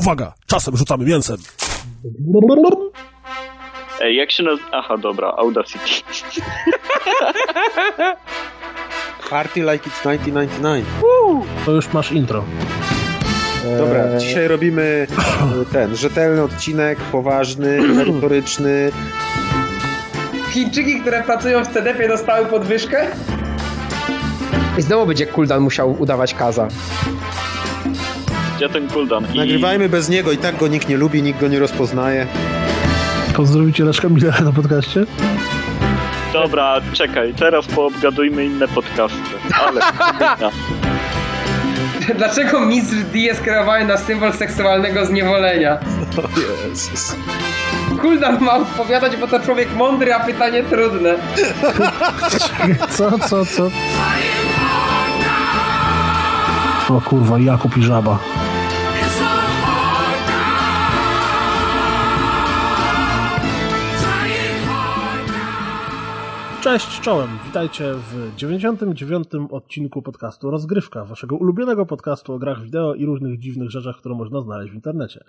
Uwaga, czasem rzucamy mięsem. Ej, jak się nazywa? Aha, dobra, Audacity. Party like it's 1999. To już masz intro. Dobra, dzisiaj robimy e, ten rzetelny odcinek, poważny, merytoryczny. Chińczyki, które pracują w CDP dostały podwyżkę? I znowu będzie Kuldan musiał udawać Kaza. Gdzie ten cooldown? I... Nagrywajmy bez niego, i tak go nikt nie lubi, nikt go nie rozpoznaje. Pozdrowicie Leszka Millera na podcaście? Dobra, czekaj, teraz poobgadujmy inne podcasty. Ale... Ja. Dlaczego mistrz D jest skierowany na symbol seksualnego zniewolenia? O Jezus. Kuldan ma odpowiadać, bo to człowiek mądry, a pytanie trudne. Co, co, co? O kurwa, Jakub i Żaba. Cześć, czołem. Witajcie w 99. odcinku podcastu Rozgrywka, waszego ulubionego podcastu o grach wideo i różnych dziwnych rzeczach, które można znaleźć w internecie.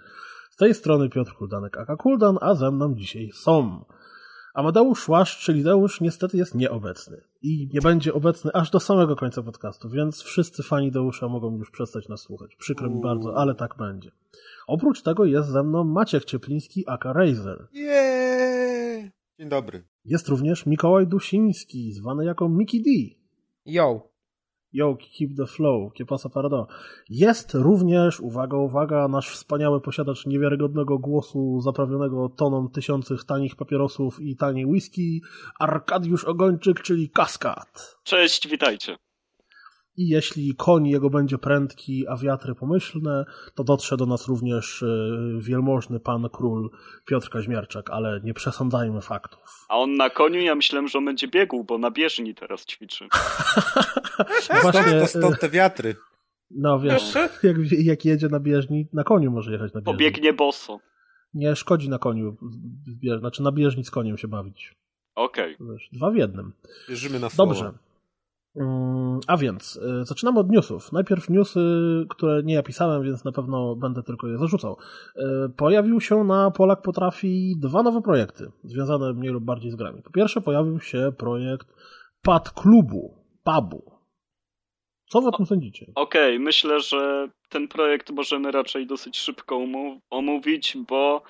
Z tej strony Piotr Kuldanek, aka Kuldan, a ze mną dzisiaj są Amadeusz Łasz, czyli Deusz, niestety jest nieobecny i nie będzie obecny aż do samego końca podcastu, więc wszyscy fani Deusza mogą już przestać nas słuchać. Przykro mi bardzo, ale tak będzie. Oprócz tego jest ze mną Maciek Ciepliński, aka Razer. Jeee! Dzień dobry. Jest również Mikołaj Dusiński, zwany jako Mickey D. Yo. Yo, keep the flow, que pasa parado. Jest również, uwaga, uwaga, nasz wspaniały posiadacz niewiarygodnego głosu zaprawionego toną tysiących tanich papierosów i taniej whisky, Arkadiusz Ogończyk, czyli Kaskad. Cześć, witajcie. I jeśli koń jego będzie prędki, a wiatry pomyślne, to dotrze do nas również y, wielmożny pan król Piotr Kaźmierczak, ale nie przesądzajmy faktów. A on na koniu, ja myślałem, że on będzie biegł, bo na bieżni teraz ćwiczy. Stąd, to stąd te wiatry. No wiesz, jak, jak jedzie na bieżni, na koniu może jechać na bieżni. Pobiegnie boso. Nie szkodzi na koniu, znaczy na bieżni z koniem się bawić. Okej. Wiesz, dwa w jednym. Wierzymy na słowo. Dobrze. Mm, A więc, y, zaczynamy od newsów. Najpierw newsy, które nie ja pisałem, więc na pewno będę tylko je zarzucał. Y, Pojawił się na Polak Potrafi dwa nowe projekty, związane mniej lub bardziej z grami. Po pierwsze pojawił się projekt Pad Klubu, pubu. Co wy o tym sądzicie? Okej, myślę, że ten projekt możemy raczej dosyć szybko omówić, bo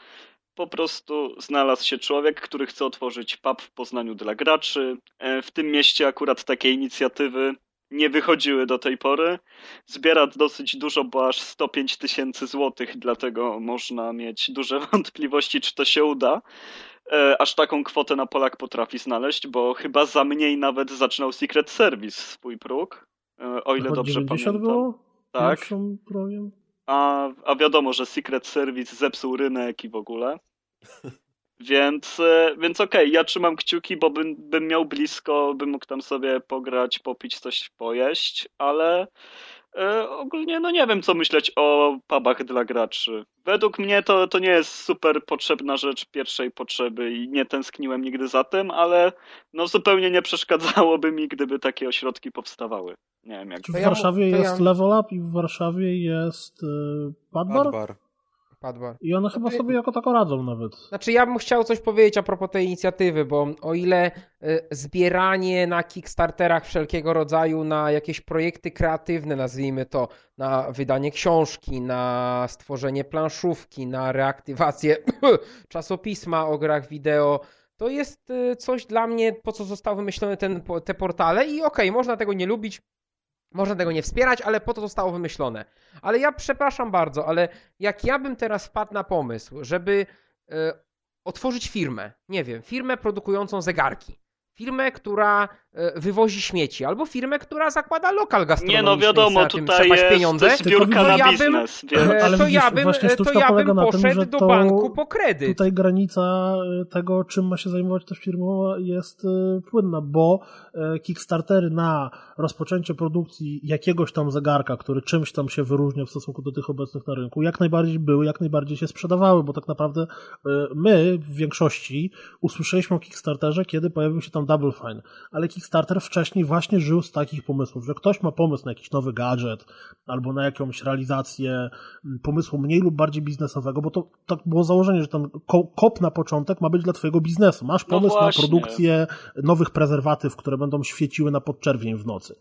po prostu znalazł się człowiek, który chce otworzyć pub w Poznaniu dla graczy. E, W tym mieście akurat takie inicjatywy nie wychodziły do tej pory. Zbiera dosyć dużo, bo aż 105 tysięcy złotych, dlatego można mieć duże wątpliwości, czy to się uda. E, Aż taką kwotę na Polak potrafi znaleźć, bo chyba za mniej nawet zaczynał Secret Service swój próg. E, O ile Chyba dobrze 90 pamiętam. było? Tak. Progiem? A, a wiadomo, że Secret Service zepsuł rynek i w ogóle. Więc, e, więc okej, ja trzymam kciuki, bo bym, bym miał blisko, bym mógł tam sobie pograć, popić, coś pojeść, ale e, ogólnie no nie wiem, co myśleć o pubach dla graczy. Według mnie to, to nie jest super potrzebna rzecz pierwszej potrzeby i nie tęskniłem nigdy za tym, ale no zupełnie nie przeszkadzałoby mi, gdyby takie ośrodki powstawały. Nie wiem jak. W Warszawie to ja- jest Level Up i w Warszawie jest y, Padbar? Adbar. I one chyba sobie jako tako radzą nawet. Znaczy ja bym chciał coś powiedzieć a propos tej inicjatywy, bo o ile y, zbieranie na Kickstarterach wszelkiego rodzaju na jakieś projekty kreatywne, nazwijmy to, na wydanie książki, na stworzenie planszówki, na reaktywację czasopisma o grach wideo, to jest y, coś dla mnie, po co zostały po- te portale i okej, można tego nie lubić, można tego nie wspierać, ale po to zostało wymyślone. Ale ja przepraszam bardzo, ale jak ja bym teraz wpadł na pomysł, żeby e, otworzyć firmę, nie wiem, firmę produkującą zegarki, firmę, która wywozi śmieci, albo firmę, która zakłada lokal Nie gastronomiczny no i chce wiadomo, tym tutaj jest pieniądze, zbiórka Tylko na ja bym- e, Ale to widzisz, ja bym, e, to ja bym tym, poszedł że do to banku po kredyt. Tutaj granica y, tego, czym ma się zajmować ta firma jest y, płynna, bo Kickstartery na rozpoczęcie produkcji jakiegoś tam zegarka, który czymś tam się wyróżnia w stosunku do tych obecnych na rynku, jak najbardziej były, jak najbardziej się sprzedawały, bo tak naprawdę my w większości usłyszeliśmy o Kickstarterze, kiedy pojawił się tam Double Fine, ale Kickstarter Kickstarter wcześniej właśnie żył z takich pomysłów, że ktoś ma pomysł na jakiś nowy gadżet albo na jakąś realizację mm, pomysłu mniej lub bardziej biznesowego, bo to tak było założenie, że ten kop na początek ma być dla twojego biznesu. Masz no pomysł no na produkcję nowych prezerwatyw, które będą świeciły na podczerwień w nocy.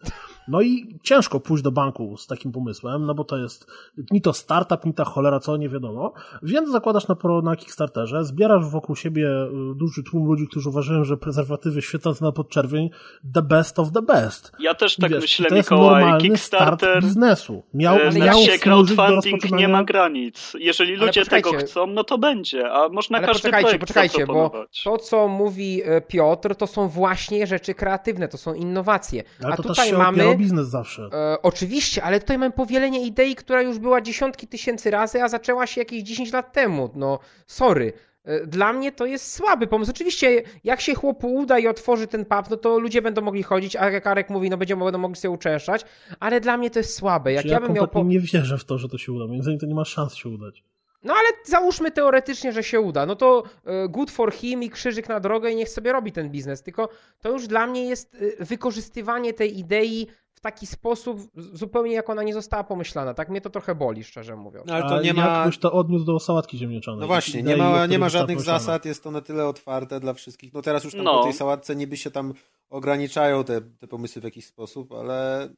No i ciężko pójść do banku z takim pomysłem, no bo to jest ni to startup, ni ta cholera, co nie wiadomo. Więc zakładasz na, na Kickstarterze, zbierasz wokół siebie y, duży tłum ludzi, którzy uważają, że prezerwatywy świecące na podczerwień the best of the best. Ja też tak wiesz, myślę, to jest Mikołaj. Kickstarter start biznesu. Miał, e, miał się crowdfunding nie ma granic. Jeżeli ludzie tego chcą, no to będzie, a można Ale każdy poczekajcie, projekt poczekajcie, bo to, co mówi e, Piotr, to są właśnie rzeczy kreatywne, to są innowacje. Ale a to tutaj też mamy biznes zawsze. E, oczywiście, ale tutaj mamy powielenie idei, która już była dziesiątki tysięcy razy, a zaczęła się jakieś 10 lat temu. No, sorry. E, dla mnie to jest słaby pomysł. Oczywiście, jak się chłopu uda i otworzy ten pub, no to ludzie będą mogli chodzić, a jak Arek mówi, no będziemy, będą mogli sobie uczęszczać, ale dla mnie to jest słabe. Jak ja, ja bym miał. Po... nie wierzę w to, że to się uda. Między innymi to nie ma szans się udać. No ale załóżmy teoretycznie, że się uda. No to e, good for him i krzyżyk na drogę i niech sobie robi ten biznes. Tylko to już dla mnie jest e, wykorzystywanie tej idei w taki sposób zupełnie jak ona nie została pomyślana. Tak mnie to trochę boli, szczerze mówiąc. No, ale to nie ma... Jak to odniósł do sałatki ziemniaczanej? No właśnie, nie ma, nie ma żadnych zasad, jest to na tyle otwarte dla wszystkich. No teraz już tam no. po tej sałatce niby się tam ograniczają te, te pomysły w jakiś sposób, ale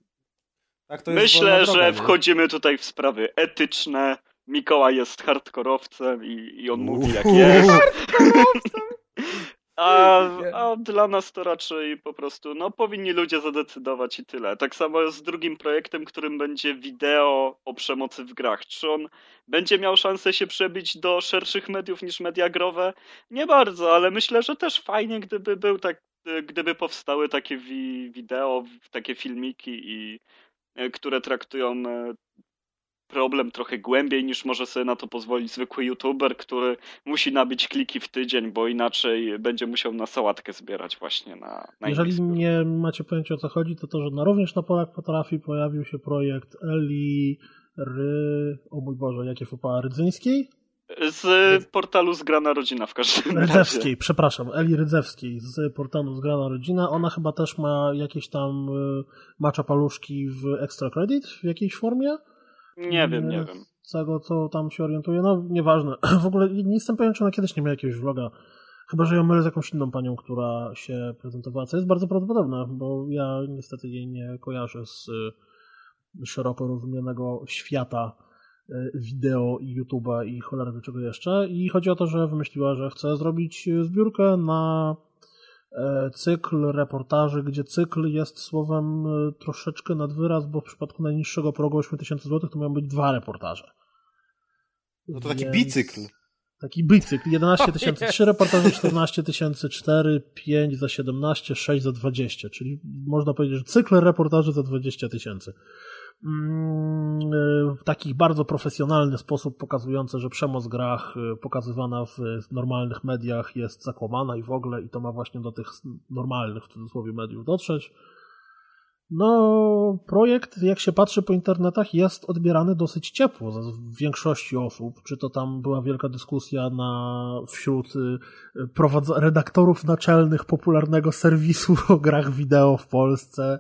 tak to jest Myślę, droga, że nie? wchodzimy tutaj w sprawy etyczne. Mikołaj jest hardkorowcem i, i on mówi jak jest. Hardkorowcem! A, a dla nas to raczej po prostu, no powinni ludzie zadecydować i tyle. Tak samo jest z drugim projektem, którym będzie wideo o przemocy w grach. Czy on będzie miał szansę się przebić do szerszych mediów niż media growe? Nie bardzo, ale myślę, że też fajnie, gdyby był tak, gdyby powstały takie wi wideo, takie filmiki i e, które traktują e, problem trochę głębiej niż może sobie na to pozwolić zwykły youtuber, który musi nabić kliki w tydzień, bo inaczej będzie musiał na sałatkę zbierać właśnie na, na Jeżeli nie macie pojęcia o co chodzi, to to, że na również na Polak potrafi pojawił się projekt Eli Ry... o mój Boże, jakie fopa Rydzyńskiej? Z portalu Zgrana Rodzina w każdym razie. Rydzewskiej, przepraszam, Eli Rydzewskiej z portalu Zgrana Rodzina. Ona chyba też ma jakieś tam y, macza paluszki w Extra Credit w jakiejś formie. Nie wiem, nie wiem. Z tego, co tam się orientuje, no nieważne. W ogóle nie jestem pewien, czy ona kiedyś nie miała jakiegoś vloga. Chyba, że ją mylę z jakąś inną panią, która się prezentowała, co jest bardzo prawdopodobne, bo ja niestety jej nie kojarzę z y, szeroko rozumianego świata y, wideo i YouTube'a i cholery czego jeszcze. I chodzi o to, że wymyśliła, że chce zrobić zbiórkę na E, cykl reportaży, gdzie cykl jest słowem e, troszeczkę nad wyraz, bo w przypadku najniższego progu 8000 zł to mają być dwa reportaże. No to taki Więc... bicykl. Taki bicykl. 11 tysięcy, 3 reportaże, 14 tysięcy, 4, 5 za 17, 6 za 20. Czyli można powiedzieć, że cykl reportaży za 20 tysięcy. Mm, w taki bardzo profesjonalny sposób pokazujący, że przemoc w grach y, pokazywana w normalnych mediach jest zakłamana i w ogóle i to ma właśnie do tych normalnych w cudzysłowie mediów dotrzeć. No, projekt, jak się patrzy po internetach, jest odbierany dosyć ciepło w większości osób. Czy to tam była wielka dyskusja na, wśród y, redaktorów naczelnych popularnego serwisu o grach wideo w Polsce,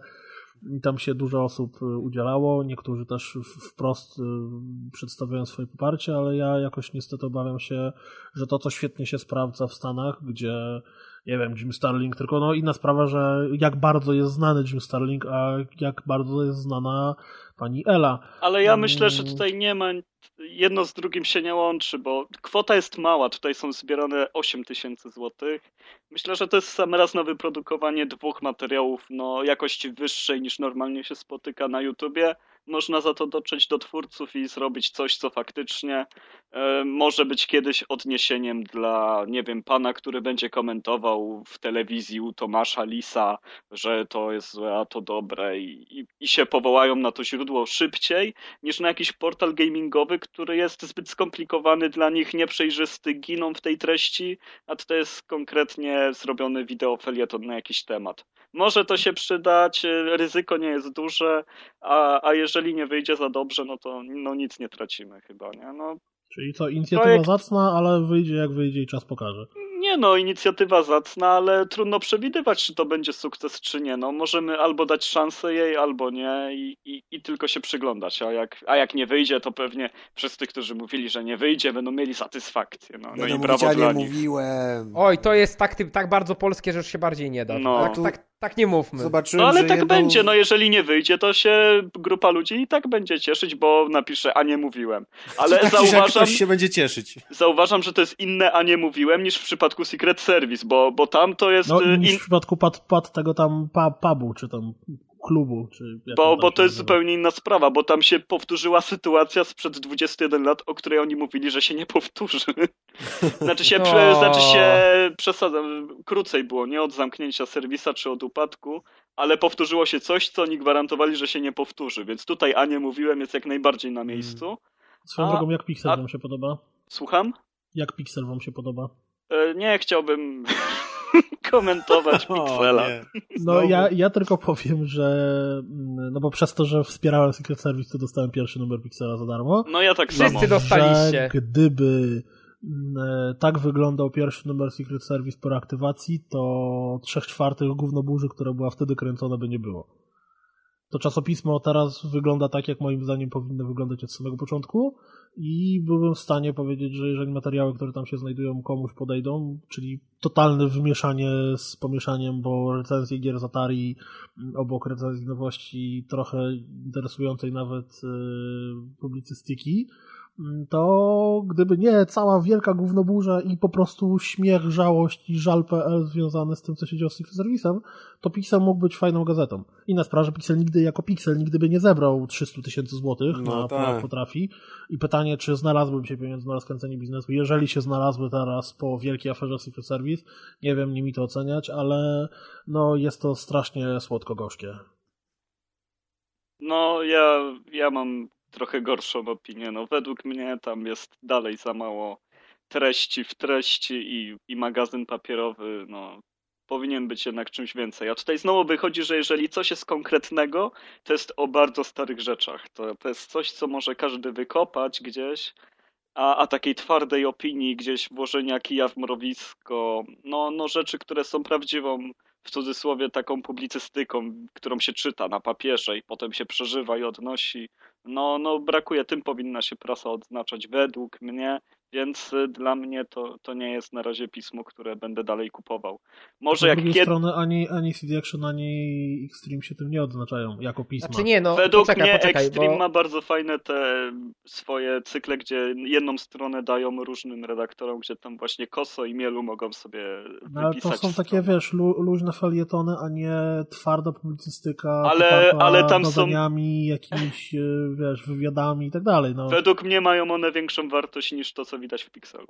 i tam się dużo osób y, udzielało, niektórzy też wprost y, przedstawiają swoje poparcie, ale ja jakoś niestety obawiam się, że to, co świetnie się sprawdza w Stanach, gdzie nie wiem, Jim Starling, tylko no inna sprawa, że jak bardzo jest znany Jim Starling, a jak bardzo jest znana pani Ela. Ale ja myślę, że tutaj nie ma jedno z drugim się nie łączy, bo kwota jest mała. Tutaj są zbierane 8 tysięcy złotych. Myślę, że to jest sam raz na wyprodukowanie dwóch materiałów no, jakości wyższej niż normalnie się spotyka na YouTubie można za to dotrzeć do twórców i zrobić coś, co faktycznie e, może być kiedyś odniesieniem dla, nie wiem, pana, który będzie komentował w telewizji u Tomasza Lisa, że to jest złe, a to dobre i, i, i się powołają na to źródło szybciej niż na jakiś portal gamingowy, który jest zbyt skomplikowany dla nich, nieprzejrzysty, giną w tej treści, a to jest konkretnie zrobiony wideofelieton na jakiś temat. Może to się przydać, e, ryzyko nie jest duże, a, a jeżeli nie wyjdzie za dobrze, no to no nic nie tracimy chyba, nie? No, Czyli co, inicjatywa projekt... zacna, ale wyjdzie jak wyjdzie i czas pokaże. Nie no, inicjatywa zacna, ale trudno przewidywać, czy to będzie sukces, czy nie. No, możemy albo dać szansę jej, albo nie i, i, i tylko się przyglądać. A jak, a jak nie wyjdzie, to pewnie wszyscy, którzy mówili, że nie wyjdzie, będą mieli satysfakcję. No, no i brawo mówić, dla nich. mówiłem. Oj, to jest tak, tak bardzo polskie, że już się bardziej nie da. No. Tak, tak, tak nie mówmy. Zobaczyłem, no ale tak jedną... będzie, no jeżeli nie wyjdzie, to się grupa ludzi i tak będzie cieszyć, bo napisze, a nie mówiłem. Ale tak zauważam... Ktoś się będzie cieszyć. Zauważam, że to jest inne, a nie mówiłem, niż w przypadku Secret Service, bo, bo tam to jest... No y, niż in... w przypadku pad, pad tego tam pubu, czy tam klubu. Czy bo bo to jest zupełnie inna sprawa, bo tam się powtórzyła sytuacja sprzed 21 lat, o której oni mówili, że się nie powtórzy. znaczy się, no. znaczy się przesadzam, krócej było, nie od zamknięcia serwisa czy od upadku, ale powtórzyło się coś, co oni gwarantowali, że się nie powtórzy, więc tutaj, a nie mówiłem, jest jak najbardziej na miejscu. Hmm. Swoją a, drogą, jak Pixel a... wam się podoba? Słucham? Jak Pixel wam się podoba? E, nie chciałbym komentować Pixela. no ja, ja tylko powiem, że no bo przez to, że wspierałem Secret Service, to dostałem pierwszy numer Pixela za darmo. No ja tak Wszyscy samo. Wszyscy dostaliście. Że gdyby e, tak wyglądał pierwszy numer Secret Service po reaktywacji, to trzech czwartych gównoburzy, która była wtedy kręcona, by nie było. To czasopismo teraz wygląda tak, jak moim zdaniem powinno wyglądać od samego początku i byłbym w stanie powiedzieć, że jeżeli materiały, które tam się znajdują, komuś podejdą, czyli totalne wymieszanie z pomieszaniem, bo recenzje gier z Atari obok recenzji nowości trochę interesującej nawet yy, publicystyki, to gdyby nie cała wielka gównoburza i po prostu śmiech, żałość i żal.pl związane z tym, co się dzieje z Secret Service'em, to Pixel mógł być fajną gazetą. Inna sprawa, że Pixel nigdy jako Pixel nigdy by nie zebrał 300 tysięcy złotych no na tak. potrafi. I pytanie, czy znalazłyby się pieniądze na rozkręcenie biznesu. Jeżeli się znalazły teraz po wielkiej aferze Secret Service, nie wiem, nie mi to oceniać, ale no jest to strasznie słodko-gorzkie. No, ja, ja mam trochę gorszą opinię. No, według mnie tam jest dalej za mało treści w treści i, i magazyn papierowy, no, powinien być jednak czymś więcej. A tutaj znowu wychodzi, że jeżeli coś jest konkretnego, to jest o bardzo starych rzeczach. To, to jest coś, co może każdy wykopać gdzieś, a, a takiej twardej opinii, gdzieś włożenia kija w mrowisko, no, no rzeczy, które są prawdziwą w cudzysłowie taką publicystyką, którą się czyta na papierze i potem się przeżywa i odnosi. No, no brakuje, tym powinna się prasa odznaczać według mnie, więc y, dla mnie to, to nie jest na razie pismo, które będę dalej kupował. Może jak kiedy... strony ani, ani CD Action, ani Extreme się tym nie odznaczają jako pisma. Znaczy nie, no, Według poczekaj, mnie poczekaj, Extreme bo... ma bardzo fajne te swoje cykle, gdzie jedną stronę dają różnym redaktorom, gdzie tam właśnie Koso i Mielu mogą sobie no, ale to są takie, wiesz, lu luźne felietony, a nie twarda publicystyka, ale, ale tam są jakimiś, e, wiesz, wywiadami i tak dalej. No. Według mnie mają one większą wartość niż to, co widać w Pixelu.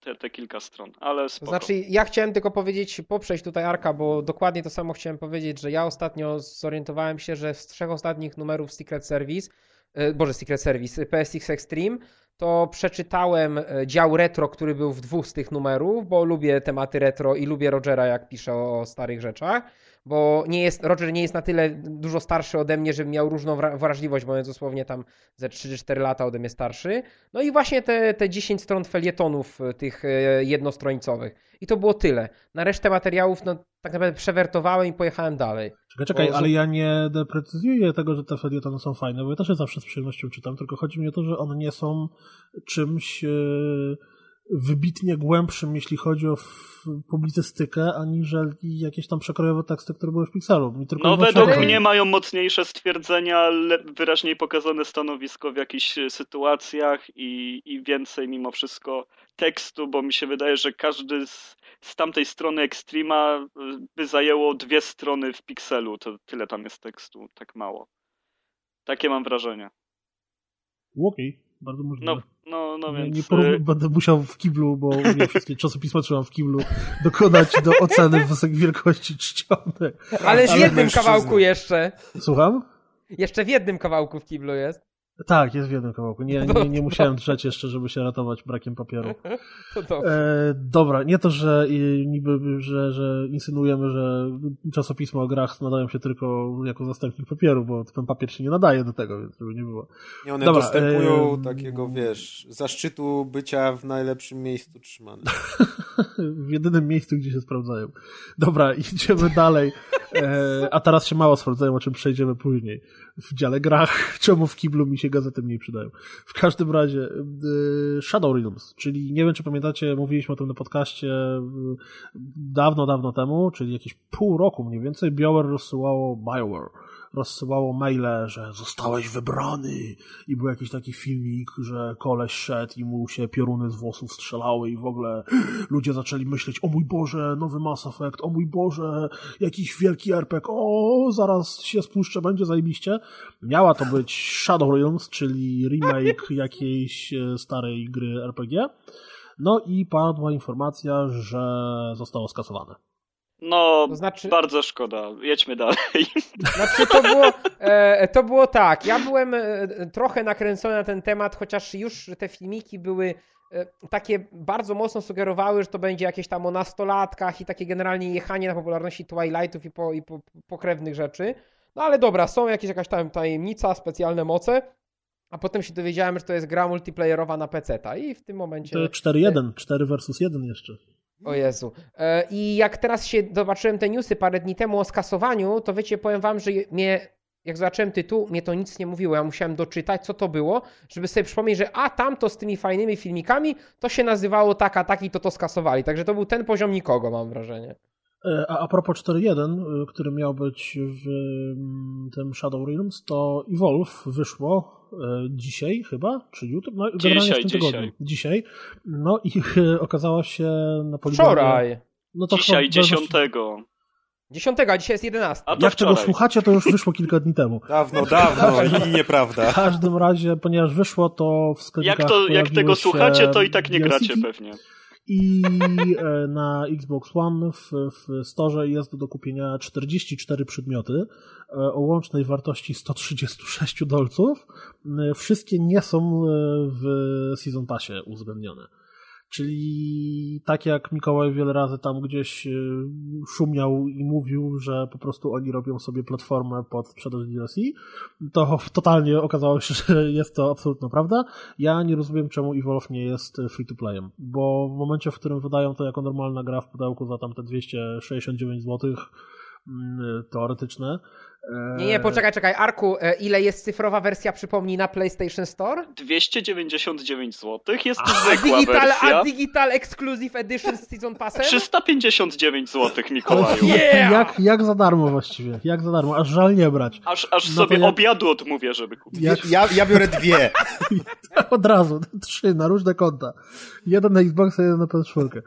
Te, te kilka stron, ale spoko. Znaczy, ja chciałem tylko powiedzieć, poprzeć tutaj Arka, bo dokładnie to samo chciałem powiedzieć, że ja ostatnio zorientowałem się, że z trzech ostatnich numerów Secret Service, e, Boże, Secret Service, PSX Extreme, to przeczytałem e, dział retro, który był w dwóch z tych numerów, bo lubię tematy retro i lubię Rogera, jak pisze o starych rzeczach bo nie jest, Roger nie jest na tyle dużo starszy ode mnie, żeby miał różną wrażliwość, bo on jest dosłownie tam ze 3 4 lata ode mnie starszy. No i właśnie te, te 10 stron felietonów e, tych e, jednostrońcowych. I to było tyle. Na resztę materiałów no, tak naprawdę przewertowałem i pojechałem dalej. Czekaj, czekaj, bo... ale ja nie deprecyzuję tego, że te felietony są fajne, bo ja też je zawsze z przyjemnością czytam, tylko chodzi mi o to, że one nie są czymś... Yy wybitnie głębszym, jeśli chodzi o publicystykę, aniżeli jakieś tam przekrojowe teksty, które były w Pixelu. no według mnie mają mocniejsze stwierdzenia, wyraźniej pokazane stanowisko w jakichś e, sytuacjach i, i więcej mimo wszystko tekstu, bo mi się wydaje, że każdy z, z tamtej strony Extrema e, by zajęło dwie strony w Pixelu, to tyle tam jest tekstu, tak mało. Takie mam wrażenie. Okej, okay, bardzo możliwe. No, no, no więc... Nie porów... Y- będę musiał w kiblu, bo nie wszystkie czasopisma trzymam w kiblu, dokonać do oceny wielkości czcionek. Ale w jednym kawałku jeszcze. Słucham? Jeszcze w jednym kawałku w kiblu jest. Tak, jest w jednym kawałku. Nie, nie, nie musiałem drzeć jeszcze, żeby się ratować brakiem papieru. E, dobra, nie to, że niby, że, że insynuujemy, że czasopisma o grach nadają się tylko jako zastępnik papieru, bo ten papier się nie nadaje do tego, więc żeby nie było. Nie, one dobra, dostępują e... takiego, wiesz, zaszczytu bycia w najlepszym miejscu trzymanym. w jedynym miejscu, gdzie się sprawdzają. Dobra, idziemy dalej. E, a teraz się mało sprawdzają, o czym przejdziemy później. W dziale grach, czemu w kiblu mi się gazety mniej przydają. W każdym razie e, Shadow Realms, czyli nie wiem, czy pamiętacie, mówiliśmy o tym na podcaście e, dawno, dawno temu, czyli jakieś pół roku mniej więcej, BioWare rozsyłało BioWare rozsyłało maile, że zostałeś wybrany i był jakiś taki filmik, że koleś szedł i mu się pioruny z włosów strzelały i w ogóle ludzie zaczęli myśleć, o mój Boże, nowy Mass Effect, o mój Boże, jakiś wielki RPG, o, zaraz się spuszczę, będzie zajebiście. Miała to być Shadow Realms, czyli remake jakiejś e, starej gry RPG. No i padła informacja, że zostało skasowane. No, to znaczy... bardzo szkoda. Jedźmy dalej. Znaczy to było, e, to było tak. Ja byłem e, trochę nakręcony na ten temat, chociaż już te filmiki były e, takie bardzo mocno sugerowały, że to będzie jakieś tam o nastolatkach i takie generalnie jechanie na popularności Twilightów i, po, i po, pokrewnych rzeczy. No ale dobra, są jakieś jakaś tam tajemnica, specjalne moce. A potem się dowiedziałem, że to jest gra multiplayerowa na PC. -ta. I w tym momencie. To 4-1, 4 versus 1 jeszcze. O Jezu. E, I jak teraz się zobaczyłem te newsy parę dni temu o skasowaniu, to wiecie, powiem wam, że mnie, jak zobaczyłem tytuł, mnie to nic nie mówiło. Ja musiałem doczytać, co to było, żeby sobie przypomnieć, że a tamto z tymi fajnymi filmikami, to się nazywało tak, a tak i to to skasowali. Także to był ten poziom nikogo, mam wrażenie. E, a, a propos 4.1, e, który miał być w mm, tym Shadow Realms, to Evolve wyszło e, dzisiaj chyba, czy jutro? No, generalnie dzisiaj, w tym dzisiaj. tygodniu. Dzisiaj. No i okazało się na poligonie... Wczoraj! No to dzisiaj, dziesiątego. Dziesiątego, a dzisiaj jest 11. A Jak wczoraj. tego słuchacie, to już wyszło kilka dni temu. Dawno, dawno i nieprawda. W każdym razie, ponieważ wyszło, to w sklepach Jak, to, jak tego słuchacie, to i tak nie gracie pewnie i e, na Xbox One w, w Store jest do kupienia 44 przedmioty e, o łącznej wartości 136 dolców. E, wszystkie nie są w Season Passie uwzględnione. Czyli tak jak Mikołaj wiele razy tam gdzieś szumiał i mówił, że po prostu oni robią sobie platformę pod sprzedaż DLC, to totalnie okazało się, że jest to absolutna prawda. Ja nie rozumiem, czemu Evolve nie jest free to playem, bo w momencie, w którym wydają to jako normalna gra w pudełku za tam te 269 zł teoretyczne, nie, nie, poczekaj, czekaj. Arku, e, ile jest cyfrowa wersja, przypomnij, na PlayStation Store? 299 zł. Jest a, zwykła digital, wersja. A Digital Exclusive Edition z Season Passem? 359 zł, Mikołaju. Yeah! Jak, jak za darmo właściwie. Jak za darmo. Aż żal nie brać. Aż, aż no sobie jak... obiadu odmówię, żeby kupić. Jak... Ja, ja biorę dwie. Od razu. Trzy na różne konta. Jeden na Xboxa, jeden na PS4.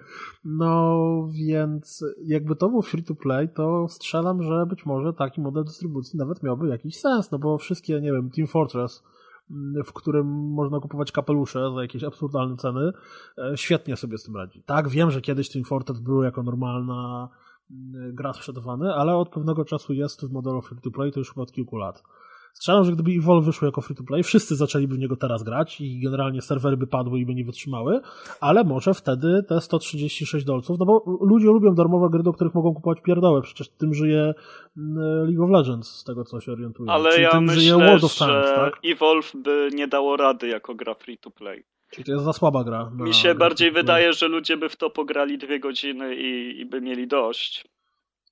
No, więc jakby to był free to play, to strzelam, że być może taki model dystrybucji nawet miałby jakiś sens, no bo wszystkie, nie wiem, Team Fortress, mm, w którym można kupować kapelusze za jakieś absurdalne ceny, e, świetnie sobie z tym radzi. Tak, wiem, że kiedyś Team Fortress był jako normalna mm, gra sprzedawany, ale od pewnego czasu jest w modelu free to play, to już chyba od kilku lat. Strzelam, że gdyby Evolve wyszło jako free to play, wszyscy zaczęliby w niego teraz grać i generalnie serwery by padły i by nie wytrzymały, ale może wtedy te 136 dolców, no bo ludzie lubią darmowe gry, do których mogą kupować pierdołę, przecież tym żyje mm, League of Legends, z tego co się orientuję. Ale Czyli ja tym myślę, żyje World of Tanks, tak? Evolve by nie dało rady jako gra free to play. Czyli to jest za słaba gra. Mi się bardziej wydaje, że ludzie by w to pograli dwie godziny i, i by mieli dość.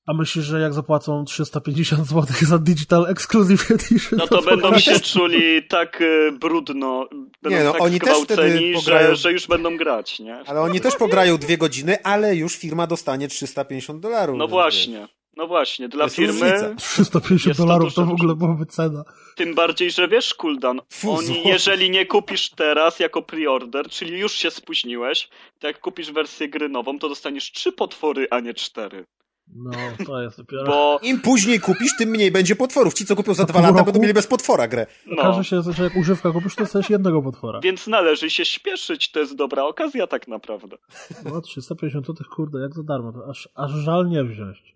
A myślisz, że jak zapłacą 350 zł za Digital Exclusive Edition? No to, to będą się czuli tak y, brudno, będą nie, no, tak oni też wtedy pograją... że, że już będą grać, nie? Ale oni też pograją dwie godziny, ale już firma dostanie 350 dolarów. No właśnie. No właśnie, dla firmy. Różnica. 350 dolarów to, to w ogóle byłaby cena. Tym bardziej, że wiesz, Kuldan, oni, jeżeli nie kupisz teraz jako preorder, czyli już się spóźniłeś, to jak kupisz wersję gry nową, to dostaniesz trzy potwory, a nie cztery. No, to jest dopiero... Bo im później kupisz, tym mniej będzie potworów. Ci, co kupią za dwa lata, roku? będą mieli bez potwora grę. No. Okaże się, że jak używka kupisz, to chcesz jednego potwora. Więc należy się śpieszyć, to jest dobra okazja tak naprawdę. No, 350 zł, kurde, jak za darmo, to aż, aż żal nie wziąć.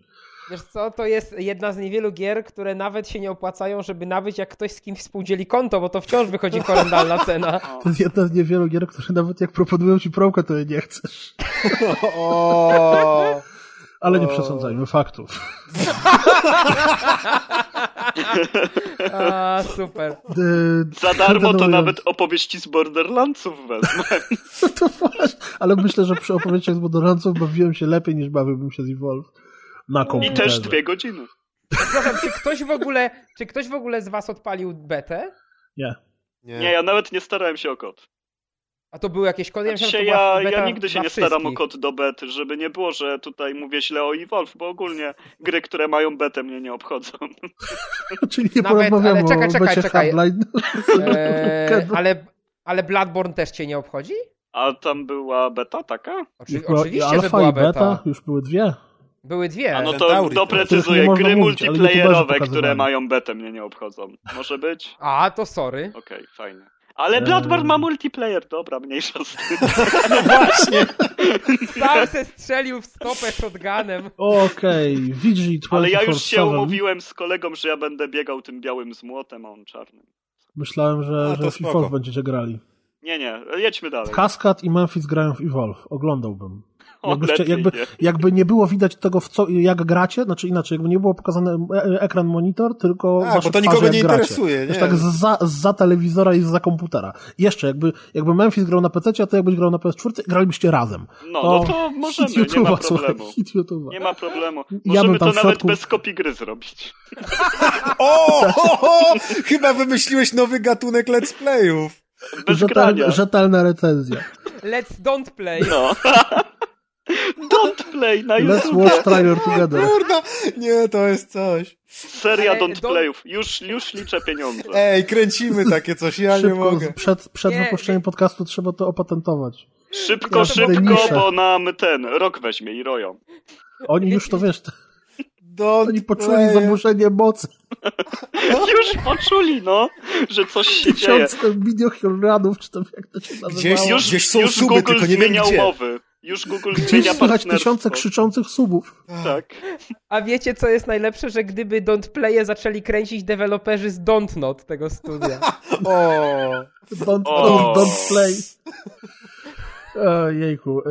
Wiesz co, to jest jedna z niewielu gier, które nawet się nie opłacają, żeby nabyć jak ktoś z kimś współdzieli konto, bo to wciąż wychodzi horrendalna cena. To jest jedna z niewielu gier, które nawet jak proponują ci promkę, to je nie chcesz. o ale nie przesądzajmy faktów. A, super. Za darmo to nawet opowieści z Borderlandsów wezmę. to właśnie. ale myślę, że przy opowieściach z Borderlandsów bawiłem się lepiej niż bawiłbym się z Evolve na komputerze. I też dwie godziny. Przepraszam, czy ktoś w ogóle, czy ktoś w ogóle z was odpalił betę? Nie. Nie. nie, ja nawet nie starałem się o kod. A to były jakieś kody? Znaczy, ja, ja, ja nigdy się nie staram o kod do bety, żeby nie było, że tutaj mówię źle o Evolve, bo ogólnie gry, które mają betę mnie nie obchodzą. Czyli nie Nawet, porozmawiamy ale czekaj, czekaj, czekaj. Eee, ale, ale Bloodborne też cię nie obchodzi? A tam była beta taka? Oczy, oczywiście, że była beta. beta. Już były dwie. Były dwie. A no to doprecyzuję. Gry mówić, multiplayerowe, które mają betę mnie nie obchodzą. Może być? A, to sorry. Okej, okay, fajnie. Ale Bloodborne ma multiplayer, dobra, mniejsza z tym. No właśnie. Sam se strzelił w stopę shotgunem. Okej, okay. VG24 Ale ja już się umówiłem z kolegą, że ja będę biegał tym białym z młotem, a on czarnym. Myślałem, że, że w Evolve będziecie grali. Nie, nie, jedźmy dalej. Cascade i Memphis grają w Evolve. Oglądałbym. Jakbyście, jakby, jakby nie było widać tego, w co, jak gracie, znaczy inaczej, jakby nie było pokazany e, e, ekran monitor, tylko A, bo to nikogo nie interesuje, nie? tak za, za telewizora i za komputera. Jeszcze, jakby, jakby Memphis grał na PC, a ty jakbyś grał na PS4, gralibyście razem. No, to, no to możemy, nie ma problemu. Hit YouTube'a. Nie ma problemu. Możemy ja to nawet środku... bez kopii gry zrobić. o, o, o, Chyba wymyśliłeś nowy gatunek let's playów. Bez Rzetel, grania. Rzetelna recenzja. Let's don't play. No. Don't play na YouTube. Let's watch trailer together. Kurda, nie, to jest coś. Seria Ale Don't, don't... Playów. Już, już liczę pieniądze. Ej, kręcimy takie coś, ja Szybko, nie mogę. Przed, przed nie, wypuszczeniem nie. podcastu trzeba to opatentować. Szybko, ja szybko, bo nam ten rok weźmie i roją. Oni już to wiesz. Don't Oni poczuli play. zaburzenie mocy. już poczuli, no, że coś się Tysiące dzieje. Tysiące czy tam jak to się nazywało. Gdzieś, już, gdzieś są już suby, Google tylko nie wiem gdzie. umowy. Już Google Gdzieś zmienia słychać tysiące krzyczących subów. Tak. A wiecie, co jest najlepsze? Że gdyby Don't Play'e zaczęli kręcić deweloperzy z Don't Not tego studia. o, don't, o. don't Play. Jejku.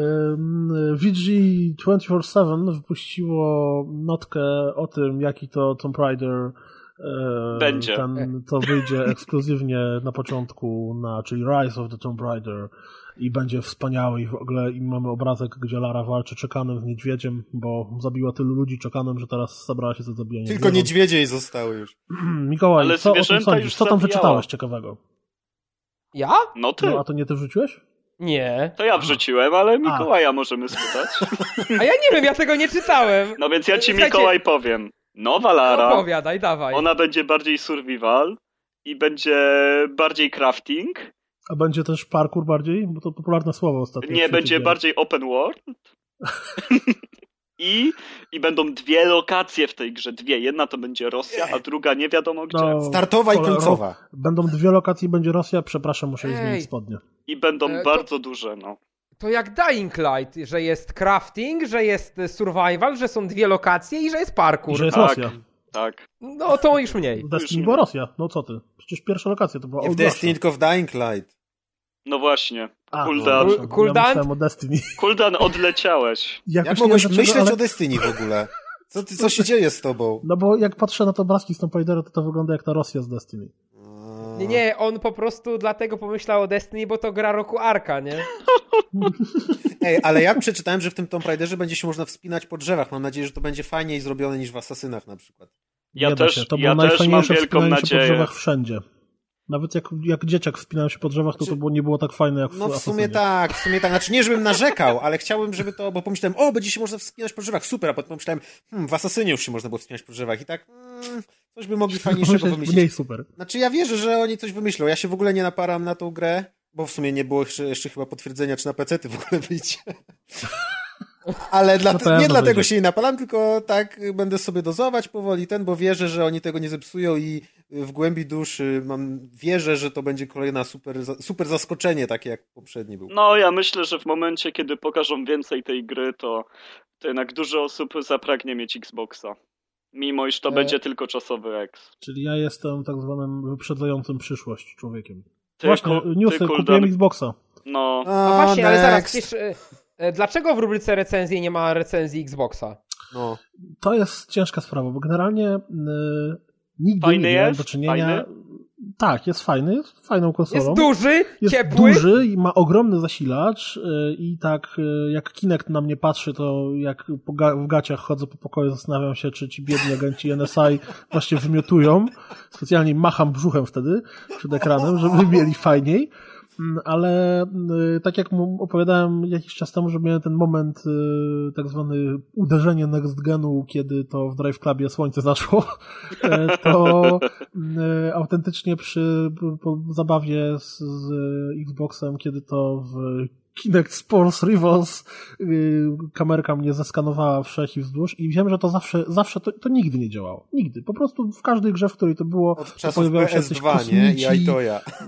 VG247 wypuściło notkę o tym, jaki to Tomb Raider będzie. Ten, to wyjdzie ekskluzywnie na początku, na, czyli Rise of the Tomb Raider i będzie wspaniały i w ogóle i mamy obrazek, gdzie Lara walczy czekanem z niedźwiedziem, bo zabiła tylu ludzi czekanem, że teraz zabrała się za zabijanie Tylko niedźwiedzie jej zostały już. Mikołaj, Ale co o tym sądzisz? Co tam wyczytałeś ciekawego? Ja? No ty. No, a to nie ty wrzuciłeś? Nie. To ja wrzuciłem, ale Mikołaja a. możemy spytać. A ja nie wiem, ja tego nie czytałem. No więc ja ci Mikołaj powiem. Nowa Lara. Opowiadaj, dawaj. Ona będzie bardziej survival i będzie bardziej crafting a będzie też parkour bardziej? Bo to popularne słowo ostatnio. Nie, będzie bardziej open world. I, I będą dwie lokacje w tej grze. Dwie. Jedna to będzie Rosja, a druga nie wiadomo gdzie. No, Startowa i końcowa. Będą dwie lokacje i będzie Rosja. Przepraszam, muszę Ej. zmienić spodnie. I będą e, bardzo to, duże, no. To jak Dying Light, że jest crafting, że jest survival, że są dwie lokacje i że jest parkour. I że jest tak, Rosja. Tak. No to już mniej. Destiny była Rosja. No co ty? Przecież pierwsza lokacja to była Nie w Destiny, tylko w Dying Light. No właśnie. Kuldan. No, Kuldan? Ja o Destiny. Kuldan, odleciałeś. Jak, jak mogłeś dlaczego, myśleć ale... o Destiny w ogóle? Co, ty, co się dzieje z tobą? No bo jak patrzę na to obrazki z Tomb Raidera, to to wygląda jak ta Rosja z Destiny. Nie, nie, on po prostu dlatego pomyślał o Destiny, bo to gra roku Arka, nie? Ej, ale ja przeczytałem, że w tym Tomb Raiderze będzie się można wspinać po drzewach. Mam nadzieję, że to będzie fajniej zrobione niż w Asasynach na przykład. Ja też, się. To było ja najfajniejsze wspinanie się po drzewach wszędzie. Nawet jak, jak dzieciak wspinał się po drzewach, to to znaczy- było, nie było tak fajne jak w No w sumie tak, w sumie tak. Znaczy nie, żebym narzekał, ale chciałbym, żeby to, bo pomyślałem, o, będzie się można wspinać po drzewach, super, a potem pomyślałem, hmm, w Asasynie już się można było wspinać po drzewach i tak, hmm, coś by mogli fajniejszego wymyślić. Mniej super. Znaczy ja wierzę, że oni coś wymyślą. Ja się w ogóle nie naparam na tą grę, bo w sumie nie było jeszcze, jeszcze chyba potwierdzenia, czy na PC w ogóle wyjdzie. Ale dla, nie dlatego będzie. się nie napalam, tylko tak będę sobie dozować powoli ten, bo wierzę, że oni tego nie zepsują i w głębi duszy mam, wierzę, że to będzie kolejna super, super zaskoczenie, takie jak poprzedni był. No, ja myślę, że w momencie, kiedy pokażą więcej tej gry, to, to jednak dużo osób zapragnie mieć Xboxa. Mimo, iż to e... będzie tylko czasowy X. Czyli ja jestem tak zwanym wyprzedzającym przyszłość człowiekiem. Ty, Właśnie, newsy, kupiłem Xboxa. No. no właśnie, ale zaraz, przecież E, dlaczego w rubryce recenzji nie ma recenzji Xboxa? No. To jest ciężka sprawa, bo generalnie yy, nigdy Fajny nie miałem do czynienia... Fajny? Tak, jest fajny, jest fajną konsolą. Jest duży, jest ciepły. duży i ma ogromny zasilacz y, i tak y, jak Kinect na mnie patrzy, to jak w gaciach chodzę po pokoju, zastanawiam się, czy ci biedni agenci NSA właśnie wymiotują. Specjalnie macham brzuchem wtedy przed ekranem, żeby mieli fajniej. Mm, ale y, tak jak opowiadałem jakiś czas temu, że miałem ten moment y, tak zwany uderzenie next genu, kiedy to w Drive Clubie słońce zaszło, e, to y, autentycznie przy zabawie z, z Xboxem, kiedy to w Kinect Sports Rivals yy, kamerka mnie zeskanowała wszech i wzdłuż i wiem, że to zawsze, zawsze to, to nigdy nie działało. Nigdy. Po prostu w każdej grze, w której to było, czasów pojawiały się jakieś kosmici, nie?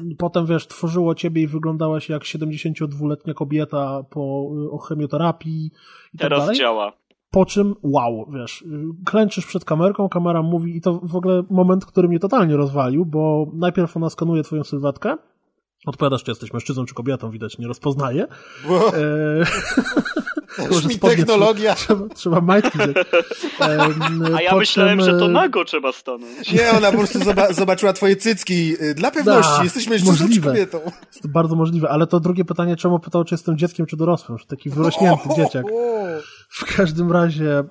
I potem wiesz, tworzyło ciebie i wyglądałaś jak 72-letnia kobieta po y, o chemioterapii i tak Teraz tak dalej. działa. Po czym, wow, wiesz, klęczysz przed kamerką, kamera mówi i to w ogóle moment, który mnie totalnie rozwalił, bo najpierw ona skanuje twoją sylwetkę, Odpowiadasz, czy jesteś mężczyzną, czy kobietą, widać, nie rozpoznaje. Bo... E... technologia. Trzeba, trzeba majtki wziąć. A ja myślałem, że to e, nago trzeba stanąć. Nie, ona po prostu zobaczyła twoje cycki. Dla pewności, da, jesteś mężczyzną możliwe. czy kobietą? Jest to bardzo możliwe, ale to drugie pytanie, czemu pytał, czy jestem dzieckiem, czy dorosłym? Taki wyrośnięty dzieciak. W każdym razie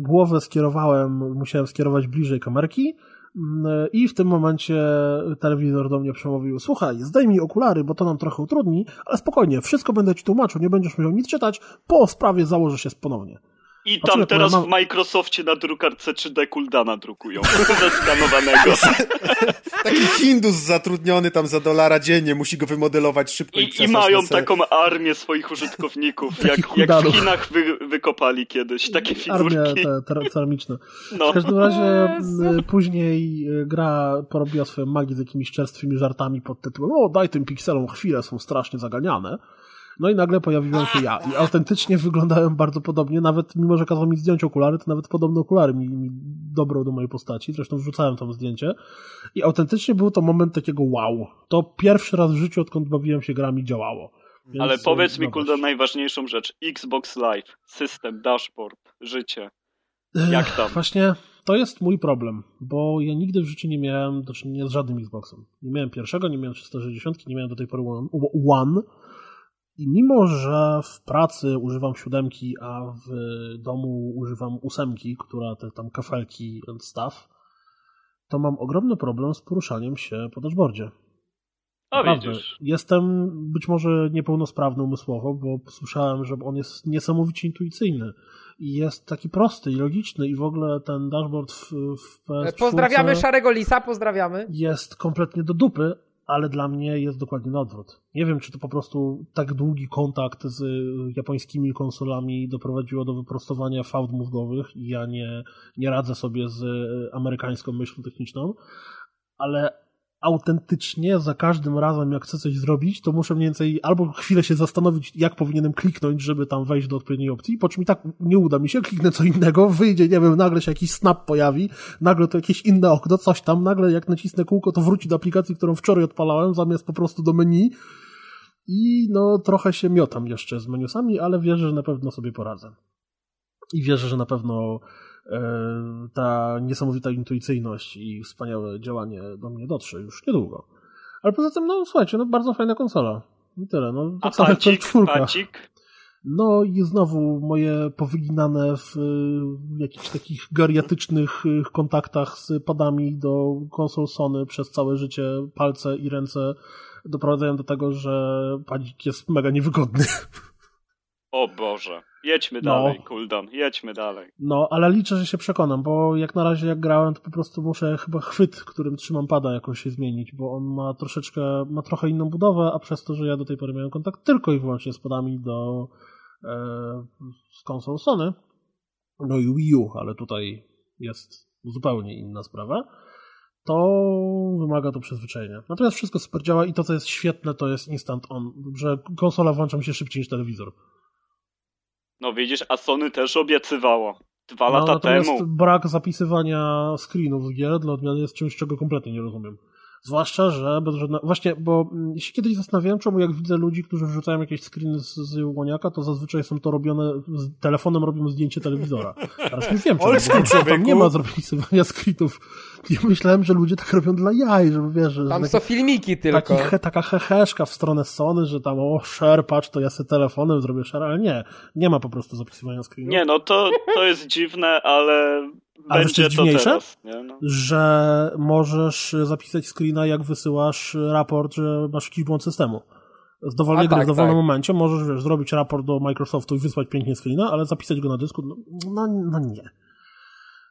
głowę skierowałem, musiałem skierować bliżej kamerki, i w tym momencie telewizor do mnie przemówił: Słuchaj, zdejmij okulary, bo to nam trochę utrudni, ale spokojnie, wszystko będę ci tłumaczył, nie będziesz musiał nic czytać, po sprawie założę się ponownie. I tam teraz mam... w Microsoftie na drukarce 3D Kuldana drukują, zeskanowanego. Taki Hindus zatrudniony tam za dolara dziennie, musi go wymodelować szybko i, i, i mają taką armię swoich użytkowników, jak, jak w Chinach wy, wykopali kiedyś takie figurki. Armia te, ceramiczna. No. W każdym razie później y, gra porobiła swoją magię z jakimiś czerstwymi żartami pod tytułem o daj tym pikselom chwilę, są strasznie zaganiane. No i nagle pojawiłem się ja. I autentycznie wyglądałem bardzo podobnie, nawet mimo, że kazał mi zdjąć okulary, to nawet podobne okulary mi, mi dobrał do mojej postaci. Zresztą wrzucałem tam zdjęcie. I autentycznie był to moment takiego wow. To pierwszy raz w życiu, odkąd bawiłem się grami, działało. Więc Ale powiedz mi, Kulda, najważniejszą rzecz. Xbox Live, system, dashboard, życie. Jak tam? Właśnie to jest mój problem, bo ja nigdy w życiu nie miałem do czynienia z żadnym Xboxem. Nie miałem pierwszego, nie miałem 360, nie miałem do tej pory One, one i mimo, że w pracy używam siódemki, a w domu używam ósemki, która te tam kafelki staw, to mam ogromny problem z poruszaniem się po dashboardzie. Naprawdę. Jestem być może niepełnosprawny umysłowo, bo słyszałem, że on jest niesamowicie intuicyjny i jest taki prosty i logiczny i w ogóle ten dashboard w, w PS4 Pozdrawiamy Szarego Lisa, pozdrawiamy. Jest kompletnie do dupy, ale dla mnie jest dokładnie na odwrót. Nie wiem, czy to po prostu tak długi kontakt z japońskimi konsolami doprowadziło do wyprostowania fałd mózgowych i ja nie, nie radzę sobie z amerykańską myślą techniczną, ale autentycznie za każdym razem, jak chcę coś zrobić, to muszę mniej więcej albo chwilę się zastanowić, jak powinienem kliknąć, żeby tam wejść do odpowiedniej opcji, po czym i tak nie uda mi się, kliknę co innego, wyjdzie, nie wiem, nagle się jakiś snap pojawi, nagle to jakieś inne okno, coś tam, nagle jak nacisnę kółko, to wróci do aplikacji, którą wczoraj odpalałem, zamiast po prostu do menu i no trochę się miotam jeszcze z menusami, ale wierzę, że na pewno sobie poradzę. I wierzę, że na pewno ta niesamowita intuicyjność i wspaniałe działanie do mnie dotrze już niedługo. Ale poza tym, no słuchajcie, no bardzo fajna konsola. I tyle. No, tak A pancik? No i znowu moje powyginane w jakichś takich geriatycznych kontaktach z padami do konsol Sony przez całe życie palce i ręce doprowadzają do tego, że padzik jest mega niewygodny. O Boże. Jedźmy no. dalej, Kuldan, jedźmy dalej. No, ale liczę, że się przekonam, bo jak na razie jak grałem, to po prostu muszę chyba chwyt, którym trzymam pada jakoś się zmienić, bo on ma troszeczkę, ma trochę inną budowę, a przez to, że ja do tej pory miałem kontakt tylko i wyłącznie z padami do e, z konsol Sony, no i Wii U, ale tutaj jest zupełnie inna sprawa, to wymaga to przyzwyczajenia. Natomiast wszystko super działa i to, co jest świetne, to jest instant on, że konsola włącza mi się szybciej niż telewizor. No widzisz, a Sony też obiecywało. Dwa no, lata natomiast temu. brak zapisywania screenów z gier dla odmiany jest czymś, czego kompletnie nie rozumiem. Zwłaszcza, że bez żadne... właśnie, bo mm, się kiedyś zastanawiałem, czemu jak widzę ludzi, którzy wrzucają jakieś screeny z, z łoniaka, to zazwyczaj są to robione, z telefonem robimy zdjęcie telewizora. Teraz już wiem, czemu, tam nie ma zapisywania screenów. Ja myślałem, że ludzie tak robią dla jaj, żeby wiesz, że... Tam są filmiki tylko. Taki, taka heheszka w stronę Sony, że tam o, share, patrz, to ja sobie telefonem zrobię share, ale nie, nie ma po prostu zapisywania screenów. Nie, no to, to jest dziwne, ale ale będzie to dziwniejsze, teraz, no. że możesz zapisać screena, jak wysyłasz raport, że masz jakiś błąd systemu. Z dowolnego, tak, w dowolnym tak. momencie możesz wiesz, zrobić raport do Microsoftu i wysłać pięknie screena, ale zapisać go na dysku, no, no, no nie.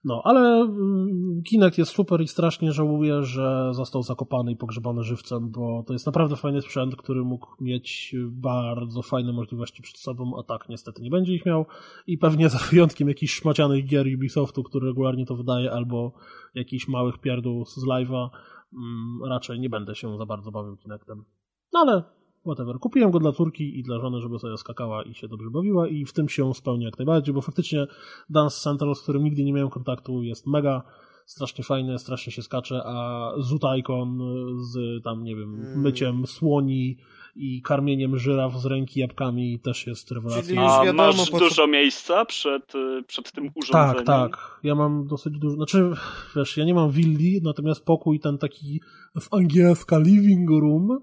No, ale mm, Kinect jest super i strasznie żałuję, że został zakopany i pogrzebany żywcem, bo to jest naprawdę fajny sprzęt, który mógł mieć bardzo fajne możliwości przed sobą, a tak niestety nie będzie ich miał i pewnie za wyjątkiem jakichś szmacianych gier Ubisoftu, który regularnie to wydaje, albo jakichś małych pierdół z live'a, mm, raczej nie będę się za bardzo bawił Kinectem. No ale whatever. Kupiłem go dla córki i dla żony, żeby sobie skakała i się dobrze bawiła i w tym się spełnia jak najbardziej, bo faktycznie Dance Central, z którym nigdy nie miałem kontaktu, jest mega strasznie fajny, strasznie się skacze, a Zoot Icon z tam, nie wiem, hmm. myciem słoni i karmieniem żyraf z ręki jabłkami też jest rewelacyjny. A wiadomo, masz po... dużo miejsca przed, przed tym urządzeniem? Tak, tak. Ja mam dosyć dużo, znaczy, wiesz, ja nie mam willi, natomiast pokój ten taki w angielska living room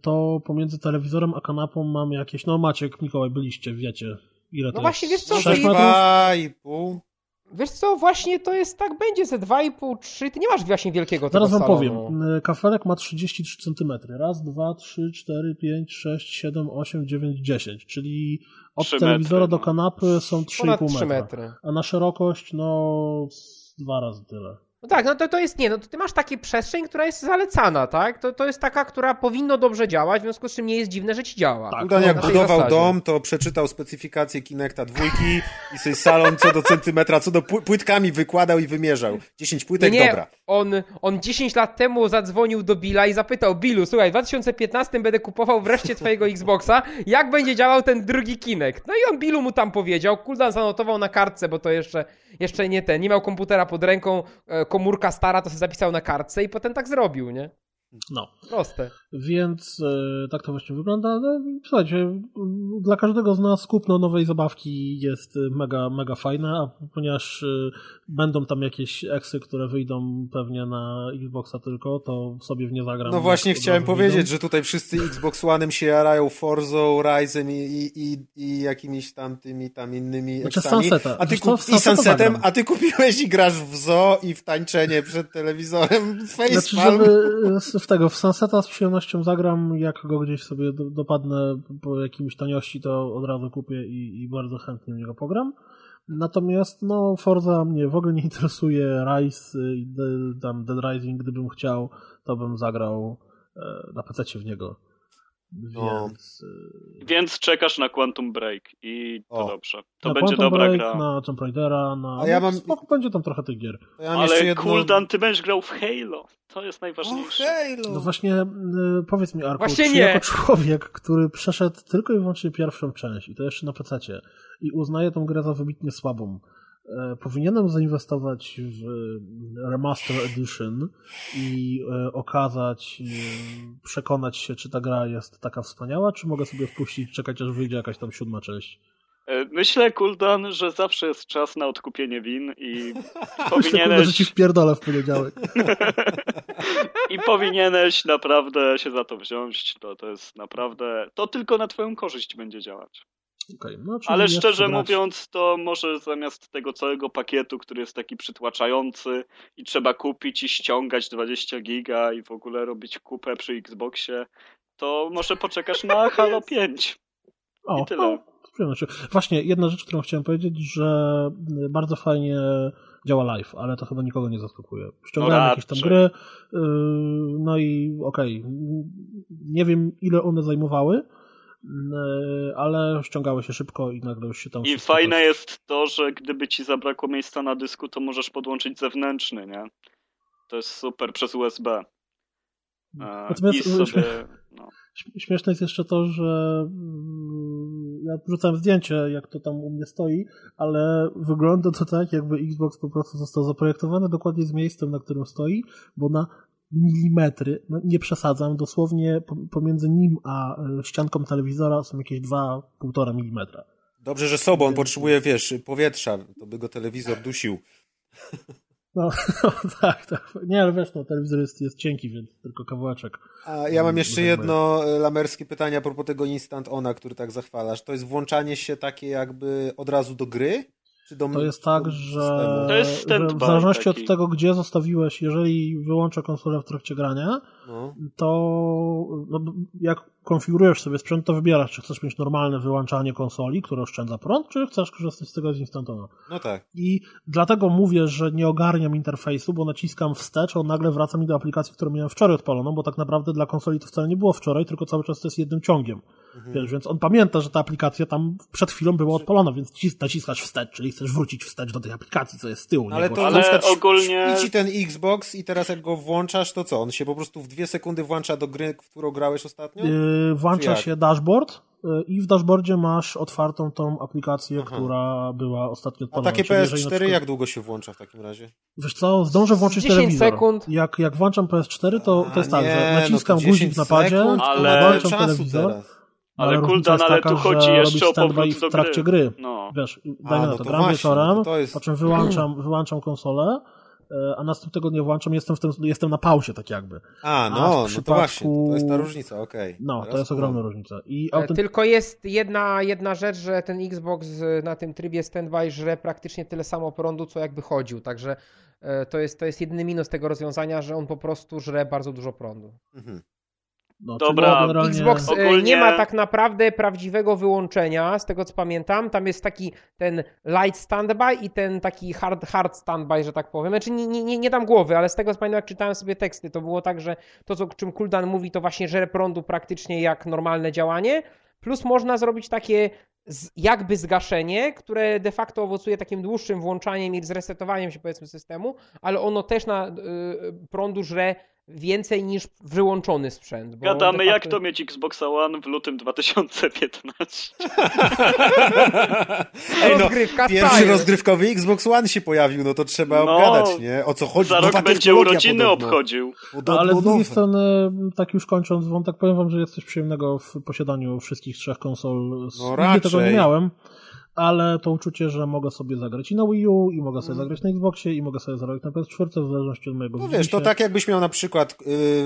to pomiędzy telewizorem a kanapą mam jakieś, no Maciek, Mikołaj, byliście, wiecie, ile to no właśnie, jest? wiesz co, 6 2,5 Wiesz co, właśnie to jest tak, będzie ze 2,5, 3, ty nie masz właśnie wielkiego Zaraz wam salonu. powiem. Y, kafelek ma 33 cm. Raz, dwa, trzy, cztery, pięć, sześć, siedem, osiem, dziewięć, dziesięć. Czyli od telewizora metry, do no. kanapy są 3,5 metra. metry. A na szerokość, no, dwa razy tyle. No tak, no to, to jest nie, no to ty masz taką przestrzeń, która jest zalecana, tak? To, to jest taka, która powinno dobrze działać, w związku z czym nie jest dziwne, że ci działa. Tak, Udan jak budował zasadzie. dom, to przeczytał specyfikację Kinecta dwójki i sobie salon co do centymetra, co do płytkami wykładał i wymierzał. 10 płytek, nie, dobra. On, on 10 lat temu zadzwonił do Billa i zapytał, Billu, słuchaj, w 2015 będę kupował wreszcie twojego Xboxa, jak będzie działał ten drugi Kinect? No i on Billu mu tam powiedział, Kuldan zanotował na kartce, bo to jeszcze, jeszcze nie ten, nie miał komputera pod ręką, e, komórka stara, to sobie zapisał na kartce i potem tak zrobił, nie? No. Proste. Więc e, tak to właśnie wygląda. No, słuchajcie, dla każdego z nas kupno nowej zabawki jest mega, mega fajne, a ponieważ e, będą tam jakieś eksy, które wyjdą pewnie na Xboxa tylko, to sobie w nie zagram. No właśnie chciałem powiedzieć, że tutaj wszyscy Xbox One'em się jarają Forza, Ryzen i, i, i, i jakimiś tam tymi tam innymi znaczy Sunseta. A ty, kup... I Sunsetem, a ty kupiłeś i grasz w zoo i w tańczenie przed telewizorem Facepalm. Znaczy, żeby tego, w Sunseta z przyjemnością zagram, jak go gdzieś sobie dopadnę po jakimś taniości, to od razu kupię i, i bardzo chętnie w niego pogram. Natomiast no, Forza mnie w ogóle nie interesuje. Rise, tam Dead Rising, gdybym chciał, to bym zagrał e, na PC w niego. No. Więc, no. więc czekasz na Quantum Break i to o. dobrze. To na będzie Quantum dobra Break, gra. Na Tomb Raidera, na... A ja mam... Spoko, będzie tam trochę tych gier. Ja Ale jedno... Kuldan, ty będziesz grał w Halo. To jest najważniejsze. O, Halo. No właśnie, y, powiedz mi Arku, właśnie czy nie. jako człowiek, który przeszedł tylko i wyłącznie pierwszą część i to jeszcze na PC i uznaje tą grę za wybitnie słabą, powinienem zainwestować w e, Remaster Edition i e, okazać, przekonać się, czy ta gra jest taka wspaniała, czy mogę sobie wpuścić, czekać aż wyjdzie jakaś tam siódma część. Myślę, Kuldan, że zawsze jest czas na odkupienie win i powinieneś... Myślę, że ci wpierdolę w poniedziałek. I powinieneś naprawdę się za to wziąć. To, to jest naprawdę... To tylko na twoją korzyść będzie działać. Okay, no, Ale szczerze mówiąc, to może zamiast tego całego pakietu, który jest taki przytłaczający i trzeba kupić i ściągać 20 giga i w ogóle robić kupę przy Xboxie, to może poczekasz na Halo 5. O, I tyle. No, Właśnie, jedna rzecz, którą chciałem powiedzieć, że bardzo fajnie działa live, ale to chyba nikogo nie zaskakuje. Ściągałem no jakieś tam gry, yy, no i okej, okay, nie wiem ile one zajmowały, ale ściągały się szybko i nagle już się tam... I fajne jest to, że gdyby ci zabrakło miejsca na dysku, to możesz podłączyć zewnętrzny, nie? To jest super przez USB. E, Natomiast sobie, no. śmieszne jest jeszcze to, że mm, ja wrzucałem zdjęcie, jak to tam u mnie stoi, ale wygląda to tak, jakby Xbox po prostu został zaprojektowany dokładnie z miejscem, na którym stoi, bo na milimetry, no nie przesadzam, dosłownie pomiędzy nim a e, ścianką telewizora są jakieś 2-1,5 milimetra. Dobrze, że sobą, on potrzebuje, wiesz, powietrza, to by go telewizor dusił. No, no, tak, tak. Nie, ale wiesz, no, telewizor jest, jest cienki, więc tylko kawałeczek. A ja mam jeszcze jedno e, lamerskie pytanie a propos tego Instant Ona, który tak zachwalasz. To jest włączanie się takie jakby od razu do gry? Do, to jest tak, że, to jest że w zależności taki. od tego, gdzie zostawiłeś, jeżeli wyłączę konsolę w trakcie grania, no. to no, jak konfigurujesz sobie sprzęt, to wybierasz, czy chcesz mieć normalne wyłączanie konsoli, które oszczędza prąd, czy chcesz korzystać z tego z instantona. No tak. I dlatego mówię, że nie ogarniam interfejsu, bo naciskam wstecz, on nagle wraca mi do aplikacji, którą miałem wczoraj odpaloną, bo tak naprawdę dla konsoli to wcale nie było wczoraj, tylko cały czas to jest jednym ciągiem. Mhm. Wiesz, więc on pamięta, że ta aplikacja tam przed chwilą była odpalona, więc naciskasz wstecz, czyli chcesz wrócić wstecz do tej aplikacji, co jest z tyłu. Ale nie? to ale ogólnie... ci ten Xbox i teraz jak go włączasz, to co? On się po prostu w dwie sekundy włącza do gry, w którą grałeś ostatnio? Yy, włącza się dashboard yy, i w dashboardzie masz otwartą tą aplikację, Aha. która była ostatnio odpalona. A takie PS4 przykład... jak długo się włącza w takim razie? Wiesz co, zdążę włączyć 10 telewizor. sekund. Jak, jak włączam PS4, to, to jest tak, że no naciskam no guzik na padzie, ale... włączam telewizor. Teraz. Ale, ale cooldown, ale tu chodzi jeszcze o powrót w trakcie gry. gry. No. Wiesz, dajmy A, na to, no to gram właśnie, wieczorem, to jest... po czym wyłączam, wyłączam konsolę, a następnego dnia włączam, jestem, w tym, jestem na pauzie, tak jakby. A, no, a przypadku... no to właśnie, to jest ta różnica, okej. Okay. No, Teraz to jest ogromna różnica. I e, autent... Tylko jest jedna, jedna rzecz, że ten Xbox na tym trybie standby żre praktycznie tyle samo prądu, co jakby chodził, także e, to jest, to jest jedyny minus tego rozwiązania, że on po prostu żre bardzo dużo prądu. Mhm. No, Dobra, generalnie... Xbox e, ogólnie... nie ma tak naprawdę prawdziwego wyłączenia, z tego co pamiętam. Tam jest taki ten light standby i ten taki hard, hard standby, że tak powiem. Znaczy nie, nie, nie dam głowy, ale z tego co pamiętam, jak czytałem sobie teksty, to było tak, że to, co, czym Kuldan mówi, to właśnie żere prądu praktycznie jak normalne działanie. Plus można zrobić takie jakby zgaszenie, które de facto owocuje takim dłuższym włączaniem i zresetowaniem się powiedzmy systemu, ale ono też na y, prądu żre więcej niż wyłączony sprzęt. Gadamy, facto... jak to mieć Xbox One w lutym 2015. Ej, no, pierwszy rozgrywkowy Xbox One się pojawił, no to trzeba no, obgadać, nie? O co chodzi? Za rok będzie urodziny podobno. obchodził. No, ale z drugiej strony, tak już kończąc wątek, powiem wam, że jest coś przyjemnego w posiadaniu wszystkich trzech konsol. No, Nigdy tego nie miałem ale to uczucie, że mogę sobie zagrać i na Wii U, i mogę sobie mm. zagrać na Xboxie, i mogę sobie zagrać na PS4, w zależności od mojego No wiesz, to tak jakbyś miał na przykład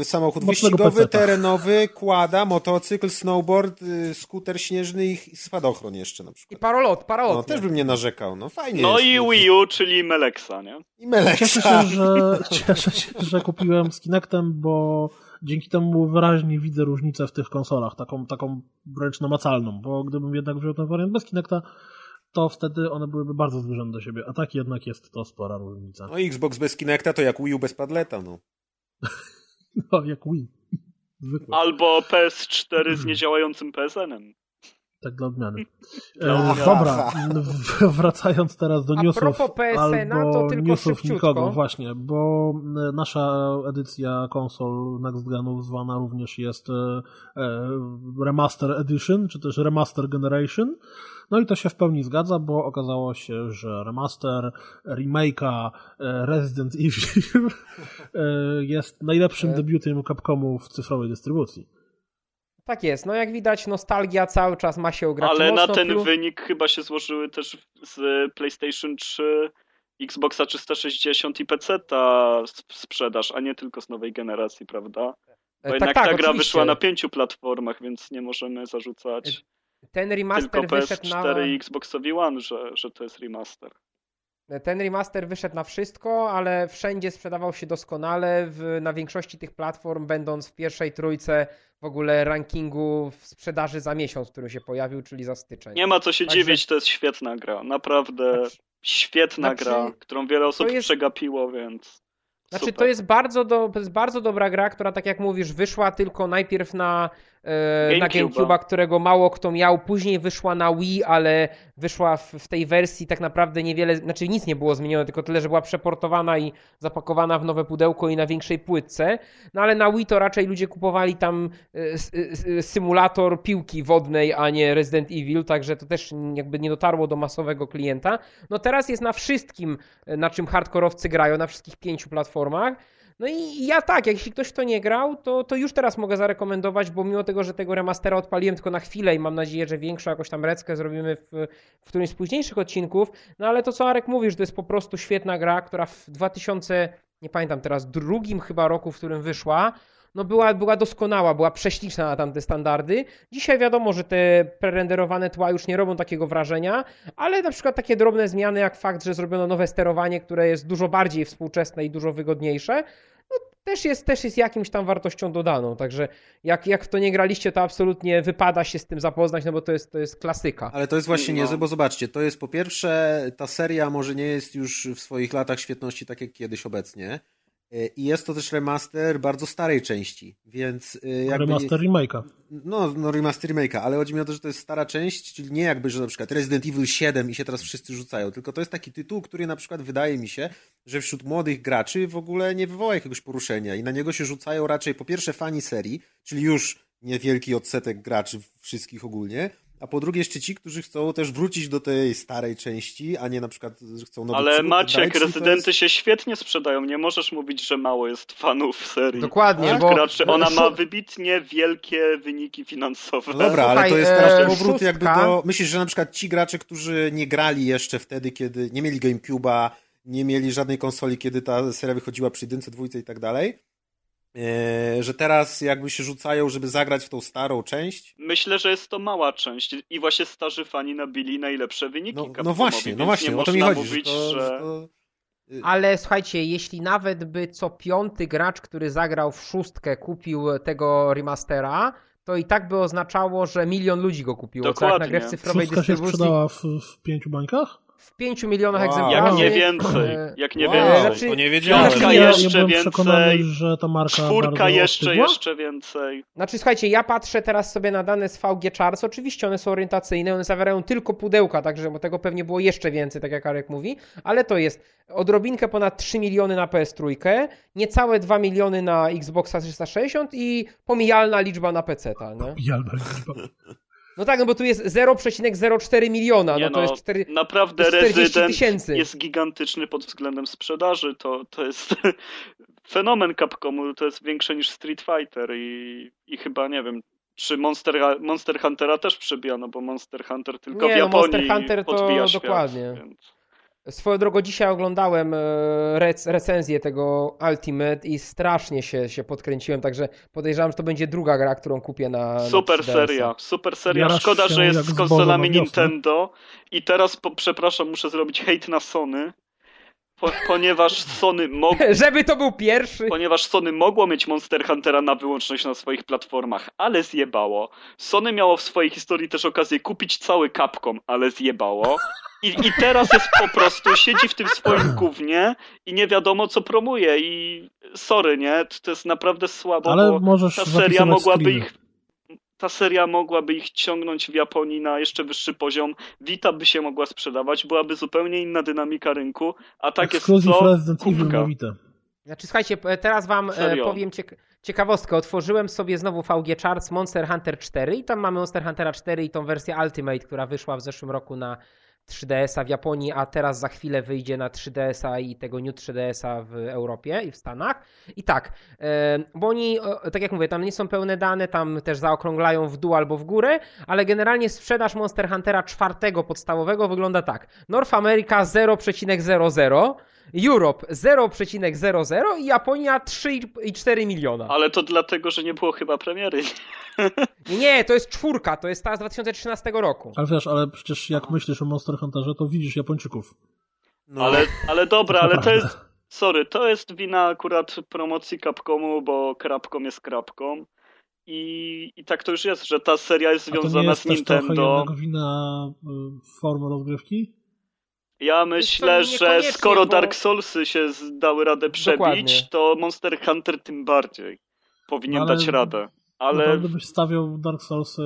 y, samochód wyścigowy, terenowy, kłada, motocykl, snowboard, y, skuter śnieżny i spadochron jeszcze na przykład. I parolot, parolot. No, też bym nie narzekał, no fajnie No jest, i Wii U, czyli Melexa, nie? I Melexa. Cieszę się, że, cieszę się, że kupiłem z Kinectem, bo dzięki temu wyraźnie widzę różnicę w tych konsolach, taką, taką wręcz namacalną, bo gdybym jednak wziął ten wariant bez Kinecta, to wtedy one byłyby bardzo zbliżone do siebie. A tak jednak jest to spora różnica. No Xbox bez Kinecta to jak Wii U bez padleta, no. no, jak Wii. Zwykle. Albo PS4 z niedziałającym PSN-em. Tak dla odmiany. E, dobra, wracając teraz do newsów. albo newsów nikogo, właśnie, bo e, nasza edycja konsol Next Genów zwana również jest e, e, Remaster Edition, czy też Remaster Generation. No i to się w pełni zgadza, bo okazało się, że remaster remake'a e, Resident Evil jest najlepszym debiutem Capcomu w cyfrowej dystrybucji. Tak jest, no jak widać nostalgia cały czas ma się grać Ale mocno, na ten plus... wynik chyba się złożyły też z PlayStation 3, Xboxa 360 i PC ta sprzedaż, a nie tylko z nowej generacji, prawda? Bo tak, jednak tak, ta gra oczywiście. wyszła na pięciu platformach, więc nie możemy zarzucać ten remaster tylko wyszedł PS4 na... i Xboxowi One, że, że to jest remaster. Ten remaster wyszedł na wszystko, ale wszędzie sprzedawał się doskonale, w, na większości tych platform, będąc w pierwszej trójce w ogóle rankingu w sprzedaży za miesiąc, który się pojawił, czyli za styczeń. Nie ma co się Także... dziwić, to jest świetna gra. Naprawdę znaczy... świetna znaczy... gra, którą wiele osób jest... przegapiło, więc. Znaczy, Super. to jest, bardzo do, to jest bardzo dobra gra, która, tak jak mówisz, wyszła tylko najpierw na E, na GameCube'a, którego mało kto miał. Później wyszła na Wii, ale wyszła w, w, tej wersji tak naprawdę niewiele, znaczy nic nie było zmienione, tylko tyle, że była przeportowana i zapakowana w nowe pudełko i na większej płytce. No ale na Wii to raczej ludzie kupowali tam e, e, symulator piłki wodnej, a nie Resident Evil, także to też jakby nie dotarło do masowego klienta. No teraz jest na wszystkim, na czym hardkorowcy grają, na wszystkich pięciu platformach. No i ja tak, jeśli ktoś to nie grał, to, to już teraz mogę zarekomendować, bo mimo tego, że tego remastera odpaliłem tylko na chwilę i mam nadzieję, że większą jakąś tam reckę zrobimy w, w którymś z późniejszych odcinków, no ale to co Arek mówisz, to jest po prostu świetna gra, która w 2000, nie pamiętam teraz, drugim chyba roku, w którym wyszła, no była, była doskonała, była prześliczna na tamte standardy. Dzisiaj wiadomo, że te prerenderowane tła już nie robią takiego wrażenia, ale na przykład takie drobne zmiany, jak fakt, że zrobiono nowe sterowanie, które jest dużo bardziej współczesne i dużo wygodniejsze, no też jest, też jest jakimś tam wartością dodaną. Także jak, jak w to nie graliście, to absolutnie wypada się z tym zapoznać, no bo to jest, to jest klasyka. Ale to jest właśnie no. niezłe, bo zobaczcie, to jest po pierwsze, ta seria może nie jest już w swoich latach świetności tak jak kiedyś obecnie, I jest to też remaster bardzo starej części, więc e, jakby... Remaster remake'a. No, no remaster remake'a, ale chodzi mi o to, że to jest stara część, czyli nie jakby, że na przykład Resident Evil 7 i się teraz wszyscy rzucają, tylko to jest taki tytuł, który na przykład wydaje mi się, że wśród młodych graczy w ogóle nie wywoła jakiegoś poruszenia i na niego się rzucają raczej po pierwsze fani serii, czyli już niewielki odsetek graczy wszystkich ogólnie, a po drugie jeszcze ci, którzy chcą też wrócić do tej starej części, a nie na przykład chcą nowych Ale Maciek, rezydenty jest... się świetnie sprzedają, nie możesz mówić, że mało jest fanów serii. Dokładnie, tak? bo... Graczy, ona ma wybitnie wielkie wyniki finansowe. No dobra, ale to jest teraz e, powrót jakby do... Myślisz, że na przykład ci gracze, którzy nie grali jeszcze wtedy, kiedy nie mieli GameCube'a, nie mieli żadnej konsoli, kiedy ta seria wychodziła przy jedynce, dwójce i tak dalej, że teraz jakby się rzucają, żeby zagrać w tą starą część? Myślę, że jest to mała część i właśnie starzy fani nabili najlepsze wyniki. No, no właśnie, no właśnie, o to mi chodzi. Mówić, że to, że... To... Y- Ale słuchajcie, jeśli nawet by co piąty gracz, który zagrał w szóstkę, kupił tego remastera, to i tak by oznaczało, że milion ludzi go kupiło. Dokładnie. Jak na grę w cyfrowej Szóstka się sprzedała w, w pięciu bańkach? W 5 milionach wow. egzemplarzy. Jak nie więcej. Jak nie wow. więcej. Znaczy, to nie wiedziałem. Piątka ja jeszcze więcej. że ta marka Czwórka jeszcze, jeszcze więcej. Znaczy słuchajcie, ja patrzę teraz sobie na dane z VG Charts. Oczywiście one są orientacyjne, one zawierają tylko pudełka, także tego pewnie było jeszcze więcej, tak jak Arek mówi, ale to jest odrobinkę ponad 3 miliony na PS3, niecałe 2 miliony na Xboxa 360 i pomijalna liczba na PC. Pomijalna liczba. No tak, no bo tu jest 0,04 miliona, nie no to no, jest 4, Naprawdę to jest rezydent tysięcy. jest gigantyczny pod względem sprzedaży, to, to jest fenomen Capcomu, to jest większe niż Street Fighter i, i chyba, nie wiem, czy Monster, Monster Huntera też przebijano, bo Monster Hunter tylko nie, w Japonii no Monster Hunter to świat, dokładnie. Więc... Swoją drogą dzisiaj oglądałem e, rec recenzję tego Ultimate i strasznie się, się podkręciłem, także podejrzewam, że to będzie druga gra, którą kupię na Super na seria, super seria. Szkoda, że jest z konsolami Nintendo. I teraz, po, przepraszam, muszę zrobić hejt na Sony, po, ponieważ Sony mogło... Żeby to był pierwszy! Ponieważ Sony mogło mieć Monster Huntera na wyłączność na swoich platformach, ale zjebało. Sony miało w swojej historii też okazję kupić cały Capcom, ale zjebało. I, I teraz jest po prostu, siedzi w tym swoim gównie i nie wiadomo co promuje i sorry, nie? To jest naprawdę słabo, Ale bo możesz ta seria mogłaby screeny. ich ta seria mogłaby ich ciągnąć w Japonii na jeszcze wyższy poziom. Vita by się mogła sprzedawać, byłaby zupełnie inna dynamika rynku, a tak Exclusive jest na Vita. Znaczy, słuchajcie, teraz wam e, Serio? powiem ciek ciekawostkę. Otworzyłem sobie znowu VG Charts Monster Hunter 4 i tam mamy Monster Huntera 4 i tą wersję Ultimate, która wyszła w zeszłym roku na 3DS-a w Japonii, a teraz za chwilę wyjdzie na 3DS-a i tego New 3DS-a w Europie i w Stanach. I tak, bo oni, tak jak mówię, tam nie są pełne dane, tam też zaokrąglają w dół albo w górę, ale generalnie sprzedaż Monster Huntera czwartego podstawowego wygląda tak. North America 0,00, Europe 0,00 i Japonia 3,4 miliona. Ale to dlatego, że nie było chyba premiery. Nie, to jest czwórka, to jest ta z 2013 roku. Ale wiesz, ale przecież jak myślisz o Monster Hunterze, to widzisz Japończyków. No. Ale, ale dobra, ale to jest, sorry, to jest wina akurat promocji Capcomu, bo Capcom jest Capcom. I, I tak to już jest, że ta seria jest związana z Nintendo. To nie jest wina y, formy rozgrywki? Ja myślę, że skoro bo... Dark Soulsy się dały radę przebić, Dokładnie. to Monster Hunter tym bardziej powinien ale... dać radę. Ale... Naprawdę byś stawiał Dark Soulsy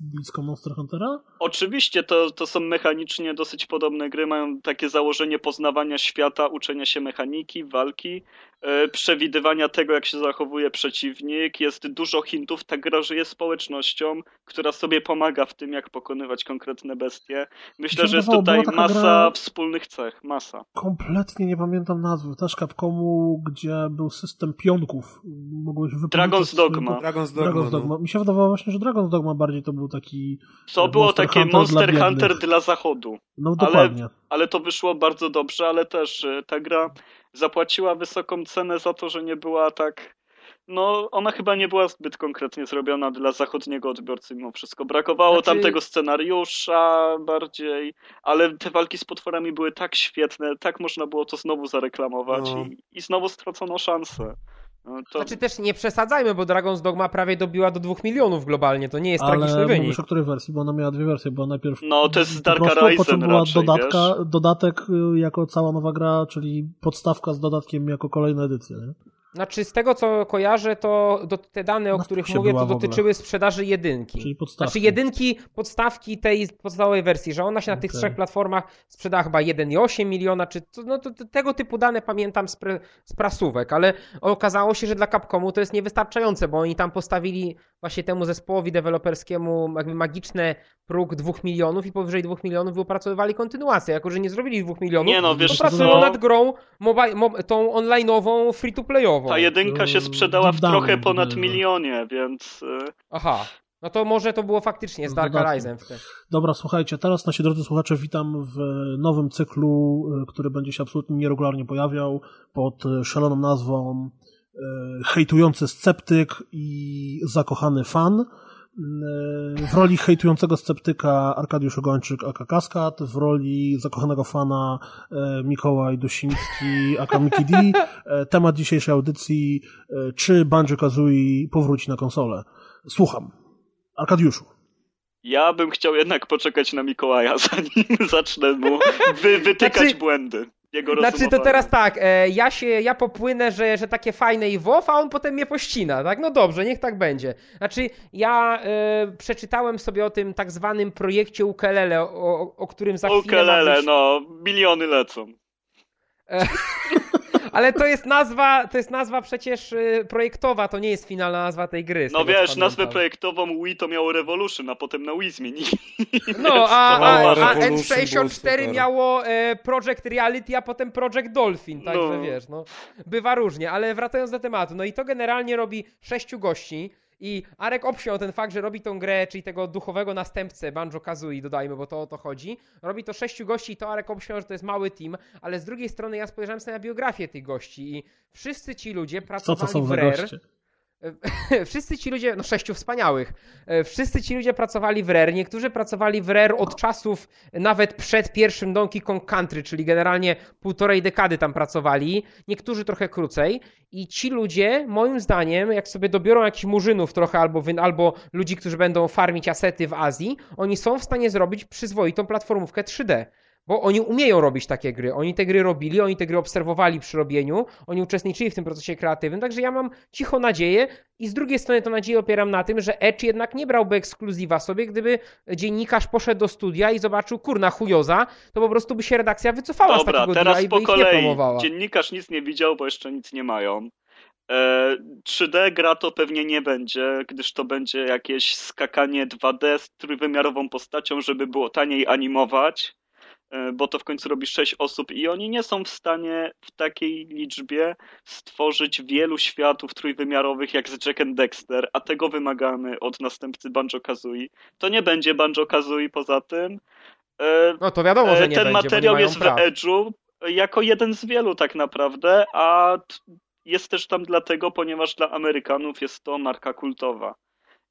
blisko Monster Huntera? Oczywiście, to, to są mechanicznie dosyć podobne gry, mają takie założenie poznawania świata, uczenia się mechaniki, walki, przewidywania tego, jak się zachowuje przeciwnik. Jest dużo hintów. Ta gra żyje społecznością, która sobie pomaga w tym, jak pokonywać konkretne bestie. Myślę, że jest tutaj masa gra... wspólnych cech. Masa. Kompletnie nie pamiętam nazwy. Też Capcomu, gdzie był system pionków. Mogłeś Dragon's Dogma. Dragon's Dogma. Dragon's Dogma. No. Mi się wydawało właśnie, że Dragon's Dogma bardziej to był taki... Co było takie Hunter Monster dla Hunter dla zachodu. No dokładnie. Ale, ale to wyszło bardzo dobrze, ale też e, ta gra zapłaciła wysoką cenę za to, że nie była tak. No, ona chyba nie była zbyt konkretnie zrobiona dla zachodniego odbiorcy mimo wszystko. Brakowało znaczy... tam tego scenariusza bardziej, ale te walki z potworami były tak świetne, tak można było to znowu zareklamować no. i, i znowu stracono szansę. No to... Znaczy też nie przesadzajmy, bo Dragon's Dogma prawie dobiła do 2 milionów globalnie, to nie jest Ale tragiczny wynik. Ale o której wersji, bo ona miała dwie wersje, bo najpierw no, to jest Dark Horizon potrzebowała dodatka, dodatek y, jako cała nowa gra, czyli podstawka z dodatkiem jako kolejna edycja, nie? Znaczy, z tego co kojarzę, to do, te dane, o których mówię, to dotyczyły sprzedaży jedynki. Czyli podstawki. Znaczy, jedynki, podstawki tej podstawowej wersji, że ona się na okay. tych trzech platformach sprzedała chyba 1,8 miliona, czy to, no, to, to, tego typu dane pamiętam z, pre, z prasówek, ale okazało się, że dla Capcomu to jest niewystarczające, bo oni tam postawili właśnie temu zespołowi deweloperskiemu jakby magiczne próg 2 milionów i powyżej 2 milionów wypracowywali kontynuację. Jako, że nie zrobili 2 milionów, nie no, wiesz, to pracują no... nad grą mobile, mo, tą online'ową, free-to-playową. Ta jedynka się sprzedała w trochę ponad milionie, więc... Y, Aha. No to może to było faktycznie z Dark Horizon. Dobra, słuchajcie, teraz nasi drodzy słuchacze witam w nowym cyklu, y, który będzie się absolutnie nieregularnie pojawiał pod szaloną nazwą y, Hejtujący Sceptyk i Zakochany Fan. W roli hejtującego sceptyka Arkadiusz Ogończyk aka Kaskad, w roli zakochanego fana e, Mikołaj Dosiński aka Mickey D. E, temat dzisiejszej audycji, czy Banjo-Kazooie powróci na konsolę. Słucham. Arkadiuszu. Ja bym chciał jednak poczekać na Mikołaja, zanim zacznę mu wy, wytykać znaczy, błędy jego Znaczy to teraz tak, e, ja się, ja popłynę, że, że takie fajne i WoW, a on potem mnie pościna, tak? No dobrze, niech tak będzie. Znaczy ja e, przeczytałem sobie o tym tak zwanym projekcie Ukelele, o, o którym za chwilę Ukelele, być... no, miliony lecą. E, ale to jest nazwa, to jest nazwa przecież y, projektowa, to nie jest finalna nazwa tej gry. No wiesz, nazwę projektową Wii to miało Revolution, a potem na Wii zmienili. No, a, a, a N64 miało e, Project Reality, a potem Project Dolphin, także no. wiesz, no. Bywa różnie, ale wracając do tematu, no i to generalnie robi sześciu gości, i Arek obsiął ten fakt, że robi tą grę, czyli tego duchowego następcę Banjo Kazooie, dodajmy, bo to o to chodzi. Robi to sześciu gości i to Arek obsiął, że to jest mały team, ale z drugiej strony ja spojrzałem sobie na biografię tych gości i wszyscy ci ludzie pracowali Co to są w Rare. Goście? Wszyscy ci ludzie, no sześciu wspaniałych, e, wszyscy ci ludzie pracowali w Rare. Niektórzy pracowali w Rare od czasów nawet przed pierwszym Donkey Kong Country, czyli generalnie półtorej dekady tam pracowali. Niektórzy trochę krócej. I ci ludzie, moim zdaniem, jak sobie dobiorą jakichś murzynów trochę albo, albo ludzi, którzy będą farmić asety w Azji, oni są w stanie zrobić przyzwoitą platformówkę 3D. Bo oni umieją robić takie gry. Oni te gry robili, oni te gry obserwowali przy robieniu, oni uczestniczyli w tym procesie kreatywnym, także ja mam cicho nadzieję i z drugiej strony to nadzieję opieram na tym, że Edge jednak nie brałby ekskluzywa sobie, gdyby dziennikarz poszedł do studia i zobaczył, kurna chujoza, to po prostu by się redakcja wycofała Dobra, z takiego teraz i po by kolei. ich nie promowała. Dziennikarz nic nie widział, bo jeszcze nic nie mają. 3D e, gra to pewnie nie będzie, gdyż to będzie jakieś skakanie 2D z trójwymiarową postacią, żeby było taniej animować. E, bo to w końcu robi sześć osób i oni nie są w stanie w takiej liczbie stworzyć wielu światów trójwymiarowych jak z Jack and Dexter, a tego wymagamy od następcy Banjo-Kazooie. To nie będzie Banjo-Kazooie poza tym. E, no to wiadomo, że nie Ten będzie, materiał jest praw. w Edge'u jako jeden z wielu tak naprawdę, a jest też tam dlatego, ponieważ dla Amerykanów jest to marka kultowa.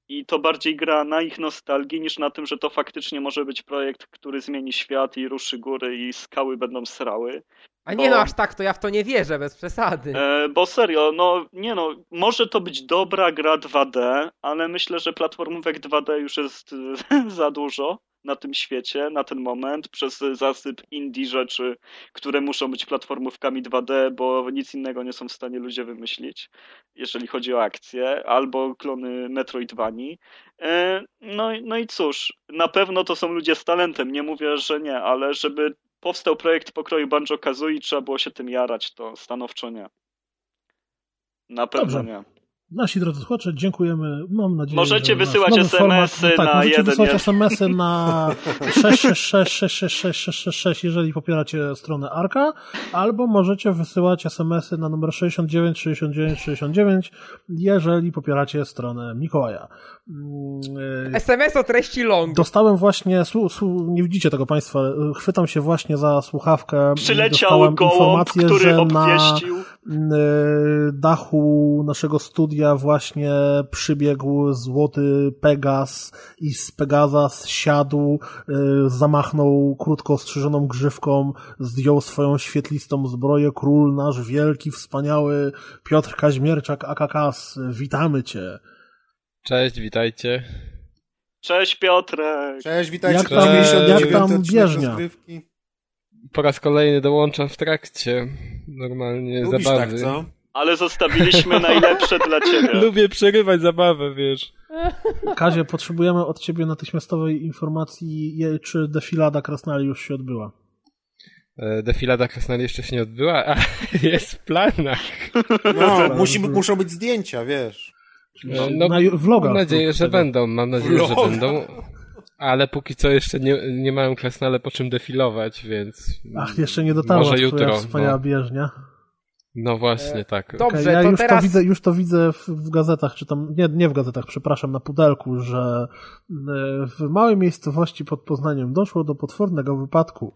I to bardziej gra na ich nostalgii niż na tym, że to faktycznie może być projekt, który zmieni świat i ruszy góry i skały będą srały. A bo, nie no, aż tak to ja w to nie wierzę, bez przesady. E, bo serio, no nie no, może to być dobra gra 2D, ale myślę, że platformówek 2D już jest za dużo na tym świecie, na ten moment, przez zasyp indie rzeczy, które muszą być platformówkami 2D, bo nic innego nie są w stanie ludzie wymyślić, jeżeli chodzi o akcje, albo klony Metroidvanii. E, no, no i cóż, na pewno to są ludzie z talentem, nie mówię, że nie, ale żeby powstał projekt pokroju Banjo-Kazooie, trzeba było się tym jarać, to stanowczo nie. Na pewno nie. Nasi drodzy słuchacze, dziękujemy. Mam nadzieję, Możecie że wysyłać SMS-y tak, na możecie jeden, wysyłać SMS-y na 666 jeżeli popieracie stronę Arka, albo możecie wysyłać SMS-y na numer 69 69 69, jeżeli popieracie stronę Mikołaja. SMS o treści long. Dostałem właśnie, su, su, nie widzicie tego Państwa, chwytam się właśnie za słuchawkę. Przyleciał gołąb, który że obwieścił. na dachu naszego studia właśnie przybiegł złoty Pegas i z Pegasa siadł, zamachnął krótko ostrzyżoną grzywką, zdjął swoją świetlistą zbroję, król nasz wielki, wspaniały Piotr Kaźmierczak AKKS. Witamy Cię. Cześć, witajcie. Cześć Piotrek. Cześć, witajcie. Jak tam, Cześć. jak tam bieżnia? Po raz kolejny dołączam w trakcie normalnie Lubisz zabawy. Tak, co? Ale zostawiliśmy najlepsze dla ciebie. Lubię przerywać zabawę, wiesz. Kazie, potrzebujemy od ciebie natychmiastowej informacji, czy defilada Krasnali już się odbyła. E, defilada Krasnali jeszcze się nie odbyła, a jest w planach. No, musi, muszą być zdjęcia, wiesz. No, no, na vloga. Mam nadzieję, że będą, mam nadzieję, Vloga. że będą. Ale póki co jeszcze nie, nie mają klasnale po czym defilować, więc. Ach, jeszcze nie dotarła może jutro. Wspaniała no. bieżnia. No właśnie, tak. Dobrze, okay, ja to już, teraz... to widzę, już to widzę w, w, gazetach, czy tam, nie, nie w gazetach, przepraszam, na pudelku, że e, w małej miejscowości pod Poznaniem doszło do potwornego wypadku.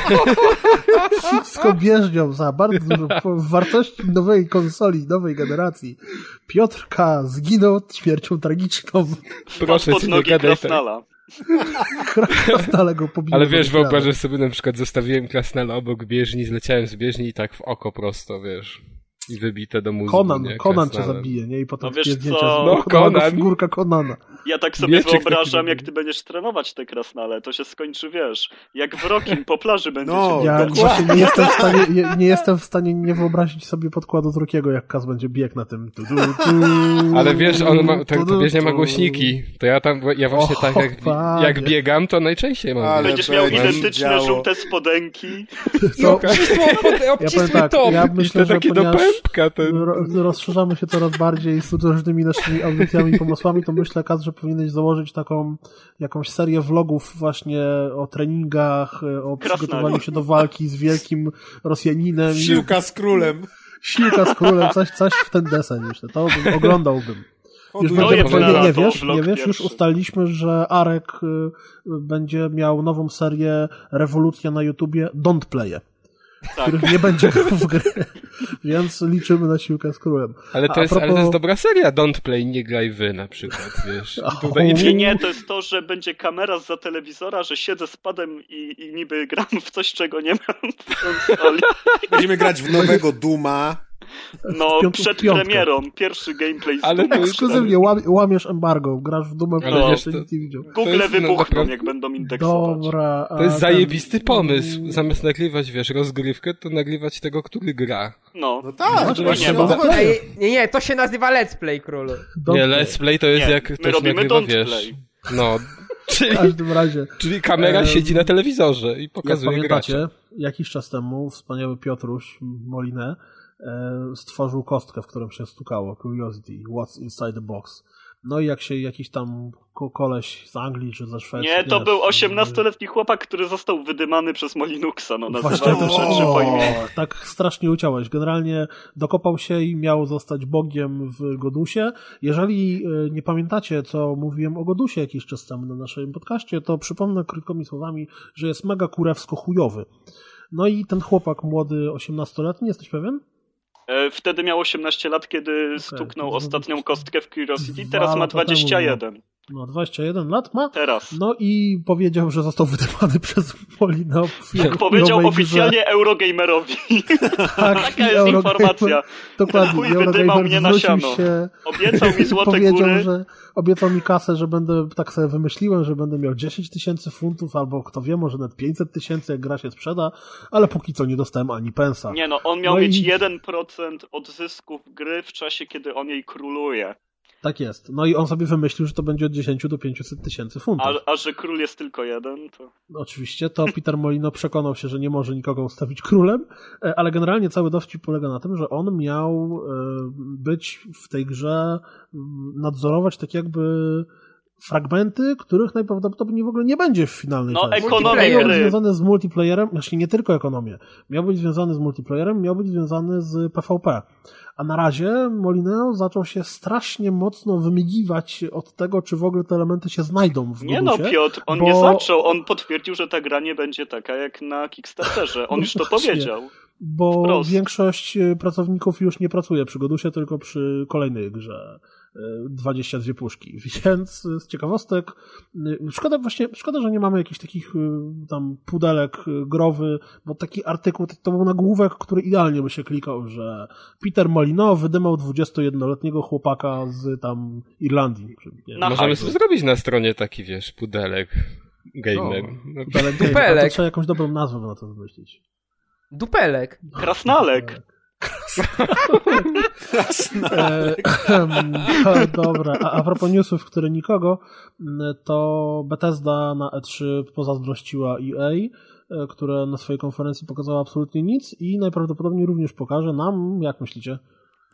Wszystko bieżnią za bardzo dużo wartości nowej konsoli, nowej generacji. Piotr K. zginął śmiercią tragiczną. Proszę pod nogi Krasnala. Go pobiło. Ale wiesz, wyobrażasz sobie na przykład zostawiłem Krasnala obok bieżni, zleciałem z bieżni i tak w oko prosto, wiesz. I wybite do mózgu, Conan, nie? Conan cię zabije, nie? I potem no wiesz zdjęcia co? No, Conan. figurka Konana. Ja tak sobie wyobrażam, jak ty będziesz trenować te krasnale, to się skończy, wiesz, jak w Rokim po plaży będziecie no, Ja właśnie nie jestem, w stanie, nie, nie, jestem w stanie nie wyobrazić sobie podkładu z Rokiego, jak Kaz będzie bieg na tym. Tu, tu, tu, Ale wiesz, on ma, ta, ta wieżnia ma głośniki. To ja tam, ja właśnie tak jak, jak biegam, to najczęściej mam. Ale będziesz miał identyczne działo. żółte spodenki. To, obcisły, ja tak, top. Ja myślę, że pępka. Ten... rozszerzamy się coraz bardziej z różnymi naszymi audycjami i pomysłami, to myślę, Kaz, że powinieneś założyć taką jakąś serię vlogów właśnie o treningach, o przygotowaniu się do walki z wielkim Rosjaninem. Siłka z królem. Siłka z królem, coś, coś w ten desen myślę. To bym, oglądałbym. Już no będzie, nie, nie wiesz, nie wiesz, już ustaliliśmy, że Arek y, będzie miał nową serię Rewolucja na YouTubie Don't Play tak. których nie będzie w gry. Więc liczymy na siłkę z królem. Ale to, jest, propos... ale to jest dobra seria, Don't Play, nie graj wy na przykład, wiesz. Tutaj... Nie, nie, to jest to, że będzie kamera za telewizora, że siedzę z padem i, i niby gram w coś, czego nie mam. Będziemy grać w nowego Duma, no, przed premierą, pierwszy gameplay z Ale ekskluzywnie łamiesz embargo, grasz w Dumę, ale wiesz, to, nie widział. Google no, wybuchną, jak będą indeksować. Dobra. To jest zajebisty pomysł. Zamiast nagrywać, wiesz, rozgrywkę, to nagrywać tego, który gra. No, no tak, no, nie, no, nie, nie, to się nazywa let's play, królu. nie, let's play to jest nie, jak ktoś robimy nagrywa, wiesz. Play. No, Czyli, w każdym razie. Czyli kamera siedzi na telewizorze i pokazuje Jak pamiętacie, gracze. jakiś czas temu wspaniały Piotruś Molinę E, stworzył kostkę, w którą się stukało, Curiosity, What's Inside the Box. No i jak się jakiś tam koleś z Anglii czy ze Szwecji... Nie, to wiesz, był 18-letni chłopak, który został wydymany przez Molinuxa, no nazywajmy rzeczy po imieniu. Tak strasznie uciąłeś. Generalnie dokopał się i miał zostać Bogiem w Godusie. Jeżeli e, nie pamiętacie, co mówiłem o Godusie jakiś czas temu na naszym podcaście, to przypomnę krótkimi słowami, że jest mega kurewsko chujowy. No i ten chłopak młody, 18-letni, jesteś pewien? E, wtedy miał 18 lat, kiedy okay. stuknął ostatnią kostkę w Curiosity, teraz ma 21. No, 21 lat ma? Teraz. No i powiedział, że został wydymany przez Molina. Powiedział oficjalnie grze. Eurogamerowi. Tak, Taka jest Eurogamer, informacja. Dokładnie. Chuj wydymał mnie na siano. Się, Obiecał mi złote powiedział, góry. Że obiecał mi kasę, że będę, tak sobie wymyśliłem, że będę miał 10 tysięcy funtów, albo kto wie, może nawet 500 tysięcy, jak gra się sprzeda, ale póki co nie dostałem ani pensa. Nie no, on miał no mieć i... 1% od zysków gry w czasie, kiedy on jej króluje. Tak jest. No i on sobie wymyślił, że to będzie od 10 do 500 tysięcy funtów. A, a, że król jest tylko jeden, to... Oczywiście, to Peter Molino przekonał się, że nie może nikogo ustawić królem, e, ale generalnie cały dowcip polega na tym, że on miał e, być w tej grze, nadzorować tak jakby fragmenty, których najprawdopodobniej w ogóle nie będzie w finalnej No, części. ekonomię Miał być związany z multiplayerem, znaczy nie tylko ekonomię, miał być związany z multiplayerem, miał być związany z PvP. A na razie Molineo zaczął się strasznie mocno wymigiwać od tego, czy w ogóle te elementy się znajdą w Nie no, Piotr, on bo... nie zaczął, on potwierdził, że ta gra nie będzie taka jak na Kickstarterze. On no już to właśnie, powiedział. Bo Wprost. większość pracowników już nie pracuje przy Godusie, tylko przy kolejnej grze 22 puszki. Więc z ciekawostek, y, szkoda właśnie, szkoda, że nie mamy jakichś takich y, tam pudelek y, growy, bo taki artykuł, to był nagłówek, który idealnie by się klikał, że Peter Molino wydymał 21-letniego chłopaka z tam Irlandii. Możemy sobie zrobić na stronie taki, wiesz, pudelek gamer. No, pudelek gamer. To trzeba jakąś dobrą nazwę na to wymyślić. Dupelek. Krasnalek. E, dobra, a, a propos newsów, które nikogo, to Bethesda na E3 pozazdrościła EA, e, które na swojej konferencji pokazało absolutnie nic i najprawdopodobniej również pokaże nam, jak myślicie,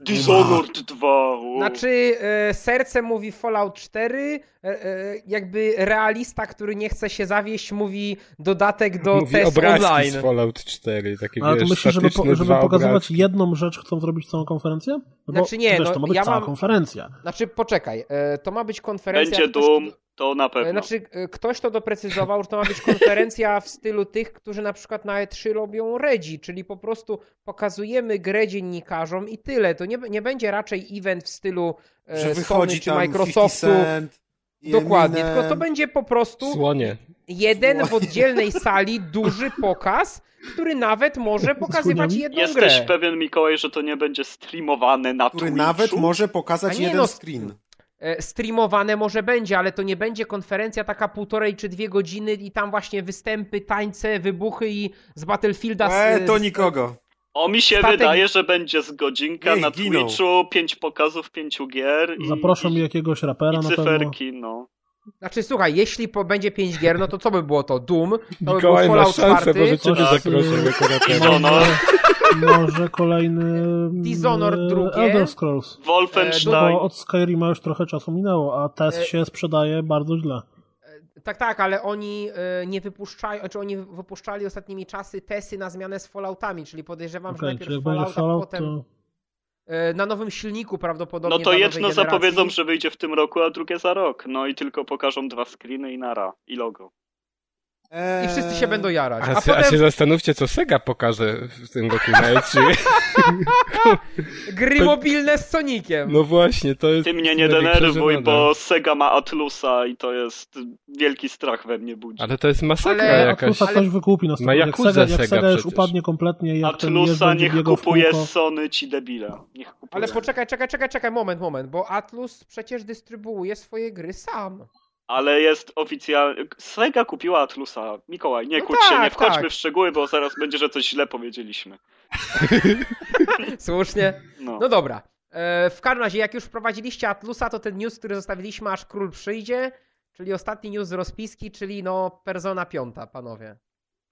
Dishonored 2. Znaczy, e, serce mówi Fallout 4, e, e, jakby realista, który nie chce się zawieść, mówi dodatek do mówi test online. z Fallout 4, takie Ale wiesz, to myślisz, żeby, po, żeby pokazywać obrazki. jedną rzecz, chcą zrobić całą konferencję? No znaczy nie, wiesz, no, to ma być ja cała mam... konferencja. Znaczy, poczekaj, e, to ma być konferencja... Będzie Doom. To na pewno. Znaczy, e, ktoś to doprecyzował, że to ma być konferencja w stylu tych, którzy na przykład na E3 robią redzi, czyli po prostu pokazujemy grę dziennikarzom i tyle. To nie, nie będzie raczej event w stylu e, że Sony czy Microsoftu. Dokładnie, tylko to będzie po prostu Słonie. jeden w oddzielnej sali duży pokaz, który nawet może pokazywać jedną Jesteś grę. Jesteś pewien, Mikołaj, że to nie będzie streamowane na Który Twitchu? nawet może pokazać jeden no, screen. E, streamowane może będzie, ale to nie będzie konferencja taka półtorej czy dwie godziny i tam właśnie występy, tańce, wybuchy i z Battlefielda... E, to nikogo. O, mi się Statek... wydaje, że będzie z godzinka Ej, na. Twitchu, pięć pokazów, pięciu gier. I, Zaproszą i, jakiegoś rapera i cyferki, no. Znaczy, słuchaj, jeśli po, będzie 5 gier, no to co by było to? Doom? To Mikołaj by był Fallout szansę, 4. Może ciebie rapera. Może kolejny Dishonored e, drugie. Elder Scrolls. Wolfenstein. Bo od Skyrima już trochę czasu minęło, a test e, się sprzedaje bardzo źle. E, tak, tak, ale oni nie wypuszczają, znaczy oni wypuszczali ostatnimi czasy testy na zmianę z Falloutami, czyli podejrzewam, okay, że najpierw Fallout, a potem... To... Na nowym silniku prawdopodobnie. No to jedno zapowiedzą, że wyjdzie w tym roku, a drugie za rok. No i tylko pokażą dwa screeny i nara. I logo. I wszyscy się będą jarać. A, a, potem... a się zastanówcie, co Sega pokaże w tym roku na E3. Gry mobilne z Soniciem. No właśnie, to jest... Ty mnie nie denerwuj, bo Sega ma Atlusa i to jest wielki strach we mnie budzi. Ale to jest masakra ale... jakaś. Atlusa ale... ktoś wykupi na stronę. Jak Sega, jak Sega już upadnie kompletnie jak Atlusa niech kupuje Sony ci debile. Niech kupuje. Ale poczekaj, czekaj, czekaj, czekaj, moment, moment, bo Atlus przecież dystrybuuje swoje gry sam ale jest oficjalnie. Sega kupiła Atlusa. Mikołaj, nie no kłóć tak, się, nie wchodźmy tak. w szczegóły, bo zaraz będzie, że coś źle powiedzieliśmy. Słusznie. No, no dobra. E, w każdym razie, jak już wprowadziliście Atlusa, to ten news, który zostawiliśmy, aż król przyjdzie, czyli ostatni news z rozpiski, czyli no Persona 5, panowie.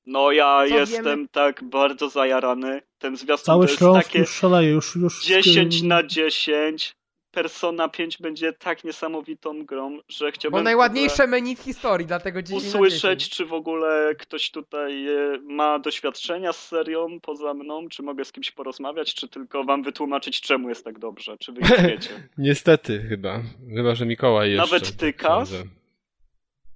No ja Co jestem wiemy? tak bardzo zajarany. Ten zwiastun Cały to jest Śląsk takie już szaleje, już, już 10 na 10. Persona 5 będzie tak niesamowitą grą, że chciałbym... Bo najładniejsze menu w historii, dlatego 10 Usłyszeć, czy w ogóle ktoś tutaj e, ma doświadczenia z serią poza mną, czy mogę z kimś porozmawiać, czy tylko wam wytłumaczyć, czemu jest tak dobrze, czy wy nie wiecie. Niestety chyba, chyba, że Mikołaj jeszcze. Nawet ty, Kas?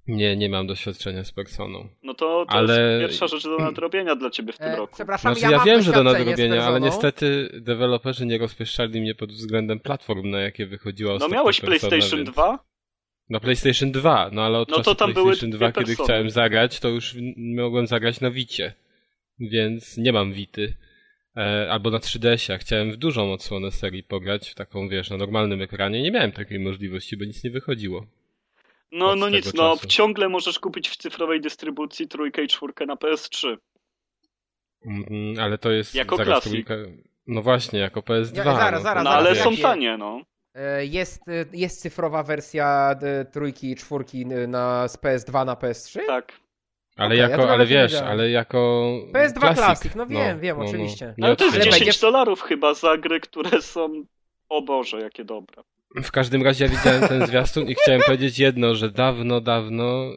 Nie, nie mam doświadczenia z Personą. No to, to ale... jest pierwsza rzecz do nadrobienia dla ciebie w tym e, roku. Przepraszam, znaczy, ja, ja wiem, że do nadrobienia, ale niestety deweloperzy nie rozpieszczali mnie pod względem platform, na jakie wychodziła No miałeś Persona, PlayStation więc... 2? Na PlayStation 2, no ale od no czasu to PlayStation 2, kiedy persony. chciałem zagrać, to już mogłem zagrać na Wicie. Więc nie mam Wity. E, albo na 3DS-ie. Chciałem w dużą odsłonę serii pograć, w taką, wiesz, na normalnym ekranie. Nie miałem takiej możliwości, bo nic nie wychodziło. No, no nic, no ciągle możesz kupić w cyfrowej dystrybucji trójkę i czwórkę na PS3. Mm, ale to jest... Jako klasik. No właśnie, jako PS2. Ja, zaraz, no. zaraz, no ale są tanie, no. E, jest, e, jest cyfrowa wersja trójki i czwórki na, z PS2 na PS3? Tak. Ale Okej, jako, ja ale wiesz, ale jako. PS2 Classic. Classic, no wiem, wiem, oczywiście. nie Ale to jest Ale 10 będzie- dolarów chyba za gry, które są... O Boże, jakie dobre. W każdym razie ja widziałem ten zwiastun i chciałem powiedzieć jedno, że dawno, dawno,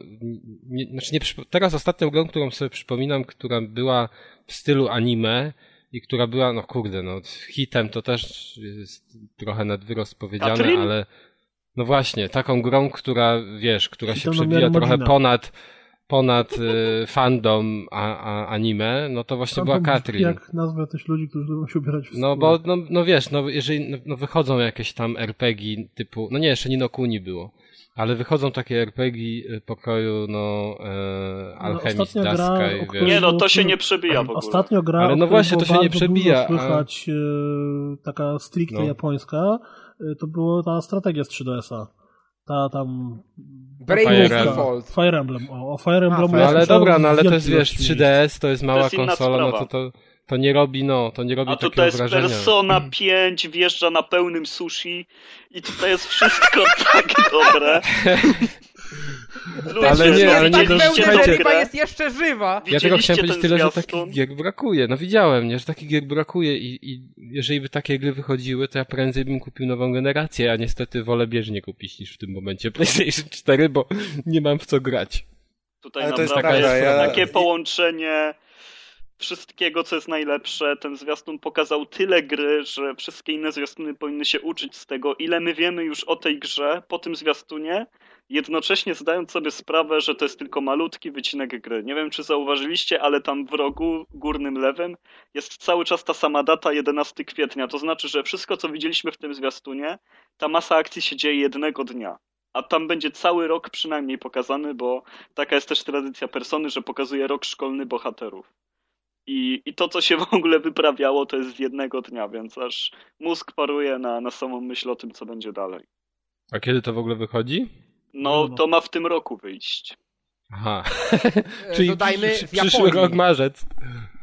nie, znaczy nie, teraz ostatnią grą, którą sobie przypominam, która była w stylu anime i która była, no kurde, no hitem to też jest trochę nad wyrost powiedziane, Katrin? ale no właśnie, taką grą, która, wiesz, która się przebija trochę ponad ponad y, fandom a, a anime, no to właśnie była Fandom Katrin. Jak nazwę też ludzi, którzy lubią się ubierać w No bo, no, no wiesz, no jeżeli no, no wychodzą jakieś tam RPG typu, no nie, jeszcze Nino Kuni było, ale wychodzą takie RPG pokoju, no, e, Alchemist, ostatnia gra, wiesz. Nie no, to się nie przebija w ogóle. Ostatnio gra, Ale no właśnie, to się nie przebija, Dużo a- słychać e, taka stricte No. japońska, to była ta strategia z 3DS-a. Ta tam... Brave Fire Fire Emblem. Default. Fire Emblem. O, o Fire Emblem A, No ale dobra, no ale to jest, wiesz, ilości 3DS, to jest mała To jest konsola, no to, to to nie robi, no, to nie robi A takiego tutaj jest wrażenia. Persona 5, wjeżdża na pełnym sushi i tutaj jest wszystko tak dobre. Ludzie, Ale nie, ale nie, tak no, że grę? jest jeszcze żywa. Ja tylko Widzieliście chciałem powiedzieć tyle, że zwiastun? takich gier brakuje. No widziałem, nie, że takich gier brakuje i, i jeżeli by takie gry wychodziły, to ja prędzej bym kupił nową generację, a niestety wolę bieżnie kupić niż w tym momencie PlayStation 4, bo nie mam w co grać. Tutaj Ale to jest naprawdę prawda, jest ja- takie połączenie wszystkiego, co jest najlepsze. Ten zwiastun pokazał tyle gry, że wszystkie inne zwiastuny powinny się uczyć z tego, ile my wiemy już o tej grze po tym zwiastunie, jednocześnie zdając sobie sprawę, że to jest tylko malutki wycinek gry. Nie wiem, czy zauważyliście, ale tam w rogu górnym lewym jest cały czas ta sama data, 11 kwietnia. To znaczy, że wszystko, co widzieliśmy w tym zwiastunie, ta masa akcji się dzieje jednego dnia. A tam będzie cały rok przynajmniej pokazany, bo taka jest też tradycja persony, że pokazuje rok szkolny bohaterów. I, I to, co się w ogóle wyprawiało, to jest z jednego dnia, więc aż mózg paruje na, na samą myśl o tym, co będzie dalej. A kiedy to w ogóle wychodzi? No, No. to ma w tym roku wyjść. Aha. Czyli Dodajmy przysz- w przyszły rok marzec.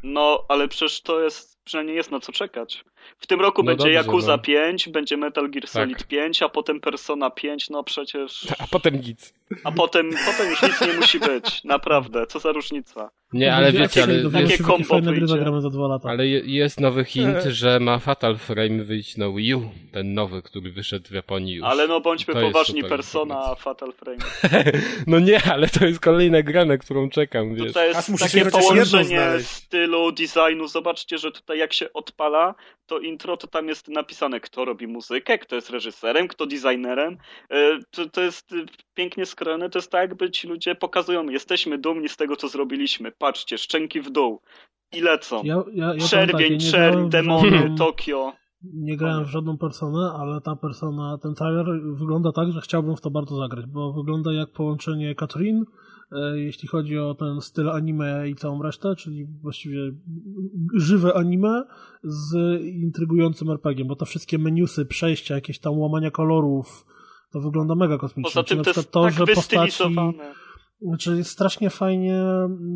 No, ale przecież to jest, przynajmniej jest na co czekać. W tym roku No będzie dobrze, Yakuza no. 5, będzie Metal Gear Tak. Solid 5, a potem Persona 5, no przecież... A potem nic. A potem, potem już nic nie musi być, naprawdę, co za różnica. Nie, ale wiecie, ale, Takie jakie kombo wyjdzie. za dwa lata. ale je- jest nowy hint, że ma Fatal Frame wyjść na Wii U. Ten nowy, który wyszedł w Japonii już. Ale no bądźmy To poważni, Persona, informacja. Fatal Frame. No nie, ale to jest kolejna gra, na którą czekam, wiesz. Tutaj jest takie połączenie znaleźć. Stylu, designu. Zobaczcie, że tutaj jak się odpala to intro, to tam jest napisane, kto robi muzykę, kto jest reżyserem, kto designerem. E, To, to jest y, pięknie skrojone, to jest tak, jakby ci ludzie pokazują, jesteśmy dumni z tego, co zrobiliśmy. Patrzcie, szczęki w dół. I lecą. Ja, ja, ja Czerwień, tak, czerń, demony, Tokio. Nie grałem w żadną personę, ale ta persona, ten trailer wygląda tak, że chciałbym w to bardzo zagrać, bo wygląda jak połączenie Katrin, jeśli chodzi o ten styl anime i całą resztę, czyli właściwie żywe anime z intrygującym RPG, bo to wszystkie menusy, przejścia, jakieś tam łamania kolorów, to wygląda mega kosmicznie. Poza tym to jest to, tak że postaci... Znaczy jest strasznie fajnie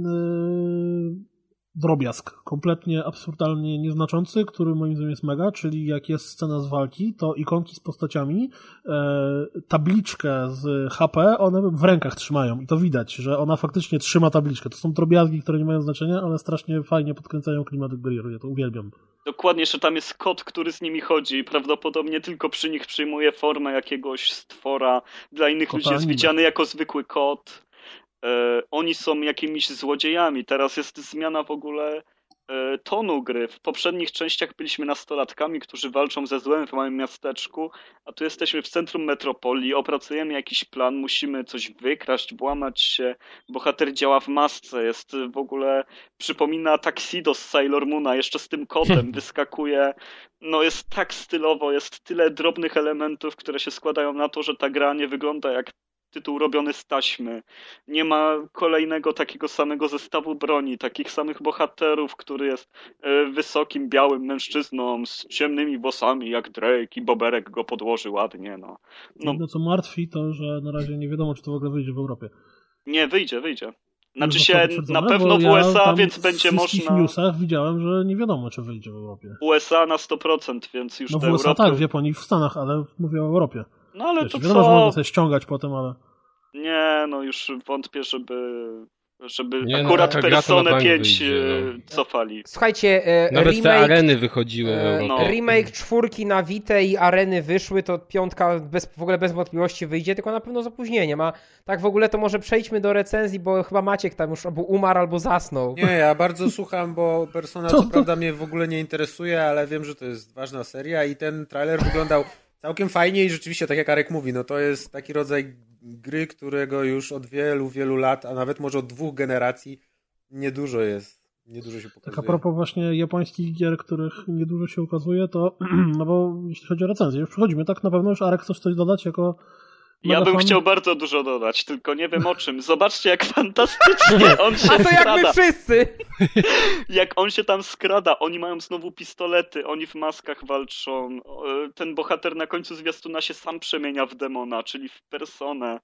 yy, drobiazg, kompletnie absurdalnie nieznaczący, który moim zdaniem jest mega, czyli jak jest scena z walki, to ikonki z postaciami, e, tabliczkę z HP one w rękach trzymają i to widać, że ona faktycznie trzyma tabliczkę. To są drobiazgi, które nie mają znaczenia, ale strasznie fajnie podkręcają klimat gry, ja to uwielbiam. Dokładnie, że tam jest kot, który z nimi chodzi i prawdopodobnie tylko przy nich przyjmuje formę jakiegoś stwora. Dla innych Kota ludzi jest anime. widziany jako zwykły kot. E, oni są jakimiś złodziejami. Teraz jest zmiana w ogóle e, tonu gry. W poprzednich częściach byliśmy nastolatkami, którzy walczą ze złem w małym miasteczku, a tu jesteśmy w centrum metropolii, opracujemy jakiś plan, musimy coś wykraść, włamać się. Bohater działa w masce, jest w ogóle przypomina Taxido z Sailor Moona, jeszcze z tym kotem wyskakuje. No jest tak stylowo, jest tyle drobnych elementów, które się składają na to, że ta gra nie wygląda jak tytuł robiony z taśmy. Nie ma kolejnego takiego samego zestawu broni, takich samych bohaterów, który jest e, wysokim, białym mężczyzną z ciemnymi włosami jak Drake i Boberek go podłoży ładnie, no. No Jedno co martwi to, że na razie nie wiadomo, czy to w ogóle wyjdzie w Europie. nie, wyjdzie, wyjdzie. Znaczy się na pewno w ja USA, więc będzie można. W newsach widziałem, że nie wiadomo, czy wyjdzie w Europie. USA na 100%, więc już No w USA Europy. tak, w Japonii, w Stanach, ale mówię o Europie. No ale Wiesz, to wiadomo, można co? sobie ściągać potem, ale... Nie, no już wątpię, żeby żeby Nie, no, akurat gra to na Personę bank 5 wyjdzie, e, no. cofali. Słuchajcie, e, Nawet te remake, areny wychodziły e, no. remake czwórki na Vita i areny wyszły, to piątka bez, w ogóle bez wątpliwości wyjdzie, tylko na pewno z opóźnieniem. A tak w ogóle to może przejdźmy do recenzji, bo chyba Maciek tam już albo umarł, albo zasnął. Nie, ja bardzo słucham, bo Persona co prawda mnie w ogóle nie interesuje, ale wiem, że to jest ważna seria i ten trailer wyglądał całkiem fajnie i rzeczywiście, tak jak Arek mówi, no to jest taki rodzaj gry, którego już od wielu, wielu lat, a nawet może od dwóch generacji niedużo jest. Niedużo się Tak pokazuje. a propos właśnie japońskich gier, których niedużo się ukazuje, to no bo jeśli chodzi o recenzję, już przechodzimy, tak na pewno już Arek chcesz coś dodać jako Ja bym chciał bardzo dużo dodać, tylko nie wiem o czym. Zobaczcie, jak fantastycznie on się A to jak skrada. my wszyscy! Jak on się tam skrada. Oni mają znowu pistolety, oni w maskach walczą. Ten bohater na końcu zwiastuna się sam przemienia w demona, czyli w personę,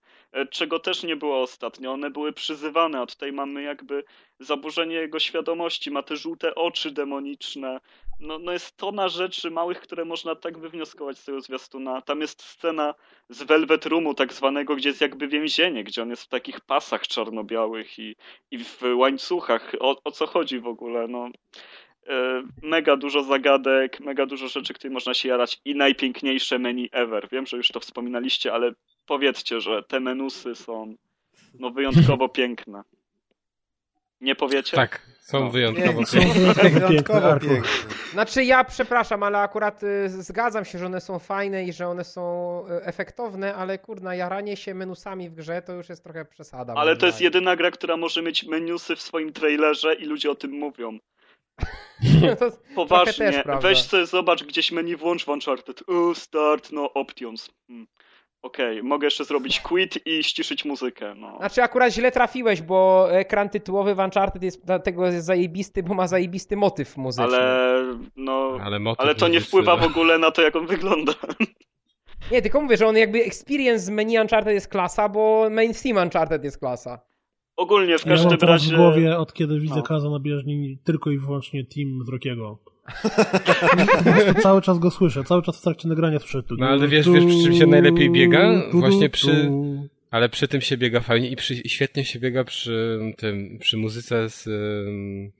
czego też nie było ostatnio. One były przyzywane, a tutaj mamy jakby zaburzenie jego świadomości. Ma te żółte oczy demoniczne. No, no jest tona rzeczy małych, które można tak wywnioskować z tego zwiastuna. Tam jest scena z Velvet Roomu tak zwanego, gdzie jest jakby więzienie, gdzie on jest w takich pasach czarno-białych i, i w łańcuchach. O, o co chodzi w ogóle? No, e, mega dużo zagadek, mega dużo rzeczy, które można się jarać i najpiękniejsze menu ever. Wiem, że już to wspominaliście, ale powiedzcie, że te menusy są no wyjątkowo piękne. Nie powiecie? Tak, są No. wyjątkowo Piękne. piękne. Wyjątkowo piękne. Znaczy ja przepraszam, ale akurat y, zgadzam się, że one są fajne i że one są y, efektowne, ale kurna, jaranie się menusami w grze to już jest trochę przesada. Ale to jest jedyna gra, która może mieć menusy w swoim trailerze i ludzie o tym mówią. to, Poważnie, weź sobie zobacz gdzieś menu włącz w Uncharted. Uh, start, no options. Hmm. Okej, mogę jeszcze zrobić quit i ściszyć muzykę. No. Znaczy akurat źle trafiłeś, bo ekran tytułowy w Uncharted jest dlatego jest zajebisty, bo ma zajebisty motyw muzyczny. Ale no. Ale, motyw Ale to nie wpływa w ogóle na to, jak on wygląda. Nie, tylko mówię, że on jakby experience z menu Uncharted jest klasa, bo main theme Uncharted jest klasa. Ogólnie w Ja mam każdym razie. w głowie, od kiedy widzę no. Kaza na bieżni, tylko i wyłącznie team z Rockiego. Cały czas go słyszę, cały czas w trakcie nagrania słyszę. No, ale wiesz- wiesz, przy czym się najlepiej biega? Właśnie przy- Ale przy tym się biega fajnie i przy, świetnie się biega przy tym, przy muzyce z um,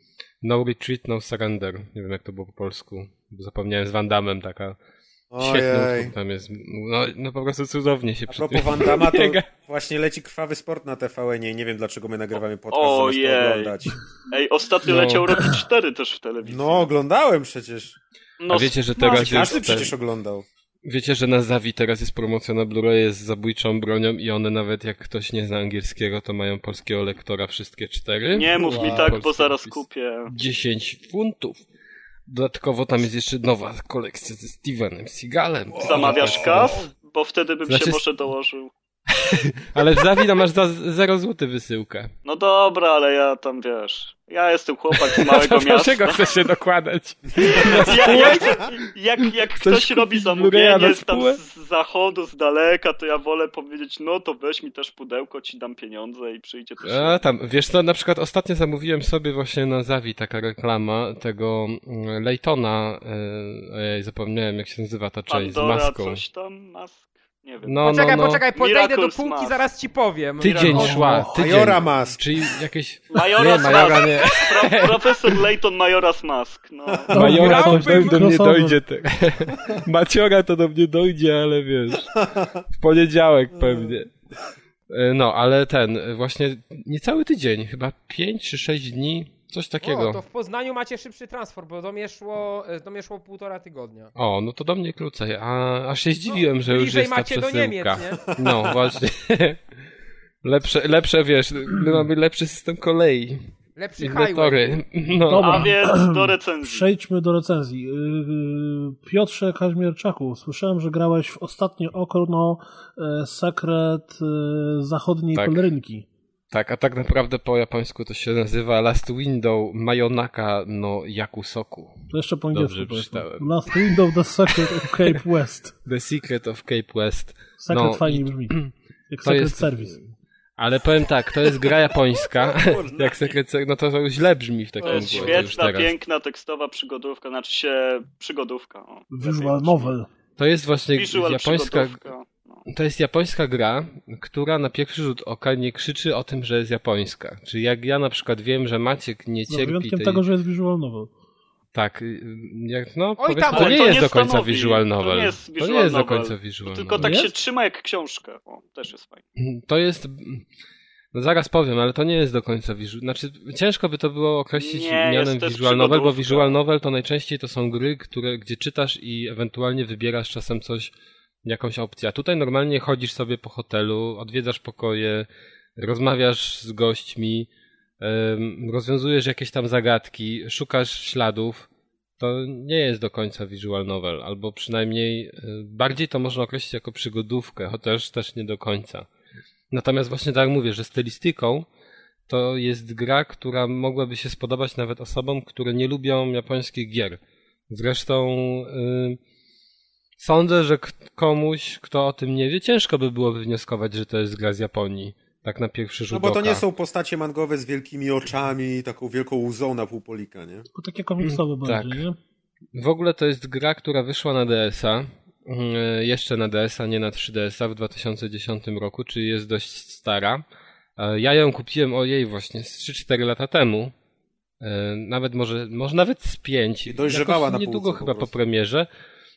No Retreat, No Surrender. Nie wiem jak to było po polsku. Zapomniałem z Van Damme taka. Świetny Ojej. utwór tam jest. No, no po prostu cudownie się A propos Van Damme, to właśnie leci krwawy sport na TVN i nie wiem dlaczego my nagrywamy podcast Ojej. zamiast to oglądać. Ej, ostatnio No. leciał Rocky 4 też w telewizji. No, oglądałem przecież. No, A wiecie, że teraz smaczki. jest Każdy przecież oglądał. Wiecie, że na Zawi teraz jest promocja na Blu-ray z zabójczą bronią i one nawet jak ktoś nie zna angielskiego, to mają polskiego lektora wszystkie cztery. Nie mów mi Wow. tak, bo zaraz kupię. 10 funtów. Dodatkowo tam jest jeszcze nowa kolekcja ze Stevenem Seagalem. Zamawiasz kaw? Bo wtedy bym Znaczy- się może dołożył. Ale w Zawi masz za 0 zł wysyłkę. No dobra, ale ja tam wiesz. Ja jestem chłopak z małego miasta. dlaczego chcesz się dokładać? Ja, jak, jak, jak Chcesz ktoś robi zamówienie z tam z zachodu, z daleka, to ja wolę powiedzieć, no to weź mi też pudełko, ci dam pieniądze i przyjdzie też. A tam, wiesz co, na przykład ostatnio zamówiłem sobie właśnie na Zawi taka reklama tego mm, Laytona, e, zapomniałem jak się nazywa ta część z Pandora, maską. coś tam, nie wiem. No, poczekaj, no, no. poczekaj, podejdę do Miracles półki, Mask. zaraz ci powiem. Tydzień Miracle- szła, tydzień. Majora Mask. Czyli jakieś... Majora Nie, Majora Mask. nie. Pro, profesor Layton Majora's Mask, no. Majora to Grałbym do mnie crossover. dojdzie. Te... Maciora to do mnie dojdzie, ale wiesz. W poniedziałek pewnie. E, No, ale ten, e, właśnie niecały tydzień, chyba 5 czy 6 dni, coś takiego. O, to w Poznaniu macie szybszy transport, bo do mnie szło, e, do mnie szło półtora tygodnia. O, no to do mnie krócej, a aż się zdziwiłem, że już jest ta macie do przesyłka. Niemiec, nie? No, właśnie. Lepsze, lepsze, wiesz, my mamy lepszy system kolei. Lepszy highway. tory. No. Dobra. A więc do recenzji. Przejdźmy do recenzji. Yy, Piotrze Kaźmierczaku, słyszałem, że grałeś w ostatnie okno e, sekret e, zachodniej Tak. pelerynki. Tak, a tak naprawdę po japońsku to się nazywa Last Window Mayonaka no Yakusoku. To jeszcze po angielsku przeczytałem. Last Window The Secret of Cape West. The Secret of Cape West. Sekret No, fajnie i- brzmi. Jak To Secret jest... Service. Ale powiem tak, to jest gra japońska. Jak sekret, no to źle brzmi w takim To jest świetna, piękna, tekstowa przygodówka, znaczy się przygodówka. O, Visual novel. To jest właśnie Visual japońska. No. To jest japońska gra, która na pierwszy rzut oka nie krzyczy o tym, że jest japońska. Czyli jak ja na przykład wiem, że Maciek nie no, cierpi. No, wyjątkiem tej... tego, że jest visual novel. Tak, y, jak, no, Oj, tam, to nie to jest nie do końca stanowi, visual novel. To nie jest, visual to nie jest do końca visual Tylko tak się trzyma jak książkę. O, też jest fajnie. To jest... No zaraz powiem, ale to nie jest do końca visual... Znaczy, ciężko by to było określić nie, mianem jest, visual novel, bo visual novel to najczęściej to są gry, które, gdzie czytasz i ewentualnie wybierasz czasem coś, jakąś opcję. A tutaj normalnie chodzisz sobie po hotelu, odwiedzasz pokoje, rozmawiasz z gośćmi, rozwiązujesz jakieś tam zagadki, szukasz śladów, to nie jest do końca visual novel, albo przynajmniej e, bardziej to można określić jako przygodówkę, chociaż też nie do końca. Natomiast właśnie tak mówię, że stylistyką to jest gra, która mogłaby się spodobać nawet osobom, które nie lubią japońskich gier. Zresztą yy, sądzę, że komuś, kto o tym nie wie, ciężko by było wywnioskować, że to jest gra z Japonii. Tak na pierwszy rzut No bo to nie są postacie mangowe z wielkimi oczami, taką wielką łzą na półpolika, nie? To takie komiksowe mm, bardziej, tak. nie? W ogóle to jest gra, która wyszła na DS-a, mm, jeszcze na DS-a, nie na 3DS-a w 2010 roku, czyli jest dość stara. E, ja ją kupiłem, ojej, właśnie z 3-4 lata temu. E, nawet może, może nawet z 5. I dojrzewała Jakoś na niedługo chyba po, po premierze.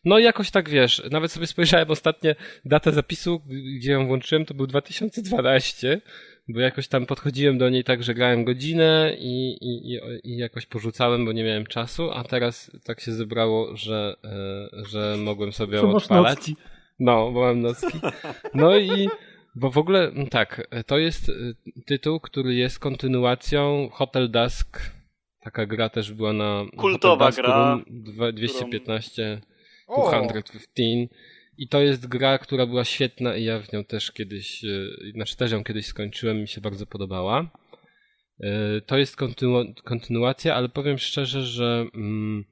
No i jakoś tak wiesz, nawet sobie spojrzałem ostatnio datę zapisu, gdzie ją włączyłem, to był 2012, bo jakoś tam podchodziłem do niej tak, że grałem godzinę i, i, i jakoś porzucałem, bo nie miałem czasu, a teraz tak się zebrało, że, e, że mogłem sobie ją odpalać. Nocki. No, bo mam nocki. No i bo w ogóle tak, to jest e, tytuł, który jest kontynuacją Hotel Dusk. Taka gra też była na Kultowa gra. 215 215. I to jest gra, która była świetna i ja w nią też kiedyś, e, znaczy też ją kiedyś skończyłem, mi się bardzo podobała. E, to jest kontynu kontynuacja, ale powiem szczerze, że mm,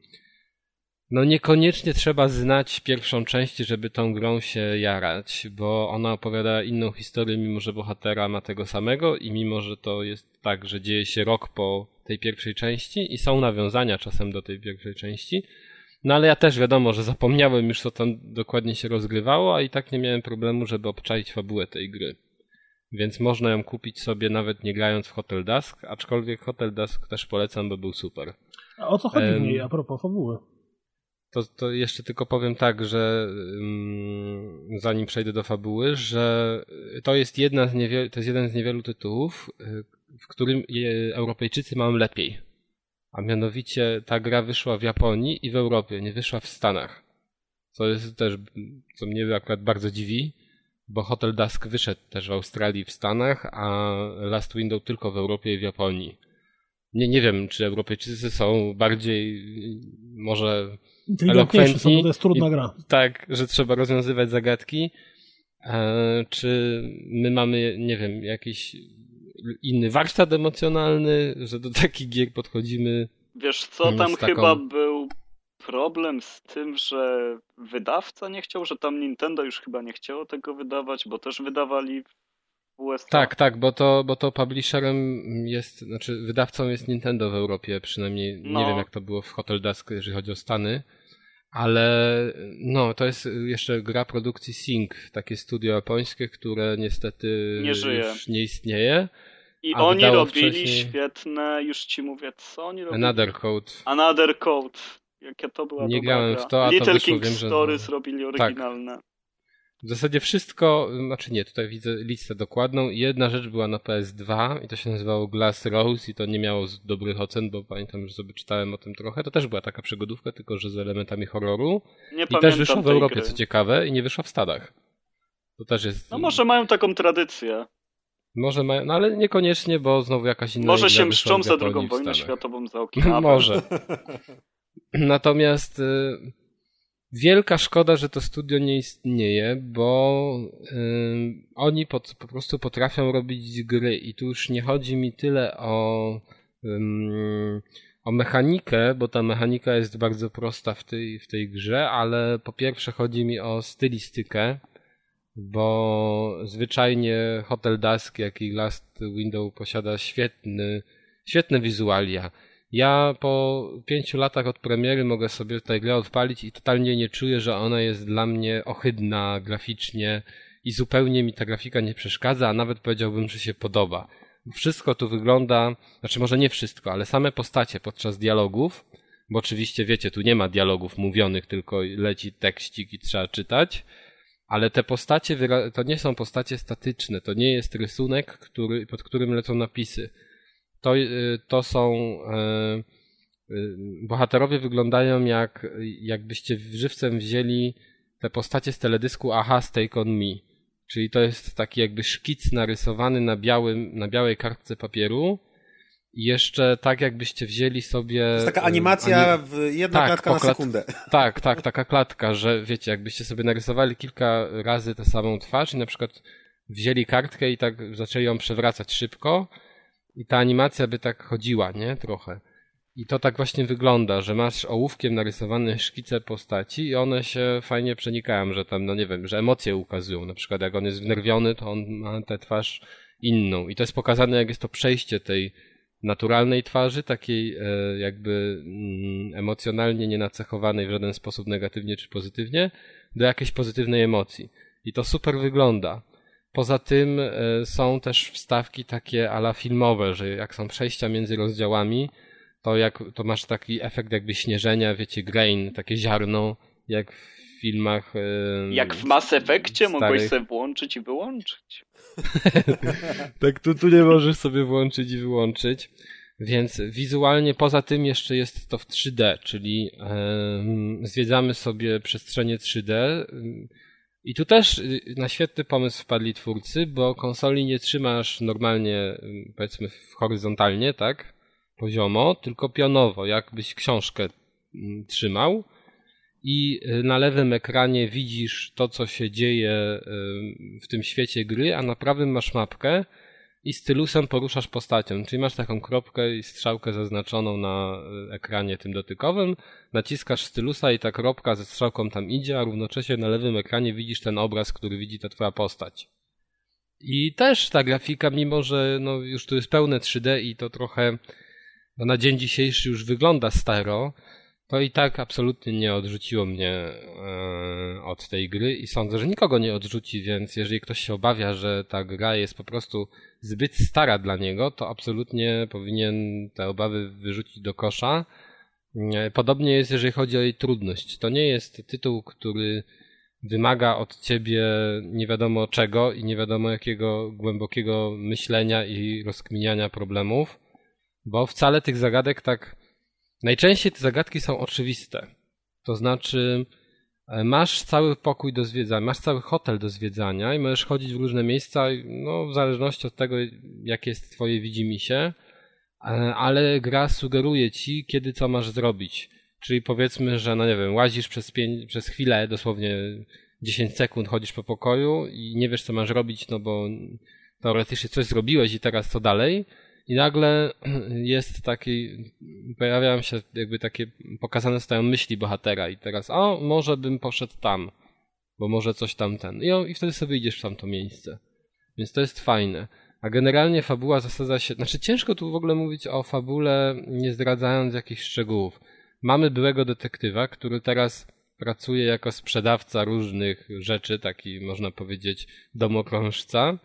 no niekoniecznie trzeba znać pierwszą część, żeby tą grą się jarać, bo ona opowiada inną historię, mimo że bohatera ma tego samego i mimo że to jest tak, że dzieje się rok po tej pierwszej części i są nawiązania czasem do tej pierwszej części, no ale ja też wiadomo, że zapomniałem już co tam dokładnie się rozgrywało, a i tak nie miałem problemu, żeby obczaić fabułę tej gry. Więc można ją kupić sobie nawet nie grając w Hotel Dusk, aczkolwiek Hotel Dusk też polecam, bo był super. A o co chodzi um, w niej a propos fabuły? To, to jeszcze tylko powiem tak, że um, zanim przejdę do fabuły, że to jest, jedna z niewielu, to jest jeden z niewielu tytułów, y, w którym Europejczycy mają lepiej a mianowicie ta gra wyszła w Japonii i w Europie, nie wyszła w Stanach. Co jest też, co mnie akurat bardzo dziwi, bo Hotel Dusk wyszedł też w Australii w Stanach, a Last Window tylko w Europie i w Japonii. Nie, nie wiem, czy Europejczycy są bardziej może elokwentni. to jest trudna gra. I, tak, że trzeba rozwiązywać zagadki. E, czy my mamy, nie wiem, jakiś inny warsztat emocjonalny, że do takich gier podchodzimy. Wiesz co, tam taką... chyba był problem z tym, że wydawca nie chciał, że tam Nintendo już chyba nie chciało tego wydawać, bo też wydawali w USA. Tak, tak, bo to, bo to publisherem jest, znaczy wydawcą jest Nintendo w Europie, przynajmniej no. nie wiem jak to było w Hotel Dusk, jeżeli chodzi o Stany. Ale no, to jest jeszcze gra produkcji Sync, takie studio japońskie, które niestety nie już nie istnieje. I oni robili wcześniej... świetne, już ci mówię, co oni robili? Another Code. Another Code. Jakie to była Nie grałem w to, a Little to wyszło, King wiem, Stories że... robili tak. oryginalne. Tak. W zasadzie wszystko, znaczy nie, tutaj widzę listę dokładną. Jedna rzecz była na PS2 i to się nazywało Glass Rose i to nie miało dobrych ocen, bo pamiętam, że sobie czytałem o tym trochę. To też była taka przygodówka, tylko że z elementami horroru. Nie I też wyszła w Europie, gry. co ciekawe, i nie wyszła w Stanach. To też jest... No może mają taką tradycję. Może mają, no ale niekoniecznie, bo znowu jakaś inna Może się mszczą za drugą wojnę światową za okienową. Może. Natomiast y, wielka szkoda, że to studio nie istnieje, bo y, oni po, po prostu potrafią robić gry i tu już nie chodzi mi tyle o y, o mechanikę, bo ta mechanika jest bardzo prosta w tej, w tej grze, ale po pierwsze chodzi mi o stylistykę, bo zwyczajnie Hotel Dusk, jak i Last Window posiada świetny, świetne wizualia. Ja po pięciu latach od premiery mogę sobie tę grę odpalić i totalnie nie czuję, że ona jest dla mnie ohydna graficznie i zupełnie mi ta grafika nie przeszkadza, a nawet powiedziałbym, że się podoba. Wszystko tu wygląda, znaczy może nie wszystko, ale same postacie podczas dialogów, bo oczywiście wiecie, tu nie ma dialogów mówionych, tylko leci tekścik i trzeba czytać, ale te postacie to nie są postacie statyczne, to nie jest rysunek, który, pod którym lecą napisy. To, y, to są e, y, bohaterowie wyglądają jak jakbyście żywcem wzięli te postacie z teledysku Aha, Stake on Me. Czyli to jest taki jakby szkic narysowany na, białym, na białej kartce papieru. Jeszcze tak jakbyście wzięli sobie... To jest taka animacja ani... w jedna tak, klatka na sekundę. Tak, tak, taka klatka, że wiecie, jakbyście sobie narysowali kilka razy tę samą twarz i na przykład wzięli kartkę i tak zaczęli ją przewracać szybko i ta animacja by tak chodziła, nie? Trochę. I to tak właśnie wygląda, że masz ołówkiem narysowane szkice postaci i one się fajnie przenikają, że tam, no nie wiem, że emocje ukazują. Na przykład jak on jest wnerwiony, to on ma tę twarz inną. I to jest pokazane, jak jest to przejście tej naturalnej twarzy, takiej e, jakby mm, emocjonalnie nienacechowanej w żaden sposób negatywnie czy pozytywnie, do jakiejś pozytywnej emocji. I to super wygląda. Poza tym e, są też wstawki takie ala filmowe, że jak są przejścia między rozdziałami, to jak to masz taki efekt jakby śnieżenia, wiecie, grain, takie ziarno, jak w filmach. Yy, jak w Mass Effectie starych. mogłeś sobie włączyć i wyłączyć. tak, tu, tu nie możesz sobie włączyć i wyłączyć. Więc wizualnie poza tym jeszcze jest to w 3D, czyli yy, zwiedzamy sobie przestrzenie 3D. I tu też y, na świetny pomysł wpadli twórcy, bo konsoli nie trzymasz normalnie, powiedzmy, horyzontalnie, tak? poziomo, tylko pionowo, jakbyś książkę trzymał i y, na lewym ekranie widzisz to, co się dzieje y, w tym świecie gry, a na prawym masz mapkę i stylusem poruszasz postacią, czyli masz taką kropkę i strzałkę zaznaczoną na y, ekranie tym dotykowym, naciskasz stylusa i ta kropka ze strzałką tam idzie, a równocześnie na lewym ekranie widzisz ten obraz, który widzi ta twoja postać. I też ta grafika, mimo że no, już tu jest pełne 3D i to trochę no na dzień dzisiejszy już wygląda staro, to i tak absolutnie nie odrzuciło mnie e, od tej gry i sądzę, że nikogo nie odrzuci, więc jeżeli ktoś się obawia, że ta gra jest po prostu zbyt stara dla niego, to absolutnie powinien te obawy wyrzucić do kosza. E, podobnie jest, jeżeli chodzi o jej trudność. To nie jest tytuł, który wymaga od ciebie nie wiadomo czego i nie wiadomo jakiego głębokiego myślenia i rozkminiania problemów bo wcale tych zagadek tak. Najczęściej te zagadki są oczywiste. To znaczy, e, masz cały pokój do zwiedzania, masz cały hotel do zwiedzania i możesz chodzić w różne miejsca, no, w zależności od tego, jakie jest Twoje widzimisię, e, ale gra sugeruje Ci, kiedy co masz zrobić. Czyli powiedzmy, że, no nie wiem, łazisz przez, pięć, przez chwilę, dosłownie 10 sekund chodzisz po pokoju i nie wiesz, co masz robić, no bo teoretycznie coś zrobiłeś i teraz co dalej i nagle jest taki, pojawiają się jakby takie, pokazane stają myśli bohatera i teraz, o, może bym poszedł tam, bo może coś tam ten. I, i wtedy sobie idziesz w tamto miejsce. Więc to jest fajne. A generalnie fabuła zasadza się, znaczy ciężko tu w ogóle mówić o fabule, nie zdradzając jakichś szczegółów. Mamy byłego detektywa, który teraz pracuje jako sprzedawca różnych rzeczy, taki można powiedzieć domokrążca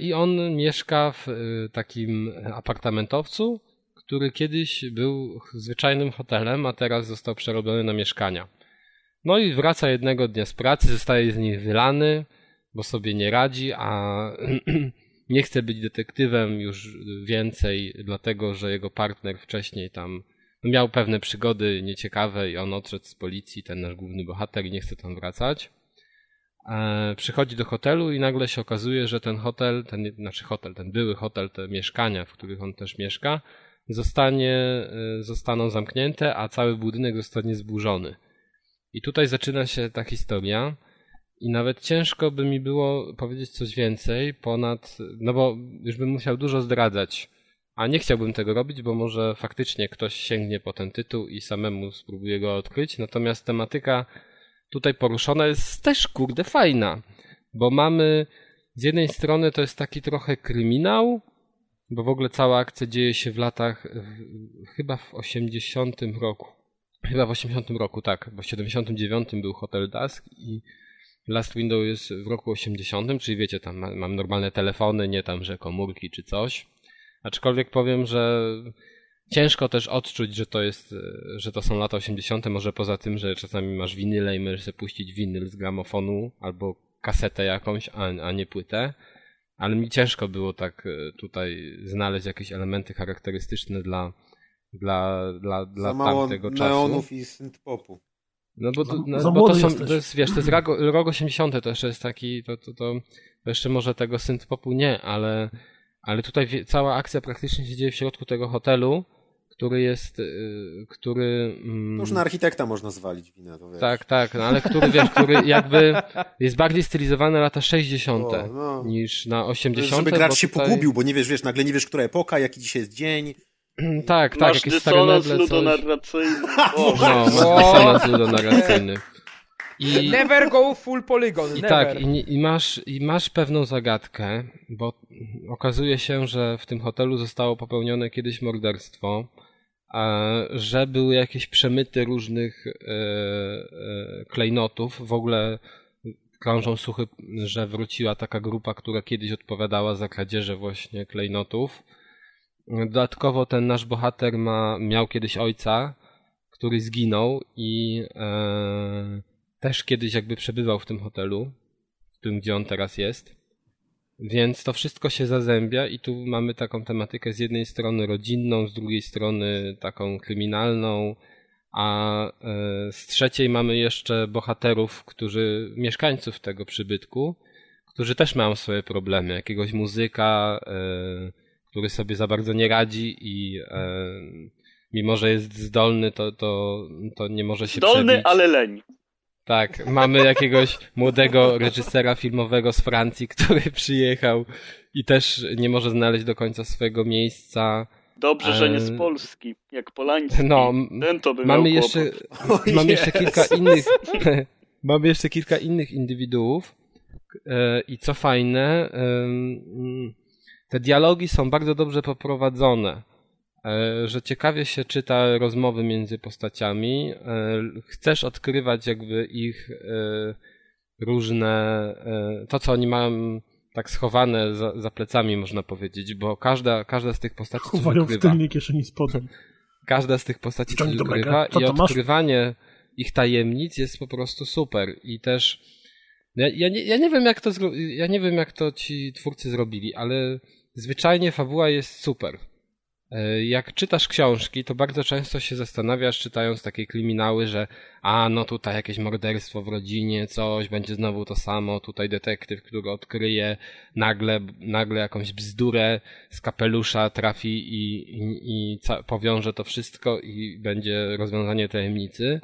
I on mieszka w e, takim apartamentowcu, który kiedyś był zwyczajnym hotelem, a teraz został przerobiony na mieszkania. No i wraca jednego dnia z pracy, zostaje z nich wylany, bo sobie nie radzi, a nie chce być detektywem już więcej, dlatego że jego partner wcześniej tam miał pewne przygody nieciekawe i on odszedł z policji, ten nasz główny bohater i nie chce tam wracać. E, przychodzi do hotelu i nagle się okazuje, że ten hotel, ten, znaczy hotel, ten były hotel, te mieszkania, w których on też mieszka, zostanie, e, zostaną zamknięte, a cały budynek zostanie zburzony. I tutaj zaczyna się ta historia. I nawet ciężko by mi było powiedzieć coś więcej ponad, no bo już bym musiał dużo zdradzać, a nie chciałbym tego robić, bo może faktycznie ktoś sięgnie po ten tytuł i samemu spróbuje go odkryć. Natomiast tematyka tutaj poruszona jest też kurde fajna. bo mamy z jednej strony to jest taki trochę kryminał, bo w ogóle cała akcja dzieje się w latach, w, chyba w 80 roku. Chyba w 80 roku, tak, bo w 79 był Hotel Dusk i Last Window jest w roku 80, czyli wiecie, tam mam normalne telefony, nie tam, że komórki czy coś. Aczkolwiek powiem, że ciężko też odczuć, że to jest, że to są lata 80., może poza tym, że czasami masz winyle i możesz sobie puścić winyl z gramofonu albo kasetę jakąś, a, a nie płytę. Ale mi ciężko było tak e, tutaj znaleźć jakieś elementy charakterystyczne dla, dla, dla, dla Za tamtego czasu. neonów i synthpopu. No bo, to, no, Za bo to są, jesteś. to jest, wiesz, to jest rok, rok 80 to jeszcze jest taki, to, to, to, to jeszcze może tego synthpopu nie, ale, ale tutaj wie, cała akcja praktycznie się dzieje w środku tego hotelu, który jest, y, który... mm, To już na architekta można zwalić winę, to wiesz. tak, tak, no ale który, wiesz, który jakby jest bardziej stylizowany na lata 60 O, no. niż na To jest, 80 Żeby gracz się tutaj- pogubił, bo nie wiesz, wiesz, nagle nie wiesz, która epoka, jaki dzisiaj jest dzień. Tak, tak, Masz jakieś stare meble, coś. ludonarracyjny. No, O! dysonans ludonarracyjny. I, Never go full polygon. I never. tak, i, i, masz, i masz pewną zagadkę, bo okazuje się, że w tym hotelu zostało popełnione kiedyś morderstwo, że były jakieś przemyty różnych e, e, klejnotów. W ogóle krążą słuchy, że wróciła taka grupa, która kiedyś odpowiadała za kradzieże właśnie klejnotów. Dodatkowo ten nasz bohater ma, miał kiedyś ojca, który zginął i e, też kiedyś jakby przebywał w tym hotelu, w tym gdzie on teraz jest. Więc to wszystko się zazębia i tu mamy taką tematykę z jednej strony rodzinną, z drugiej strony taką kryminalną, a e, z trzeciej mamy jeszcze bohaterów, którzy, mieszkańców tego przybytku, którzy też mają swoje problemy. Jakiegoś muzyka, e, który sobie za bardzo nie radzi i e, mimo, że jest zdolny, to, to, to nie może się Zdolny, przebić. ale leń. Tak, mamy jakiegoś młodego reżysera filmowego z Francji, który przyjechał i też nie może znaleźć do końca swojego miejsca. Dobrze, że nie z Polski, jak Polański. No, Ten to by mamy miał jeszcze, mamy jeszcze kilka innych, mamy jeszcze kilka innych indywiduów e, i co fajne, te dialogi są bardzo dobrze poprowadzone, że ciekawie się czyta rozmowy między postaciami, e, chcesz odkrywać jakby ich e, różne, e, to co oni mają tak schowane za, za plecami można powiedzieć, bo każda, każda z tych postaci Chowają w tylnej kieszeni spodem. Każda z tych postaci coś Co i to masz? odkrywanie ich tajemnic jest po prostu super. I też ja, ja, nie, ja nie wiem jak to ja nie wiem jak to ci twórcy zrobili, ale zwyczajnie fabuła jest super. E, Jak czytasz książki, to bardzo często się zastanawiasz, czytając takie kryminały, że a no tutaj jakieś morderstwo w rodzinie, coś, będzie znowu to samo, tutaj detektyw, który odkryje nagle, nagle jakąś bzdurę z kapelusza trafi i, i, i powiąże to wszystko i będzie rozwiązanie tajemnicy.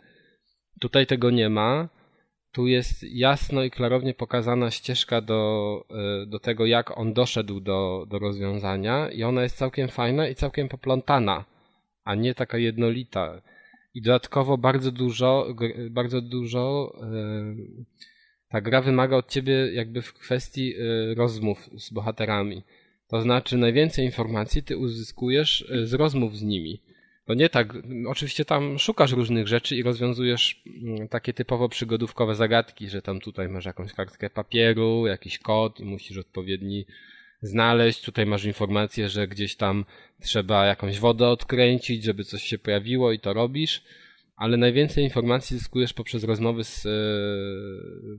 Tutaj tego nie ma. Tu jest jasno i klarownie pokazana ścieżka do, e, do tego, jak on doszedł do, do rozwiązania, i ona jest całkiem fajna i całkiem poplątana, a nie taka jednolita. I dodatkowo bardzo dużo, bardzo dużo e, ta gra wymaga od ciebie jakby w kwestii e, rozmów z bohaterami. To znaczy, najwięcej informacji ty uzyskujesz z rozmów z nimi. To nie tak, oczywiście tam szukasz różnych rzeczy i rozwiązujesz mm, takie typowo przygodówkowe zagadki, że tam tutaj masz jakąś kartkę papieru, jakiś kod i musisz odpowiedni znaleźć. Tutaj masz informację, że gdzieś tam trzeba jakąś wodę odkręcić, żeby coś się pojawiło i to robisz. Ale najwięcej informacji zyskujesz poprzez rozmowy z, e,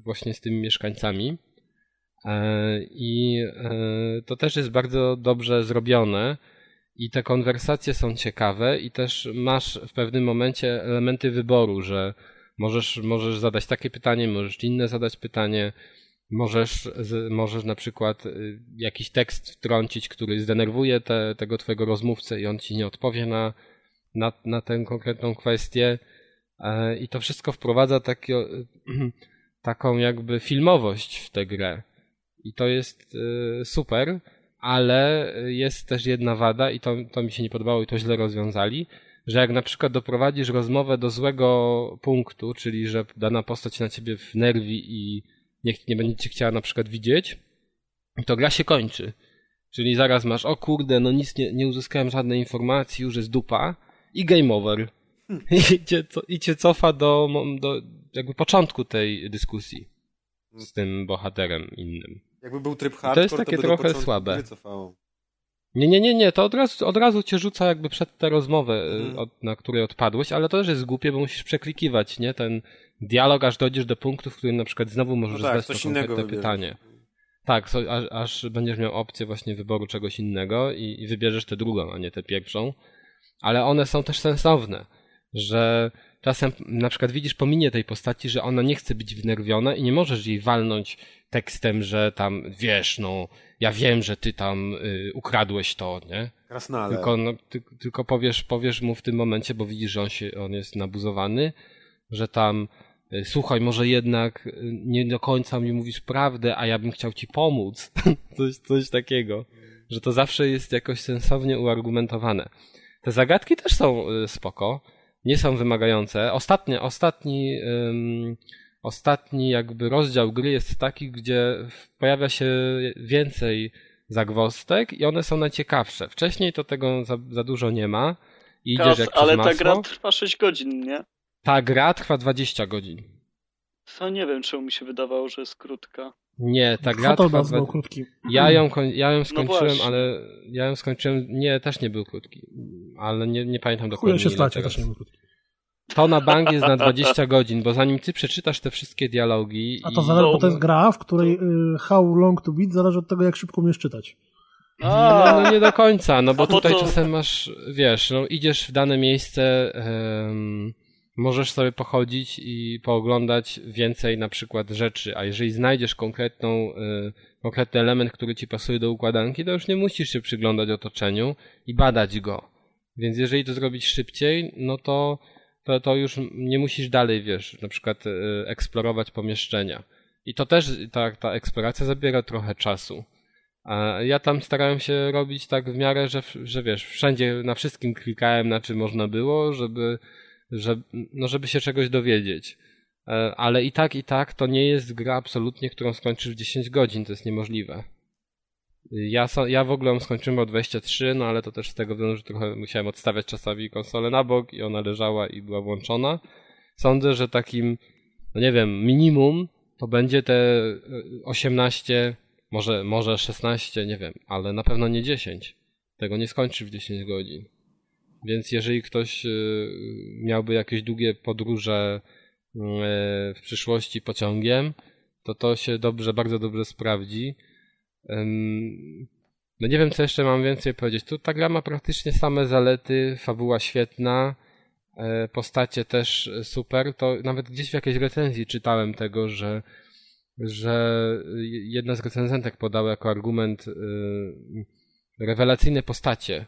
właśnie z tymi mieszkańcami. E, I e, to też jest bardzo dobrze zrobione. I te konwersacje są ciekawe, i też masz w pewnym momencie elementy wyboru, że możesz, możesz zadać takie pytanie, możesz inne zadać pytanie, możesz, możesz na przykład y, jakiś tekst wtrącić, który zdenerwuje te, tego twojego rozmówcę i on ci nie odpowie na, na, na tę konkretną kwestię. E, I to wszystko wprowadza taki, taką jakby filmowość w tę grę. I to jest y, super ale jest też jedna wada i to, to mi się nie podobało i to źle rozwiązali, że jak na przykład doprowadzisz rozmowę do złego punktu, czyli że dana postać na ciebie wnerwi i nie, nie będziecie chciała na przykład widzieć, to gra się kończy. Czyli zaraz masz, o kurde, no nic nie, nie uzyskałem żadnej informacji, już jest dupa i game over. I cię, I cię cofa do, do jakby początku tej dyskusji z tym bohaterem innym. Jakby był tryb hardcore, to jest takie to trochę słabe. Nie, nie, nie, nie, to od razu, od razu cię rzuca jakby przed tę rozmowę, hmm. od, na której odpadłeś, ale to też jest głupie, bo musisz przeklikiwać, nie? Ten dialog, aż dojdziesz do punktu, w którym na przykład znowu możesz no tak, zadać to konkretne pytanie. Tak, so, aż, aż, będziesz miał opcję właśnie wyboru czegoś innego i, i wybierzesz tę drugą, a nie tę pierwszą. Ale one są też sensowne, że czasem na przykład widzisz po minie tej postaci, że ona nie chce być wnerwiona i nie możesz jej walnąć tekstem, że tam wiesz, no ja wiem, że ty tam y, ukradłeś to, nie? Krasnale. Tylko, no, ty, tylko powiesz, powiesz mu w tym momencie, bo widzisz, że on, się, on jest nabuzowany, że tam y, słuchaj, może jednak y, nie do końca mi mówisz prawdę, a ja bym chciał ci pomóc. coś, coś takiego. Że to zawsze jest jakoś sensownie uargumentowane. Te zagadki też są y, spoko, nie są wymagające. Ostatnie, ostatni, um, ostatni jakby rozdział gry jest taki, gdzie pojawia się więcej zagwostek i one są najciekawsze. Wcześniej to tego za, za dużo nie ma. I idziesz jak ale ta gra trwa 6 godzin, nie? Ta gra trwa 20 godzin. Co nie wiem, czemu mi się wydawało, że jest krótka. Nie, ta gra trwa... był krótki. Ja ją, ja ją no skończyłem, no ale ja ją skończyłem, nie, też nie był krótki. Ale nie, nie pamiętam dokładnie. Chuja się stać, też nie był krótki. To na bank jest na 20 godzin, bo zanim ty przeczytasz te wszystkie dialogi... A to i... zależy, bo to jest gra, w której y, how long to beat zależy od tego, jak szybko umiesz czytać. No, no, nie do końca, no bo tutaj czasem masz, wiesz, no idziesz w dane miejsce, um, możesz sobie pochodzić i pooglądać więcej na przykład rzeczy, a jeżeli znajdziesz konkretną, y, konkretny element, który ci pasuje do układanki, to już nie musisz się przyglądać otoczeniu i badać go. Więc jeżeli to zrobić szybciej, no to to, to już nie musisz dalej, wiesz, na przykład y, eksplorować pomieszczenia. I to też, ta, ta eksploracja zabiera trochę czasu. A ja tam starałem się robić tak w miarę, że, że wiesz, wszędzie, na wszystkim klikałem, na czym można było, żeby, żeby, no żeby się czegoś dowiedzieć. E, ale i tak, i tak to nie jest gra absolutnie, którą skończysz w 10 godzin, to jest niemożliwe. Ja, ja w ogóle skończyłem o 23, no ale to też z tego względu, że trochę musiałem odstawiać czasami konsolę na bok i ona leżała i była włączona. Sądzę, że takim, no nie wiem, minimum to będzie te 18, e, może, może 16, nie wiem, ale na pewno nie 10. Tego nie skończy w 10 godzin. Więc jeżeli ktoś e, miałby jakieś długie podróże e, w przyszłości pociągiem, to to się dobrze, bardzo dobrze sprawdzi. No nie wiem, co jeszcze mam więcej powiedzieć. Tu ta gra ma praktycznie same zalety, fabuła świetna, e, postacie też super. To nawet gdzieś w jakiejś recenzji czytałem tego, że, że jedna z recenzentek podała jako argument rewelacyjne postacie,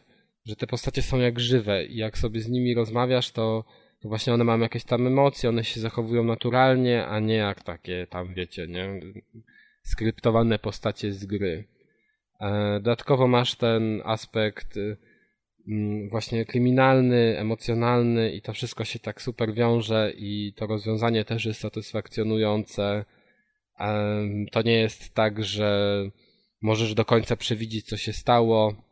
że te postacie są jak żywe i jak sobie z nimi rozmawiasz, to, właśnie one mają jakieś tam emocje, one się zachowują naturalnie, a nie jak takie tam, wiecie, nie? skryptowane postacie z gry. E, dodatkowo masz ten aspekt y, mm, właśnie kryminalny, emocjonalny i to wszystko się tak super wiąże i to rozwiązanie też jest satysfakcjonujące. To nie jest tak, że możesz do końca przewidzieć, co się stało.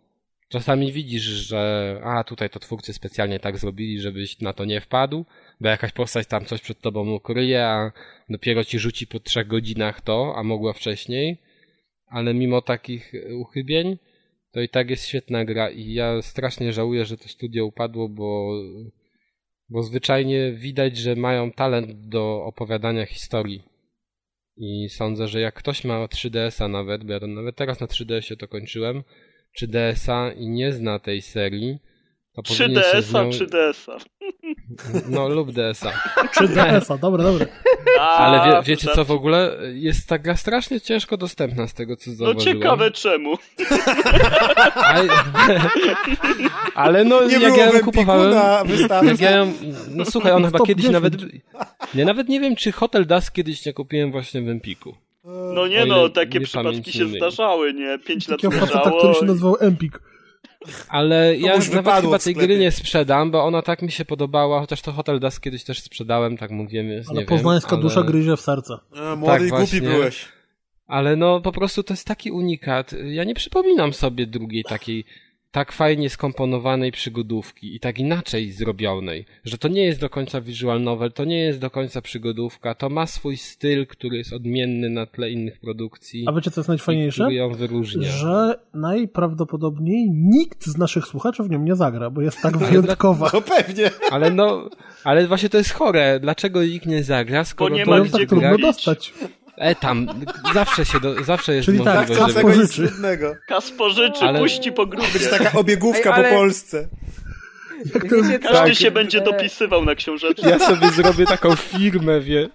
Czasami widzisz, że a tutaj to twórcy specjalnie tak zrobili, żebyś na to nie wpadł, bo jakaś postać tam coś przed tobą ukryje, a dopiero ci rzuci po trzech godzinach to, a mogła wcześniej. Ale mimo takich uchybień, to i tak jest świetna gra i ja strasznie żałuję, że to studio upadło, bo, bo zwyczajnie widać, że mają talent do opowiadania historii. I sądzę, że jak ktoś ma 3DS-a nawet, bo ja to nawet teraz na 3DS-ie to kończyłem, 3DS-a i nie zna tej serii, to 3DS-a, nią... 3DS-a. No, lub DS-a. 3DS-a, dobre, dobre. Ale wie, wiecie co w ogóle? Jest ta gra strasznie ciężko dostępna z tego, co no zauważyłem. No ciekawe czemu. Ale, ale no, nie jak ja ją kupowałem... Na jak ja ją, no słuchaj, on chyba kiedyś 10. nawet... Ja nawet nie wiem, czy Hotel Dusk kiedyś nie kupiłem właśnie w Empiku. No nie no, takie przypadki się zdarzały, nie? Pięć lat leżało. który się nazywał Empik. Ale ja Komuś nawet chyba w tej gry nie sprzedam, bo ona tak mi się podobała, chociaż to Hotel Dusk kiedyś też sprzedałem, tak mówiłem, więc Ale nie poznańska wiem. ale... dusza gryzie w serce. A, młody i głupi właśnie. byłeś. Ale no po prostu to jest taki unikat. Ja nie przypominam sobie drugiej takiej tak fajnie skomponowanej przygodówki i tak inaczej zrobionej, że to nie jest do końca visual novel, to nie jest do końca przygodówka, to ma swój styl, który jest odmienny na tle innych produkcji. A wiecie, co jest najfajniejsze? Który ją wyróżnia. Że najprawdopodobniej nikt z naszych słuchaczy w nią nie zagra, bo jest tak wyjątkowa. No pewnie. Ale no, ale właśnie to jest chore. Dlaczego nikt nie zagra, skoro nie to ma Bo jest gdzie tak trudno dostać. E tam, zawsze się, do, zawsze jest Czyli tak, możliwość, co żeby... Pożyczy. Kas pożyczy, Ale- puści po grubie. taka obiegówka Ej, ale- po Polsce. Wiecie co? Każdy Tak. się będzie dopisywał na książeczce. Ja sobie zrobię taką firmę, wie.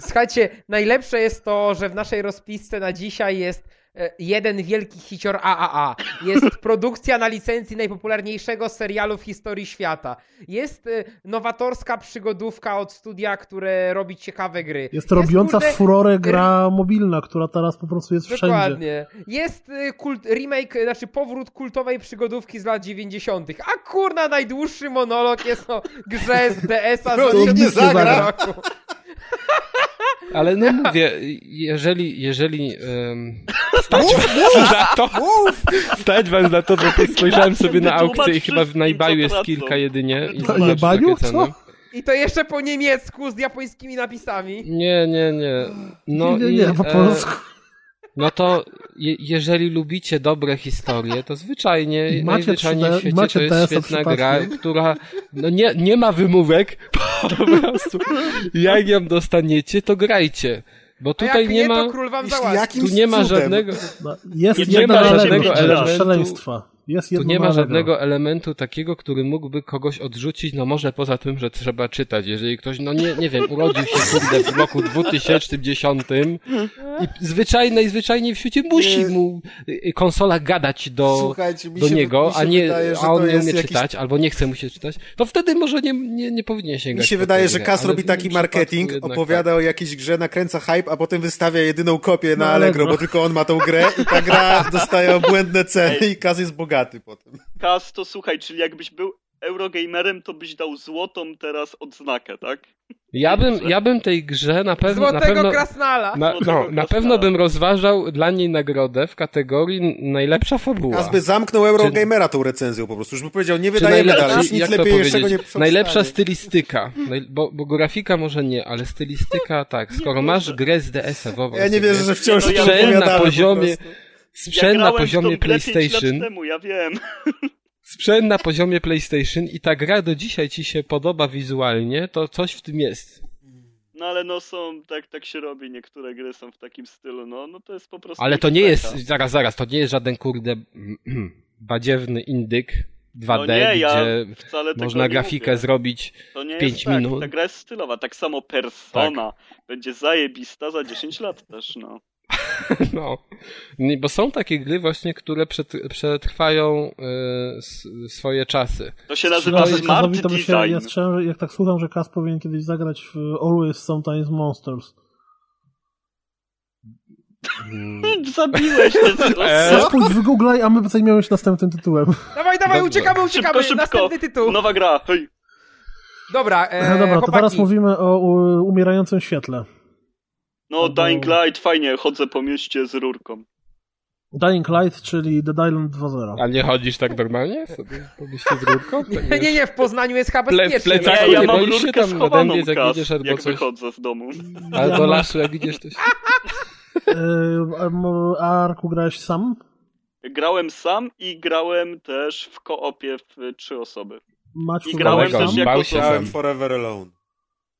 Słuchajcie, najlepsze jest to, że w naszej rozpisce na dzisiaj jest jeden wielki hicior AAA. Jest produkcja na licencji najpopularniejszego serialu w historii świata. Jest e, nowatorska przygodówka od studia, które robi ciekawe gry. Jest robiąca kurde, furorę gra mobilna, która teraz po prostu jest wszędzie. Dokładnie. Jest kult, remake, znaczy powrót kultowej przygodówki z lat 90. A kurna, najdłuższy monolog jest o grze z DS-a z nikt nie 2000 zagra. roku. Ale no mówię, jeżeli, jeżeli um, stać was za to, Mów! stać was za to, bo tu spojrzałem sobie na aukcję i chyba w Najbaju jest kilka jedynie. I To Najbaju? takie ceny. Co? I to jeszcze po niemiecku z japońskimi napisami. Nie, nie, nie. No nie, nie, i, nie, po e, polsku. No to je, jeżeli lubicie dobre historie, to zwyczajnie, Macie najzwyczajniej 3D w świecie macie to jest świetna gra, która no nie, nie ma wymówek, po prostu jak ją dostaniecie, to grajcie. Bo tutaj nie nie, ma, tu nie ma żadnego, No, jest Nie ma żadnego elementu. szaleństwa. Jest tu jedno nie ma żadnego elementu takiego, który mógłby kogoś odrzucić, no może poza tym, że trzeba czytać. Jeżeli ktoś, no nie, nie wiem, urodził się kurde w roku 2010 i zwyczajnej, zwyczajnie w świecie musi mu konsola gadać do, do się, niego, mi się a, nie, wydaje, a on nie umie jakiś... czytać, albo nie chce mu się czytać, to wtedy może nie, nie, nie powinien sięgać Mi się wydaje, że Kas robi taki marketing, opowiada tak. o jakiejś grze, nakręca hype, a potem wystawia jedyną kopię na Na Allegro, Allegro. bo tylko on ma tą grę i ta gra dostaje obłędne ceny i Kas jest bogaty potem. Kas, to słuchaj, czyli jakbyś był Eurogamerem, to byś dał złotą teraz odznakę, tak? Ja bym, ja bym tej grze na pewno, na Złotego pewno, krasnala. na, Złotego no, na pewno bym rozważał dla niej nagrodę w kategorii najlepsza fabuła. Kas by zamknął Eurogamera tą recenzją po prostu, już by powiedział, nie wydajemy najlepsza- dalej, nic jak to lepiejszego nie. Najlepsza stylistyka. Bo, bo grafika może nie, ale stylistyka tak. Skoro masz grę z DS-a, Ja nie wierzę, że wciąż No ja- to na opowiadamy po sprzęt na w tą poziomie PlayStation, temu, ja wiem. sprzęt na poziomie PlayStation i ta gra do dzisiaj ci się podoba wizualnie, to coś w tym jest. No ale no są, tak, tak się robi, niektóre gry są w takim stylu, no, no to jest po prostu... Ale to nie jest, zaraz, zaraz, to nie jest żaden kurde badziewny indyk 2D, No nie, ja gdzie można grafikę mówię. zrobić To nie pięć jest tak, minut. ta gra jest stylowa, tak samo Persona będzie zajebista za 10 lat też, no. No, Nie, bo są takie gry właśnie, które przet, przetrwają y, swoje czasy. To się nazywa Że Smart Kasowi to by się, Design. ja słyszałem, że jak tak słucham, że Kas powinien kiedyś zagrać w Always Sometimes Monsters. Mm, Zabiłeś ten E? No, Pójdź, wygooglaj, a my zajmiemy się następnym tytułem. Dawaj, dawaj, Dobrze. uciekamy, uciekamy. Szybko, szybko. Następny tytuł. Nowa gra, hej. Dobra, e, No dobra, to chłopaki. teraz mówimy o umierającym świetle. No, Albo- Dying Light, fajnie, chodzę po mieście z rurką. Dying Light, czyli Dead Island 2.0. A nie chodzisz tak normalnie? Sobie pomyślisz z rurką? Tak Nie, nie, nie, w Poznaniu jest chyba Ple- bezpiecznie. plecak- Nie, ja nie mam rurkę tam schowaną, nadębiec, jak kas, idziesz albo jak coś? wychodzę z domu. Ale do lasu jak idziesz to się... Yy, a- Arku grałeś sam? Grałem sam i grałem też w koopie w trzy osoby. Maćku, I grałem też sam? jako Bał się. Forever Alone.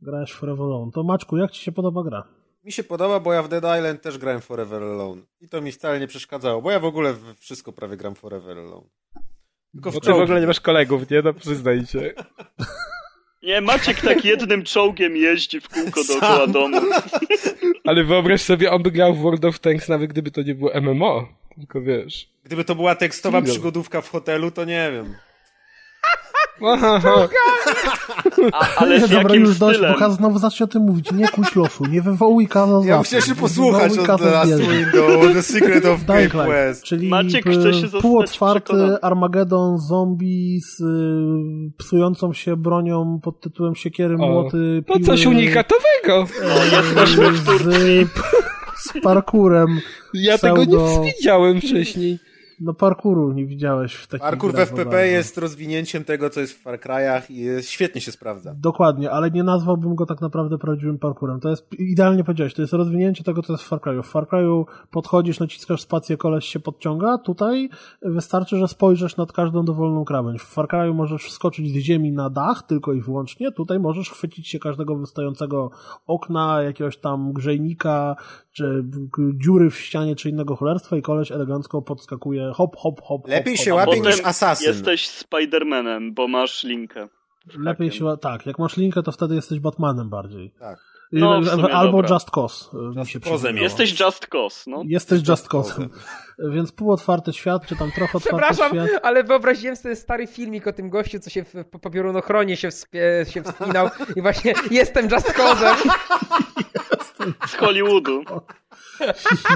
Grałeś Forever Alone. To Maćku, jak ci się podoba gra? Mi się podoba, bo ja w Dead Island też grałem Forever Alone. I to mi wcale nie przeszkadzało, bo ja w ogóle w wszystko prawie gram Forever Alone. Tylko w Bo ty w ogóle nie masz kolegów, nie? No przyznaj się. Nie, Maciek tak jednym czołgiem jeździ w kółko dookoła domu. Ale wyobraź sobie, on by grał w World of Tanks, nawet gdyby to nie było MMO. Tylko wiesz... Gdyby to była tekstowa Single. przygodówka w hotelu, to nie wiem. A, ale nie, dobra, już dość, stylem? bo Kaz znowu zacznie o tym mówić. Nie kuś losu, nie wywołuj Kaza Ja musiałem się posłuchać od The Last Window, The Secret of Light, West. czyli Maciek chce się półotwarty. Armagedon zombie z y, psującą się bronią pod tytułem siekiery, O, młoty, piły, coś unikatowego. jesteśmy w z, Turcji. z parkurem. Ja Pseudo- tego nie widziałem wcześniej. No parkuru nie widziałeś w takich Parkour w FPP bardzo. jest rozwinięciem tego, co jest w Far Cry'ach i jest, świetnie się sprawdza. Dokładnie, ale nie nazwałbym go tak naprawdę prawdziwym parkurem. To jest, idealnie powiedziałeś, to jest rozwinięcie tego, co jest w Far Cry'u. W Far Cry'u podchodzisz, naciskasz spację, koleś się podciąga. Tutaj wystarczy, że spojrzysz nad każdą dowolną krawędź. W Far Cry'u możesz wskoczyć z ziemi na dach, tylko i wyłącznie. Tutaj możesz chwycić się każdego wystającego okna, jakiegoś tam grzejnika, czy dziury w ścianie, czy innego cholerstwa i koleś elegancko podskakuje hop, hop, hop. Lepiej hop, się hop, łapie niż Assassin. Jesteś Spidermanem, bo masz linkę. Lepiej się, tak, jak masz linkę, to wtedy jesteś Batmanem bardziej. Tak. No, w sumie Albo dobra. Just Cause. mi Just się Cause'em przypomniało. Jesteś Just Cause, no. Jesteś Just Cause'em. Więc półotwarty świat, czy tam trochę otwarty Przepraszam, świat. ale wyobraziłem sobie stary filmik o tym gościu, co się w po papieronochronie się, wspie, się wspinał i właśnie jestem Just Cause'em. Z Hollywoodu.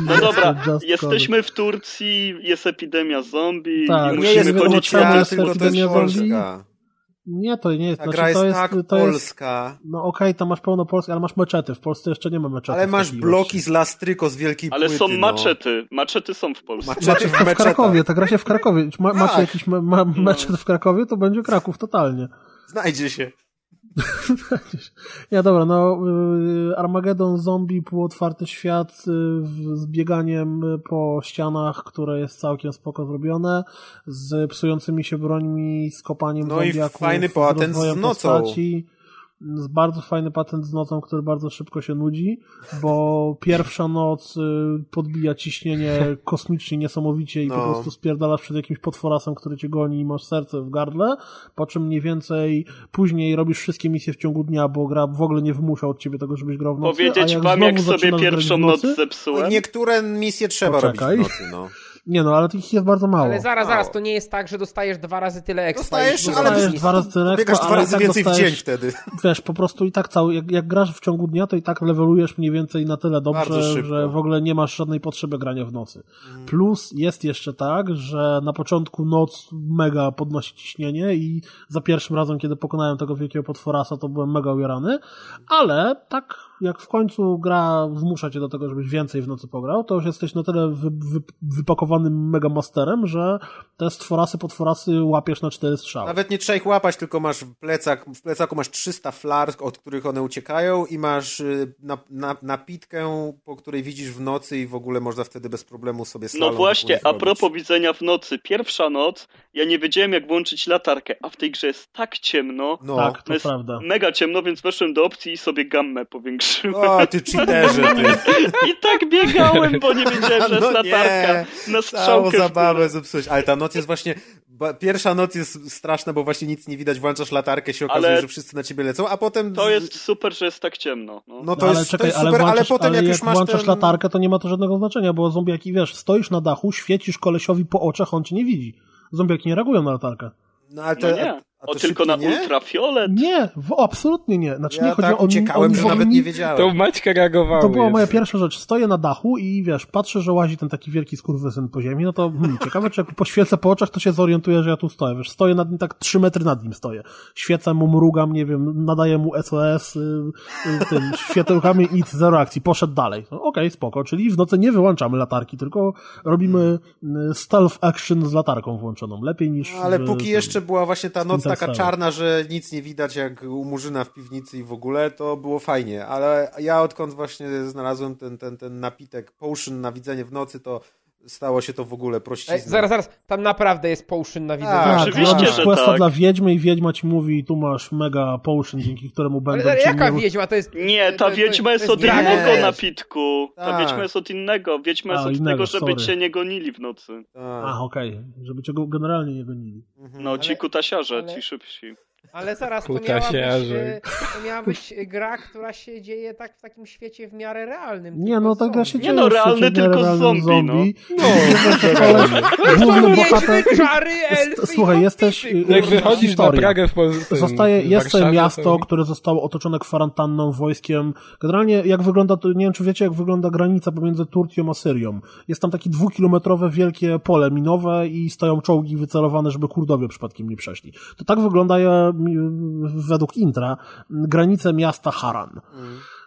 No dobra, jesteśmy w Turcji, jest epidemia zombie Tak, i nie musimy jest chodzić masce. tylko to jest. Polska. Nie, to nie jest. Ta znaczy, gra jest to jest, tak to jest, polska. No okej, tam masz pełno Polski, ale masz meczety. W Polsce jeszcze nie ma meczetów. Ale masz bloki z Lastryko z wielkiej Ale płyty, są no. maczety. Maczety są w Polsce. Maczety w To w. Krakowie, ta gra się w Krakowie. Ma, macie Tak. jakiś me, ma, meczet w Krakowie, to będzie Kraków totalnie. Znajdzie się. Nie, dobra, no y, Armageddon, zombie, półotwarty świat y, z bieganiem po ścianach, które jest całkiem spoko zrobione, z psującymi się brońmi, z kopaniem No i zombiaków, fajny z patent z nocą. postaci, bardzo fajny patent z nocą, który bardzo szybko się nudzi, bo pierwsza noc y, podbija ciśnienie kosmicznie niesamowicie i po No. prostu spierdalasz przed jakimś potworasem, który cię goni i masz serce w gardle, po czym mniej więcej później robisz wszystkie misje w ciągu dnia, bo gra w ogóle nie wymusza od ciebie tego, żebyś grał w nocy. Powiedzieć jak wam, jak sobie pierwszą noc zepsułem? Niektóre misje trzeba Poczekaj. robić w nocy, no. Nie no, ale tych jest bardzo mało. Ale zaraz, zaraz, to nie jest tak, że dostajesz dwa razy tyle expa. Dostajesz, ale Dostajesz dwa razy tyle Biegasz expa, dwa ale i razy tak więcej w dostajesz- dzień wtedy. Wiesz, po prostu i tak cały, jak, jak grasz w ciągu dnia, to i tak levelujesz mniej więcej na tyle dobrze, że w ogóle nie masz żadnej potrzeby grania w nocy. Mhm. Plus jest jeszcze tak, że na początku noc mega podnosi ciśnienie i za pierwszym razem, kiedy pokonałem tego wielkiego potworasa, to byłem mega ujarany, ale tak jak w końcu gra zmusza cię do tego, żebyś więcej w nocy pograł, to już jesteś na tyle wy, wy, wypakowanym mega masterem, że te stworasy, potworasy łapiesz na cztery strzały. Nawet nie trzeba ich łapać, tylko masz w plecak, w plecaku masz 300 flar, od których one uciekają i masz y, na, na, napitkę, po której widzisz w nocy i w ogóle można wtedy bez problemu sobie No właśnie, a propos widzenia w nocy. Pierwsza noc, ja nie wiedziałem jak włączyć latarkę, a w tej grze jest tak ciemno. No. tak, to jest prawda. Mega ciemno, więc weszłem do opcji i sobie gammę powiększyłem. O, ty cheaterze, ty. I tak biegałem, bo nie wiedziałem, że jest No latarka. nie, Na Całą strzałkę w zabawę zepsułeś. Ale ta noc jest właśnie... Pierwsza noc jest straszna, bo właśnie nic nie widać, włączasz latarkę, się okazuje, Ale że wszyscy na ciebie lecą, a potem... To jest super, że jest tak ciemno. No. No to No, ale jest, czekaj, to jest ale super, ale, włączasz, potem ale jak jak już masz włączasz ten... latarkę, to nie ma to żadnego znaczenia, bo zombiaki, wiesz, stoisz na dachu, świecisz kolesiowi po oczach, on cię nie widzi. Zombiaki nie reagują na latarkę. No, ale No to, nie, a, a o tylko na nie? ultrafiolet. Nie, w, absolutnie nie. Znaczy Ja nie chodzi tak o uciekałem, oni że nawet nie- wiedziałem. To Maćka reagowało. To była moja pierwsza rzecz. Stoję na dachu i wiesz, patrzę, że łazi ten taki wielki skurwysyn po ziemi, no to hmm, ciekawe, czy jak poświecę po oczach, to się zorientuję, że ja tu stoję. Wiesz, stoję nad nim, tak trzy metry nad nim stoję. Świecę mu, mrugam, nie wiem, nadaję mu SOS, y, y, tym światełkami i nic, zero akcji. Poszedł dalej. No, Okej, spoko. Czyli w nocy nie wyłączamy latarki, tylko robimy y, stealth action z latarką włączoną. Lepiej niż... No, ale w póki tym. jeszcze była właśnie ta noc Splinter taka czarna, że nic nie widać jak u Murzyna w piwnicy i w ogóle, to było fajnie. Ale ja odkąd właśnie znalazłem ten, ten, ten napitek potion na widzenie w nocy, to stało się to w ogóle Ej, prościzną. zaraz, zaraz, tam naprawdę jest potion na widzenie. Tak, Tak, Oczywiście, że questa tak. dla wiedźmy i wiedźma ci mówi, tu masz mega potion, dzięki któremu będą Ale jaka nie... wiedźma? To jest... Nie, ta to- wiedźma to jest od innego Wiesz. napitku. Ta Tak. wiedźma jest od innego. Wiedźma jest A, od innego, tego, żeby sorry. cię nie gonili w nocy. Tak. A, okej, żeby cię go generalnie nie gonili. Mhm. No, ci kutasiarze, ale- ci szybsi. Ale zaraz, to miała, być, e, to miała być gra, która się dzieje tak w takim świecie w miarę realnym. Nie, no ta gra się dzieje Nie no, realny tylko zombie, zombie. no. no główny bohater... czary, elfy Słuchaj, jesteś... Jak wychodzisz na Pragę w Polsce, Zostaje, jest sobie miasto, to... które zostało otoczone kwarantanną, wojskiem. Generalnie jak wygląda, to nie wiem czy wiecie, jak wygląda granica pomiędzy Turcją a Syrią. Jest tam takie dwukilometrowe wielkie pole minowe i stoją czołgi wycelowane, żeby Kurdowie przypadkiem nie przeszli. To tak wygląda według intra granice miasta Haran.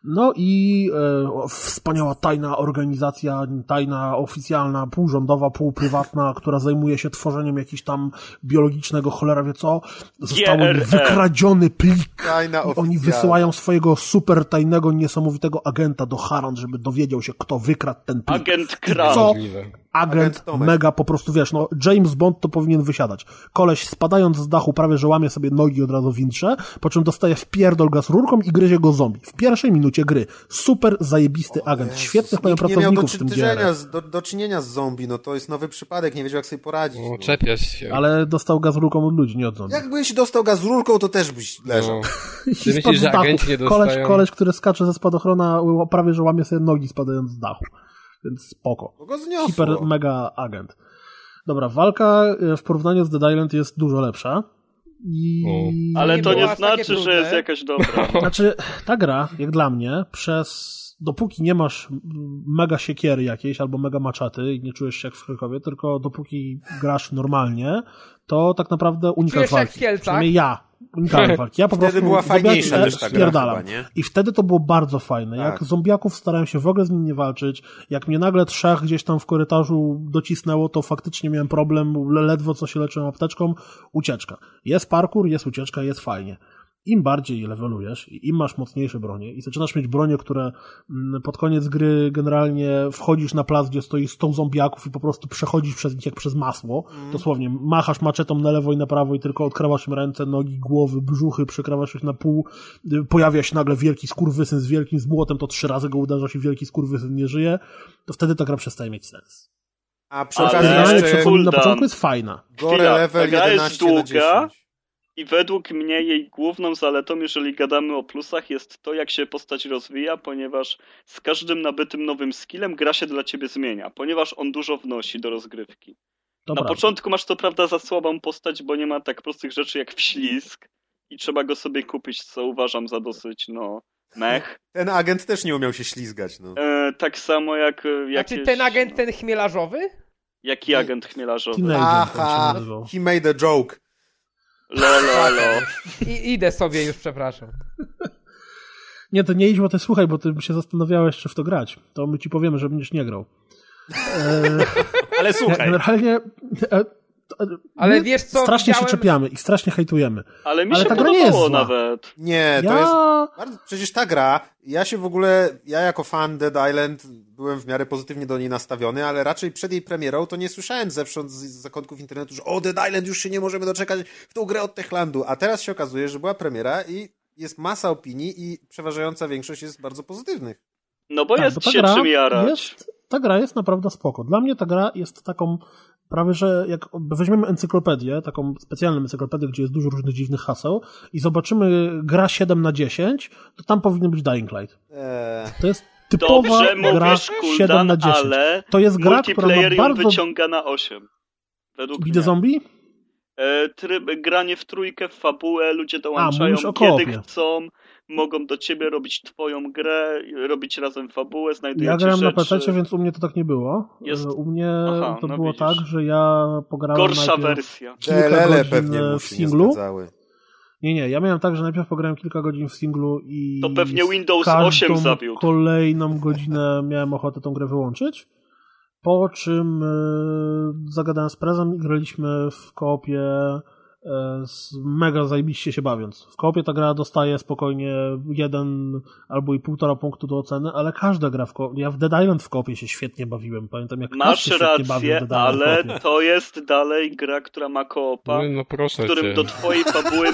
No i e, wspaniała tajna organizacja, tajna, oficjalna, półrządowa, półprywatna, która zajmuje się tworzeniem jakiś tam biologicznego cholera wie co. Został wykradziony plik. Tajna Oni wysyłają swojego super tajnego, niesamowitego agenta do Haran, żeby dowiedział się, kto wykradł ten plik. Agent Kran. Co? Agent, mega po prostu, wiesz, no James Bond to powinien wysiadać. Koleś spadając z dachu prawie, że łamie sobie nogi od razu w wintrze, po czym dostaje w pierdol gaz rurką i gryzie go zombie. W pierwszej minucie gry. Super zajebisty o, agent. Jezus. Świetnych mają pracowników w tym. Z, do, do czynienia z zombie, no to jest nowy przypadek, nie wiedział jak sobie poradzić. No, czepiasz się. Ale dostał gaz rurką od ludzi, nie od zombie. Jakbyś dostał gaz rurką, to też byś leżał. No. Ty myślisz, że agenci nie dostają? Koleś, koleś, który skacze ze spadochrona, prawie, że łamie sobie nogi spadając z dachu. Więc spoko. Hiper mega agent. Dobra, walka e, w porównaniu z Dead Island jest dużo lepsza. I... Ale to nie znaczy, że jest jakaś dobra. Znaczy, ta gra, jak dla mnie, przez dopóki nie masz mega siekiery jakiejś albo mega maczaty i nie czujesz się jak w Krakowie, tylko dopóki grasz normalnie, to tak naprawdę unikasz walki. Przynajmniej ja unikałem walki. Ja po wtedy prostu była fajniejsza niż ta spierdalam. I wtedy to było bardzo fajne. Tak. Jak zombiaków starałem się w ogóle z nim nie walczyć, jak mnie nagle trzech gdzieś tam w korytarzu docisnęło, to faktycznie miałem problem, ledwo co się leczyłem apteczką, ucieczka. Jest parkour, jest ucieczka, jest fajnie im bardziej levelujesz i im masz mocniejsze bronie i zaczynasz mieć bronie, które mm, pod koniec gry generalnie wchodzisz na plac, gdzie stoi 100 zombiaków i po prostu przechodzisz przez nich jak przez masło. Mm. Dosłownie, machasz maczetą na lewo i na prawo i tylko odkrawasz im ręce, nogi, głowy, brzuchy, przekrawasz ich na pół, y, pojawia się nagle wielki skurwysyn z wielkim złotem, to trzy razy go uderzasz i wielki skurwysyn nie żyje, to wtedy ta gra przestaje mieć sens. A przy okazji jeszcze... na początku jest fajna. Gore level 11 długa, na 10. I według mnie jej główną zaletą, jeżeli gadamy o plusach, jest to, jak się postać rozwija, ponieważ z każdym nabytym nowym skillem gra się dla ciebie zmienia, ponieważ on dużo wnosi do rozgrywki. To Na prawda. początku masz to prawda za słabą postać, bo nie ma tak prostych rzeczy jak wślizg i trzeba go sobie kupić, co uważam za dosyć, no, mech. Ten agent też nie umiał się ślizgać, no. E, tak samo jak e, jakieś... Znaczy ten agent, ten chmielarzowy? Jaki agent chmielarzowy? Aha, he made a joke. Lololo. I, idę sobie już, przepraszam. Nie, to nie idź, bo ty słuchaj, bo ty się zastanawiałeś, czy w to grać. To my ci powiemy, że będziesz nie grał. E, Ale słuchaj. Generalnie... Ale wiesz co, Strasznie widziałem... się czepiamy i strasznie hejtujemy. Ale mi Ale się ta gra nie jest zła. nawet. Nie, to ja... jest... Bardzo... Przecież ta gra, ja się w ogóle, ja jako fan Dead Island byłem w miarę pozytywnie do niej nastawiony, ale raczej przed jej premierą to nie słyszałem zewsząd z zakątków internetu, że o, Dead Island już się nie możemy doczekać w tą grę od Techlandu. A teraz się okazuje, że była premiera i jest masa opinii i przeważająca większość jest bardzo pozytywnych. No bo tak, jest bo się czym jarać. Jest, ta gra jest naprawdę spoko. Dla mnie ta gra jest taką prawie, że jak weźmiemy encyklopedię, taką specjalną encyklopedię, gdzie jest dużo różnych dziwnych haseł i zobaczymy gra 7 na 10, to tam powinien być Dying Light. Eee. To jest typowa Dobrze, gra mówisz, 7 na 10. Ale to jest gra, która ma bardzo... wyciąga na 8. Według Bide zombie? E, tryb, granie w trójkę, w fabułę, ludzie dołączają A, kiedy chcą mogą do ciebie robić twoją grę, robić razem fabułę, znajdujecie Ja grałem rzeczy. na PC, więc u mnie to tak nie było. Jest... U mnie Aha, to no było widzisz. tak, że ja pograłem Gorsza wersja. kilka godzin pewnie w singlu. Nie, nie, ja miałem tak, że najpierw pograłem kilka godzin w singlu i to pewnie Windows 8 zawiódł. kolejną godzinę miałem ochotę tą grę wyłączyć. Po czym yy, zagadałem z prezem i graliśmy w koopie E, mega zajebiście się bawiąc. W kopie ta gra dostaje spokojnie jeden albo i półtora punktu do oceny, ale każda gra w kopie, ja w Dead Island w kopie się świetnie bawiłem, pamiętam jak Masz się rację, bawił ale to jest dalej gra, która ma koopa, no, no w którym cię. do twojej fabuły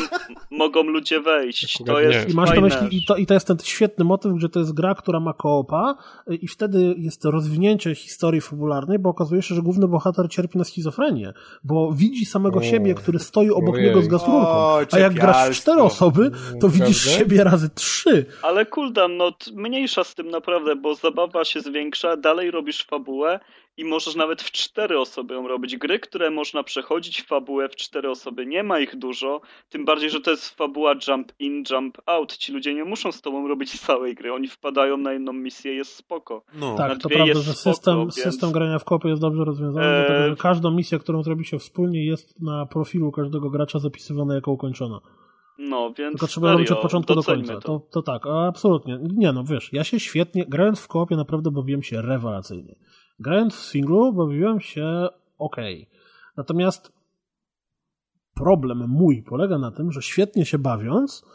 mogą ludzie wejść. To jest I masz na myśli, i to, i to jest ten świetny motyw, że to jest gra, która ma koopa i wtedy jest rozwinięcie historii fabularnej, bo okazuje się, że główny bohater cierpi na schizofrenię, bo widzi samego o. siebie, który stoi obok obok niego z gasrurką. A jak grasz w cztery osoby, to widzisz siebie razy trzy. Ale cooldown, no mniejsza z tym naprawdę, bo zabawa się zwiększa, dalej robisz fabułę i możesz nawet w cztery osoby ją robić. Gry, które można przechodzić fabułę w cztery osoby, nie ma ich dużo, tym bardziej, że to jest fabuła jump in, jump out. Ci ludzie nie muszą z tobą robić całej gry, oni wpadają na jedną misję, jest spoko. No. Tak, to prawda, że system, więc... system grania w kopie jest dobrze rozwiązany, eee... dlatego że każda misja, którą zrobi się wspólnie jest na profilu każdego gracza zapisywana jako ukończona. No, więc Tylko trzeba robić od początku do końca. To. to. To, tak, absolutnie. Nie no, wiesz, ja się świetnie, grając w koopie naprawdę bawiłem się rewelacyjnie. Grając w singlu bawiłem się ok. Natomiast problem mój polega na tym, że świetnie się bawiąc,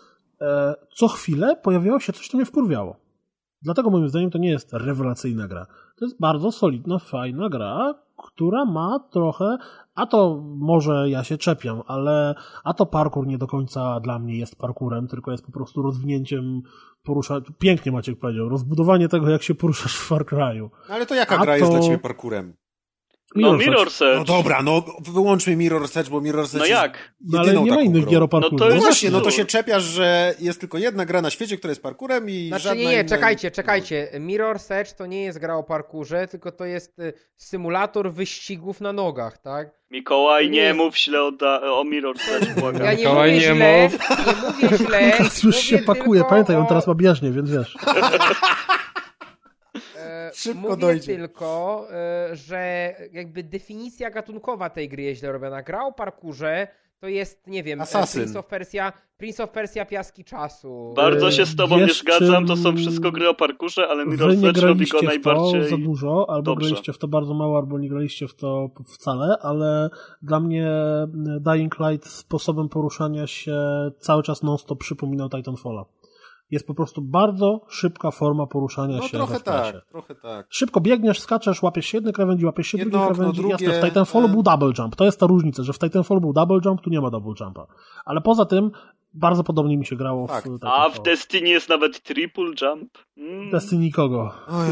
e, co chwilę pojawiało się coś, co mnie wkurwiało. Dlatego moim zdaniem to nie jest rewelacyjna gra. To jest bardzo solidna, fajna gra, która ma trochę, a to może ja się czepiam, ale a to parkour nie do końca dla mnie jest parkurem, tylko jest po prostu rozwinięciem porusza... Pięknie Maciek powiedział, rozbudowanie tego, jak się poruszasz w Far Cry'u. No ale to jaka a gra to... jest dla ciebie parkurem? No, Mirror Search. No dobra, no wyłączmy Mirror Search, bo Mirror Search No jak? No ale nie ma innych gier o parkurze. No, to no właśnie, no to się czepiasz, że jest tylko jedna gra na świecie, która jest parkurem i Znaczy żadna nie, nie, inna... czekajcie, czekajcie. Mirror Search to nie jest gra o parkurze, tylko to jest y, symulator wyścigów na nogach, tak? Mikołaj, nie, nie mów źle o, da, o Mirror Search, błagam. Ja nie Mikołaj, mówię nie źle, mów. nie mówię źle. Teraz już się pakuje, pamiętaj, on teraz ma bieżnie, więc wiesz. Szybko Mówię dojdzie. tylko, e, że jakby definicja gatunkowa tej gry jest źle robiona. Gra o parkurze to jest, nie wiem, e, Assassin. Prince of Persia, Prince of Persia Piaski Czasu. Bardzo się z tobą Wiesz, nie zgadzam, to są wszystko gry o parkurze, ale Wy Mirror nie Search robi go w to najbardziej za dużo, albo dobrze. graliście w to bardzo mało, albo nie graliście w to wcale, ale dla mnie Dying Light sposobem poruszania się cały czas non-stop przypominał Titanfalla. Jest po prostu bardzo szybka forma poruszania No się trochę w tak, trochę tak. Szybko biegniesz, skaczesz, łapiesz się jednej krawędzi, łapiesz się Jedno drugiej okno, krawędzi. drugie, Jasne, w Titanfallu e. był double jump. To jest ta różnica, że w Titanfallu był double jump, tu nie ma double jumpa. Ale poza tym bardzo podobnie mi się grało Tak. w A w Destiny jest nawet triple jump. Mm. Destiny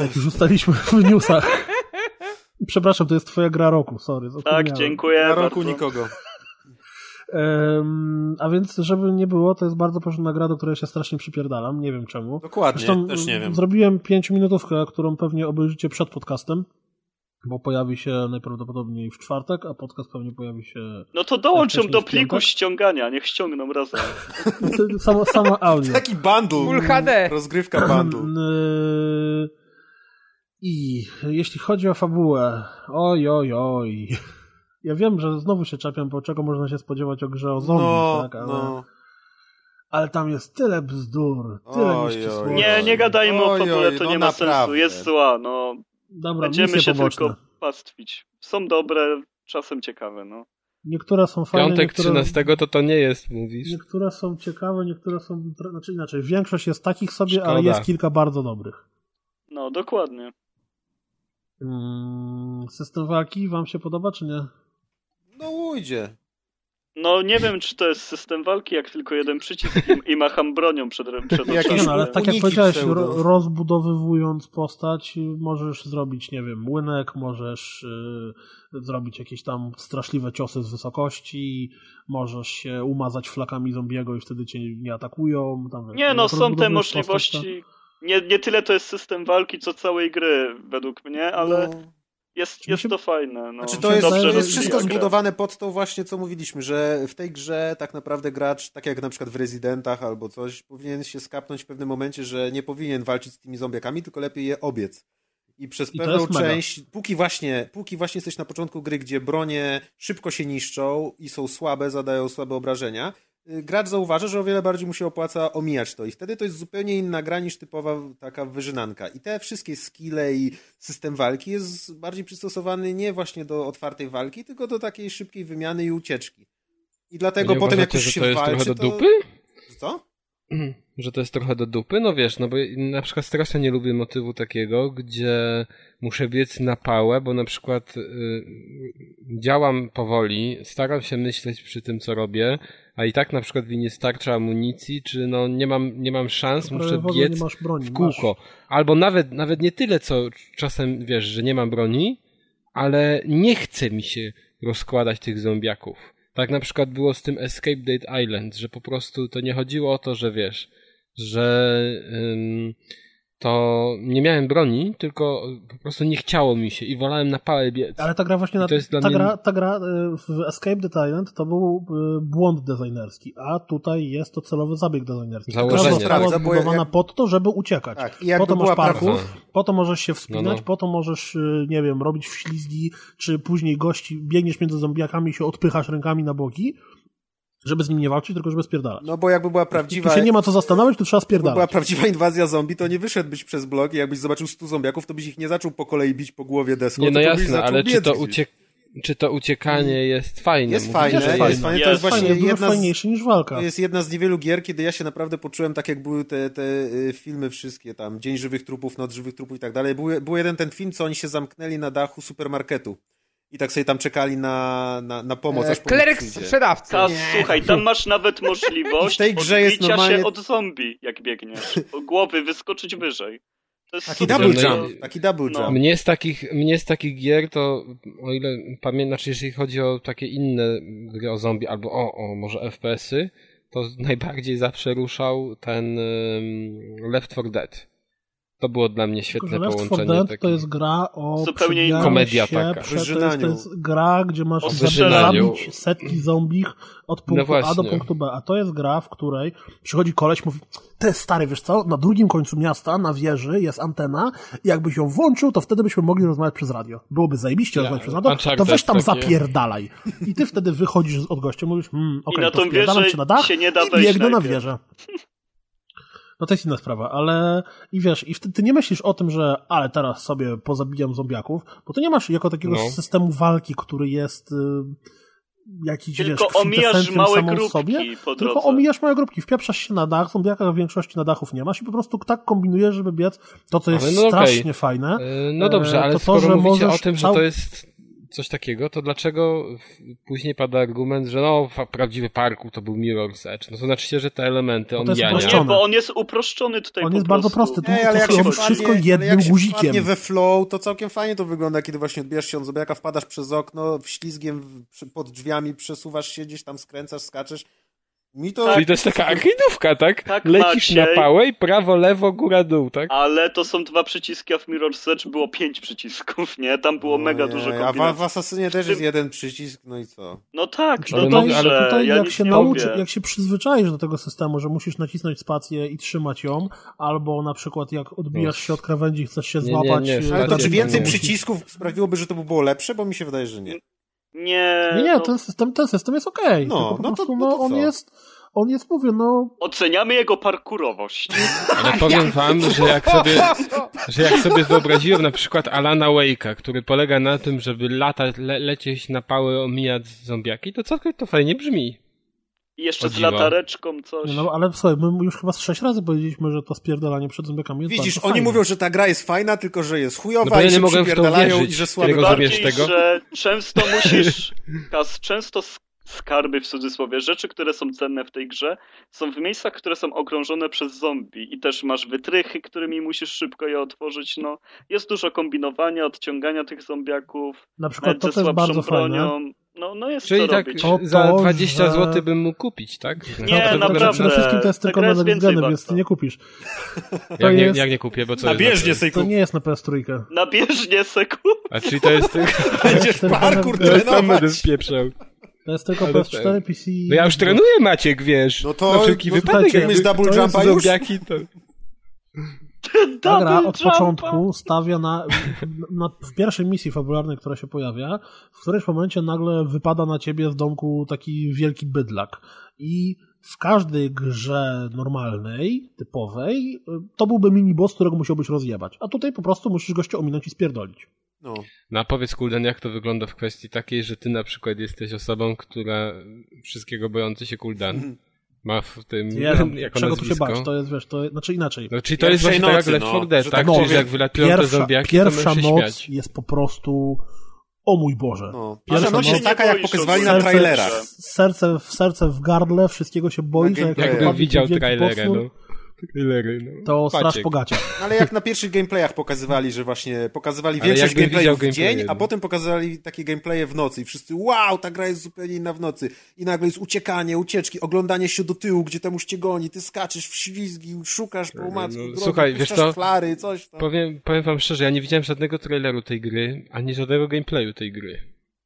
jak już ustaliśmy w newsach. Przepraszam, to jest twoja gra roku, sorry. Tak, dziękuję Na roku bardzo. nikogo. A więc, żeby nie było, to jest bardzo porządna gra, do której się strasznie przypierdalam, nie wiem czemu. Dokładnie, Zresztą też nie wiem. zrobiłem pięciominutówkę, którą pewnie obejrzycie przed podcastem, bo pojawi się najprawdopodobniej w czwartek, a podcast pewnie pojawi się No to wcześniej do pliku ściągania, niech ściągną razem. samo, samo audio. Taki bundle. Full HD. Rozgrywka bundle. Yy, I jeśli chodzi o fabułę, oj, oj, oj. Ja wiem, że znowu się czepiam, bo czego można się spodziewać o grze o zombie, No, tak, ale, no. ale tam jest tyle bzdur, tyle nieścisłości. Nie, nie gadajmy o Oj, fabule, oj, to no nie ma naprawdę. sensu. Jest zła, no. Dobra, Będziemy się poboczne. tylko pastwić. Są dobre, czasem ciekawe, no. Niektóre są fajne, Piątek niektóre... 13 to to nie jest, mówisz. Niektóre są ciekawe, niektóre są. Znaczy inaczej, większość jest takich sobie, ale Szkoda. jest kilka bardzo dobrych. No, dokładnie. Mm, system walki wam się podoba, czy nie? No ujdzie. No, nie wiem, czy to jest system walki, jak tylko jeden przycisk i, i macham bronią przed, przed oczami. Nie, no, ale tak jak powiedziałeś, ro, rozbudowywując postać, możesz zrobić, nie wiem, młynek, możesz y, zrobić jakieś tam straszliwe ciosy z wysokości, możesz się umazać flakami zombiego i wtedy cię nie atakują. Tam, Nie, no, są te postać, możliwości. Nie, nie tyle to jest system walki, co całej gry, według mnie, ale No. Jest, jest się- to fajne. No. Znaczy to jest, Dobrze jest wszystko zbudowane pod to właśnie, co mówiliśmy, że w tej grze tak naprawdę gracz, tak jak na przykład w Residentach albo coś, powinien się skapnąć w pewnym momencie, że nie powinien walczyć z tymi zombiakami, tylko lepiej je obiec. I przez I pewną mega. część, póki właśnie, póki właśnie jesteś na początku gry, gdzie bronie szybko się niszczą i są słabe, zadają słabe obrażenia, gracz zauważy, że o wiele bardziej mu się opłaca omijać to i wtedy to jest zupełnie inna gra niż typowa taka wyżynanka. I te wszystkie skille i system walki jest bardziej przystosowany nie właśnie do otwartej walki, tylko do takiej szybkiej wymiany i ucieczki. I dlatego Nie potem jak już że się to jest walczy, trochę do to... dupy? Co? Że to jest trochę do dupy? No wiesz, no bo na przykład strasznie nie lubię motywu takiego, gdzie muszę biec na pałę, bo na przykład y, działam powoli, staram się myśleć przy tym, co robię, a i tak na przykład mi nie starcza amunicji, czy no nie mam, nie mam szans, muszę biec masz broni, w kółko. Albo nawet, nawet nie tyle, co czasem wiesz, że nie mam broni, ale nie chce mi się rozkładać tych zombiaków. Tak na przykład było z tym Escape Date Island, że po prostu to nie chodziło o to, że wiesz, że ym, to nie miałem broni, tylko po prostu nie chciało mi się i wolałem na pałę biec. Ale ta gra właśnie, na, ta, mnie... gra, ta gra y, w Escape the Island to był y, błąd designerski, a tutaj jest to celowy zabieg designerski. Założenie. Gra została tak. zbudowana jak... pod to, żeby uciekać. Tak. I po to masz parkour, po to możesz się wspinać, no, no. po to możesz, y, nie wiem, robić wślizgi, czy później gości, biegniesz między zombiakami i się odpychasz rękami na boki, żeby z nim nie walczyć, tylko żeby spierdalać. No bo jakby była prawdziwa... Tu się nie ma co zastanawiać, to trzeba spierdalać. Jakby była prawdziwa inwazja zombie, to nie wyszedłbyś przez blok i jakbyś zobaczył stu zombiaków, to byś ich nie zaczął po kolei bić po głowie deską, Nie, no jasne, ale czy to, uciek czy to uciekanie jest fajne? Jest fajne, jest fajne. Jest fajne. To jest właśnie jest jedna fajniejsze niż walka. To jest jedna z niewielu gier, kiedy ja się naprawdę poczułem tak, jak były te, te y, filmy wszystkie tam, Dzień Żywych Trupów, Noc Żywych Trupów i tak dalej. Był, był jeden ten film, co oni się zamknęli na dachu supermarketu i tak sobie tam czekali na, na, na pomoc. E, kleryk sprzedawca. Słuchaj, tam masz nawet możliwość w tej grze jest normalnie... się od zombie, jak biegniesz. O głowy wyskoczyć wyżej. taki double jump. Taki double no. jump. Mnie z takich, mnie z takich gier to, o ile pamiętam, znaczy jeżeli chodzi o takie inne gry o zombie, albo o, o może FPS-y, to najbardziej zawsze ruszał ten um, Left 4 Dead. To było dla mnie świetne Left połączenie. 4 Dead to jest gra o zupełnie komedia się, taka. To, jest, to jest gra, gdzie masz zabić setki zombich od punktu no A do punktu B. A to jest gra, w której przychodzi koleś, mówi, jest stary, wiesz co, na drugim końcu miasta, na wieży jest antena i jakbyś ją włączył, to wtedy byśmy mogli rozmawiać przez radio. Byłoby zajebiście ja, rozmawiać przez radio, to weź tam takie... zapierdalaj. I ty wtedy wychodzisz od gościa, mówisz, hmm, okej, okay, to spierdalam się na dach się nie da i biegnę na wieżę. No to jest inna sprawa, ale i wiesz, i wtedy ty nie myślisz o tym, że ale teraz sobie pozabijam zombiaków, bo ty nie masz jako takiego no. systemu walki, który jest y, jakiś, tylko wiesz, omijasz małe grupki sobie, po Tylko omijasz małe grupki, wpieprzasz się na dach, zombiaka w większości na dachów nie masz i po prostu tak kombinujesz, żeby biec. To, co jest no strasznie okay. fajne. Yy, no dobrze, ale to, skoro to, że mówicie o tym, że to jest coś takiego, to dlaczego później pada argument, że no, prawdziwy parku to był Mirror's Edge? No to znaczy się, że te elementy on ja Nie, bo on jest uproszczony tutaj On jest bardzo prosty. Tu, Ej, ale jak się wszystko jednym jak guzikiem. Jak we flow, to całkiem fajnie to wygląda, kiedy właśnie odbijasz się od zobiaka, wpadasz przez okno, ślizgiem pod drzwiami przesuwasz się, gdzieś tam skręcasz, skaczesz mi to... Czyli to jest taka arcade'ówka, tak? tak Lecisz Maciej, na pałę i prawo, lewo, góra, dół, tak? Ale to są dwa przyciski, a w Mirror's Edge było pięć przycisków, nie? Tam było mega dużo kombinacji. A w, w Assassinie też jest jeden przycisk, no i co? No tak, no ale dobrze, ale tutaj ja jak się nauczy, jak się przyzwyczaisz do tego systemu, że musisz nacisnąć spację i trzymać ją, albo na przykład jak odbijasz się od krawędzi chcesz się nie, złapać... Nie, nie, ale to czy więcej przycisków sprawiłoby, że to by było lepsze? Bo mi się wydaje, że nie. Nie. Nie, nie, no... ten, system, ten system jest okej. Okay. No, no, to, no to on jest on jest, mówię, no... Oceniamy jego parkurowość. Ale powiem wam, że jak sobie, że jak sobie wyobraziłem na przykład Alana Wake'a, który polega na tym, żeby latać, le, lecieć na pały, omijać zombiaki, to całkiem to fajnie brzmi. I jeszcze z latareczką coś. No, ale słuchaj, my już chyba z sześć razy powiedzieliśmy, że to spierdalanie przed zombiakami jest Widzisz, oni mówią, że ta gra jest fajna, tylko że jest chujowa no, i ja nie mogę przypierdalają i że słabe. Bardziej, tego? że często musisz, Kas, często skarby w cudzysłowie, rzeczy, które są cenne w tej grze, są w miejscach, które są okrążone przez zombie i też masz wytrychy, którymi musisz szybko je otworzyć. No, jest dużo kombinowania, odciągania tych zombiaków. Na przykład to, to jest bardzo bronią. fajne. No, no jest Czyli tak robić. To, za 20 że... zł bym mógł kupić, tak? Nie, no, naprawdę. Przede wszystkim to jest tylko na względy, więc ty nie kupisz. To jak, jest... nie, jak nie kupię, bo co Nabieżnie jest To nie jest na PS3. Nabieżnie seku. A czyli to jest tylko... Będziesz parkour trenować. To jest tylko PS4, PC... No ja już trenuję Maciek, wiesz. No to... Na wszelki no, wypadek, jak double jumpa już? Zombiaki, to... Ta gra od początku stawia na, na, w pierwszej misji fabularnej, która się pojawia, w którymś momencie nagle wypada na ciebie z domku taki wielki bydlak. I w każdej grze normalnej, typowej, to byłby mini-boss, którego musiałbyś rozjebać. A tutaj po prostu musisz gościa ominąć i spierdolić. No. no a powiedz, Kulden, jak to wygląda w kwestii takiej, że ty na przykład jesteś osobą, która wszystkiego bojący się Kuldan. Ma w tym ja wiem, jako czego nazwisko. tu się bać, to jest, wiesz, to, znaczy inaczej. No, czyli to jest właśnie nocy, tak jak Left 4 no, Dead, tak? No, czyli jak wylatują pierwsza, te zombiaki, Pierwsza to noc śmiać. jest po prostu o mój Boże. No. Pierwsza noc jest taka, jak pokazywali na trailerach. Serce, serce w gardle, wszystkiego się boisz, jak, jak widział trailerę, no. Trailery. No. To straż po gaciach. No, ale jak na pierwszych gameplayach pokazywali, że właśnie pokazywali większość gameplayów w dzień, a no. potem pokazywali takie gameplaye w nocy i wszyscy wow, ta gra jest zupełnie inna w nocy. I nagle jest uciekanie, ucieczki, oglądanie się do tyłu, gdzie tam już cię goni, ty skaczesz w ślizgi, szukasz po umacku, no, Słuchaj, wiesz co, flary, coś tam. Powiem, powiem wam szczerze, ja nie widziałem żadnego traileru tej gry, ani żadnego gameplayu tej gry.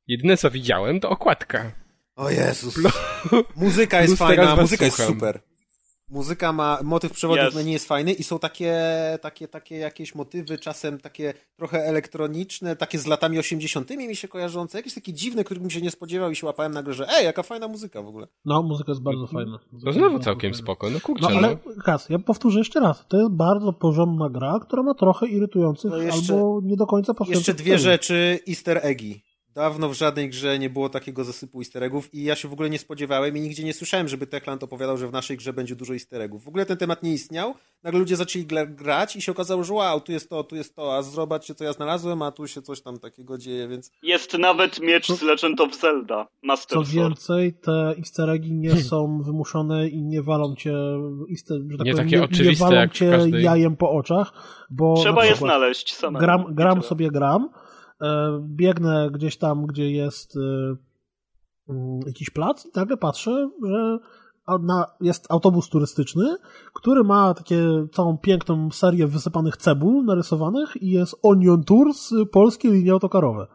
Jedyne co widziałem to okładka. O Jezus. Muzyka jest fajna, muzyka jest super. Muzyka ma, motyw przewodów no nie jest fajny i są takie, takie, takie jakieś motywy, czasem takie trochę elektroniczne, takie z latami 80. mi się kojarzące, jakieś takie dziwne, których mi się nie spodziewał i się łapałem nagle, że ej, jaka fajna muzyka w ogóle. No, muzyka jest bardzo fajna. to znowu całkiem spoko, no kurczę. No ale, no. Kas, ja powtórzę jeszcze raz, to jest bardzo porządna gra, która ma trochę irytujących no jeszcze, albo nie do końca Jeszcze dwie rzeczy, easter eggi. Dawno w żadnej grze nie było takiego zasypu easter eggów i ja się w ogóle nie spodziewałem i nigdzie nie słyszałem, żeby Techland opowiadał, że w naszej grze będzie dużo easter eggów. W ogóle ten temat nie istniał. Nagle ludzie zaczęli grać i się okazało, że wow, tu jest to, tu jest to, a zobaczcie co ja znalazłem, a tu się coś tam takiego dzieje, więc... Jest nawet miecz z Legend of Zelda, Master Co więcej, te easter eggi nie hmm. są wymuszone i nie walą cię, easter, że tak nie powiem, takie nie, oczywiste nie walą cię każdej... jajem po oczach, bo... Trzeba je znaleźć samemu. Gram, gram sobie gram, biegnę gdzieś tam, gdzie jest e, mm, jakiś plac i nagle patrzę, że jest autobus turystyczny, który ma takie całą piękną serię wysypanych cebul narysowanych i jest Onion Tours, polskie linie autokarowe.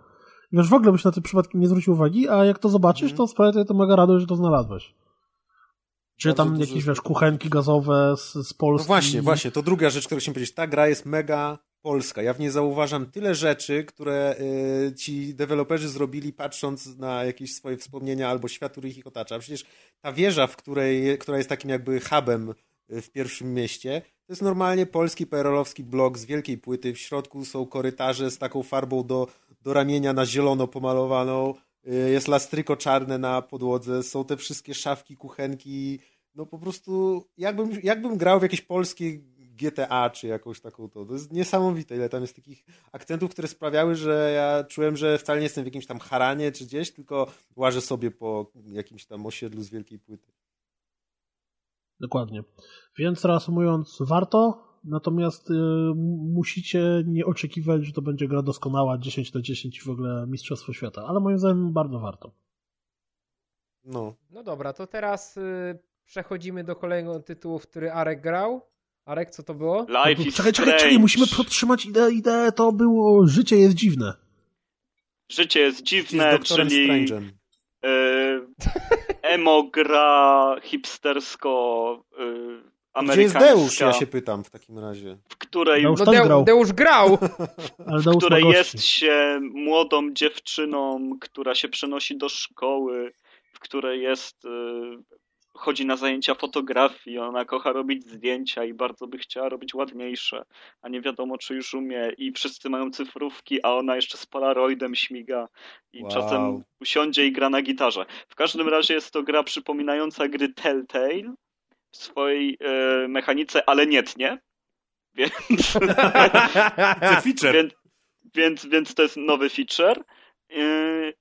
Wiesz, w ogóle byś na tym przypadkiem nie zwrócił uwagi, a jak to zobaczysz, to sprawia to mega radość, że to znalazłeś. Czy tam jakieś, wiesz, kuchenki gazowe z, z Polski. No właśnie, właśnie, to druga rzecz, którą chciałem powiedzieć. Ta gra jest mega Polska. Ja w niej zauważam tyle rzeczy, które y, ci deweloperzy zrobili patrząc na jakieś swoje wspomnienia albo świat, który ich otacza. Przecież ta wieża, w której, która jest takim jakby hubem y, w pierwszym mieście, to jest normalnie polski perolowski blok z wielkiej płyty. W środku są korytarze z taką farbą do, do ramienia na zielono pomalowaną. Y, jest lastryko czarne na podłodze. Są te wszystkie szafki, kuchenki. No po prostu jakbym, jakbym grał w jakieś polskie GTA czy jakąś taką to. To jest niesamowite, ile tam jest takich akcentów, które sprawiały, że ja czułem, że wcale nie jestem w jakimś tam haranie czy gdzieś, tylko łażę sobie po jakimś tam osiedlu z wielkiej płyty. Dokładnie. Więc reasumując, warto, natomiast y, musicie nie oczekiwać, że to będzie gra doskonała 10 na 10 w ogóle Mistrzostwo Świata, ale moim zdaniem bardzo warto. No. No dobra, to teraz y, przechodzimy do kolejnego tytułu, w który Arek grał. Arek, co to było? Life is czekaj, czekaj, czekaj, musimy podtrzymać ideę, ideę, to było Życie jest dziwne. Życie jest dziwne, jest czyli e, emo gra hipstersko e, amerykańska. Gdzie jest Deusz, ja się pytam w takim razie. W której... Deusz, no, grał. Deusz grał! w której jest się młodą dziewczyną, która się przenosi do szkoły, w której jest e, chodzi na zajęcia fotografii, ona kocha robić zdjęcia i bardzo by chciała robić ładniejsze, a nie wiadomo, czy już umie i wszyscy mają cyfrówki, a ona jeszcze z polaroidem śmiga i wow. czasem usiądzie i gra na gitarze. W każdym razie jest to gra przypominająca gry Telltale w swojej e, mechanice, ale nietnie, więc... feature. Więc, więc, więc to jest nowy feature.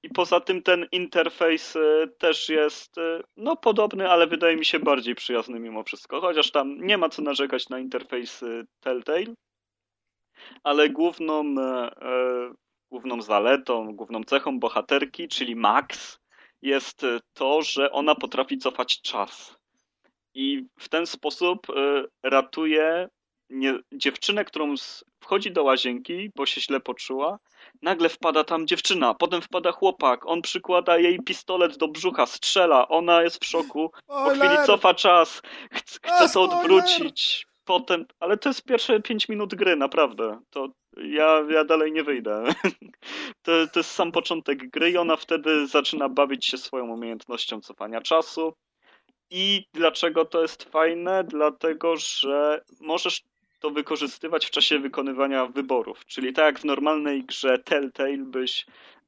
I poza tym ten interfejs yy, też jest yy, no podobny, ale wydaje mi się bardziej przyjazny mimo wszystko. Chociaż tam nie ma co narzekać na interfejs Telltale. Ale główną, główną zaletą, główną cechą bohaterki, czyli Max, jest to, że ona potrafi cofać czas. I w ten sposób ratuje nie, dziewczynę, którą wchodzi do łazienki, bo się źle poczuła, nagle wpada tam dziewczyna, potem wpada chłopak, on przykłada jej pistolet do brzucha, strzela, ona jest w szoku, po chwili cofa czas, chce, chce to odwrócić, potem, ale to jest pierwsze 5 minut gry, naprawdę, to ja, ja dalej nie wyjdę. To, to jest sam początek gry i ona wtedy zaczyna bawić się swoją umiejętnością cofania czasu. I dlaczego to jest fajne? Dlatego, że możesz to wykorzystywać w czasie wykonywania wyborów. Czyli tak jak w normalnej grze Telltale byś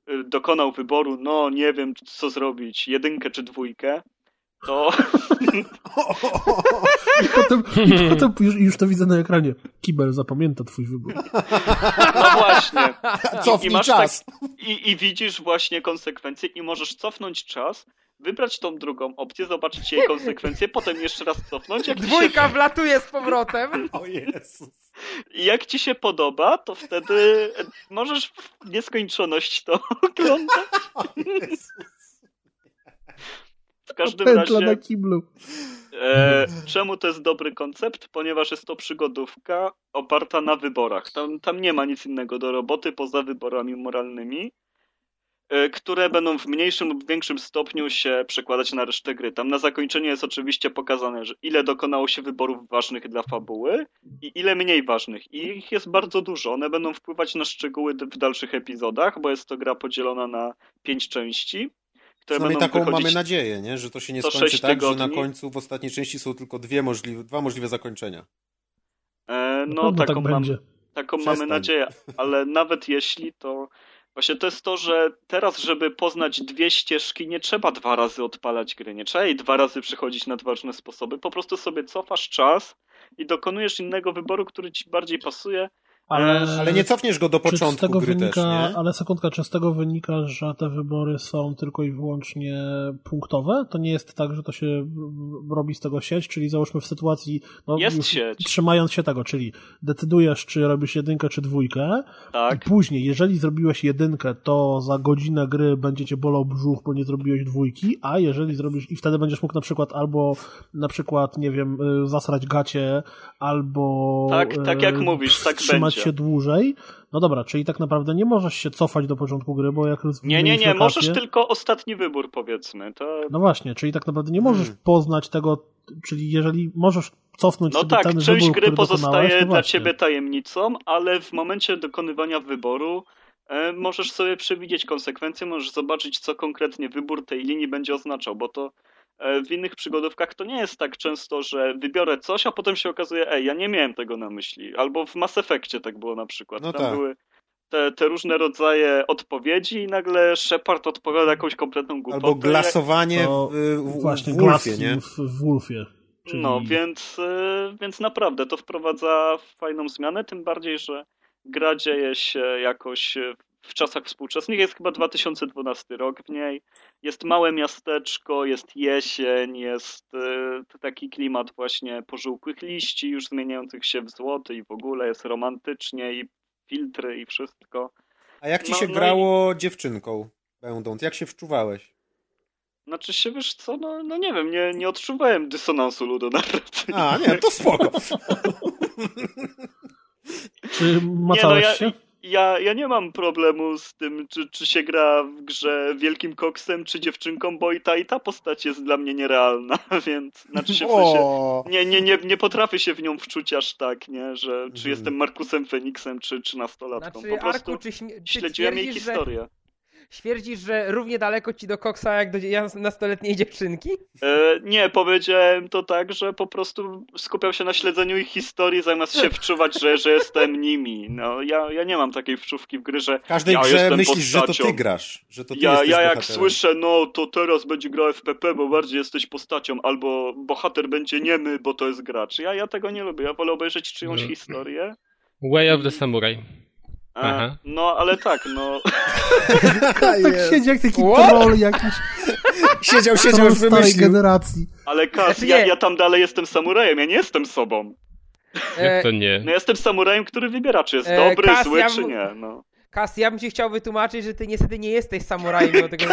y, dokonał wyboru, no nie wiem co zrobić, jedynkę czy dwójkę, to... I potem, i potem już, już, to widzę na ekranie. Kibel zapamięta twój wybór. No właśnie. Cofnij I, i czas. Tak, i, I widzisz właśnie konsekwencje i możesz cofnąć czas wybrać tą drugą opcję, zobaczyć jej konsekwencje, potem jeszcze raz cofnąć. Jak Dwójka się... wlatuje z powrotem. O Jezus. I jak ci się podoba, to wtedy możesz w nieskończoność to oglądać. O Jezus. W każdym razie... na kiblu. E, czemu to jest dobry koncept? Ponieważ jest to przygodówka oparta na wyborach. Tam, tam nie ma nic innego do roboty poza wyborami moralnymi, e, które będą w mniejszym lub większym stopniu się przekładać na resztę gry. Tam na zakończenie jest oczywiście pokazane, że ile dokonało się wyborów ważnych dla fabuły i ile mniej ważnych. I ich jest bardzo dużo. One będą wpływać na szczegóły w dalszych epizodach, bo jest to gra podzielona na pięć części które Przynajmniej taką wychodzić... mamy nadzieję, nie? że to się nie skończy tak, tygodni. że na końcu w ostatniej części są tylko dwie możliwe, dwa możliwe zakończenia. E, no, taką, tak mam, taką mamy nadzieję, ale nawet jeśli to... Właśnie to jest to, że teraz, żeby poznać dwie ścieżki, nie trzeba dwa razy odpalać gry, nie trzeba jej dwa razy przychodzić na dwa różne sposoby. Po prostu sobie cofasz czas i dokonujesz innego wyboru, który ci bardziej pasuje ale, ale nie cofniesz go do początku z tego gry wynika, też, nie? Ale sekundka, czy z tego wynika, że te wybory są tylko i wyłącznie punktowe? To nie jest tak, że to się robi z tego sieć, czyli załóżmy w sytuacji... No, jest sieć. Trzymając się tego, czyli decydujesz, czy robisz jedynkę, czy dwójkę tak. i później, jeżeli zrobiłeś jedynkę, to za godzinę gry będzie cię bolał brzuch, bo nie zrobiłeś dwójki, a jeżeli zrobisz... i wtedy będziesz mógł na przykład albo na przykład, nie wiem, y, zasrać gacie, albo... Tak, tak jak y, mówisz, tak będzie się dłużej. No dobra, czyli tak naprawdę nie możesz się cofać do początku gry, bo jak Nie, nie, nie, lokację, możesz tylko ostatni wybór, powiedzmy. To... No właśnie, czyli tak naprawdę nie możesz hmm. poznać tego, czyli jeżeli możesz cofnąć no tak, ten część wybór, gry pozostaje dla ciebie tajemnicą, ale w momencie dokonywania wyboru e, możesz sobie przewidzieć konsekwencje, możesz zobaczyć, co konkretnie wybór tej linii będzie oznaczał, bo to w innych przygodówkach to nie jest tak często, że wybiorę coś, a potem się okazuje, ej, ja nie miałem tego na myśli. Albo w Mass Effectie tak było na przykład. No Tam tak. były te, te różne rodzaje odpowiedzi i nagle Shepard odpowiada jakąś kompletną głupotę. Albo glasowanie w, w, właśnie, w Wolfie, nie? W, w Wolfie. Czyli... No, więc, e, więc naprawdę to wprowadza fajną zmianę, tym bardziej, że gra dzieje się jakoś w czasach współczesnych. Jest chyba 2012 rok w niej. Jest małe miasteczko, jest jesień, jest y, taki klimat właśnie pożółkłych liści, już zmieniających się w złoty i w ogóle jest romantycznie i filtry i wszystko. A jak ci no, się no grało i... dziewczynką będąc? Jak się wczuwałeś? Znaczy się, wiesz co, no, no nie wiem, nie, nie odczuwałem dysonansu ludonarracyjnego. A, nie, to spoko. Czy macałeś nie, no ja, się? Ja, ja nie mam problemu z tym, czy, czy się gra w grze wielkim koksem, czy dziewczynką, bo i ta, i ta postać jest dla mnie nierealna, więc znaczy się w sensie, nie, nie, nie, nie potrafię się w nią wczuć aż tak, nie, że czy mhm. jestem Markusem Feniksem, czy, czy nastolatką. Znaczy, po prostu Arku, czy, czy śledziłem jej historię. Że Świerdzisz, że równie daleko ci do koksa jak do nastoletniej dziewczynki? E, nie, powiedziałem to tak, że po prostu skupiał się na śledzeniu ich historii, zamiast się wczuwać, że, że jestem nimi. No, ja, ja nie mam takiej wczówki w gry, że W każdej ja grze myślisz, postacią. że to ty grasz. Że to ty ja, ja jak bohaterem. słyszę, no to teraz będzie grał FPP, bo bardziej jesteś postacią, albo bohater będzie niemy, bo to jest gracz. Ja, ja tego nie lubię. Ja wolę obejrzeć czyjąś no. historię. Way of the Samurai. Aha. No, ale tak, no. tak siedzi jak taki What? troll jakiś. Siedział, siedział, już wymyślił. generacji. Ale Kas, ja, ja tam dalej jestem samurajem, ja nie jestem sobą. Jak to nie? No jestem samurajem, który wybiera, czy jest e, dobry, Kas, zły, ja czy nie, no. Kas, ja bym ci chciał wytłumaczyć, że ty niestety nie jesteś samurajem. Dlatego,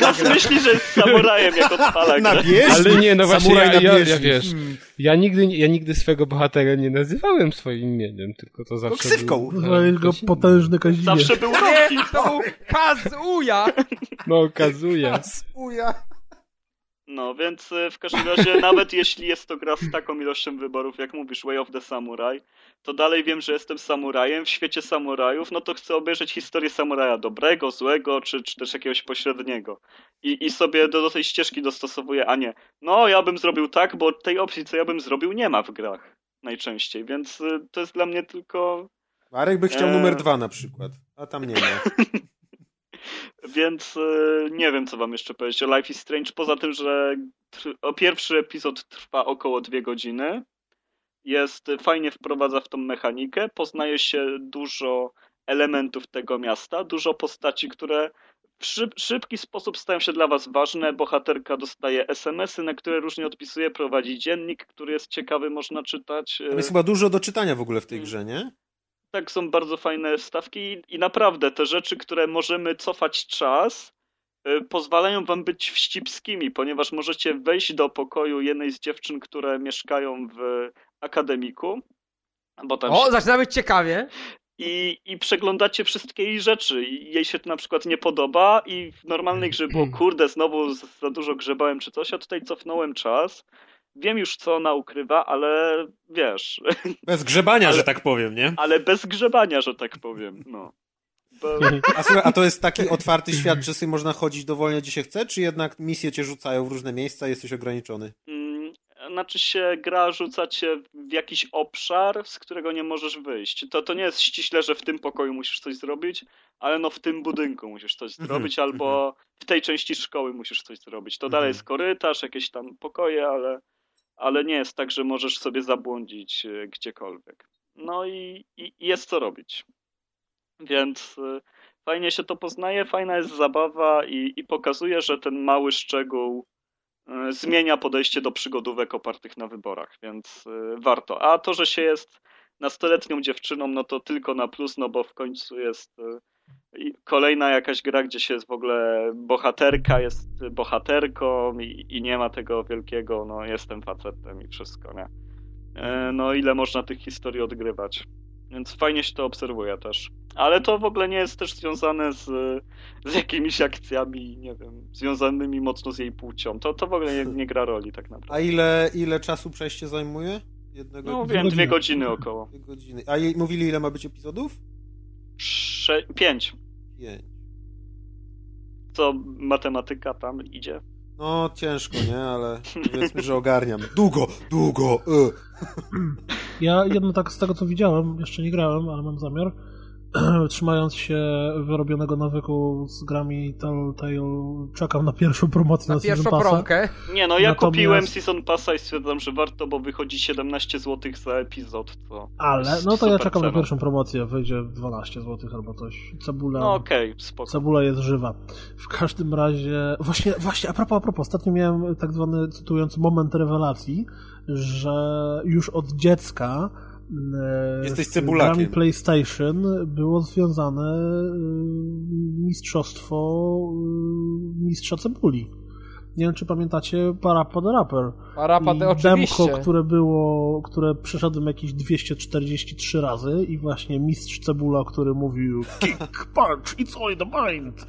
Kas myśli, że jest samurajem, jak odpala Na Ale nie, no właśnie, ja, ja, ja, wiesz, hmm. ja, nigdy, ja nigdy swego bohatera nie nazywałem swoim imieniem, tylko to zawsze Ksywką. Był... go potężny Kazimierz. Zawsze był Rocky. Nie, to był Kazuja. No, Kazuja. Kazuja. No, więc e, w każdym razie, nawet jeśli jest to gra z taką ilością wyborów, jak mówisz, Way of the Samurai, to dalej wiem, że jestem samurajem w świecie samurajów, no to chcę obejrzeć historię samuraja dobrego, złego, czy, czy też jakiegoś pośredniego. I, i sobie do, do tej ścieżki dostosowuję, a nie, no ja bym zrobił tak, bo tej opcji, co ja bym zrobił, nie ma w grach najczęściej, więc e, to jest dla mnie tylko... Marek by chciał e... numer dwa na przykład, a tam nie ma. Więc e, nie wiem, co wam jeszcze powiedzieć o Life is Strange, poza tym, że pierwszy epizod trwa około dwie godziny. Jest, fajnie wprowadza w tą mechanikę, poznaje się dużo elementów tego miasta, dużo postaci, które w szyb, szybki sposób stają się dla was ważne. Bohaterka dostaje SMS-y, na które różnie odpisuje, prowadzi dziennik, który jest ciekawy, można czytać. Tam jest chyba dużo do czytania w ogóle w tej grze, nie? Tak, są bardzo fajne stawki i naprawdę te rzeczy, które możemy cofać czas, y, pozwalają wam być wścibskimi, ponieważ możecie wejść do pokoju jednej z dziewczyn, które mieszkają w akademiku. Bo tam O, się... zaczyna być ciekawie. I, I przeglądacie wszystkie jej rzeczy. Jej się to na przykład nie podoba, i w normalnej grze było, kurde, znowu za dużo grzebałem czy coś, a tutaj cofnąłem czas. Wiem już, co ona ukrywa, ale wiesz. Bez grzebania, Ale- że tak powiem, nie? Ale bez grzebania, że tak powiem. No. Bo, A, słuchaj, a to jest taki otwarty świat, że sobie można chodzić dowolnie, gdzie się chce, czy jednak misje cię rzucają w różne miejsca i jesteś ograniczony? mm, znaczy się gra rzuca cię w jakiś obszar, z którego nie możesz wyjść. To, to nie jest ściśle, że w tym pokoju musisz coś zrobić, ale no w tym budynku musisz coś Mhm, zrobić, albo w tej części szkoły musisz coś zrobić. To dalej Mhm. jest korytarz, jakieś tam pokoje, ale, ale nie jest tak, że możesz sobie zabłądzić e, gdziekolwiek. No i, i jest co robić. Więc e, fajnie się to poznaje, fajna jest zabawa i, i pokazuje, że ten mały szczegół e, zmienia podejście do przygodówek opartych na wyborach, więc warto. A to, że się jest nastoletnią dziewczyną, no to tylko na plus, no bo w końcu jest i kolejna jakaś gra, gdzie się jest w ogóle bohaterka, jest bohaterką i, i nie ma tego wielkiego, no jestem facetem i wszystko, nie? E, No ile można tych historii odgrywać. Więc fajnie się to obserwuje też. Ale to w ogóle nie jest też związane z, z jakimiś akcjami, nie wiem, związanymi mocno z jej płcią. To, to w ogóle nie, nie gra roli tak naprawdę. A ile, ile czasu przejście zajmuje? Jednego No wiem, dwie godziny. godziny około. Dwie godziny. A jej mówili, ile ma być epizodów? Sze- pięć. Pięć. Co matematyka tam idzie? No, ciężko, nie? Ale powiedzmy, że ogarniam. Długo, długo, y. Ja jedno tak z tego co widziałem, jeszcze nie grałem, ale mam zamiar, trzymając się wyrobionego nawyku z grami Telltale, czekam na pierwszą promocję na, Na Season pierwszą Passa. promkę. Nie, no ja Natomiast- kupiłem Season Passa i stwierdzam, że warto, bo wychodzi 17 zł za epizod, co... Ale, no to ja czekam na cena. pierwszą promocję, wyjdzie 12 zł albo coś. Cebula, No okej, spoko. cebula jest żywa. W każdym razie, właśnie, właśnie, a propos, a propos, ostatnio miałem tak zwany, cytując, moment rewelacji, że już od dziecka e, Jesteś z grami PlayStation było związane e, mistrzostwo e, mistrza cebuli. Nie wiem, czy pamiętacie Parappa the Rapper. The oczywiście. demko, które było, które przeszedłem jakieś 243 razy i właśnie mistrz Cebula, który mówił kick, punch, it's all in the mind.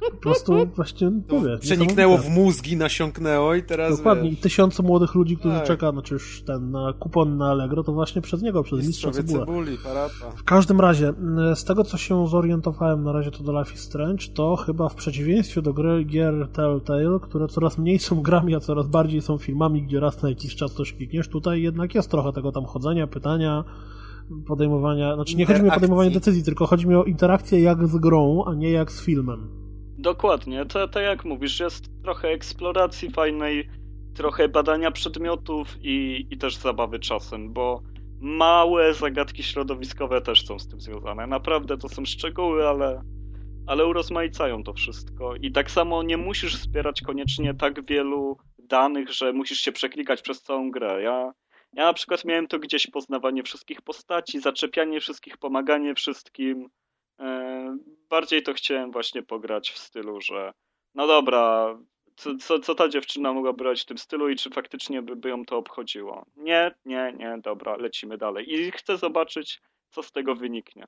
Po prostu właśnie, mówię, przeniknęło w mózgi, nasiąknęło i teraz Dokładnie. I wiesz, tysiące młodych ludzi, którzy Tak. czeka na, czyż ten, na kupon na Allegro, to właśnie przez niego, przez mistrza Cebula. cebuli, parapa. W każdym razie, m, z tego co się zorientowałem na razie to do Life is Strange, to chyba w przeciwieństwie do gry gier Telltale, które coraz mniej są grami, a coraz bardziej są filmami, gdzie raz na jakiś czas coś klikniesz, tutaj jednak jest trochę tego tam chodzenia, pytania, podejmowania, znaczy nie chodzi mi o podejmowanie decyzji, tylko chodzi mi o interakcję jak z grą, a nie jak z filmem. Dokładnie, to, to jak mówisz, jest trochę eksploracji fajnej, trochę badania przedmiotów i, i też zabawy czasem, bo małe zagadki środowiskowe też są z tym związane. Naprawdę to są szczegóły, ale, ale urozmaicają to wszystko. I tak samo nie musisz zbierać koniecznie tak wielu danych, że musisz się przeklikać przez całą grę. Ja, ja na przykład miałem to gdzieś poznawanie wszystkich postaci, zaczepianie wszystkich, pomaganie wszystkim. Bardziej to chciałem właśnie pograć w stylu, że no dobra, co, co, co ta dziewczyna mogła brać w tym stylu i czy faktycznie by, by ją to obchodziło. Nie, nie, nie, dobra, lecimy dalej. I chcę zobaczyć, co z tego wyniknie.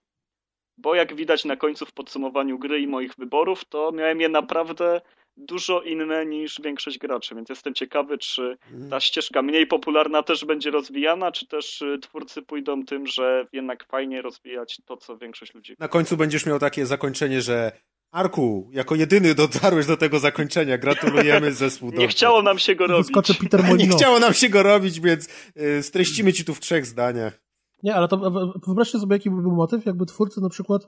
Bo jak widać na końcu w podsumowaniu gry i moich wyborów, to miałem je naprawdę dużo inne niż większość graczy, więc jestem ciekawy, czy ta ścieżka mniej popularna też będzie rozwijana, czy też y, twórcy pójdą tym, że jednak fajnie rozwijać to, co większość ludzi Na końcu będziesz miał takie zakończenie, że Arku, jako jedyny dotarłeś do tego zakończenia. Gratulujemy zespół. Nie chciało nam się go robić. Nie chciało nam się go robić, więc y, streścimy ci tu w trzech zdaniach. Nie, ale to wyobraźcie sobie, jaki by był motyw, jakby twórcy na przykład,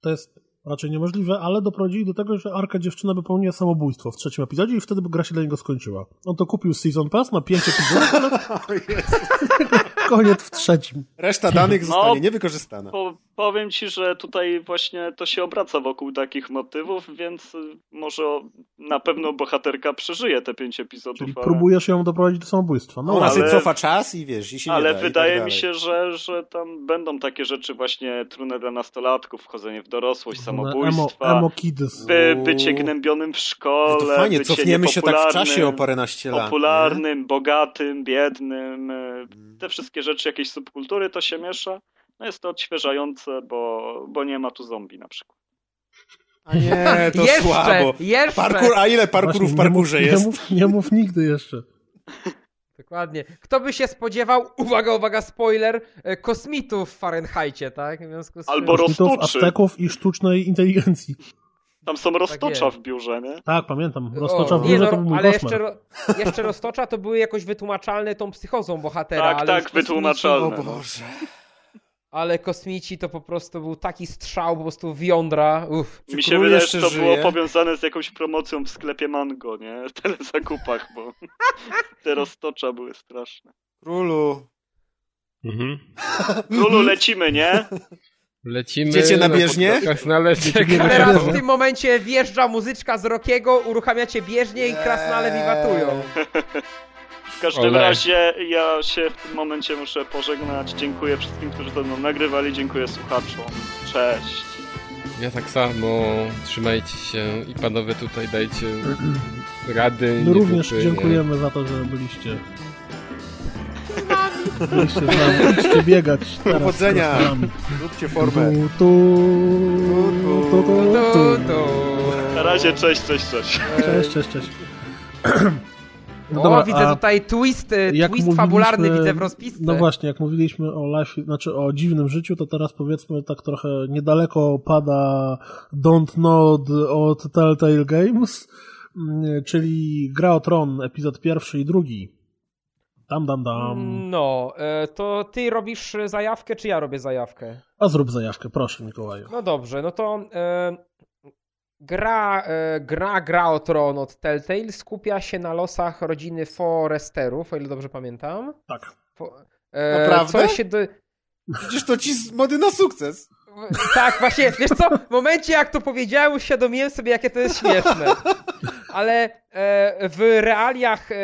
to jest raczej niemożliwe, ale doprowadzili do tego, że Arka dziewczyna popełniła samobójstwo w trzecim epizodzie i wtedy by gra się dla niego skończyła. On to kupił Season Pass na pięć epizodów, ale O Jezu. koniec w trzecim. Reszta danych No. zostanie niewykorzystana. Po, Powiem ci, że tutaj właśnie to się obraca wokół takich motywów, więc może na pewno bohaterka przeżyje te pięć epizodów. Czyli ale... próbujesz ją doprowadzić do samobójstwa. No, Ona ale- cofa czas i wiesz, i się Ale nie da, i wydaje tak mi się, że, że tam będą takie rzeczy właśnie trudne dla nastolatków, wchodzenie w dorosłość, emo, samobójstwa, emo kids. by, bycie gnębionym w No szkole, to fajnie, bycie cofniemy się tak w czasie o paręnaście lat. popularnym, bogatym, biednym, y, te wszystkie rzeczy, jakieś subkultury to się miesza. No jest to odświeżające, bo, bo nie ma tu zombie na przykład. A nie, to jeszcze, słabo. jeszcze. Parkour, a ile parkurów w parkurze nie mów, jest? Nie mów, nie mów nigdy jeszcze. Dokładnie. Kto by się spodziewał, uwaga, uwaga, spoiler, e, kosmitów w Fahrenheicie, tak? W związku z Albo Mitów, roztoczy. Azteków i sztucznej inteligencji. Tam są roztocza jest. w biurze, nie? Tak, pamiętam. Roztocza w nie, biurze no, to był mój ale jeszcze, ro, jeszcze roztocza to były jakoś wytłumaczalne tą psychozą bohatera. Tak, ale tak, wytłumaczalne. O no. Boże. Ale kosmici to po prostu był taki strzał po prostu w jądra. Uff. Mi się wydaje, że to było żyje? powiązane z jakąś promocją w sklepie Mango, nie? W telezakupach, bo te roztocza były straszne. Królu. Mhm. Królu lecimy, nie? Lecimy. Idziecie na bieżnię? Krasnale A czeka. teraz w tym momencie wjeżdża muzyczka z Rokiego, uruchamiacie bieżnię i krasnale wiwatują. W każdym Ole. razie ja się w tym momencie muszę pożegnać. Dziękuję wszystkim, którzy ze mną nagrywali. Dziękuję słuchaczom. Cześć. Ja tak samo. Trzymajcie się i panowie tutaj dajcie rady. My nie również dupy, nie. dziękujemy za to, że byliście. Byliście z nami. Idźcie biegać Powodzenia. Róbcie formę. Tu, tu, tu, tu, Tu, tu. tu. Na razie, cześć, cześć, cześć. Cześć, cześć, cześć. No O, dobra, widzę a tutaj twist, e, twist fabularny widzę w rozpisce. No właśnie, jak mówiliśmy o life, znaczy o dziwnym życiu, to teraz powiedzmy tak trochę niedaleko pada Don't Nod od Telltale Games, mm, czyli Gra o Tron, epizod pierwszy i drugi. Tam, dam, dam. No, e, to ty robisz zajawkę, czy ja robię zajawkę? A zrób zajawkę, proszę Mikołaju. No dobrze, no to e, gra, e, gra Gra o Tron od Telltale skupia się na losach rodziny Foresterów, o ile dobrze pamiętam. Tak. Fo, e, Naprawdę? Co się do... Widzisz, to ci z mody na sukces. Tak, właśnie, wiesz co, w momencie jak to powiedziałem, uświadomiłem sobie, jakie to jest śmieszne. Ale e, w realiach e,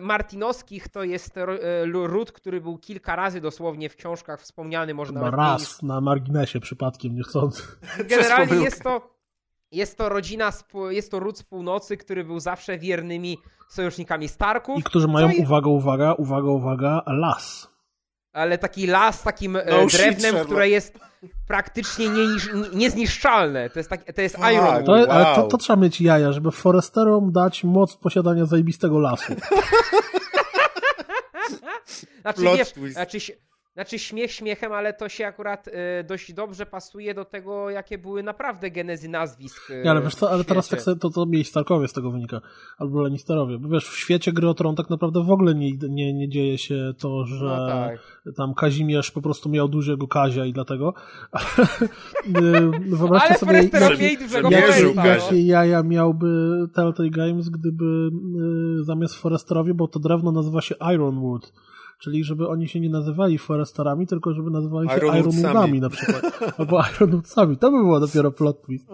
martinowskich to jest e, ród, który był kilka razy dosłownie w książkach wspomniany, może Chyba raz na marginesie przypadkiem niechcący. Generalnie jest to, jest to rodzina, jest to ród z północy, który był zawsze wiernymi sojusznikami Starków, I którzy mają, Co i- uwaga, uwaga, uwaga, uwaga, las. ale taki las z takim e, No shit, drewnem, Sherlock. które jest praktycznie nie- niezniszczalne. To jest, tak, to jest Tak. Iron To, Wow. Ale to, to trzeba mieć jaja, żeby Foresterom dać moc posiadania zajebistego lasu. Znaczy, Plot wiesz, twist. znaczy, znaczy śmiech śmiechem, ale to się akurat e, dość dobrze pasuje do tego, jakie były naprawdę genezy nazwisk. e, Nie, ale wiesz co, ale teraz tak sobie, to, to mieli Starkowie z tego wynika, albo Lannisterowie, bo wiesz, w świecie gry o Tron tak naprawdę w ogóle nie, nie, nie dzieje się to, że No tak. tam Kazimierz po prostu miał dużego Kazia i dlatego, ale wyobraźcie Ale sobie, Foresterowie jak, mieli dużego że jakie, jakie jaja miałby Telltale Games, gdyby y, zamiast Foresterowie, bo to drewno nazywa się Ironwood, czyli żeby oni się nie nazywali Foresterami, tylko żeby nazywali się. Ironwoodami na przykład, albo Ironwoodsami, to by było dopiero plot twist.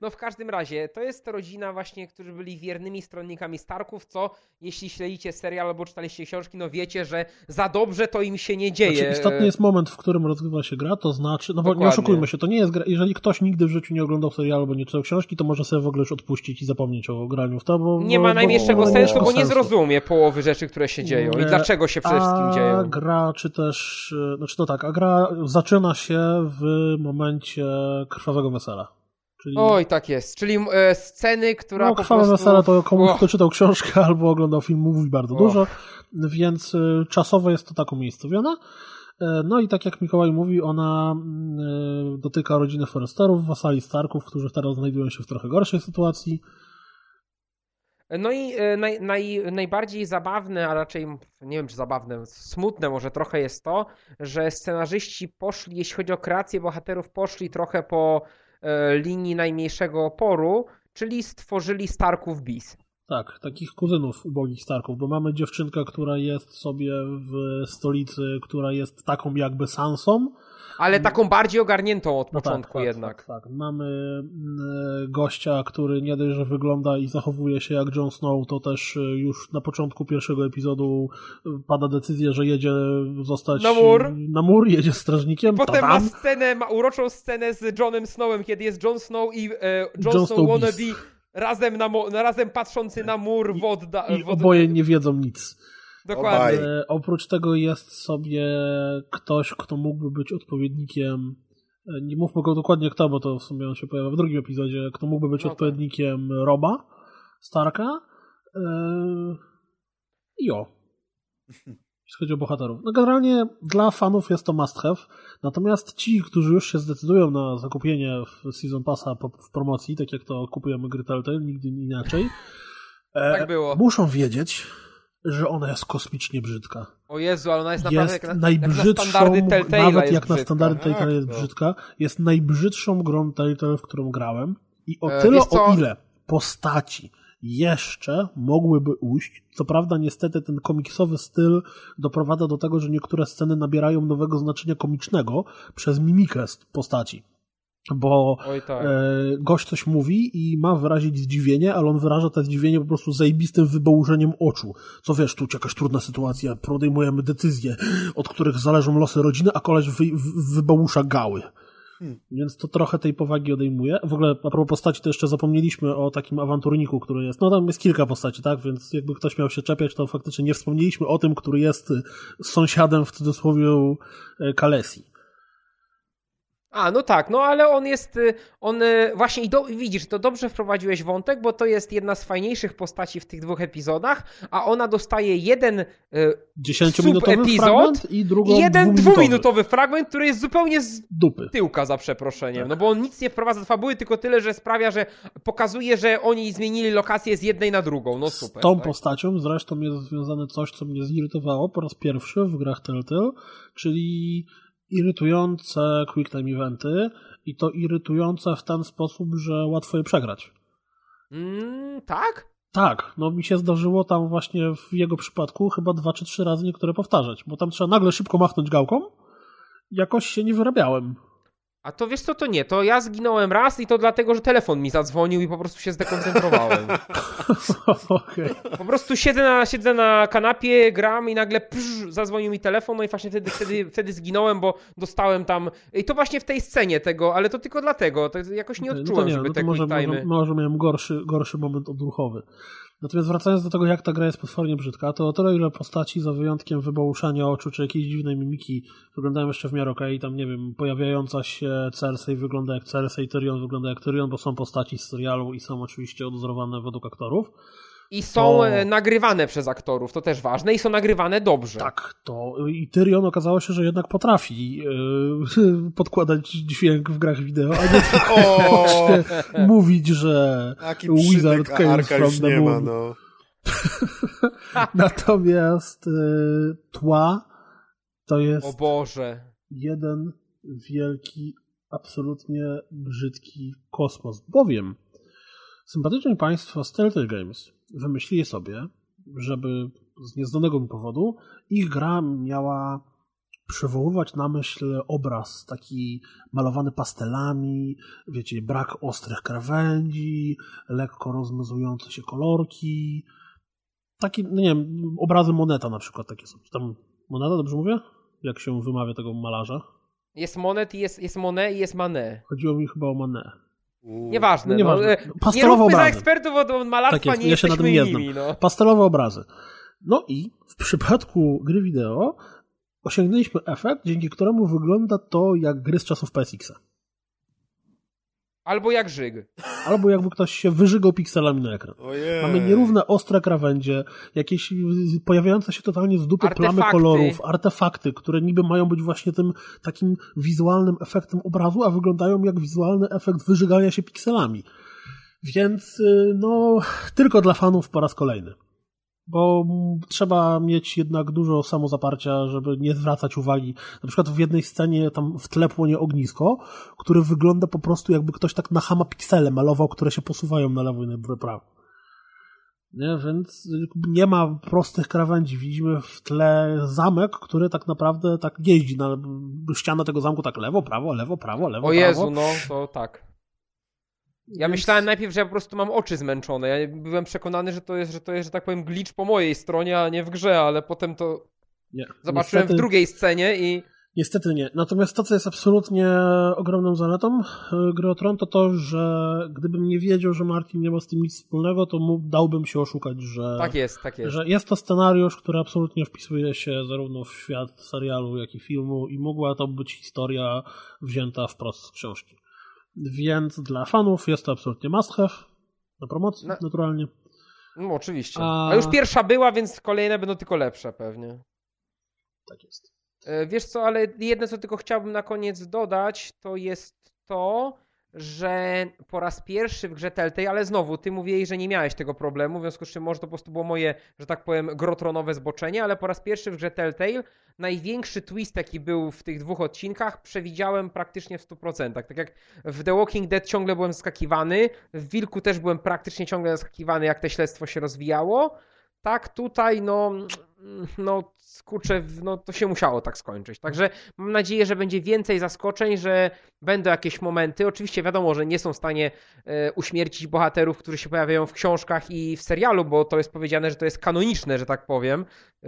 No w każdym razie, to jest rodzina właśnie, którzy byli wiernymi stronnikami Starków, co jeśli śledzicie serial albo czytaliście książki, no wiecie, że za dobrze to im się nie dzieje. Znaczy, istotny jest moment, w którym rozgrywa się gra, to znaczy, no bo nie Dokładnie. oszukujmy się, to nie jest gra, jeżeli ktoś nigdy w życiu nie oglądał serialu albo nie czytał książki, to może sobie w ogóle już odpuścić i zapomnieć o graniu w to, bo... Nie ma najmniejszego sensu, bo nie sensu. zrozumie połowy rzeczy, które się dzieją i Nie, dlaczego się przede wszystkim A dzieją. gra, czy też, e, znaczy to tak, a gra zaczyna się w momencie krwawego wesela. Czyli Oj, tak jest. Czyli e, sceny, która no, po prostu... wesele to komuś, Och. kto czytał książkę albo oglądał film, mówi bardzo Och. dużo, więc y, czasowo jest to tak umiejscowione. E, No i tak jak Mikołaj mówi, ona mm, y, dotyka rodziny Foresterów, wasali Starków, którzy teraz znajdują się w trochę gorszej sytuacji. No i e, naj, naj, najbardziej zabawne, a raczej nie wiem czy zabawne, smutne może trochę jest to, że scenarzyści poszli, jeśli chodzi o kreację bohaterów, poszli trochę po e, linii najmniejszego oporu, czyli stworzyli Starków Bis. Tak, takich kuzynów ubogich Starków, bo mamy dziewczynkę, która jest sobie w stolicy, która jest taką jakby Sansą, ale taką bardziej ogarniętą od no początku tak, tak, jednak. Tak, tak. Mamy mm, gościa, który nie dość, że wygląda i zachowuje się jak Jon Snow, to też y, już na początku pierwszego epizodu y, pada decyzja, że jedzie zostać Na mur. na mur jedzie strażnikiem. Potem ma scenę, ma uroczą scenę z Johnem Snowem, kiedy jest Jon Snow i e, Jon, Jon Snow Snow wannabe. Razem, na razem patrzący na mur w odda- I w od- oboje nie wiedzą nic. Dokładnie. E, oprócz tego jest sobie ktoś, kto mógłby być odpowiednikiem. e, Nie mówmy go dokładnie kto, bo to w sumie on się pojawia w drugim epizodzie. Kto mógłby być No tak. odpowiednikiem Roba Starka. E, I o. Jeśli chodzi o bohaterów. No generalnie dla fanów jest to must have. Natomiast ci, którzy już się zdecydują na zakupienie w Season Passa w promocji, tak jak to kupujemy gry Telltale, nigdy inaczej, e, Tak było. muszą wiedzieć, że ona jest kosmicznie brzydka. O Jezu, ale ona jest naprawdę Jest jak na, najbrzydszą, jak na nawet jak na standardy Tak, Telltale jest no. brzydka, jest najbrzydszą grą Telltale, w którą grałem i o E, tyle, o ile postaci jeszcze mogłyby ujść. Co prawda, niestety, ten komiksowy styl doprowadza do tego, że niektóre sceny nabierają nowego znaczenia komicznego przez mimikę postaci. Bo tak. e, gość coś mówi i ma wyrazić zdziwienie, ale on wyraża to zdziwienie po prostu zajebistym wybałużeniem oczu. Co wiesz, tu jakaś trudna sytuacja, podejmujemy decyzje, od których zależą losy rodziny, a koleś wy, gały. Hmm. Więc to trochę tej powagi odejmuje. W ogóle a propos postaci, to jeszcze zapomnieliśmy o takim awanturniku, który jest. No tam jest kilka postaci, tak? Więc jakby ktoś miał się czepiać, to faktycznie nie wspomnieliśmy o tym, który jest sąsiadem w cudzysłowie y, Kalesi. A, no tak, no ale on jest, y, on y, właśnie i do, widzisz, to dobrze wprowadziłeś wątek, bo to jest jedna z fajniejszych postaci w tych dwóch epizodach, a ona dostaje jeden y, Dziesięciominutowy fragment i drugą i jeden dwuminutowy. dwuminutowy fragment, który jest zupełnie z Dupy. tyłka za przeproszeniem, Tak. no bo on nic nie wprowadza do fabuły, tylko tyle, że sprawia, że pokazuje, że oni zmienili lokację z jednej na drugą, no super. Z tą tak? postacią zresztą jest związane coś, co mnie zirytowało po raz pierwszy w grach Telltale, czyli irytujące quick time eventy i to irytujące w ten sposób, że łatwo je przegrać. Mm, tak? Tak, no mi się zdarzyło tam właśnie w jego przypadku chyba dwa czy trzy razy niektóre powtarzać, bo tam trzeba nagle szybko machnąć gałką. Jakoś się nie wyrabiałem. A to wiesz co, to nie, to ja zginąłem raz i to dlatego, że telefon mi zadzwonił i po prostu się zdekoncentrowałem. Po prostu siedzę na, siedzę na kanapie, gram i nagle psz, zadzwonił mi telefon, no i właśnie wtedy, wtedy, wtedy zginąłem, bo dostałem tam. I to właśnie w tej scenie tego, ale to tylko dlatego. To jakoś nie odczułem, no to nie, żeby no to może, quick może, time'y. może miałem gorszy, gorszy moment odruchowy. Natomiast wracając do tego, jak ta gra jest potwornie brzydka, to o tyle, ile postaci za wyjątkiem wybałuszania oczu czy jakiejś dziwnej mimiki wyglądają jeszcze w miarę okej. Tam, nie wiem, pojawiająca się Cersei wygląda jak Cersei, Tyrion wygląda jak Tyrion, bo są postaci z serialu i są oczywiście odzorowane według aktorów. I są to- e, nagrywane przez aktorów, to też ważne, i są nagrywane dobrze. Tak, to i Tyrion okazało się, że jednak potrafi yy, podkładać dźwięk w grach wideo, a nie tylko O, właśnie mówić, że taki Wizard came Arka from the nie ma, moon. no. Natomiast y, tła to O jest Boże. jeden wielki, absolutnie brzydki kosmos. Bowiem sympatyczni państwo z Telltale Games wymyślili sobie, żeby z nieznanego mi powodu ich gra miała przywoływać na myśl obraz taki malowany pastelami, wiecie, brak ostrych krawędzi, lekko rozmazujące się kolorki, taki, no nie wiem, obrazy Moneta na przykład takie są. Czy Tam Moneta, dobrze mówię? Jak się wymawia tego malarza? Jest Monet, i jest, jest Monet i jest Manet. Chodziło mi chyba o Manet. Nieważne. No nieważne. No, e, nie Pastelowe za obrazy. ekspertów od od malarstwa, Tak jest, nie ja się na tym jesteśmy nie nimi. No. Pastelowe obrazy. No i w przypadku gry wideo osiągnęliśmy efekt, dzięki któremu wygląda to jak gry z czasów PSX-a. Albo jak Żyg. Albo jakby ktoś się wyżygał pikselami na ekran. Ojej. Mamy nierówne, ostre krawędzie, jakieś y, pojawiające się totalnie z dupy plamy Artefakty. kolorów, artefakty, które niby mają być właśnie tym takim wizualnym efektem obrazu, a wyglądają jak wizualny efekt wyżygania się pikselami. Więc y, no, tylko dla fanów po raz kolejny. Bo trzeba mieć jednak dużo samozaparcia, żeby nie zwracać uwagi. Na przykład w jednej scenie tam w tle płonie ognisko, które wygląda po prostu jakby ktoś tak na hama piksele malował, które się posuwają na lewo i na prawo. Nie, więc nie ma prostych krawędzi. Widzimy w tle zamek, który tak naprawdę tak jeździ. Na ściana tego zamku tak lewo, prawo, lewo, prawo, lewo, O prawo. Jezu, no to tak. Ja Więc- myślałem najpierw, że ja po prostu mam oczy zmęczone. Ja byłem przekonany, że to jest, że to jest, że tak powiem, glitch po mojej stronie, a nie w grze, ale potem to Nie. zobaczyłem Niestety- w drugiej scenie i Niestety nie. Natomiast to, co jest absolutnie ogromną zaletą e, gry o Tron, to to, że gdybym nie wiedział, że Martin nie ma z tym nic wspólnego, to mu dałbym się oszukać, że, tak jest, tak jest. że jest to scenariusz, który absolutnie wpisuje się zarówno w świat serialu, jak i filmu i mogła to być historia wzięta wprost z książki. Więc dla fanów jest to absolutnie must have. Na promocji, Na- naturalnie. No oczywiście. A- A już pierwsza była, więc kolejne będą tylko lepsze pewnie. Tak jest. E, Wiesz co, ale jedno co tylko chciałbym na koniec dodać, to jest to, że po raz pierwszy w grze Telltale, ale znowu, ty mówiłeś, że nie miałeś tego problemu, w związku z czym może to po prostu było moje, że tak powiem, grotronowe zboczenie, ale po raz pierwszy w grze Telltale największy twist, jaki był w tych dwóch odcinkach, przewidziałem praktycznie w 100%. Tak jak w The Walking Dead ciągle byłem zaskakiwany, w Wilku też byłem praktycznie ciągle zaskakiwany, jak to śledztwo się rozwijało, tak tutaj, no, no kurczę, no to się musiało tak skończyć. Także mam nadzieję, że będzie więcej zaskoczeń, że będą jakieś momenty. Oczywiście wiadomo, że nie są w stanie e, uśmiercić bohaterów, którzy się pojawiają w książkach i w serialu, bo to jest powiedziane, że to jest kanoniczne, że tak powiem.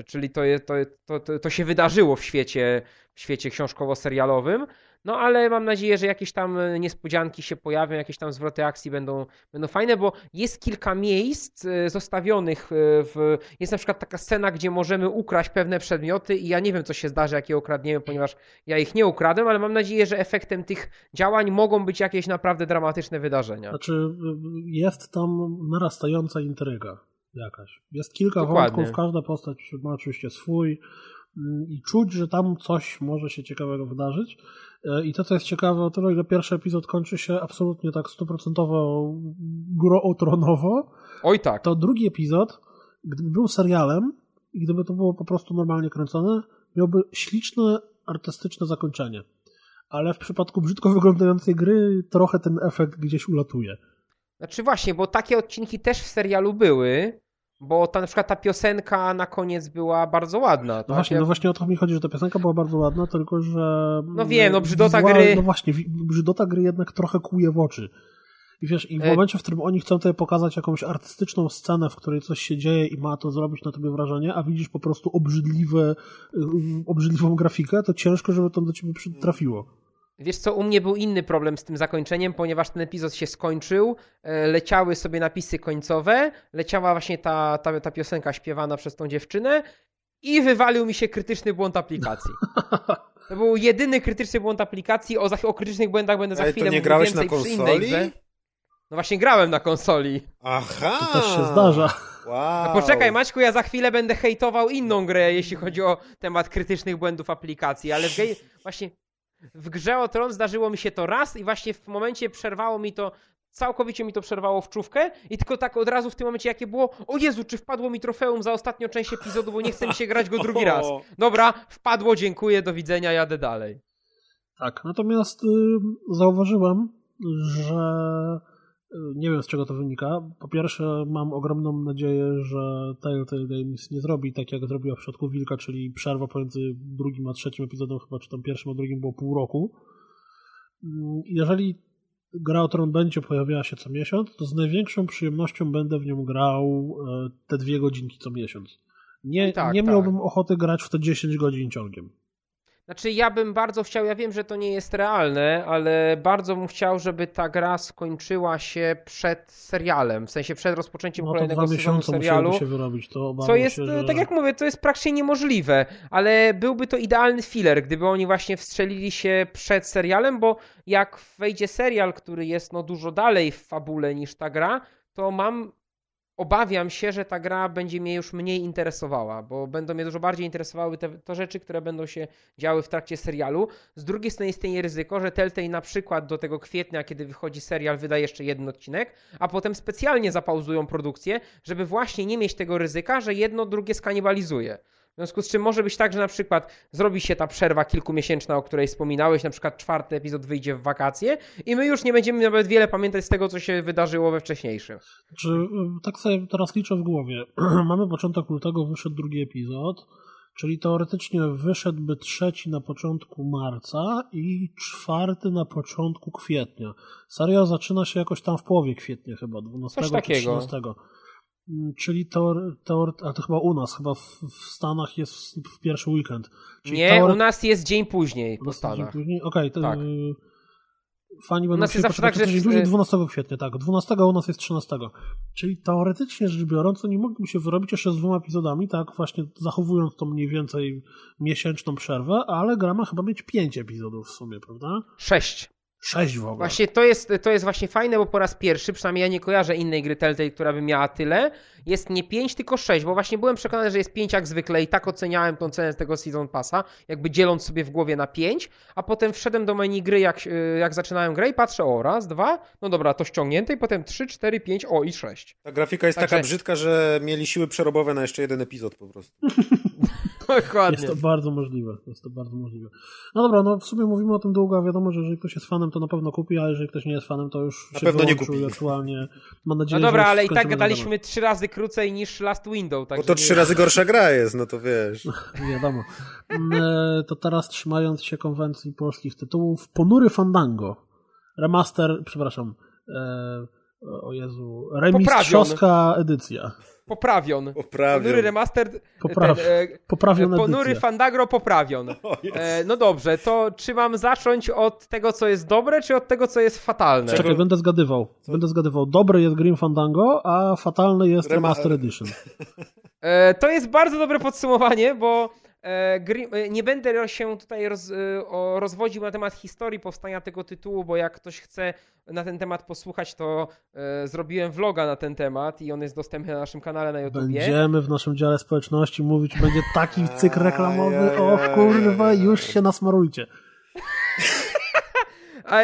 Czyli to, je, to, to, to, to się wydarzyło w świecie, w świecie książkowo-serialowym. No ale mam nadzieję, że jakieś tam niespodzianki się pojawią, jakieś tam zwroty akcji będą, będą fajne, bo jest kilka miejsc e, zostawionych e, w... Jest na przykład taka scena, gdzie możemy ukraść pewne przedmioty i ja nie wiem, co się zdarzy, jak je ukradniemy, ponieważ ja ich nie ukradłem, ale mam nadzieję, że efektem tych działań mogą być jakieś naprawdę dramatyczne wydarzenia. Znaczy, y, jest tam narastająca intryga jakaś. Jest kilka Dokładnie. wątków, każda postać ma oczywiście swój mm, i czuć, że tam coś może się ciekawego wydarzyć. E, I to, co jest ciekawe, o tyle, że pierwszy epizod kończy się absolutnie tak stuprocentowo grootronowo, Oj tak. to drugi epizod, gdyby był serialem i gdyby to było po prostu normalnie kręcone, miałby śliczne, artystyczne zakończenie. Ale w przypadku brzydko wyglądającej gry trochę ten efekt gdzieś ulatuje. Znaczy właśnie, bo takie odcinki też w serialu były, bo ta, na przykład ta piosenka na koniec była bardzo ładna. No tak? właśnie, no właśnie o to mi chodzi, że ta piosenka była bardzo ładna, tylko że... No wiem, no brzydota wizual- gry- No właśnie, brzydota gry jednak trochę kuje w oczy. I wiesz, i w E- momencie, w którym oni chcą tutaj pokazać jakąś artystyczną scenę, w której coś się dzieje i ma to zrobić na tobie wrażenie, a widzisz po prostu obrzydliwe, y, obrzydliwą grafikę, to ciężko, żeby to do ciebie trafiło. Wiesz co, u mnie był inny problem z tym zakończeniem, ponieważ ten epizod się skończył, e, leciały sobie napisy końcowe, leciała właśnie ta, ta, ta piosenka śpiewana przez tą dziewczynę i wywalił mi się krytyczny błąd aplikacji. To był jedyny krytyczny błąd aplikacji, o, za, o krytycznych błędach będę za Ale to chwilę nie mówił grałeś więcej na przy innej konsoli? grze. No właśnie grałem na konsoli. Aha! To też się zdarza. Wow. A poczekaj, Maćku, ja za chwilę będę hejtował inną grę, jeśli chodzi o temat krytycznych błędów aplikacji, ale w właśnie w grze o Tron zdarzyło mi się to raz i właśnie w momencie przerwało mi to, całkowicie mi to przerwało w czówkę i tylko tak od razu w tym momencie jakie było, o Jezu, czy wpadło mi trofeum za ostatnią część epizodu, bo nie chce mi się grać go drugi raz. Dobra, wpadło, dziękuję, do widzenia, jadę dalej. Tak, natomiast y, zauważyłem, że nie wiem z czego to wynika. Po pierwsze, mam ogromną nadzieję, że Telltale Games nie zrobi tak, jak zrobiła w przypadku Wilka, czyli przerwa pomiędzy drugim a trzecim epizodem, chyba czy tam pierwszym a drugim było pół roku. Mm, Jeżeli gra o Tron będzie pojawiała się co miesiąc, to z największą przyjemnością będę w nią grał e, te dwie godzinki co miesiąc. Nie, Tak, nie tak. miałbym ochoty grać w to 10 godzin ciągiem. Znaczy, ja bym bardzo chciał, ja wiem, że to nie jest realne, ale bardzo bym chciał, żeby ta gra skończyła się przed serialem, w sensie przed rozpoczęciem No kolejnego dwa sezonu serialu. się wyrobić. To Co jest, się, że... tak jak mówię, to jest praktycznie niemożliwe, ale byłby to idealny filler, gdyby oni właśnie wstrzelili się przed serialem, bo jak wejdzie serial, który jest no dużo dalej w fabule niż ta gra, to mam obawiam się, że ta gra będzie mnie już mniej interesowała, bo będą mnie dużo bardziej interesowały te, te rzeczy, które będą się działy w trakcie serialu. Z drugiej strony istnieje ryzyko, że Telltale na przykład do tego kwietnia, kiedy wychodzi serial, wyda jeszcze jeden odcinek, a potem specjalnie zapauzują produkcję, żeby właśnie nie mieć tego ryzyka, że jedno drugie skanibalizuje. W związku z czym może być tak, że na przykład zrobi się ta przerwa kilkumiesięczna, o której wspominałeś, na przykład czwarty epizod wyjdzie w wakacje i my już nie będziemy nawet wiele pamiętać z tego, co się wydarzyło we wcześniejszym. Czy, y, tak sobie teraz liczę w głowie. Mamy początek lutego, wyszedł drugi epizod, czyli teoretycznie wyszedłby trzeci na początku marca i czwarty na początku kwietnia. Serial zaczyna się jakoś tam w połowie kwietnia chyba, 12 Coś czy takiego. 13. Mm, Czyli teor, teor, a to chyba u nas, chyba w, w Stanach jest w, w pierwszy weekend. Czyli Nie, u nas jest dzień później po Stanach. później? Okej, to Tak. y, fani będą zawsze poczekać tak, że tydzień w- później 12 kwietnia, tak. 12 u nas jest 13. Czyli teoretycznie rzecz biorąc, oni mogliby się wyrobić jeszcze z dwoma epizodami, tak, właśnie zachowując tą mniej więcej miesięczną przerwę, ale gra ma chyba mieć 5 epizodów w sumie, prawda? Sześć. 6 w ogóle. Właśnie to jest, to jest właśnie fajne, bo po raz pierwszy, przynajmniej ja nie kojarzę innej gry Telltale, która by miała tyle, jest nie 5, tylko 6, bo właśnie byłem przekonany, że jest 5 jak zwykle i tak oceniałem tą cenę z tego Season Passa, jakby dzieląc sobie w głowie na 5, a potem wszedłem do menu gry, jak, y, jak zaczynałem grę i patrzę, o raz, dwa, no dobra, to ściągnięte i potem 3, 4, 5, o i 6. Ta grafika jest Także- taka brzydka, że mieli siły przerobowe na jeszcze jeden epizod po prostu. Dokładnie. Jest to bardzo możliwe, jest to bardzo możliwe. No dobra, no w sumie mówimy o tym długo, a wiadomo, że jeżeli ktoś jest fanem, to na pewno kupi, a jeżeli ktoś nie jest fanem, to już Na się pewno nie kupi. aktualnie mam No nadzieję, dobra, że ale i tak gadaliśmy trzy razy krócej niż Last Window, Bo także to nie- trzy razy gorsza gra jest, no to wiesz. Wiadomo. Mm, e, To teraz trzymając się konwencji polskich tytułów, Ponury Fandango, remaster, przepraszam, e, o Jezu, remistrzowska edycja. Poprawion. Poprawią. Ponury Remastered. Popraw, ten, e, Ponury. Fandagro poprawion. E, no dobrze, to czy mam zacząć od tego, co jest dobre, czy od tego, co jest fatalne? Czekaj, będę zgadywał. Będę zgadywał. Dobry jest Grim Fandango, a fatalny jest Rema- Remaster Edition. E, to jest bardzo dobre podsumowanie, bo e, e, nie będę się tutaj roz, e, rozwodził na temat historii powstania tego tytułu, bo jak ktoś chce na ten temat posłuchać, to e, zrobiłem vloga na ten temat i on jest dostępny na naszym kanale na YouTubie. Będziemy w naszym dziale społeczności mówić, będzie taki cykl reklamowy, o kurwa, już się nasmarujcie.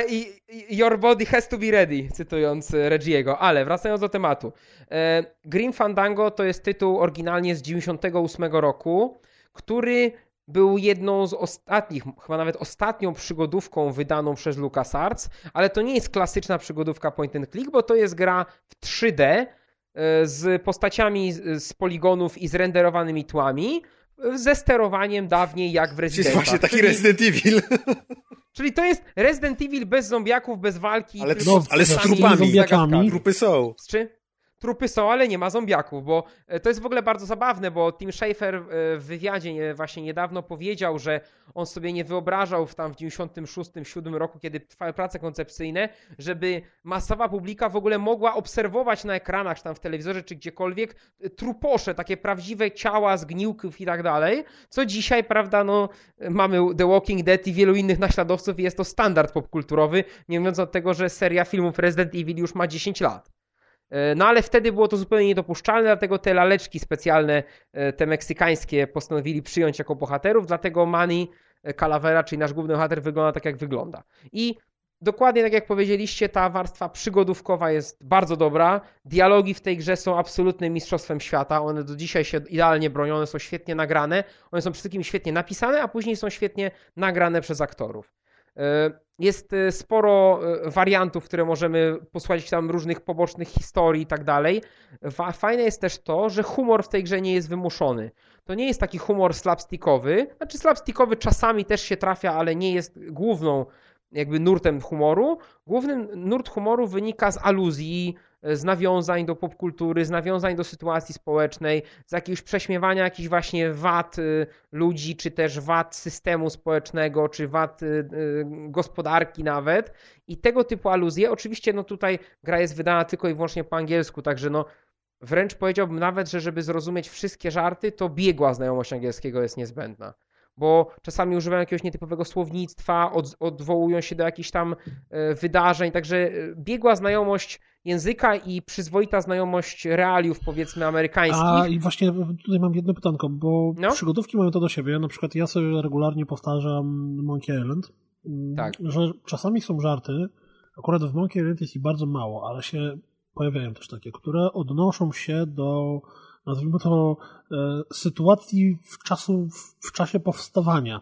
I, Your body has to be ready, cytując e, Reggiego. Ale wracając do tematu. E, Grim Fandango to jest tytuł oryginalnie z 98 roku, który był jedną z ostatnich, chyba nawet ostatnią przygodówką wydaną przez LucasArts, ale to nie jest klasyczna przygodówka point and click, bo to jest gra w 3D e, z postaciami z, z poligonów i zrenderowanymi tłami, e, ze sterowaniem dawniej jak w Jest Residentach. właśnie taki Czyli- Resident Evil. Czyli to jest Resident Evil bez zombiaków, bez walki. Ale no, z ale z trupami. Trupy są. Z czy? Trupy są, ale nie ma zombiaków, bo e, to jest w ogóle bardzo zabawne, bo Tim Schafer e, w wywiadzie nie- właśnie niedawno powiedział, że on sobie nie wyobrażał w tam w 96-7 roku, kiedy trwały prace koncepcyjne, żeby masowa publika w ogóle mogła obserwować na ekranach, czy tam w telewizorze, czy gdziekolwiek e, truposze, takie prawdziwe ciała, zgniłków i tak dalej, co dzisiaj, prawda, no mamy The Walking Dead i wielu innych naśladowców i jest to standard popkulturowy, nie mówiąc od tego, że seria filmów Resident Evil już ma 10 lat. E, No ale wtedy było to zupełnie niedopuszczalne, dlatego te laleczki specjalne, e, te meksykańskie, postanowili przyjąć jako bohaterów, dlatego Manny e, Calavera, czyli nasz główny bohater, wygląda tak jak wygląda. I dokładnie tak jak powiedzieliście, ta warstwa przygodówkowa jest bardzo dobra. Dialogi w tej grze są absolutnym mistrzostwem świata. One do dzisiaj się idealnie bronią, one są świetnie nagrane. One są przede wszystkim świetnie napisane, a później są świetnie nagrane przez aktorów. E, Jest e, sporo e, wariantów, które możemy posłuchać tam różnych pobocznych historii i tak dalej. Fa- Fajne jest też to, że humor w tej grze nie jest wymuszony. To nie jest taki humor slapstickowy. Znaczy slapstickowy czasami też się trafia, ale nie jest główną jakby nurtem humoru. Główny nurt humoru wynika z aluzji, z nawiązań do popkultury, z nawiązań do sytuacji społecznej, z jakiegoś prześmiewania jakichś właśnie wad y, ludzi, czy też wad systemu społecznego, czy wad y, gospodarki nawet. I tego typu aluzje, oczywiście no tutaj gra jest wydana tylko i wyłącznie po angielsku, także no wręcz powiedziałbym nawet, że żeby zrozumieć wszystkie żarty, to biegła znajomość angielskiego jest niezbędna. Bo czasami używają jakiegoś nietypowego słownictwa, od, odwołują się do jakichś tam e, wydarzeń, także e, biegła znajomość języka i przyzwoita znajomość realiów, powiedzmy, amerykańskich. A i właśnie tutaj mam jedno pytanko, bo No. przygodówki mają to do siebie. Na przykład ja sobie regularnie powtarzam Monkey Island, mm, Tak. że czasami są żarty, akurat w Monkey Island jest ich bardzo mało, ale się pojawiają też takie, które odnoszą się do nazwijmy to, e, sytuacji w, czasu, w, w czasie powstawania.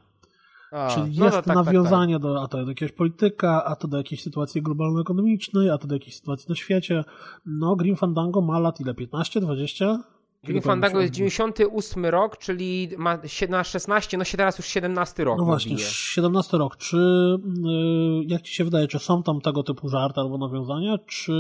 A, Czyli no jest tak, nawiązanie tak, tak. Do, a to do jakiegoś polityka, a to do jakiejś sytuacji globalno-ekonomicznej, a to do jakiejś sytuacji na świecie. No, Grim Fandango ma lat ile? 15, 20? Grim Fandango jest 98 rok, czyli ma na 16, no się teraz już 17 rok. No właśnie, 17 rok. Czy, y, jak ci się wydaje, czy są tam tego typu żarty albo nawiązania, czy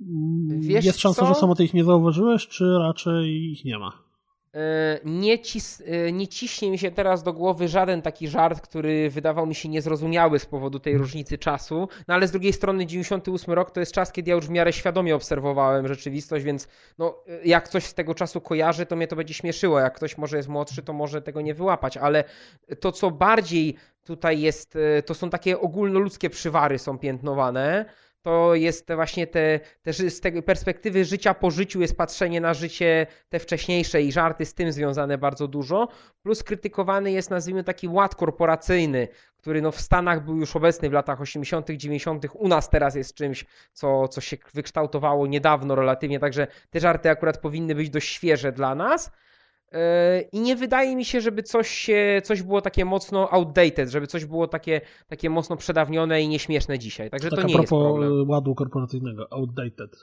mm, Wiesz jest szansa, co? że samo ich nie zauważyłeś, czy raczej ich nie ma? E, nie, cis, e, nie ciśnie mi się teraz do głowy żaden taki żart, który wydawał mi się niezrozumiały z powodu tej różnicy czasu, no ale z drugiej strony 98 rok to jest czas, kiedy ja już w miarę świadomie obserwowałem rzeczywistość, więc no, jak coś z tego czasu kojarzy, to mnie to będzie śmieszyło. Jak ktoś może jest młodszy, to może tego nie wyłapać, ale to co bardziej tutaj jest, e, to są takie ogólnoludzkie przywary są piętnowane, to jest właśnie te, te, z tej perspektywy życia po życiu jest patrzenie na życie te wcześniejsze i żarty z tym związane bardzo dużo. Plus krytykowany jest, nazwijmy, taki ład korporacyjny, który no w Stanach był już obecny w latach 80., 90., u nas teraz jest czymś, co, co się wykształtowało niedawno relatywnie, także te żarty akurat powinny być dość świeże dla nas. I nie wydaje mi się, żeby coś, się, coś było takie mocno outdated, żeby coś było takie, takie mocno przedawnione i nieśmieszne dzisiaj. Także tak to nie jest problem. ładu korporacyjnego, outdated.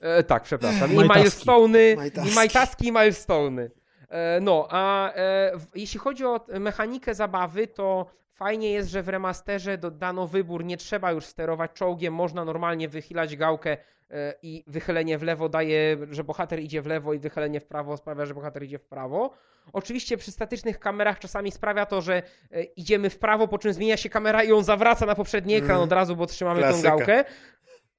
E, tak, przepraszam. I milestone'y, i majtaski, i milestone'y. E, no, a e, jeśli chodzi o mechanikę zabawy, to fajnie jest, że w remasterze dodano wybór, nie trzeba już sterować czołgiem, można normalnie wychylać gałkę E, i wychylenie w lewo daje, że bohater idzie w lewo i wychylenie w prawo sprawia, że bohater idzie w prawo. Oczywiście przy statycznych kamerach czasami sprawia to, że e, idziemy w prawo, po czym zmienia się kamera i on zawraca na poprzedni ekran mm. od razu, bo trzymamy Klasyka. tą gałkę.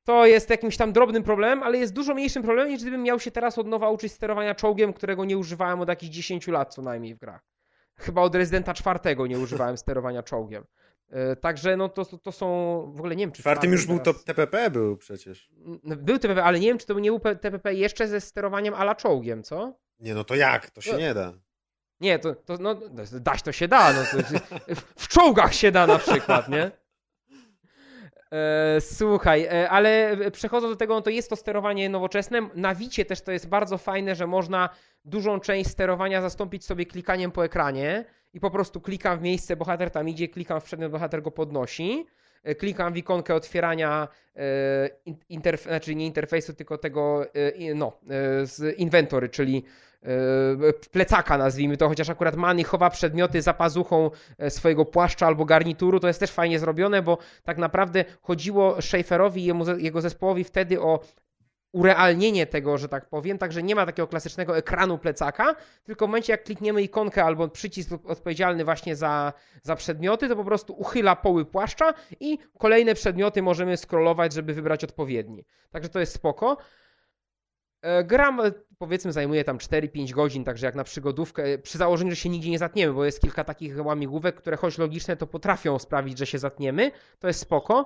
To jest jakimś tam drobnym problemem, ale jest dużo mniejszym problemem, niż gdybym miał się teraz od nowa uczyć sterowania czołgiem, którego nie używałem od jakichś 10 lat co najmniej w grach. Chyba od Residenta czwartego nie używałem sterowania czołgiem. E, także no to, to są, w ogóle nie wiem czy... Czwartym już był to TPP był przecież. Był TPP, ale nie wiem czy to nie był TPP jeszcze ze sterowaniem ala czołgiem, co? Nie no to jak? To się no, nie da. Nie, to, to no, dać to się da. No, to, w czołgach się da na przykład, nie? E, słuchaj, e, ale przechodząc do tego, no to jest to sterowanie nowoczesne. Na Wicie też to jest bardzo fajne, że można dużą część sterowania zastąpić sobie klikaniem po ekranie i po prostu klikam w miejsce, bohater tam idzie, klikam w przedmiot, bohater go podnosi. E, klikam w ikonkę otwierania interf- znaczy nie interfejsu, tylko tego no, z inwentory, czyli plecaka nazwijmy to, chociaż akurat Manny chowa przedmioty za pazuchą e, swojego płaszcza albo garnituru, to jest też fajnie zrobione, bo tak naprawdę chodziło Schaeferowi i jego zespołowi wtedy o urealnienie tego, że tak powiem, także nie ma takiego klasycznego ekranu plecaka, tylko w momencie jak klikniemy ikonkę albo przycisk odpowiedzialny właśnie za, za przedmioty, to po prostu uchyla poły płaszcza i kolejne przedmioty możemy scrollować, żeby wybrać odpowiedni. Także to jest spoko. E, gram, e, powiedzmy, zajmuje tam 4-5 godzin, także jak na przygodówkę, e, przy założeniu, że się nigdzie nie zatniemy, bo jest kilka takich łamigłówek, które choć logiczne, to potrafią sprawić, że się zatniemy, to jest spoko.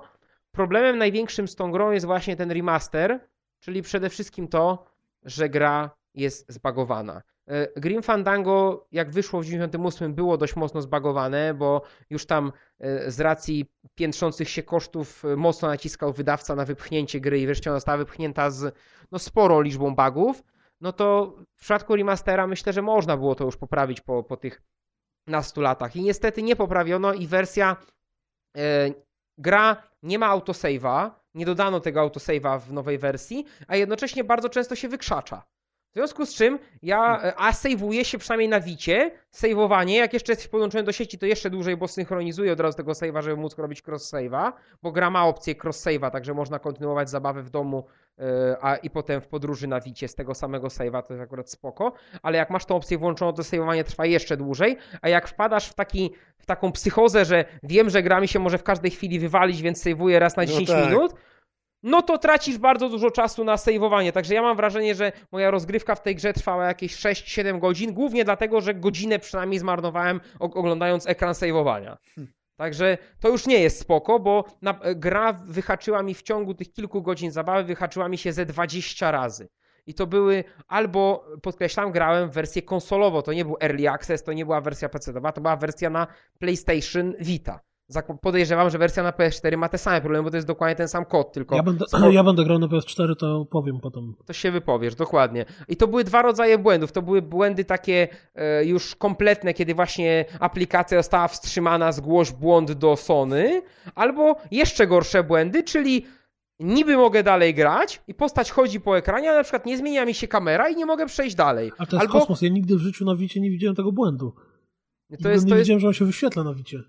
Problemem największym z tą grą jest właśnie ten remaster, czyli przede wszystkim to, że gra jest zbagowana. E, Grim Fandango, jak wyszło w 98, było dość mocno zbagowane, bo już tam e, z racji piętrzących się kosztów e, mocno naciskał wydawca na wypchnięcie gry i wreszcie ona została wypchnięta z no, sporą liczbą bugów. No to w przypadku remastera myślę, że można było to już poprawić po, po tych nastu latach. I niestety nie poprawiono i wersja e, gra nie ma autosave'a, nie dodano tego autosave'a w nowej wersji, a jednocześnie bardzo często się wykrzacza. W związku z czym ja, hmm. a sejwuję się przynajmniej na Wicie, sejwowanie, jak jeszcze jesteś podłączony do sieci, to jeszcze dłużej, bo synchronizuję od razu tego save'a, żeby móc robić cross-save'a, bo gra ma opcję cross-save'a, także można kontynuować zabawę w domu yy, a i potem w podróży na Wicie z tego samego save'a, to jest akurat spoko, ale jak masz tą opcję włączoną, to sejwowanie trwa jeszcze dłużej, a jak wpadasz w, taki, w taką psychozę, że wiem, że gra mi się może w każdej chwili wywalić, więc sejwuję raz na 10 no tak. minut, no to tracisz bardzo dużo czasu na sejwowanie. Także ja mam wrażenie, że moja rozgrywka w tej grze trwała jakieś 6-7 godzin, głównie dlatego, że godzinę przynajmniej zmarnowałem oglądając ekran sejwowania. Hmm. Także to już nie jest spoko, bo na, gra wyhaczyła mi w ciągu tych kilku godzin zabawy, wyhaczyła mi się ze 20 razy. I to były albo, podkreślam, grałem w wersję konsolową, to nie był Early Access, to nie była wersja PC-owa, to była wersja na PlayStation Vita podejrzewam, że wersja na PS4 ma te same problemy, bo to jest dokładnie ten sam kod, tylko... Ja będę, ja będę grał na PS4, to powiem potem. To się wypowiesz, dokładnie. I to były dwa rodzaje błędów. To były błędy takie e, już kompletne, kiedy właśnie aplikacja została wstrzymana, zgłoś błąd do Sony, albo jeszcze gorsze błędy, czyli niby mogę dalej grać i postać chodzi po ekranie, ale na przykład nie zmienia mi się kamera i nie mogę przejść dalej. A to jest Albo... kosmos. Ja nigdy w życiu na Wicie nie widziałem tego błędu. To jest, nie to widziałem, jest... że on się wyświetla na Wicie.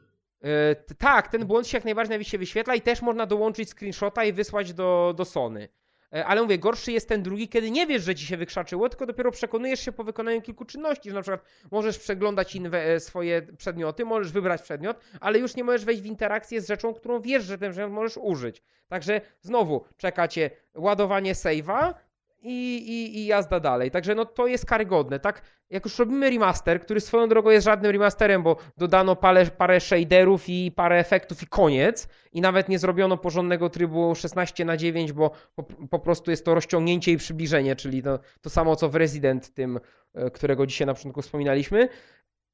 Yy, tak, ten błąd się jak najbardziej na się wyświetla i też można dołączyć screenshota i wysłać do, do Sony. Yy, ale mówię, gorszy jest ten drugi, kiedy nie wiesz, że ci się wykrzaczyło, tylko dopiero przekonujesz się po wykonaniu kilku czynności, że na przykład możesz przeglądać inwe, swoje przedmioty, możesz wybrać przedmiot, ale już nie możesz wejść w interakcję z rzeczą, którą wiesz, że ten przedmiot możesz użyć. Także znowu czekacie ładowanie save'a, i, i, i jazda dalej. Także no to jest karygodne, tak? Jak już robimy remaster, który swoją drogą jest żadnym remasterem, bo dodano parę, parę shaderów i parę efektów i koniec i nawet nie zrobiono porządnego trybu 16 na 9, bo po, po prostu jest to rozciągnięcie i przybliżenie, czyli to, to samo co w Resident tym, e, którego dzisiaj na początku wspominaliśmy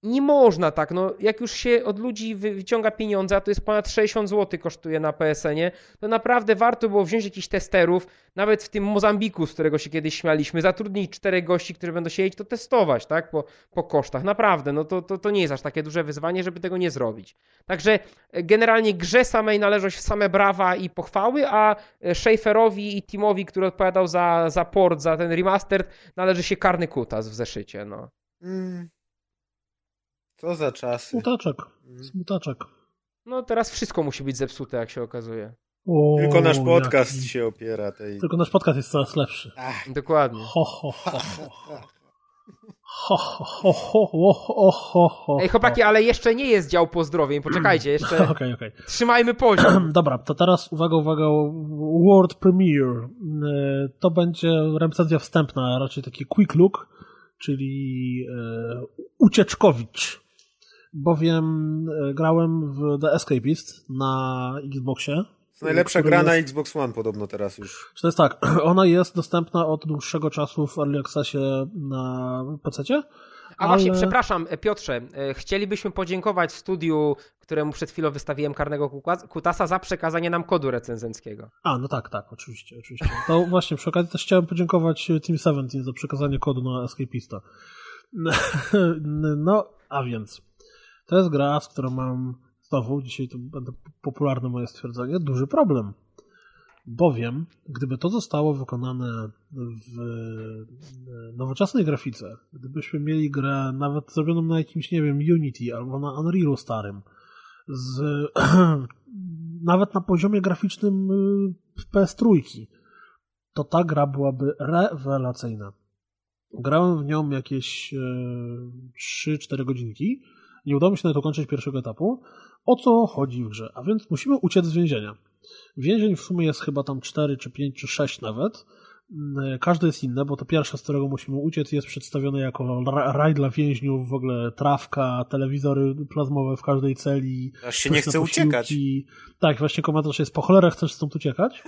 nie można tak, no jak już się od ludzi wyciąga pieniądze, a to jest ponad 60 zł kosztuje na PSN-ie, to naprawdę warto było wziąć jakichś testerów, nawet w tym Mozambiku, z którego się kiedyś śmialiśmy, zatrudnić czterech gości, którzy będą siedzieć, to testować, tak, po, po kosztach, naprawdę, no to, to, to nie jest aż takie duże wyzwanie, żeby tego nie zrobić. Także e, generalnie grze samej należą się same brawa i pochwały, a e, Schaeferowi i Timowi, który odpowiadał za, za port, za ten remaster, należy się karny kutas w zeszycie, no. Mm. Co za czasy. Smutaczek. Mm. Smutaczek. No teraz wszystko musi być zepsute, jak się okazuje. O, Tylko nasz podcast jaki... się opiera tej... Tylko nasz podcast jest coraz lepszy. Ach. Dokładnie. Ho, ho, ho, ho. Ho, ho, ho, ho, ho, ho, ho. Ej, chłopaki, ale jeszcze nie jest dział pozdrowień. Poczekajcie, jeszcze. okay, okay. Trzymajmy poziom. Dobra, to teraz uwaga, uwaga, World Premiere. E, to będzie recenzja wstępna, raczej taki quick look, czyli e, ucieczkowicz bowiem e, grałem w The Escapist na Xboxie. To najlepsza gra jest... na Xbox One podobno teraz już. To jest tak, ona jest dostępna od dłuższego czasu w Early Accessie na PC-cie. A ale... właśnie, przepraszam, e, Piotrze, e, chcielibyśmy podziękować studiu, któremu przed chwilą wystawiłem karnego kutasa za przekazanie nam kodu recenzenckiego. A, no tak, tak, oczywiście, oczywiście. To właśnie, przy okazji też chciałem podziękować Team 17 za przekazanie kodu na Escapista. No, a więc, to jest gra, z którą mam znowu, dzisiaj to będę popularne moje stwierdzenie, duży problem. Bowiem, gdyby to zostało wykonane w nowoczesnej grafice, gdybyśmy mieli grę nawet zrobioną na jakimś, nie wiem, Unity albo na Unrealu starym, z, nawet na poziomie graficznym y, PS3, to ta gra byłaby rewelacyjna. Grałem w nią jakieś 3-4 y, godzinki nie udało mi się nawet ukończyć pierwszego etapu. O co chodzi w grze? A więc musimy uciec z więzienia. Więzień w sumie jest chyba tam 4 czy 5 czy 6 nawet. Mm, każde jest inne, bo to pierwsze, z którego musimy uciec, jest przedstawione jako raj dla więźniów, w ogóle trawka, telewizory plazmowe w każdej celi. Aż się nie chce uciekać. Tak, właśnie komentarz jest po cholerę chcesz stąd uciekać.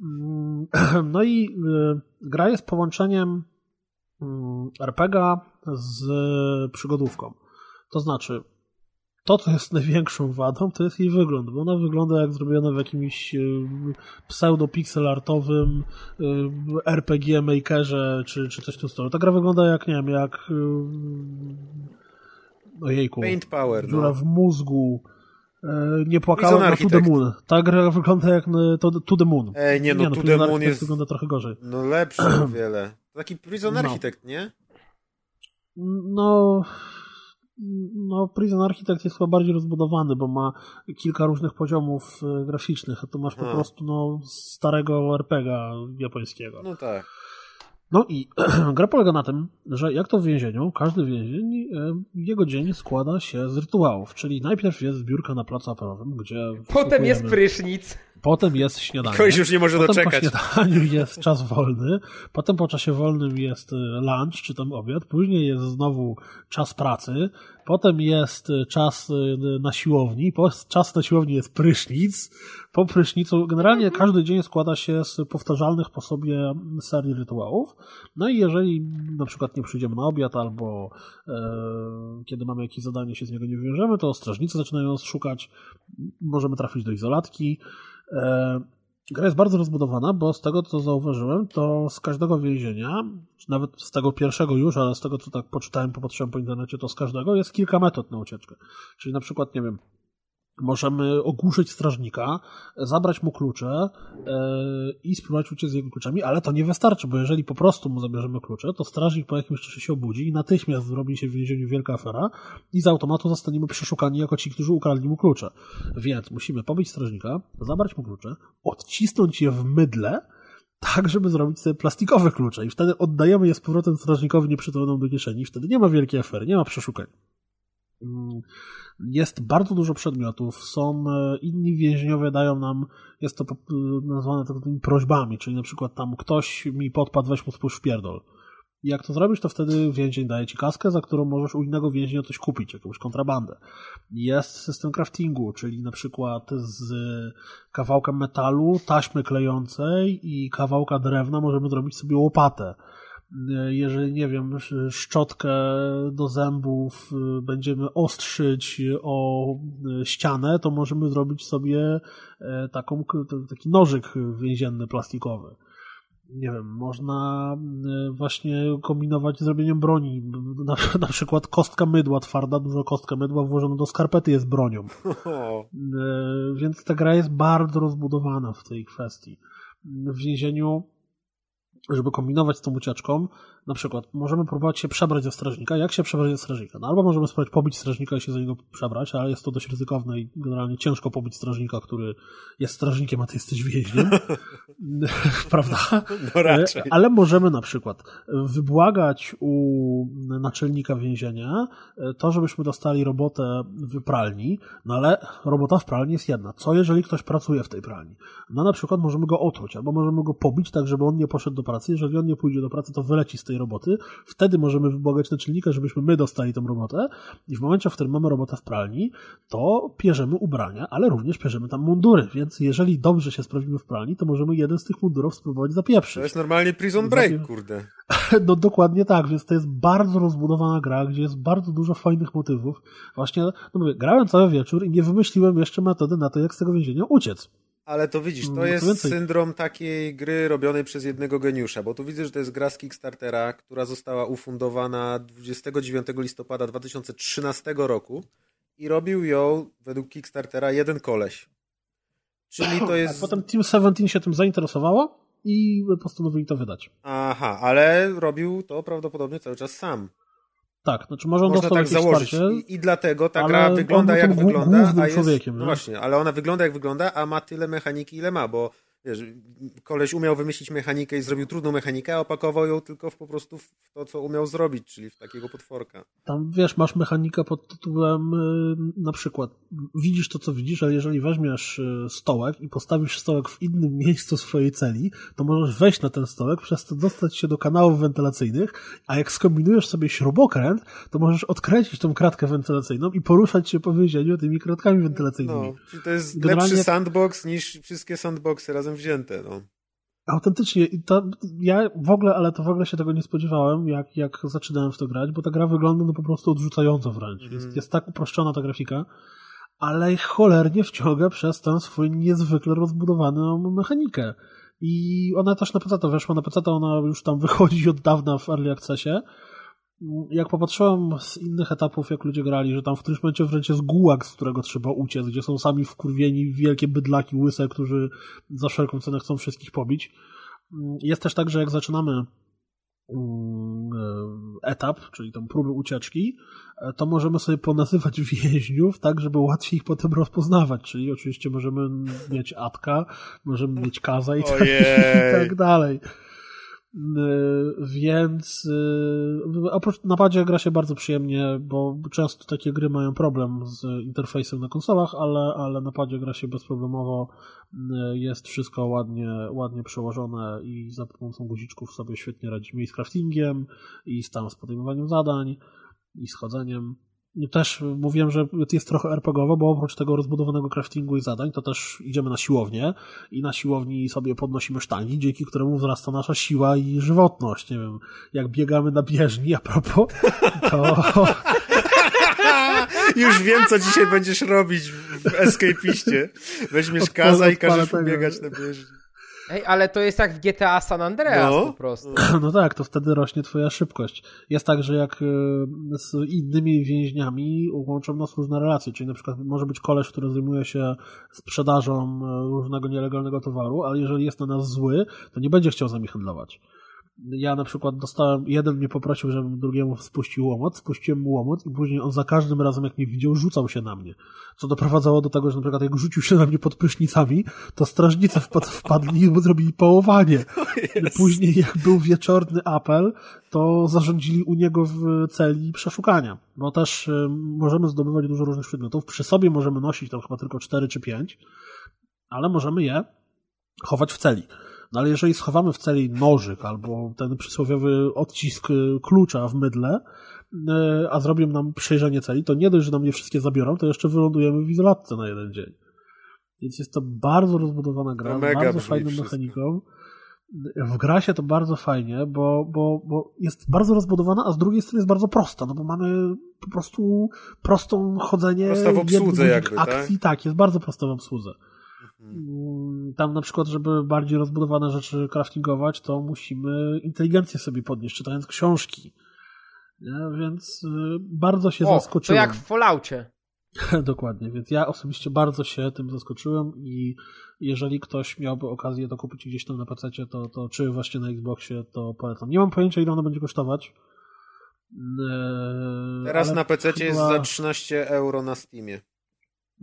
Mm, no i y, gra jest połączeniem mm, RPGa z przygodówką. To znaczy, to, co jest największą wadą, to jest jej wygląd, bo ona wygląda jak zrobiona w jakimś pseudo-pixelartowym RPG Makerze, czy, czy coś w tym stylu. Ta gra wygląda jak, nie wiem, jak ojejku, Paint Power, dziura no. w mózgu, nie płakałem na To The Moon. Ta gra wygląda jak to, to The Moon. Ej, nie, no, nie, no To The Moon jest... wygląda trochę gorzej. No lepszy o wiele. Taki Prison no. Architect, no. nie? No no, Prison Architect jest chyba bardziej rozbudowany, bo ma kilka różnych poziomów e, graficznych, a tu masz po hmm. prostu no, starego RPGa japońskiego. No tak. No i gra polega na tym, że jak to w więzieniu, każdy więzień, e, jego dzień składa się z rytuałów, czyli najpierw jest zbiórka na placu apelowym, gdzie... Potem jest prysznic. Potem jest śniadanie. Ktoś już nie może potem doczekać. po śniadaniu jest czas wolny, potem po czasie wolnym jest e, lunch, czy tam obiad, później jest znowu czas pracy, potem jest e, czas e, na siłowni, czas na siłowni jest prysznic, po prysznicu, generalnie mhm. każdy dzień składa się z powtarzalnych po sobie serii rytuałów. No i jeżeli na przykład nie przyjdziemy na obiad albo e, kiedy mamy jakieś zadanie się z niego nie wywiążemy, to strażnicy zaczynają nas szukać, możemy trafić do izolatki. E, Gra jest bardzo rozbudowana, bo z tego co zauważyłem, to z każdego więzienia, nawet z tego pierwszego już, ale z tego co tak poczytałem, popatrzyłem po internecie, to z każdego jest kilka metod na ucieczkę. Czyli na przykład, nie wiem, możemy ogłuszyć strażnika, zabrać mu klucze yy, i spróbować uciec z jego kluczami, ale to nie wystarczy, bo jeżeli po prostu mu zabierzemy klucze, to strażnik po jakimś czasie się obudzi i natychmiast zrobi się w więzieniu wielka afera i z automatu zostaniemy przeszukani jako ci, którzy ukradli mu klucze. Więc musimy pobić strażnika, zabrać mu klucze, odcisnąć je w mydle, tak, żeby zrobić sobie plastikowe klucze i wtedy oddajemy je z powrotem strażnikowi nieprzytomnym do kieszeni. Wtedy nie ma wielkiej afery, nie ma przeszukań. Jest bardzo dużo przedmiotów, są e, inni więźniowie dają nam, jest to nazwane takimi prośbami, czyli na przykład tam ktoś mi podpadł, weź mu spójrz w pierdol. Jak to zrobisz, to wtedy więzień daje ci kaskę, za którą możesz u innego więźnia coś kupić, jakąś kontrabandę. Jest system craftingu, czyli na przykład z kawałka metalu, taśmy klejącej i kawałka drewna możemy zrobić sobie łopatę jeżeli, nie wiem, szczotkę do zębów y, będziemy ostrzyć o y, ścianę, to możemy zrobić sobie e, taką, taki nożyk więzienny plastikowy. Nie wiem, można y, właśnie kombinować z zrobieniem broni. Na, na przykład kostka mydła twarda, dużo kostka mydła włożona do skarpety jest bronią. Więc ta gra jest bardzo rozbudowana w tej kwestii. W więzieniu żeby kombinować z tą ucieczką, na przykład możemy próbować się przebrać ze strażnika. Jak się przebrać ze strażnika? No albo możemy spróbować pobić strażnika i się za niego przebrać, ale jest to dość ryzykowne i generalnie ciężko pobić strażnika, który jest strażnikiem, a ty jesteś więźniem. Prawda? No raczej. Ale możemy na przykład wybłagać u naczelnika więzienia to, żebyśmy dostali robotę w pralni, no ale robota w pralni jest jedna. Co jeżeli ktoś pracuje w tej pralni? No na przykład możemy go otruć, albo możemy go pobić tak, żeby on nie poszedł do pracy. Jeżeli on nie pójdzie do pracy, to wyleci z tej roboty. Wtedy możemy wybłagać naczelnika, żebyśmy my dostali tę robotę i w momencie, w którym mamy robotę w pralni, to pierzemy ubrania, ale również pierzemy tam mundury, więc jeżeli dobrze się sprawimy w pralni, to możemy jeden z tych mundurów spróbować zapieprzyć. To jest normalnie prison break, kurde. No dokładnie tak, więc to jest bardzo rozbudowana gra, gdzie jest bardzo dużo fajnych motywów. Właśnie, no mówię, grałem cały wieczór i nie wymyśliłem jeszcze metody na to, jak z tego więzienia uciec. Ale to widzisz, to no, jest syndrom takiej gry robionej przez jednego geniusza, bo tu widzę, że to jest gra z Kickstartera, która została ufundowana 29 listopada 2013 roku i robił ją według Kickstartera jeden koleś. Czyli to jest... A potem Team 17 się tym zainteresowało i postanowili to wydać. Aha, ale robił to prawdopodobnie cały czas sam. Tak, znaczy może on Można tak założyć. I, I, dlatego ta gra wygląda jak wygląda, a jest, człowiekiem, no właśnie, ale ona wygląda jak wygląda, a ma tyle mechaniki ile ma, bo wiesz, koleś umiał wymyślić mechanikę i zrobił trudną mechanikę, a opakował ją tylko w, po prostu w to, co umiał zrobić, czyli w takiego potworka. Tam, wiesz, masz mechanikę pod tytułem y, na przykład widzisz to, co widzisz, ale jeżeli weźmiesz y, stołek i postawisz stołek w innym miejscu swojej celi, to możesz wejść na ten stołek, przez to dostać się do kanałów wentylacyjnych, a jak skombinujesz sobie śrubokręt, to możesz odkręcić tą kratkę wentylacyjną i poruszać się po więzieniu tymi kratkami wentylacyjnymi. No, to jest Generalnie... lepszy sandbox niż wszystkie sandboxy razem razem wzięte, no. Autentycznie, to, ja w ogóle, ale to w ogóle się tego nie spodziewałem, jak, jak zaczynałem w to grać, bo ta gra wygląda no po prostu odrzucająco wręcz. Mm. Jest, jest tak uproszczona ta grafika, ale cholernie wciąga przez tę swój niezwykle rozbudowaną mechanikę. I ona też na PC weszła, na PC ona już tam wychodzi od dawna w Early Accessie, jak popatrzyłem z innych etapów, jak ludzie grali, że tam w którymś momencie wręcz jest gułak, z którego trzeba uciec, gdzie są sami wkurwieni wielkie bydlaki łyse, którzy za wszelką cenę chcą wszystkich pobić. Jest też tak, że jak zaczynamy mm, etap, czyli tą próby ucieczki, to możemy sobie ponazywać więźniów tak, żeby łatwiej ich potem rozpoznawać, czyli oczywiście możemy mieć Atka, możemy mieć Kaza i tak, i tak dalej. Y, więc y, oprócz napadzie gra się bardzo przyjemnie, bo często takie gry mają problem z interfejsem na konsolach, ale, ale napadzie gra się bezproblemowo. Y, jest wszystko ładnie, ładnie przełożone i za pomocą guziczków sobie świetnie radzimy i z craftingiem, i z tam z podejmowaniem zadań, i z chodzeniem. Też mówiłem, że jest trochę RPGowo, bo oprócz tego rozbudowanego craftingu i zadań, to też idziemy na siłownię i na siłowni sobie podnosimy sztangi, dzięki któremu wzrasta nasza siła i żywotność. Nie wiem, jak biegamy na bieżni, a propos, to... Już wiem, co dzisiaj będziesz robić w Escapiście. Weźmiesz kaza i każesz biegać na bieżni. Ej, ale to jest jak w GTA San Andreas no. po prostu. No tak, to wtedy rośnie twoja szybkość. Jest tak, że jak e, z innymi więźniami łączą nas różne relacje, czyli na przykład może być koleś, który zajmuje się sprzedażą e, różnego nielegalnego towaru, ale jeżeli jest na nas zły, to nie będzie chciał z nami handlować ja na przykład dostałem, jeden mnie poprosił, żebym drugiemu spuścił łomot, spuściłem mu łomot i później on za każdym razem, jak mnie widział, rzucał się na mnie. Co doprowadzało do tego, że na przykład jak rzucił się na mnie pod prysznicami, to strażnicy wpad, wpadli i zrobili połowanie. Później, jak był wieczorny apel, to zarządzili u niego w celi przeszukania. Bo też y, możemy zdobywać dużo różnych przedmiotów. Przy sobie możemy nosić tam chyba tylko 4 czy 5, ale możemy je chować w celi. No ale jeżeli schowamy w celi nożyk albo ten przysłowiowy odcisk y, klucza w mydle, y, a zrobią nam przejrzenie celi, to nie dość, że nam je wszystkie zabiorą, to jeszcze wylądujemy w izolatce na jeden dzień. Więc jest to bardzo rozbudowana gra, bardzo fajną mechaniką. W gra się to bardzo fajnie, bo, bo, bo jest bardzo rozbudowana, a z drugiej strony jest bardzo prosta, no bo mamy po prostu prostą chodzenie Prosta w obsłudze jakby, akcji, tak? tak, jest bardzo prosta w obsłudze. Mm, tam na przykład, żeby bardziej rozbudowane rzeczy craftingować, to musimy inteligencję sobie podnieść, czytając książki. Nie? Więc y, bardzo się o, zaskoczyłem. To jak w Falloutie. Dokładnie, więc ja osobiście bardzo się tym zaskoczyłem i jeżeli ktoś miałby okazję to kupić gdzieś tam na PC, to, to czy właśnie na Xboxie, to polecam. Nie mam pojęcia, ile ono będzie kosztować. Eee, Teraz na PC chyba... jest za 13 euro na Steamie.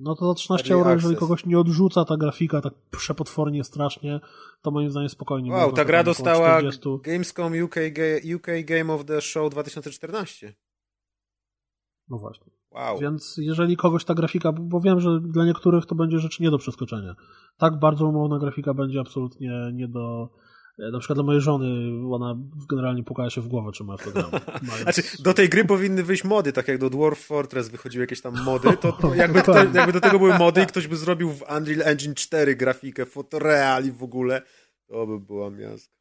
No to za 13 euro, jeżeli kogoś nie odrzuca ta grafika tak przepotwornie, strasznie, to moim zdaniem spokojnie. Wow, ta gra dostała 40... Gamescom UK, UK Game of the Show 2014. No właśnie. Wow. Więc jeżeli kogoś ta grafika, bo wiem, że dla niektórych to będzie rzecz nie do przeskoczenia. Tak bardzo umowna grafika będzie absolutnie nie do, na przykład dla mojej żony, ona generalnie pukała się w głowę, czy ma w to gram. Znaczy, do tej gry powinny wyjść mody, tak jak do Dwarf Fortress wychodziły jakieś tam mody, to, to jakby, to, jakby do tego były mody i ktoś by zrobił w Unreal Engine 4 grafikę, fotoreal i w ogóle, to by była miazga.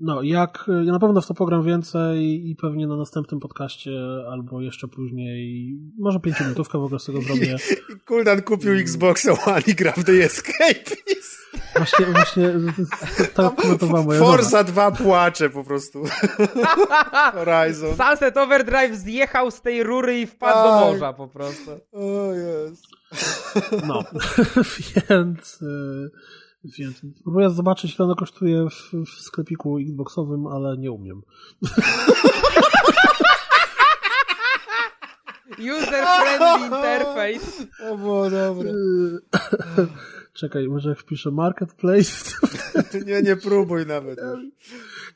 No, jak ja na pewno w to pogram więcej i pewnie na następnym podcaście albo jeszcze później, może pięciominutówkę w ogóle z tego zrobię. Kuldan kupił Xbox One i gra w The Escapist. Właśnie, właśnie to komentowała moja Forza 2 płacze po prostu. Horizon. Sunset Overdrive zjechał z tej rury i wpadł Aj. do morza po prostu. O jest. No, więc... Y, więc próbuję zobaczyć, ile ono kosztuje w, w sklepiku Xboxowym, ale nie umiem. User-friendly interface. O, było dobre. Czekaj, może wpiszę Marketplace? nie, nie próbuj nawet.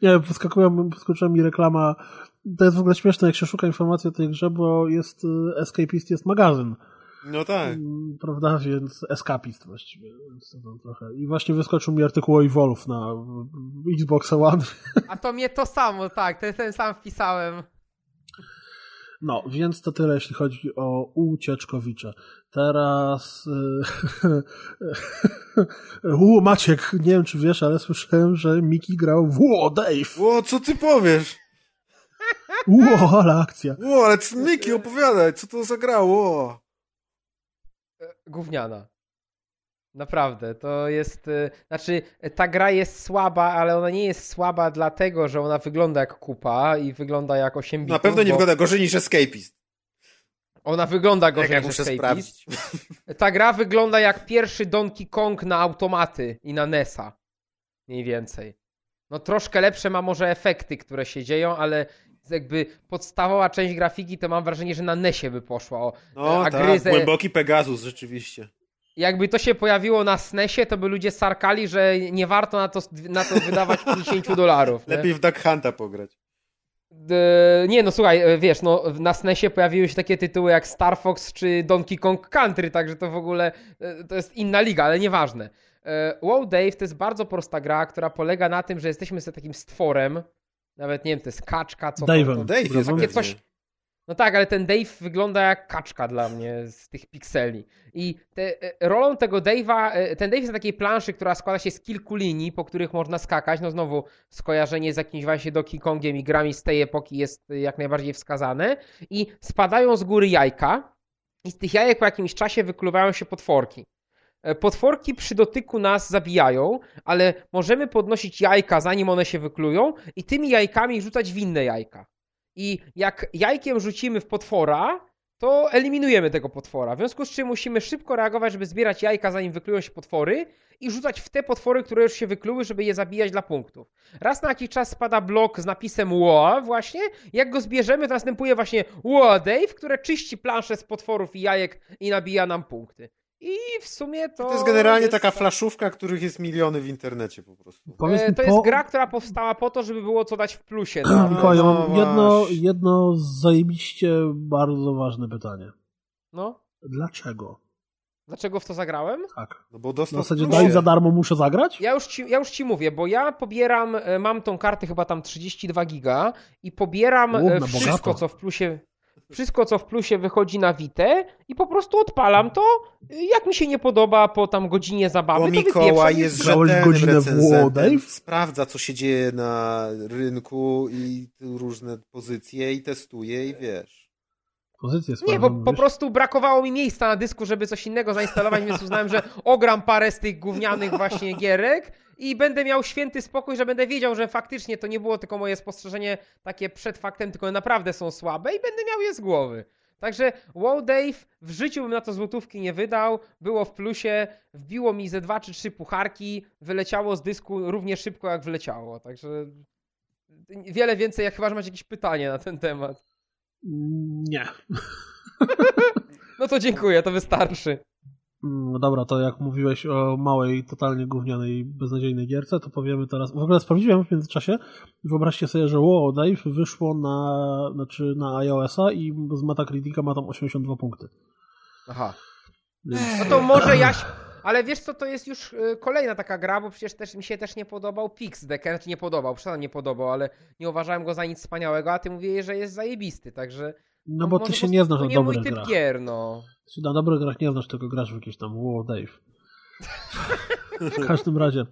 Nie, podskakują, podskoczyła mi reklama. To jest w ogóle śmieszne, jak się szuka informacji o tej grze, bo jest y, Escapist, jest magazyn. No tak. Mm, prawda, więc Escapist właściwie. Więc trochę. I właśnie wyskoczył mi artykuł o Evolve na Xbox One. A to mnie to samo, tak, to ten sam wpisałem. No, więc to tyle, jeśli chodzi o ucieczkowicze. Teraz. U, Maciek, nie wiem czy wiesz, ale słyszałem, że Miki grał w Ło, Dave. Ło, co ty powiesz? Ło, ale akcja. Ło, ale Miki, opowiadaj, co to zagrało? Gówniana. Naprawdę, to jest. Y, znaczy, ta gra jest słaba, ale ona nie jest słaba dlatego, że ona wygląda jak kupa i wygląda jak 8 bitów. Na pewno nie bo... wygląda gorzej niż Escapist. Ona wygląda gorzej jak niż Escapist. Sprawdzić. Ta gra wygląda jak pierwszy Donkey Kong na automaty i na NESa. Mniej więcej. No troszkę lepsze ma może efekty, które się dzieją, ale jakby podstawowa część grafiki to mam wrażenie, że na NESie by poszła. O, no a tak, głęboki Pegasus rzeczywiście jakby to się pojawiło na SNESie, to by ludzie sarkali, że nie warto na to, na to wydawać 50 dolarów. Lepiej w Duck Hunta pograć. nie, no słuchaj, e, wiesz, no na SNESie pojawiły się takie tytuły jak Star Fox czy Donkey Kong Country, także to w ogóle e, to jest inna liga, ale nieważne. E, wow Dave to jest bardzo prosta gra, która polega na tym, że jesteśmy sobie takim stworem, nawet nie wiem, to jest kaczka, co Dave'em. Dave jest takie coś, No tak, ale ten Dave wygląda jak kaczka dla mnie z tych pikseli. I te, e, rolą tego Dave'a, e, ten Dave jest na takiej planszy, która składa się z kilku linii, po których można skakać. No znowu skojarzenie z jakimś właśnie Donkey Kongiem i grami z tej epoki jest jak najbardziej wskazane. I spadają z góry jajka i z tych jajek po jakimś czasie wykluwają się potworki. E, potworki przy dotyku nas zabijają, ale możemy podnosić jajka zanim one się wyklują i tymi jajkami rzucać w inne jajka. I jak jajkiem rzucimy w potwora, to eliminujemy tego potwora. W związku z czym musimy szybko reagować, żeby zbierać jajka, zanim wyklują się potwory i rzucać w te potwory, które już się wykluły, żeby je zabijać dla punktów. Raz na jakiś czas spada blok z napisem WA właśnie. Jak go zbierzemy, to następuje właśnie WA Dave, które czyści planszę z potworów i jajek i nabija nam punkty. I w sumie to. To jest generalnie jest... taka flaszówka, których jest miliony w internecie po prostu. E, to jest gra, która powstała po to, żeby było co dać w plusie. No. Mikołaj, ja mam no jedno, jedno zajebiście bardzo ważne pytanie. No? Dlaczego? Dlaczego w to zagrałem? Tak. No bo dostał w zasadzie daj za darmo, muszę zagrać? Ja już, ci, ja już ci mówię, bo ja pobieram, e, mam tą kartę chyba tam 32 giga i pobieram e, wszystko, bogato. co w plusie wszystko, co w plusie wychodzi na Witę i po prostu odpalam to, jak mi się nie podoba po tam godzinie zabawy, Bo Mikołaj jest rzetelnym recenzentem, sprawdza, co się dzieje na rynku i różne pozycje i testuje i wiesz. Pozycję nie, bo po prostu brakowało mi miejsca na dysku, żeby coś innego zainstalować, więc uznałem, że ogram parę z tych gównianych właśnie gierek i będę miał święty spokój, że będę wiedział, że faktycznie to nie było tylko moje spostrzeżenie takie przed faktem, tylko naprawdę są słabe i będę miał je z głowy. Także wow Dave, w życiu bym na to złotówki nie wydał, było w plusie, wbiło mi ze dwa czy trzy pucharki, wyleciało z dysku równie szybko jak wleciało, także wiele więcej, jak chyba, że macie jakieś pytanie na ten temat. Nie. no to dziękuję, to wystarczy. No dobra, to jak mówiłeś o małej, totalnie gównianej, beznadziejnej gierce, to powiemy teraz. W ogóle sprawdziłem w międzyczasie. Wyobraźcie sobie, że WoW Dave wyszło na, znaczy na iOS-a i z Metacritica ma tam 82 punkty. Aha. Więc... No to może Jaś. Ale wiesz co, to jest już y, kolejna taka gra, bo przecież też mi się też nie podobał Pix Deck, znaczy nie podobał, przecież nie podobał, ale nie uważałem go za nic wspaniałego, a ty mówisz, że jest zajebisty, także no bo ty się nie znasz na nie dobrych grach. Gier, no. Ty na dobrych grach nie znasz, tylko grasz w jakieś tam War Dave. w każdym razie,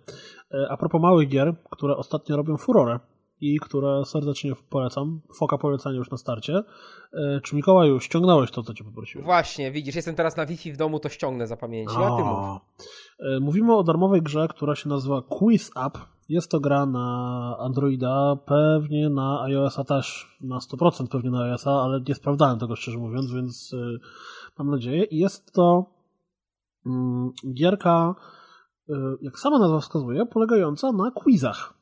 e, a propos małych gier, które ostatnio robią furorę i które serdecznie polecam, foka polecania już na starcie. E, czy Mikołaju, ściągnąłeś to, co cię poprosiłem? Właśnie, widzisz, jestem teraz na Wi-Fi w domu, to ściągnę za pamięci, a ty mów. E, mówimy o darmowej grze, która się nazywa Quiz Up jest to gra na Androida, pewnie na iOS-a też, na 100% pewnie na iOS-a, ale nie sprawdzałem tego szczerze mówiąc, więc y, mam nadzieję. I jest to mm, gierka, jak sama nazwa wskazuje, polegająca na quizach.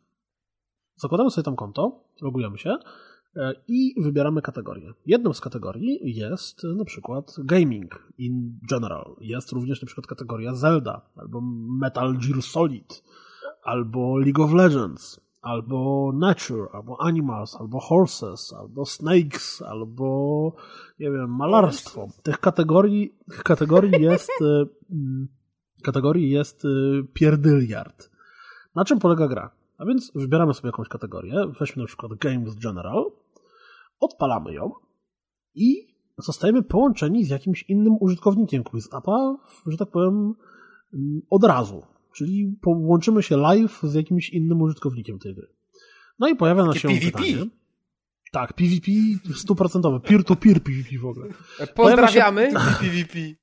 Zakładamy sobie tam konto, logujemy się y, i wybieramy kategorię. Jedną z kategorii jest na przykład gaming in general. Jest również na przykład kategoria Zelda albo Metal Gear Solid albo League of Legends, albo Nature, albo Animals, albo Horses, albo Snakes, albo nie wiem, malarstwo. Tych kategorii, tych kategorii jest e, mm, kategorii jest e, pierdyliard. Na czym polega gra? A więc wybieramy sobie jakąś kategorię, weźmy na przykład Games General, odpalamy ją i zostajemy połączeni z jakimś innym użytkownikiem quiz appa, że tak powiem, od razu. Czyli połączymy się live z jakimś innym użytkownikiem tej gry. No i pojawia nam się PvP. pytanie. Tak, PvP stuprocentowe, peer-to-peer PvP w ogóle. Pozdrawiamy. PvP.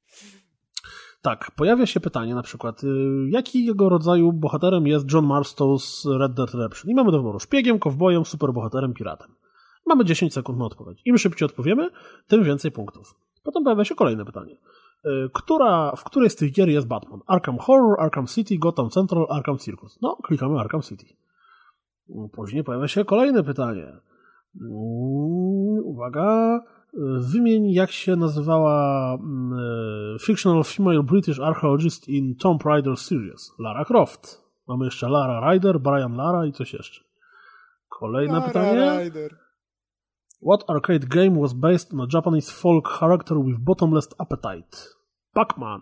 Tak, pojawia się pytanie na przykład, y, jakiego rodzaju bohaterem jest John Marstow z Red Dead Redemption? I mamy do wyboru szpiegiem, kowbojem, superbohaterem, piratem. Mamy 10 sekund na odpowiedź. Im szybciej odpowiemy, tym więcej punktów. Potem pojawia się kolejne pytanie. Y, która, w której z tych gier jest Batman? Arkham Horror, Arkham City, Gotham Central, Arkham Circus. No, klikamy Arkham City. Później pojawia się kolejne pytanie. Mm, uwaga. Wymień, jak się nazywała mm, y, fictional female British archaeologist in Tomb Raider series. Lara Croft. Mamy jeszcze Lara Ryder, Brian Lara i coś jeszcze. Kolejne Lara pytanie. Ryder. What arcade game was based on a Japanese folk character with bottomless appetite? Pac-Man.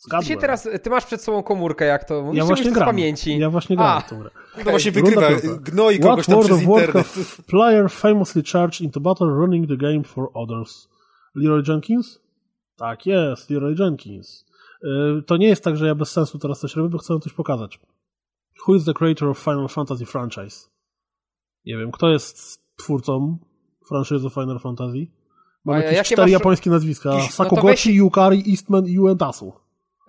Zgadłem. Ty się teraz, ty masz przed sobą komórkę, jak to mówisz, ja właśnie gram. z pamięci. Ja właśnie gram A. w tą grę. No właśnie wygrywa, gnoi kogoś What tam World przez internet. Player famously charged into battle running the game for others? Leroy Jenkins? Tak jest, Leroy Jenkins. Yy, To nie jest tak, że ja bez sensu teraz coś robię, bo chcę coś pokazać. Who is the creator of Final Fantasy franchise? Nie wiem, kto jest twórcą franczyzy Final Fantasy? Mam A jakieś jakie cztery masz- japońskie nazwiska. Jakiś- no to Sakugochi, Yukari, Eastman i Uentasu.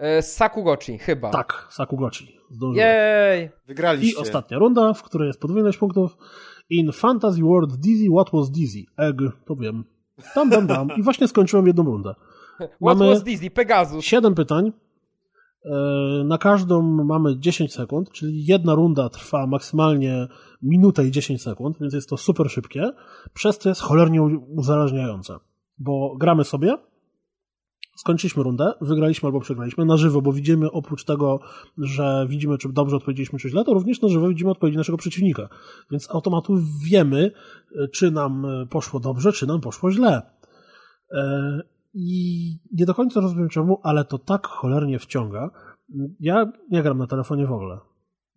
E, Sakugochi, chyba. Tak, Sakugochi. Zdążyłem. Jej! I Wygraliście. ostatnia runda, w której jest podwójność punktów. In Fantasy World Dizzy, what was Dizzy? Egg, to wiem. Dam, dam, dam. I właśnie skończyłem jedną rundę. What Mamy- was Disney? Pegasus. Siedem pytań. E, Na każdą mamy 10 sekund, czyli jedna runda trwa maksymalnie minutę i 10 sekund, więc jest to super szybkie. Przez to jest cholernie uzależniające, bo gramy sobie, skończyliśmy rundę, wygraliśmy albo przegraliśmy na żywo, bo widzimy oprócz tego, że widzimy, czy dobrze odpowiedzieliśmy, czy źle, to również na żywo widzimy odpowiedzi naszego przeciwnika. Więc automatu wiemy, e, czy nam e, poszło dobrze, czy nam poszło źle. E, I nie do końca rozumiem czemu, ale to tak cholernie wciąga. Ja nie gram na telefonie w ogóle.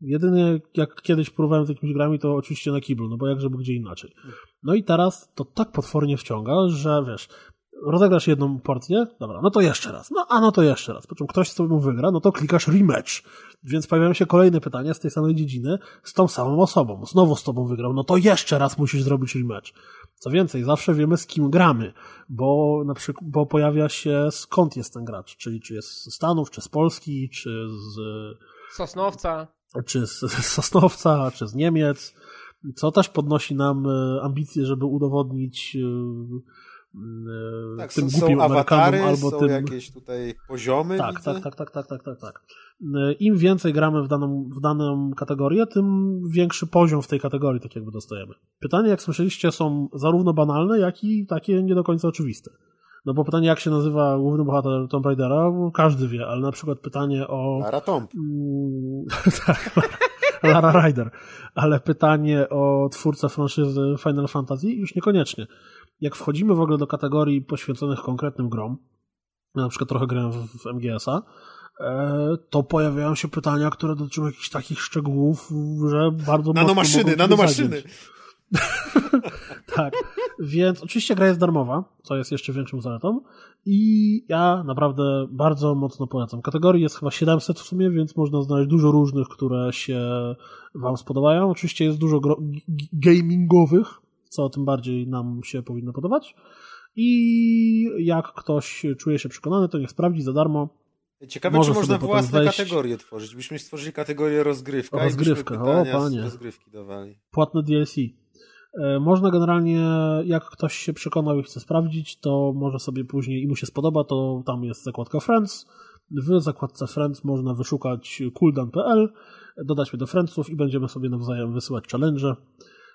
Jedynie jak kiedyś próbowałem z jakimiś grami, to oczywiście na kiblu, no bo jak żeby gdzie inaczej. No i teraz to tak potwornie wciąga, że wiesz, rozegrasz jedną porcję, dobra, no to jeszcze raz, no a no to jeszcze raz. Po czym ktoś z tobą wygra, no to klikasz rematch. Więc pojawiają się kolejne pytania z tej samej dziedziny z tą samą osobą. Znowu z tobą wygrał, no to jeszcze raz musisz zrobić rematch. Co więcej, zawsze wiemy z kim gramy, bo na przykład, bo pojawia się skąd jest ten gracz, czyli czy jest z Stanów, czy z Polski, czy z, Sosnowca. czy z, z Sosnowca, czy z Niemiec, co też podnosi nam e, ambicje, żeby udowodnić e, Tak, tym są, głupim są awatary, albo są tym... jakieś tutaj poziomy. Tak, widzę. tak, tak, tak, tak, tak, tak, tak. E, Im więcej gramy w daną, w daną kategorię, tym większy poziom w tej kategorii tak jakby dostajemy. Pytania, jak słyszeliście, są zarówno banalne, jak i takie nie do końca oczywiste. No bo pytanie, jak się nazywa główny bohater Tomb Raidera, każdy wie, ale na przykład pytanie o... Lara Tomb. Mm, tak, Lara Ryder. Ale pytanie o twórcę franszyzy Final Fantasy już niekoniecznie. Jak wchodzimy w ogóle do kategorii poświęconych konkretnym grom, na przykład trochę grałem w, MGS-a, e, to pojawiają się pytania, które dotyczą jakichś takich szczegółów, że bardzo Nanomaszyny, mocno nanomaszyny. zagiąć. tak, więc oczywiście gra jest darmowa, co jest jeszcze większą zaletą i ja naprawdę bardzo mocno polecam. Kategorii jest chyba 700 w sumie, więc można znaleźć dużo różnych, które się wam spodobają. Oczywiście jest dużo gamingowych, co tym bardziej nam się powinno podobać. I jak ktoś czuje się przekonany, to niech sprawdzi za darmo. Ciekawe, Może czy można własne wejść. kategorie tworzyć. Byśmy stworzyli kategorię rozgrywka. Rozgrywka, o, panie. rozgrywki dawali. płatne DLC. E, Można generalnie, jak ktoś się przekonał i chce sprawdzić, to może sobie później i mu się spodoba, to tam jest zakładka Friends. W zakładce Friends można wyszukać cooldown.pl, dodać mnie do Friendsów i będziemy sobie nawzajem wysyłać challenge.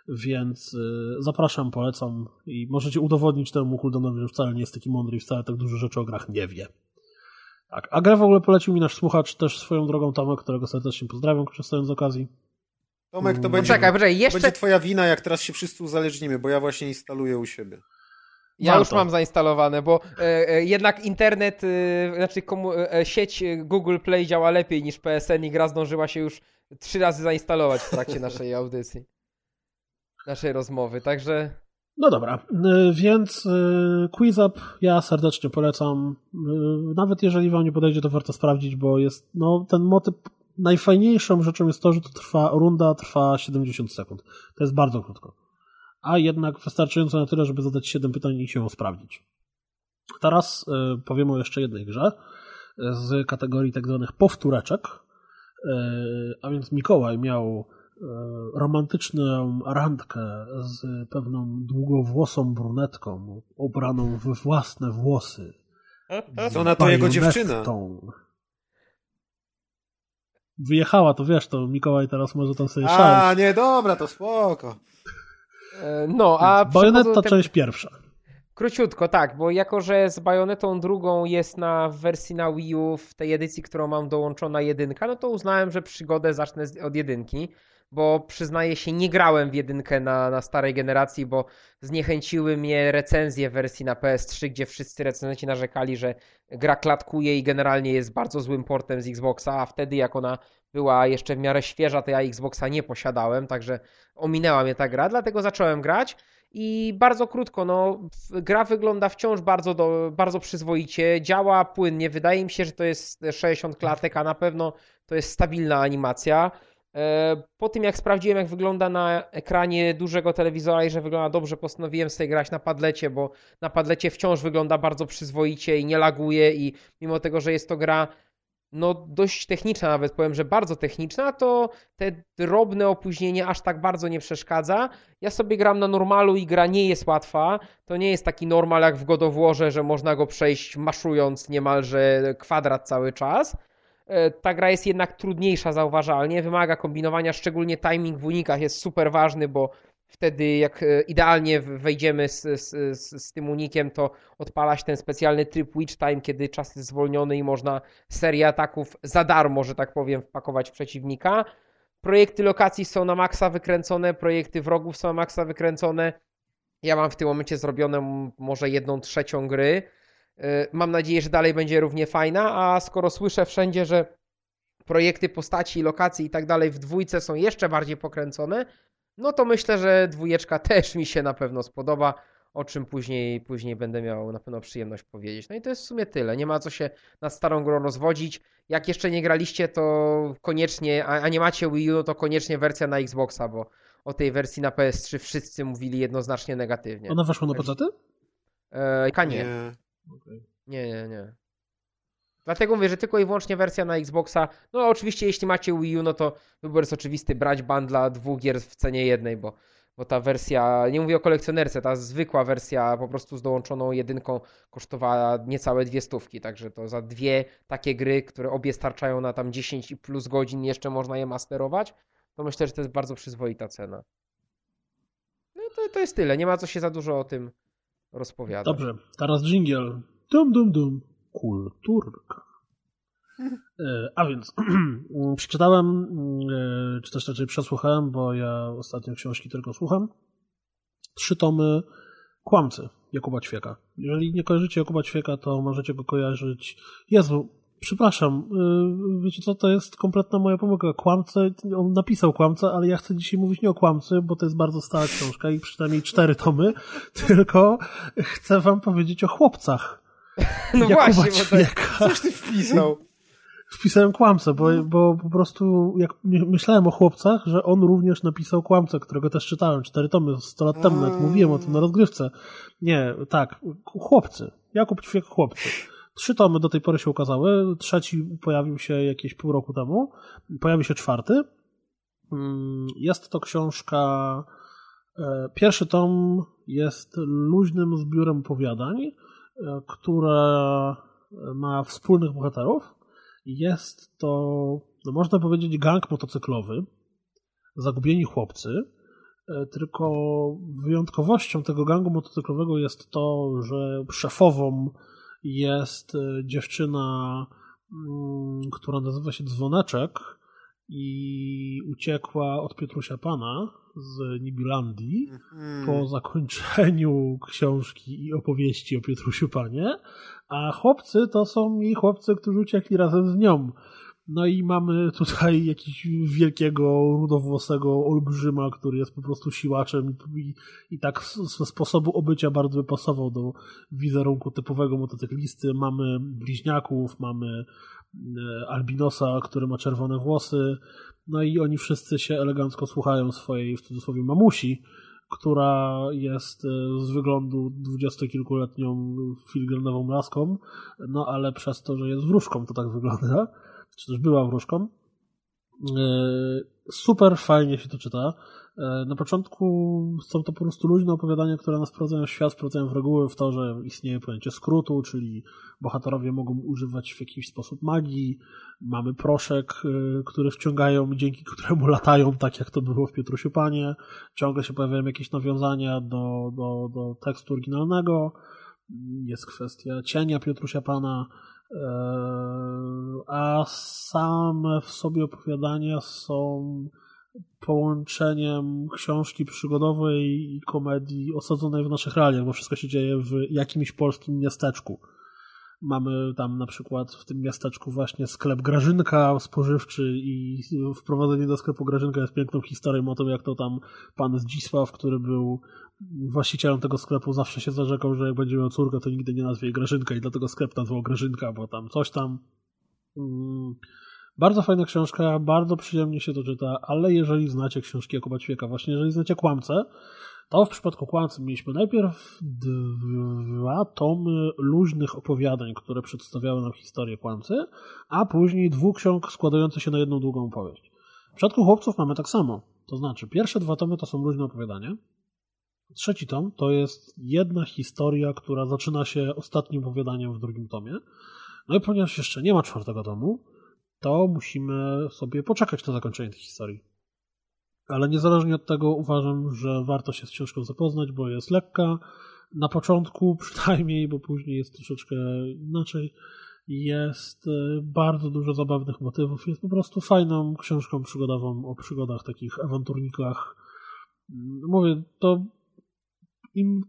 Więc e, zapraszam, polecam i możecie udowodnić temu cooldownowi, że wcale nie jest taki mądry i wcale tak dużo rzeczy o grach nie wie. Tak, a grę w ogóle polecił mi nasz słuchacz też swoją drogą Tomek, którego serdecznie pozdrawiam, korzystając z okazji. Tomek, to Mm. będzie, Poczekaj, poczekaj, to jeszcze... będzie twoja wina, jak teraz się wszyscy uzależnimy, bo ja właśnie instaluję u siebie. Ja Warto. już mam zainstalowane, bo e, e, jednak internet, e, znaczy komu, e, sieć e, Google Play działa lepiej niż PSN i gra zdążyła się już trzy razy zainstalować w trakcie naszej audycji. Naszej rozmowy, także No dobra, y, więc y, Quiz Up ja serdecznie polecam. Y, Nawet jeżeli wam nie podejdzie, to warto sprawdzić, bo jest no, ten motyw. Najfajniejszą rzeczą jest to, że to trwa, runda trwa 70 sekund. To jest bardzo krótko. A jednak wystarczająco na tyle, żeby zadać 7 pytań i się sprawdzić. Teraz powiem o jeszcze jednej grze z kategorii tak zwanych powtóreczek. A więc Mikołaj miał romantyczną randkę z pewną długowłosą brunetką ubraną w własne włosy. Co na to jego dziewczyna? Wyjechała, to wiesz, to Mikołaj teraz może tam sobie A, szaleć. nie, dobra, to spoko. e, no, a Bajoneta przechodząc te- część pierwsza. Króciutko, tak, bo jako, że z Bajonetą drugą jest na w wersji na Wii U w tej edycji, którą mam dołączona jedynka, no to uznałem, że przygodę zacznę od jedynki. Bo przyznaję się, nie grałem w jedynkę na, na starej generacji, bo zniechęciły mnie recenzje wersji na PS3, gdzie wszyscy recenzenci narzekali, że gra klatkuje i generalnie jest bardzo złym portem z Xboxa, a wtedy jak ona była jeszcze w miarę świeża, to ja Xboxa nie posiadałem, także ominęła mnie ta gra, dlatego zacząłem grać. I bardzo krótko, no, gra wygląda wciąż bardzo, do, bardzo przyzwoicie, działa płynnie. Wydaje mi się, że to jest 60 klatek, a na pewno to jest stabilna animacja. E, po tym jak sprawdziłem, jak wygląda na ekranie dużego telewizora i że wygląda dobrze, postanowiłem sobie grać na padlecie, bo na padlecie wciąż wygląda bardzo przyzwoicie i nie laguje i mimo tego, że jest to gra no dość techniczna nawet, powiem, że bardzo techniczna, to te drobne opóźnienie aż tak bardzo nie przeszkadza. Ja sobie gram na normalu i gra nie jest łatwa. To nie jest taki normal jak w Godowłorze, że można go przejść maszując niemalże kwadrat cały czas. E, ta gra jest jednak trudniejsza zauważalnie, wymaga kombinowania, szczególnie timing w unikach jest super ważny, bo wtedy jak e, idealnie wejdziemy z, z, z, tym unikiem, to odpala się ten specjalny tryb Witch Time, kiedy czas jest zwolniony i można serię ataków za darmo, że tak powiem, wpakować w przeciwnika. Projekty lokacji są na maksa wykręcone, projekty wrogów są na maksa wykręcone. Ja mam w tym momencie zrobione może jedną trzecią gry. E, mam nadzieję, że dalej będzie równie fajna, a skoro słyszę wszędzie, że projekty postaci, lokacji i tak dalej w dwójce są jeszcze bardziej pokręcone, no to myślę, że dwójeczka też mi się na pewno spodoba, o czym później, później będę miał na pewno przyjemność powiedzieć. No i to jest w sumie tyle. Nie ma co się nad starą grą rozwodzić. Jak jeszcze nie graliście, to koniecznie, a nie macie Wii U, no to koniecznie wersja na Xboxa, bo o tej wersji na PS3 wszyscy mówili jednoznacznie negatywnie. Ona weszła na PC? Eee, nie. Nie, nie, nie. Dlatego mówię, że tylko i wyłącznie wersja na Xboxa. No oczywiście jeśli macie Wii U, no to wybór jest oczywisty, brać bundla dwóch gier w cenie jednej, bo, bo ta wersja, nie mówię o kolekcjonerce, ta zwykła wersja po prostu z dołączoną jedynką kosztowała niecałe dwie stówki, także to za dwie takie gry, które obie starczają na tam 10 i plus godzin, jeszcze można je masterować, to myślę, że to jest bardzo przyzwoita cena. No to, to jest tyle, nie ma co się za dużo o tym rozpowiadać. Dobrze, teraz jingle. Dum, dum, dum kulturka. E, a więc przeczytałem, e, czy też raczej przesłuchałem, bo ja ostatnio książki tylko słucham. Trzy tomy Kłamcy Jakuba Ćwieka. Jeżeli nie kojarzycie Jakuba Ćwieka, to możecie go kojarzyć. Jezu, przepraszam, e, wiecie co, to jest kompletna moja pomyłka. Kłamce, on napisał Kłamca, ale ja chcę dzisiaj mówić nie o Kłamcy, bo to jest bardzo stara książka i przynajmniej cztery tomy, tylko chcę wam powiedzieć o chłopcach no Jakuba właśnie, bo tak, coś ty wpisał. Wpisałem kłamcę, bo, no. bo po prostu jak myślałem o chłopcach, że on również napisał kłamcę, którego też czytałem cztery tomy, 100 lat temu, nawet mówiłem o tym na rozgrywce. Nie, tak, chłopcy. Jakub Ćwiek Chłopcy. Trzy tomy do tej pory się ukazały, trzeci pojawił się jakieś pół roku temu, pojawi się czwarty. Mm, jest to książka, e, pierwszy tom jest luźnym zbiorem opowiadań, która ma wspólnych bohaterów. Jest to, no można powiedzieć, gang motocyklowy, zagubieni chłopcy. E, tylko wyjątkowością tego gangu motocyklowego jest to, że szefową jest e, dziewczyna, mm, która nazywa się Dzwoneczek i uciekła od Piotrusia Pana z Nibilandii mm. po zakończeniu książki i opowieści o Piotrusiu Panie, a chłopcy to są jej chłopcy, którzy uciekli razem z nią. No i mamy tutaj jakiegoś wielkiego, rudowłosego olbrzyma, który jest po prostu siłaczem i, i tak ze sposobu obycia bardzo by pasował do wizerunku typowego motocyklisty. Mamy bliźniaków, mamy e, albinosa, który ma czerwone włosy, no i oni wszyscy się elegancko słuchają swojej, w cudzysłowie, mamusi, która jest e, z wyglądu dwudziestokilkuletnią filigrantową laską, no ale przez to, że jest wróżką, to tak wygląda, czy też była wróżką. E, super fajnie się to czyta. E, na początku są to po prostu luźne opowiadania, które nas wprowadzają w świat, wprowadzają w reguły w to, że istnieje pojęcie skrótu, czyli bohaterowie mogą używać w jakiś sposób magii. Mamy proszek, e, który wciągają, dzięki któremu latają, tak jak to było w Piotrusiu Panie. Ciągle się pojawiają jakieś nawiązania do, do, do tekstu oryginalnego. Jest kwestia cienia Piotrusia Pana. E, a same w sobie opowiadania są połączeniem książki przygodowej i komedii osadzonej w naszych realiach, bo wszystko się dzieje w jakimś polskim miasteczku. Mamy tam na przykład w tym miasteczku właśnie sklep Grażynka spożywczy i wprowadzenie do sklepu Grażynka jest piękną historią o tym, jak to tam pan Zdzisław, który był właścicielem tego sklepu, zawsze się zarzekał, że jak będzie miał córkę, to nigdy nie nazwie jej Grażynka i dlatego sklep nazwał Grażynka, bo tam coś tam. Mm, bardzo fajna książka, bardzo przyjemnie się to czyta, ale jeżeli znacie książki Jakuba Ćwieka, właśnie jeżeli znacie Kłamcę, to w przypadku Kłamcy mieliśmy najpierw dwa tomy luźnych opowiadań, które przedstawiały nam historię Kłamcy, a później dwóch ksiąg składających się na jedną długą opowieść. W przypadku Chłopców mamy tak samo. To znaczy, pierwsze dwa tomy to są luźne opowiadania, trzeci tom to jest jedna historia, która zaczyna się ostatnim opowiadaniem w drugim tomie. No i ponieważ jeszcze nie ma czwartego tomu, to musimy sobie poczekać na zakończenie tej historii. Ale niezależnie od tego uważam, że warto się z książką zapoznać, bo jest lekka, na początku przynajmniej, bo później jest troszeczkę inaczej. Jest e, bardzo dużo zabawnych motywów. Jest po prostu fajną książką przygodową o przygodach takich awanturnikach. Mówię, to im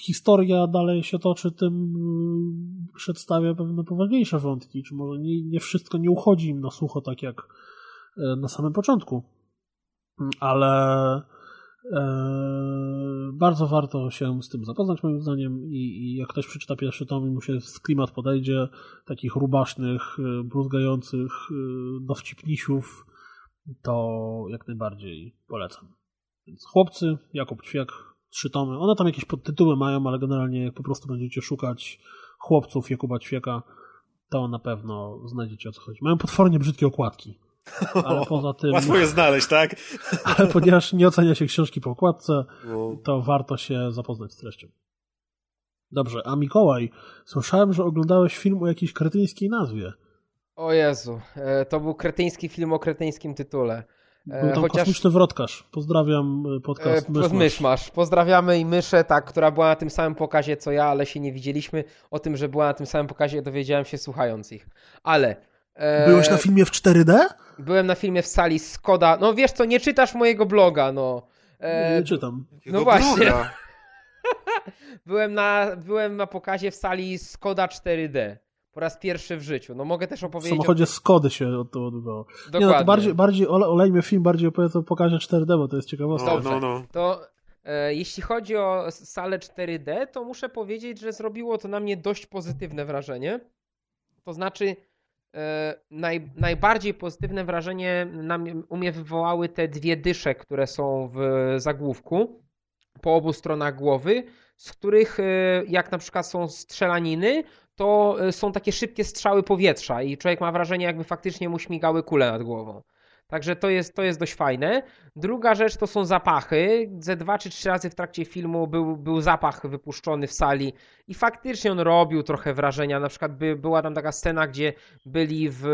historia dalej się toczy, tym y, przedstawia pewne poważniejsze wątki, czy może nie, nie wszystko nie uchodzi im na sucho tak jak e, na samym początku. Ale e, bardzo warto się z tym zapoznać moim zdaniem i, i jak ktoś przeczyta pierwszy tom i mu się z klimat podejdzie, takich rubasznych, e, bruzgających dowcipnisiów, to jak najbardziej polecam. Więc chłopcy, Jakub Ćwiek, trzy tomy. One tam jakieś podtytuły mają, ale generalnie jak po prostu będziecie szukać chłopców Jakuba Ćwieka, to na pewno znajdziecie o co chodzi. Mają potwornie brzydkie okładki. Ale poza tym... Łatwo je znaleźć, tak? Ale ponieważ nie ocenia się książki po okładce, no. to warto się zapoznać z treścią. Dobrze, a Mikołaj, słyszałem, że oglądałeś film o jakiejś kretyńskiej nazwie. O Jezu, e, to był kretyński film o kretyńskim tytule. Był tam Chociaż... kosmiczny wrotkarz. Pozdrawiam e, podcast Myszmasz. Myszmasz. Pozdrawiamy i Myszę, tak, która była na tym samym pokazie co ja, ale się nie widzieliśmy. O tym, że była na tym samym pokazie dowiedziałem się słuchając ich. Ale... E... Byłeś na filmie w 4D? Byłem na filmie w sali Skoda. No wiesz co, nie czytasz mojego bloga, no. E... Nie, czytam. No właśnie. byłem, na, byłem na pokazie w sali Skoda 4D. Po raz pierwszy w życiu. No mogę też opowiedzieć... W samochodzie o... Skody się to odbywało. Dokładnie. Nie, no to bardziej, bardziej olejmy film, bardziej opowiedz o pokazie 4D, bo to jest ciekawostka. Dobrze. No, no. To e, jeśli chodzi o salę 4D, to muszę powiedzieć, że zrobiło to na mnie dość pozytywne wrażenie. To znaczy e, naj, najbardziej pozytywne wrażenie na mnie, u mnie wywołały te dwie dysze, które są w zagłówku po obu stronach głowy, z których e, jak na przykład są strzelaniny, to e, są takie szybkie strzały powietrza i człowiek ma wrażenie, jakby faktycznie mu śmigały kule nad głową. Także to jest, to jest dość fajne. Druga rzecz to są zapachy. Ze dwa czy trzy razy w trakcie filmu był, był zapach wypuszczony w sali i faktycznie on robił trochę wrażenia. Na przykład by, była tam taka scena, gdzie byli w,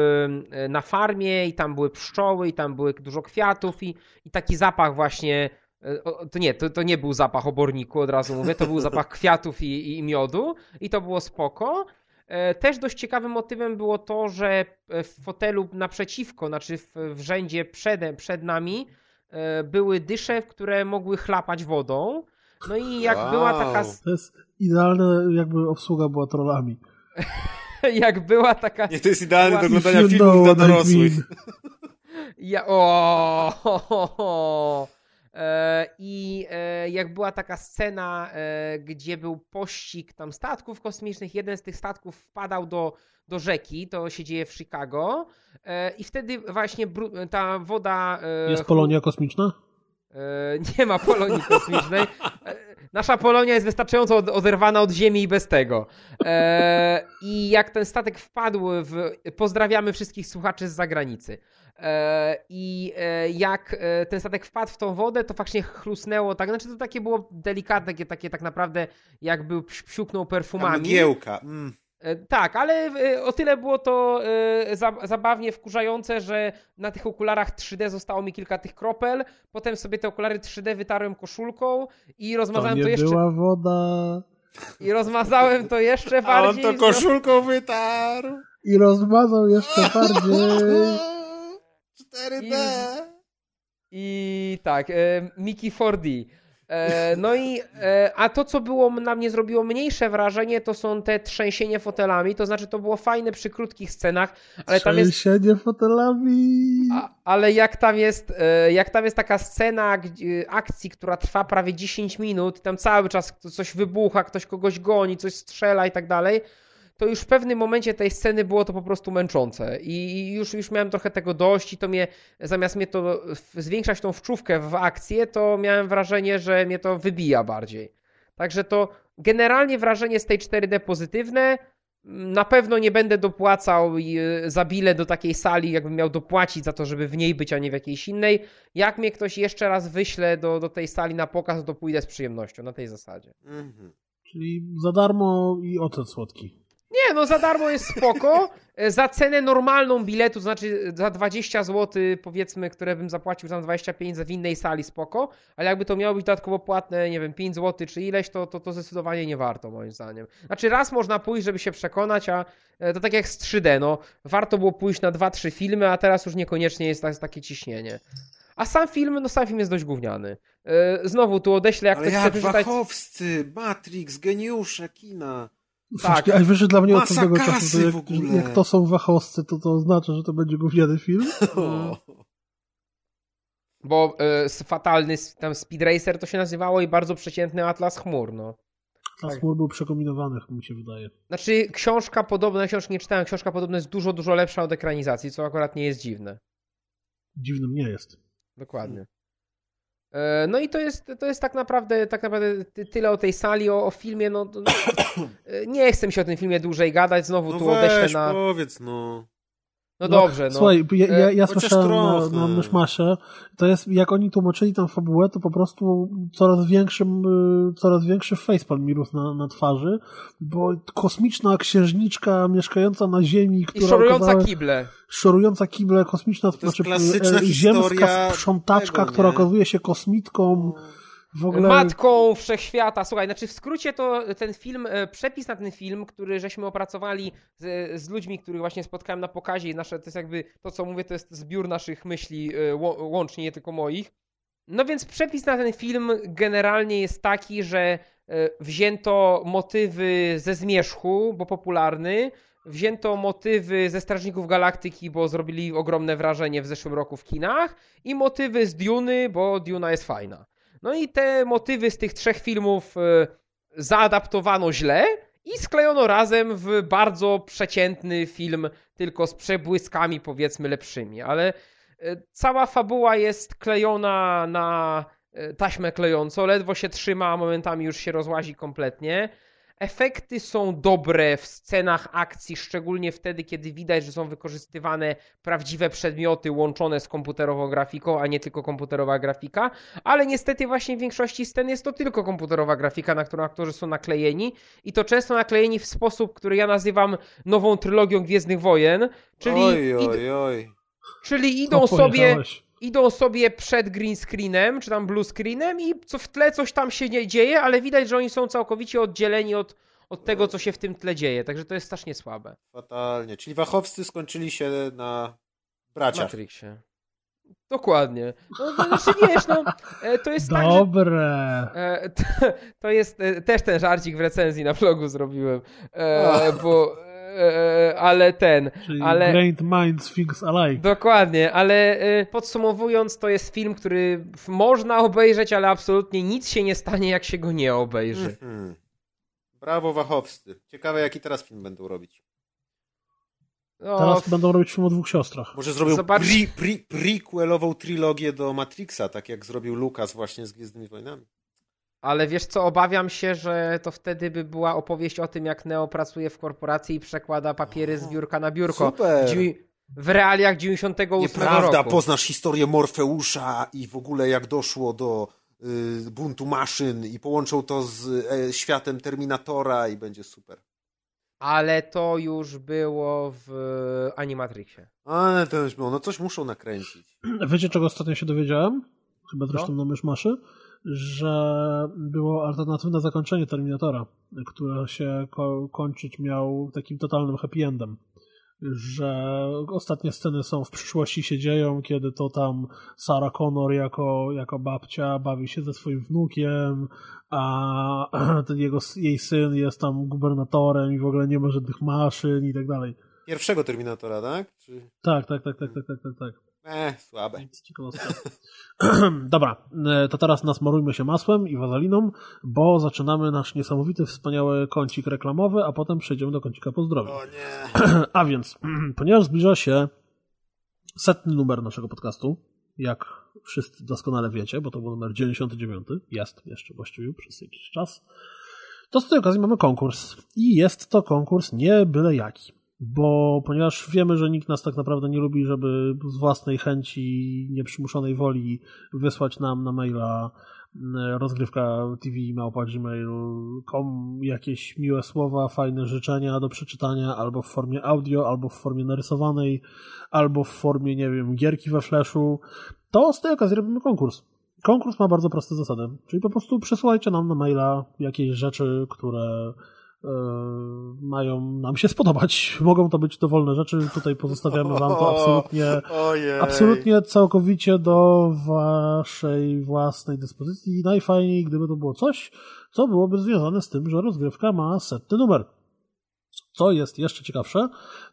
e, na farmie i tam były pszczoły i tam były dużo kwiatów i, i taki zapach właśnie e, to nie, to, to nie był zapach oborniku, od razu mówię, to był zapach kwiatów i, i miodu i to było spoko. E, też dość ciekawym motywem było to, że w fotelu naprzeciwko, znaczy w, w rzędzie przed, przed nami e, były dysze, które mogły chlapać wodą. No i jak wow. była taka... To jest idealne, jakby obsługa była trollami. jak była taka... Nie, to jest idealne do oglądania filmów dla dorosłych. ja... O, ho, ho, ho. E, I e, jak była taka scena, e, gdzie był pościg tam statków kosmicznych, jeden z tych statków wpadał do, do rzeki, to się dzieje w Chicago, i wtedy właśnie ta woda. Jest Polonia kosmiczna? Nie ma Polonii kosmicznej. Nasza Polonia jest wystarczająco oderwana od Ziemi i bez tego. I jak ten statek wpadł w. Pozdrawiamy wszystkich słuchaczy z zagranicy. E, I e, jak e, ten statek wpadł w tą wodę, to faktycznie chlusnęło tak. Znaczy to takie było delikatne, takie, takie tak naprawdę jakby psiuknął perfumami. Mgiełka. Mm. Tak, ale o tyle było to zabawnie wkurzające, że na tych okularach 3D zostało mi kilka tych kropel. Potem sobie te okulary 3D wytarłem koszulką i rozmazałem to, to jeszcze. była woda. I rozmazałem to jeszcze bardziej. A on to koszulką wytarł. I rozmazał jeszcze bardziej. 4D. I tak, e, Mickey 4D. E, no i, e, a to, co było na mnie zrobiło mniejsze wrażenie, to są te trzęsienie fotelami, to znaczy to było fajne przy krótkich scenach, ale tam jest... Trzęsienie fotelami! A, ale jak tam jest, e, jak tam jest taka scena akcji, która trwa prawie 10 minut, tam cały czas coś wybucha, ktoś kogoś goni, coś strzela i tak dalej, to już w pewnym momencie tej sceny było to po prostu męczące i już, już miałem trochę tego dość i to mnie, zamiast mnie to zwiększać tą wczówkę w akcję, to miałem wrażenie, że mnie to wybija bardziej. Także to generalnie wrażenie z tej 4D pozytywne, na pewno nie będę dopłacał y, za bilet do takiej sali, jakbym miał dopłacić za to, żeby w niej być, a nie w jakiejś innej. Jak mnie ktoś jeszcze raz wyśle do, do tej sali na pokaz, to pójdę z przyjemnością, na tej zasadzie. Mhm. Czyli za darmo i ocet słodki. Nie, no za darmo jest spoko. E, za cenę normalną biletu, to znaczy za 20 zł powiedzmy, które bym zapłacił tam 25 za w innej sali, spoko. Ale jakby to miało być dodatkowo płatne, nie wiem, 5 zł czy ileś, to, to, to zdecydowanie nie warto moim zdaniem. Znaczy raz można pójść, żeby się przekonać, a e, to tak jak z 3D, no. Warto było pójść na 2-3 filmy, a teraz już niekoniecznie jest takie ciśnienie. A sam film, no sam film jest dość gówniany. E, znowu tu odeślę, jak Ale ktoś jak chce przeczytać... Wachowscy, Matrix, geniusze kina. Tak. A wiesz, że dla mnie od pewnego czasu, to jak, jak, to są wachowscy, to to oznacza, że to będzie gówniany film? Bo y, fatalny tam Speed Racer to się nazywało i bardzo przeciętny Atlas Chmur, no. Atlas tak. Chmur był przekombinowany, mi się wydaje. Znaczy, książka podobna, książki nie czytałem, książka podobna jest dużo, dużo lepsza od ekranizacji, co akurat nie jest dziwne. Dziwnym nie jest. Dokładnie. E, no i to jest, to jest tak naprawdę tak naprawdę tyle o tej sali, o, o filmie. No, no, nie chcę mi się o tym filmie dłużej gadać, znowu no tu weź, odeślę na. Powiedz, no. No, no dobrze, no. Słuchaj, ja, ja, ja słyszałem trochę. na, na Myszmasze, to jest, jak oni tłumaczyli tam fabułę, to po prostu coraz większym, coraz większy facepalm mi rósł na, na twarzy, bo kosmiczna księżniczka mieszkająca na Ziemi, która... I szorująca okazała, kible. Szorująca kible, kosmiczna, to znaczy klasyczna ziemska sprzątaczka, tego, która okazuje się kosmitką, no w ogóle... Matką wszechświata. Słuchaj, znaczy w skrócie to ten film, e, przepis na ten film, który żeśmy opracowali z, z ludźmi, których właśnie spotkałem na pokazie i nasze, to jest jakby to, co mówię, to jest zbiór naszych myśli e, łącznie, nie tylko moich. No więc przepis na ten film generalnie jest taki, że e, wzięto motywy ze Zmierzchu, bo popularny, wzięto motywy ze Strażników Galaktyki, bo zrobili ogromne wrażenie w zeszłym roku w kinach i motywy z Duny, bo Duna jest fajna. No i te motywy z tych trzech filmów e, zaadaptowano źle i sklejono razem w bardzo przeciętny film, tylko z przebłyskami powiedzmy lepszymi, ale e, cała fabuła jest klejona na e, taśmę klejącą, ledwo się trzyma, a momentami już się rozłazi kompletnie. Efekty są dobre w scenach akcji, szczególnie wtedy, kiedy widać, że są wykorzystywane prawdziwe przedmioty łączone z komputerową grafiką, a nie tylko komputerowa grafika. Ale niestety, właśnie w większości scen jest to tylko komputerowa grafika, na którą aktorzy są naklejeni. I to często naklejeni w sposób, który ja nazywam nową trylogią Gwiezdnych Wojen. Czyli, oj, oj, oj. Czyli idą sobie idą sobie przed green screenem, czy tam blue screenem i co w tle coś tam się nie dzieje, ale widać, że oni są całkowicie oddzieleni od, od tego, co się w tym tle dzieje. Także to jest strasznie słabe. Fatalnie. Czyli wachowcy skończyli się na braciach. Matrixie. Dokładnie. No, no, znaczy wiesz, no, e, to jest Dobre. tak, że, to, to jest, e, też ten żarcik w recenzji na vlogu zrobiłem, e, bo E, ale ten. Czyli ale, Great Minds Things Alike. Dokładnie, ale e, podsumowując, to jest film, który można obejrzeć, ale absolutnie nic się nie stanie, jak się go nie obejrzy. Mm -hmm. Brawo, Wachowscy. Ciekawe, jaki teraz film będą robić. No, teraz będą robić film o dwóch siostrach. Może zrobią Zobacz... pre, pre, prequelową trylogię do Matrixa, tak jak zrobił Lucas właśnie z Gwiezdnymi Wojnami. Ale wiesz co, obawiam się, że to wtedy by była opowieść o tym, jak Neo pracuje w korporacji i przekłada papiery z biurka na biurko. Super. W realiach 98 Nieprawda, roku. poznasz historię Morfeusza i w ogóle jak doszło do y, buntu maszyn i połączą to z y, światem Terminatora i będzie super. Ale to już było w Animatrixie. Ale to już było, no coś muszą nakręcić. Wiecie, czego ostatnio się dowiedziałem? Chyba zresztą no. na myszmaszy? Że było alternatywne zakończenie Terminatora, które się ko kończyć miał takim totalnym happy endem. że ostatnie sceny są w przyszłości się dzieją, kiedy to tam Sarah Connor jako, jako babcia bawi się ze swoim wnukiem, a ten jego, jej syn jest tam gubernatorem i w ogóle nie ma żadnych maszyn i tak dalej. Pierwszego Terminatora, tak? Czy... Tak, tak, tak, tak, tak, tak, tak. tak. Eh, słabe. Dobra, e, to teraz nasmarujmy się masłem i wazaliną, bo zaczynamy nasz niesamowity, wspaniały kącik reklamowy, a potem przejdziemy do kącika pozdrowień. O nie. A więc, ponieważ zbliża się setny numer naszego podcastu, jak wszyscy doskonale wiecie, bo to był numer 99, jest jeszcze właściwie przez jakiś czas, to z tej okazji mamy konkurs. I jest to konkurs nie byle jaki bo ponieważ wiemy, że nikt nas tak naprawdę nie lubi, żeby z własnej chęci, nieprzymuszonej woli wysłać nam na maila mm, rozgrywka TV gmail.com jakieś miłe słowa, fajne życzenia do przeczytania albo w formie audio, albo w formie narysowanej, albo w formie, nie wiem, gierki we flashu, to z tej okazji robimy konkurs. Konkurs ma bardzo proste zasady, czyli po prostu przesyłajcie nam na maila jakieś rzeczy, które mają nam się spodobać. Mogą to być dowolne rzeczy, tutaj pozostawiamy wam to absolutnie, absolutnie całkowicie do waszej własnej dyspozycji. Najfajniej, gdyby to było coś, co byłoby związane z tym, że rozgrywka ma setny numer. Co jest jeszcze ciekawsze,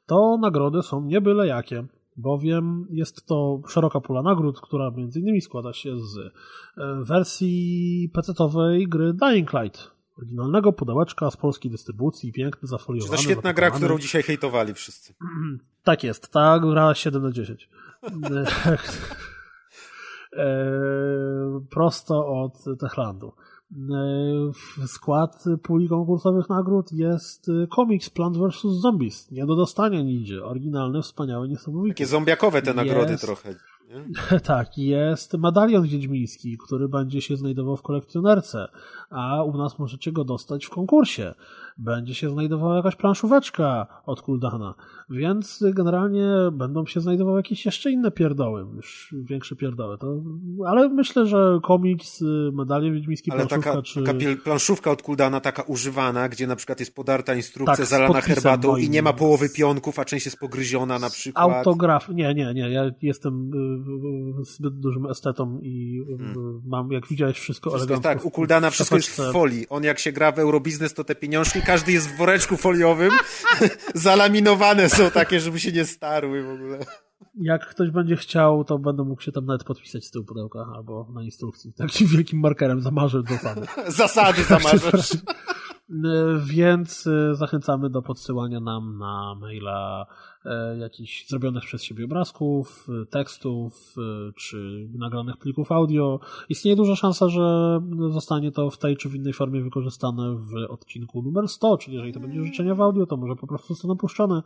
to nagrody są nie byle jakie bowiem jest to szeroka pula nagród, która między innymi składa się z e, wersji PC-owej gry Dying Light, oryginalnego pudełeczka z polskiej dystrybucji, piękny, zafoliowany. To świetna gra, którą dzisiaj hejtowali wszyscy. Tak jest, ta gra 7 na 10. E, prosto od Techlandu. E, w skład puli konkursowych nagród jest komiks Plant vs. Zombies. Nie do dostania nigdzie. Oryginalny, wspaniały, niesamowity. Takie zombiakowe te nagrody jest... trochę. tak, jest medalion wiedźmiński, który będzie się znajdował w kolekcjonerce, a u nas możecie go dostać w konkursie będzie się znajdowała jakaś planszóweczka od Kuldana, więc generalnie będą się znajdowały jakieś jeszcze inne pierdoły, już większe pierdoły. To, ale myślę, że komiks, medalie wiedźmińskie, ale planszówka taka, czy... taka planszówka od Kuldana, taka używana, gdzie na przykład jest podarta instrukcja tak, zalana herbatą moim. i nie ma połowy pionków, a część jest pogryziona na przykład. Autograf, nie, nie, nie, ja jestem y, y, zbyt dużym estetą i y, hmm. mam, jak widziałeś, wszystko, wszystko elegancko. Tak, u Kuldana wszystko jest w folii. On jak się gra w Eurobiznes, to te pieniążki każdy jest w woreczku foliowym. Zalaminowane są takie, żeby się nie starły w ogóle. Jak ktoś będzie chciał, to będę mógł się tam nawet podpisać z tyłu pudełka albo na instrukcji. Takim wielkim markerem zamarzę do fany. Zasady zamarzysz. Więc y, zachęcamy do podsyłania nam na maila E, jakichś zrobionych przez siebie obrazków, e, tekstów e, czy nagranych plików audio. Istnieje duża szansa, że zostanie to w tej czy w innej formie wykorzystane w odcinku numer 100, czyli jeżeli to będzie życzenie w audio, to może po prostu zostaną puszczone.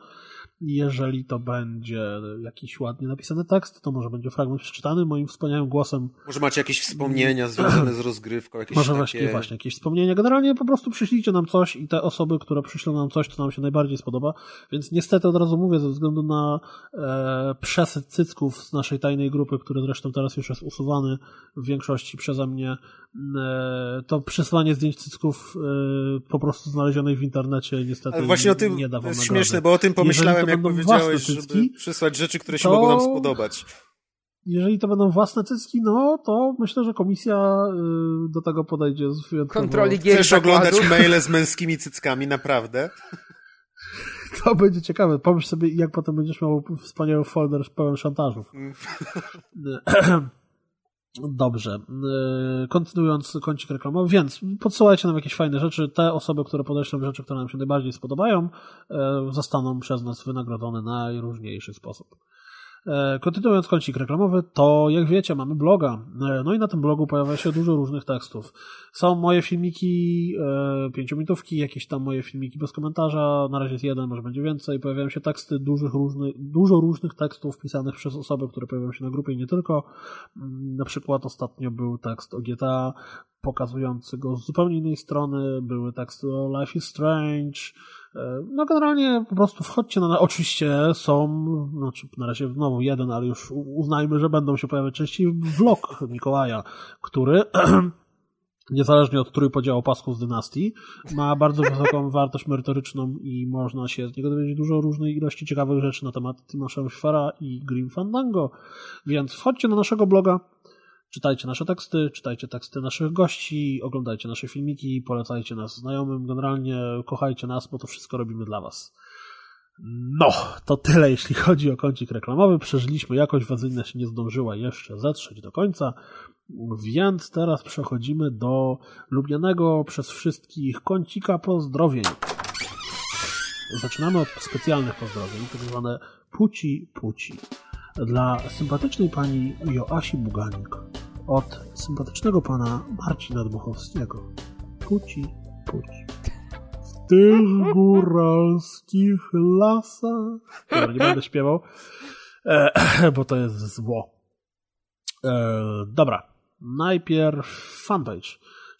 Jeżeli to będzie jakiś ładnie napisany tekst, to może będzie fragment przeczytany moim wspaniałym głosem. Może macie jakieś wspomnienia związane z rozgrywką, jakieś Może takie... właśnie, właśnie jakieś wspomnienia. Generalnie po prostu przyślijcie nam coś i te osoby, które przyślą nam coś, to nam się najbardziej spodoba. Więc niestety od razu mówię, ze względu na e, przesyt cycków z naszej tajnej grupy, który zresztą teraz już jest usuwany w większości przeze mnie, e, to przesyłanie zdjęć cycków e, po prostu znalezionej w internecie niestety Ale właśnie o tym nie da wam jest śmieszne, bo o tym pomyślałem, jak powiedziałeś, cycki, żeby przysłać rzeczy, które się to... mogą nam spodobać jeżeli to będą własne cycki, no to myślę, że komisja y, do tego podejdzie z wyjątkowo... Kontroli gier Chcesz oglądać maile z męskimi cyckami, naprawdę? To będzie ciekawe. Pomyśl sobie, jak potem będziesz miał wspaniały folder pełen szantażów. Mm. Dobrze. E, kontynuując kącik reklamowy, więc podsyłajcie nam jakieś fajne rzeczy. Te osoby, które podeślą rzeczy, które nam się najbardziej spodobają, e, zostaną przez nas wynagrodzone na najróżniejszy sposób. E, kontynuując kącik reklamowy, to jak wiecie, mamy bloga. E, no i na tym blogu pojawia się dużo różnych tekstów. Są moje filmiki, e, pięciominutówki, jakieś tam moje filmiki bez komentarza. Na razie jest jeden, może będzie więcej. Pojawiają się teksty dużych różnych, dużo różnych tekstów pisanych przez osoby, które pojawiają się na grupie i nie tylko. Mm, na przykład ostatnio był tekst o GTA pokazujący go z zupełnie innej strony. Były teksty o Life is Strange, no generalnie po prostu wchodźcie na... Oczywiście są, znaczy na razie znowu jeden, ale już uznajmy, że będą się pojawiać częściej vlog Mikołaja, który niezależnie od trójpodziału pasków z dynastii, ma bardzo wysoką wartość merytoryczną i można się z niego dowiedzieć dużo różnej ilości ciekawych rzeczy na temat Timosza Szwara i Grim Fandango. Więc wchodźcie na naszego bloga, czytajcie nasze teksty, czytajcie teksty naszych gości, oglądajcie nasze filmiki, polecajcie nas znajomym, generalnie kochajcie nas, bo to wszystko robimy dla was. No, to tyle jeśli chodzi o kącik reklamowy. Przeżyliśmy jakoś, wazyjna się nie zdążyła jeszcze zetrzeć do końca. Więc teraz przechodzimy do lubianego przez wszystkich kącika pozdrowień. Zaczynamy od specjalnych pozdrowień, tak zwane puci puci. Dla sympatycznej pani Joasi Buganik od sympatycznego pana Marcina Dmuchowskiego. Puci puci. W tych góralskich lasach. Dobra, nie będę śpiewał, e, bo to jest zło. E, dobra, najpierw fanpage.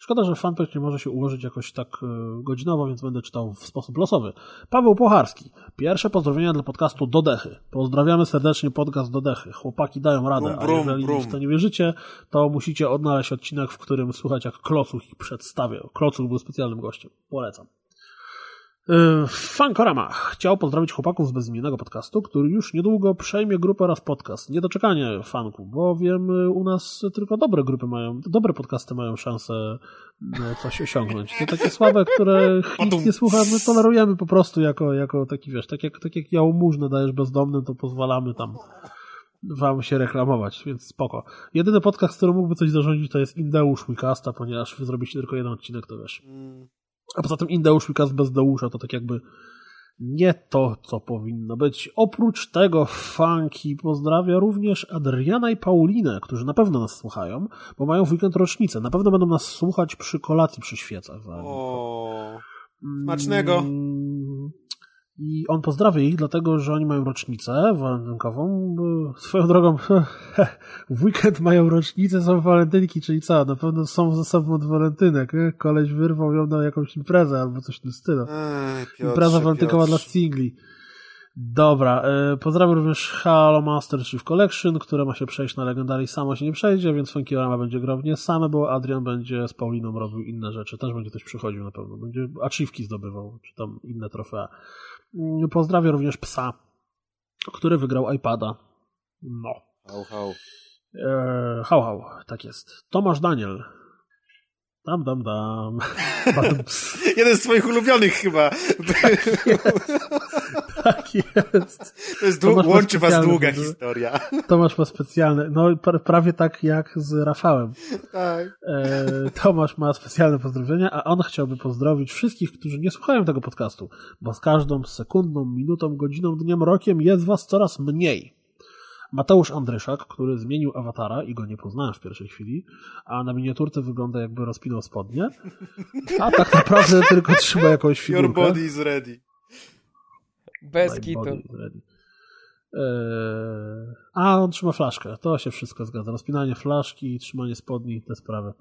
Szkoda, że fanpage nie może się ułożyć jakoś tak e, godzinowo, więc będę czytał w sposób losowy. Paweł Pocharski. Pierwsze pozdrowienia dla podcastu Dodechy. Pozdrawiamy serdecznie podcast Dodechy. Chłopaki dają radę, Brum, brum, a jeżeli brum. w to nie wierzycie, to musicie odnaleźć odcinek, w którym słuchać jak Klocuch ich przedstawia. Klocuch był specjalnym gościem. Polecam. Yy, Fankorama chciał pozdrowić chłopaków z bezimiennego podcastu, który już niedługo przejmie grupę oraz podcast. Niedoczekanie fanku, bo wiem, y, u nas tylko dobre grupy mają, dobre podcasty mają szansę y, coś osiągnąć. Te takie słabe, które nic nie słucha, my tolerujemy po prostu jako, jako taki, wiesz, tak jak, tak jak jałmużnę dajesz bezdomnym, to pozwalamy tam wam się reklamować, więc spoko. Jedyny podcast, który mógłby coś zarządzić, to jest Indeusz Wikasta, ponieważ wy zrobiliście tylko jeden odcinek, to wiesz. Mm, A poza tym Indeusz Wikast bez Deusza to tak jakby nie to, co powinno być. Oprócz tego Funky pozdrawia również Adriana i Paulinę, którzy na pewno nas słuchają, bo mają w weekend rocznicę. Na pewno będą nas słuchać przy kolacji przy świecach. O, smacznego. I on pozdrawia ich, dlatego że oni mają rocznicę walentynkową. Swoją drogą, w weekend mają rocznicę, są walentynki, czyli co? Na pewno są ze sobą od walentynek. Koleś wyrwał ją na jakąś imprezę albo coś w tym stylu. Ej, Piotrze, Impreza walentynkowa dla Piotrze. singli. Dobra, y, pozdrawiam również Halo Master Chief Collection, które ma się przejść na Legendary samo się nie przejdzie, więc Funkiorama będzie grał w nie same, bo Adrian będzie z Pauliną robił inne rzeczy, też będzie coś przychodził na pewno, będzie achievki zdobywał, czy tam inne trofea. Mm, Pozdrawiam również Psa, który wygrał iPada. No. Hał, hał. Eee, hał, hał, tak jest. Tomasz Daniel. Dam, dam, dam. Jeden z swoich ulubionych chyba. tak jest. To jest dłu- ma łączy was długa historia. Tomasz ma specjalne, no pra- prawie tak jak z Rafałem. Tak. E, Tomasz ma specjalne pozdrowienia, a on chciałby pozdrowić wszystkich, którzy nie słuchają tego podcastu, bo z każdą sekundą, minutą, godziną, dniem, rokiem jest was coraz mniej. Mateusz Andryszak, który zmienił awatara i go nie poznałem w pierwszej chwili, a na miniaturce wygląda jakby rozpinał spodnie, a tak naprawdę tylko trzyma jakąś Your figurkę. body is ready. Bez My kitu. Eee, a on trzyma flaszkę. To się wszystko zgadza. Rozpinanie flaszki, trzymanie spodni, te sprawy.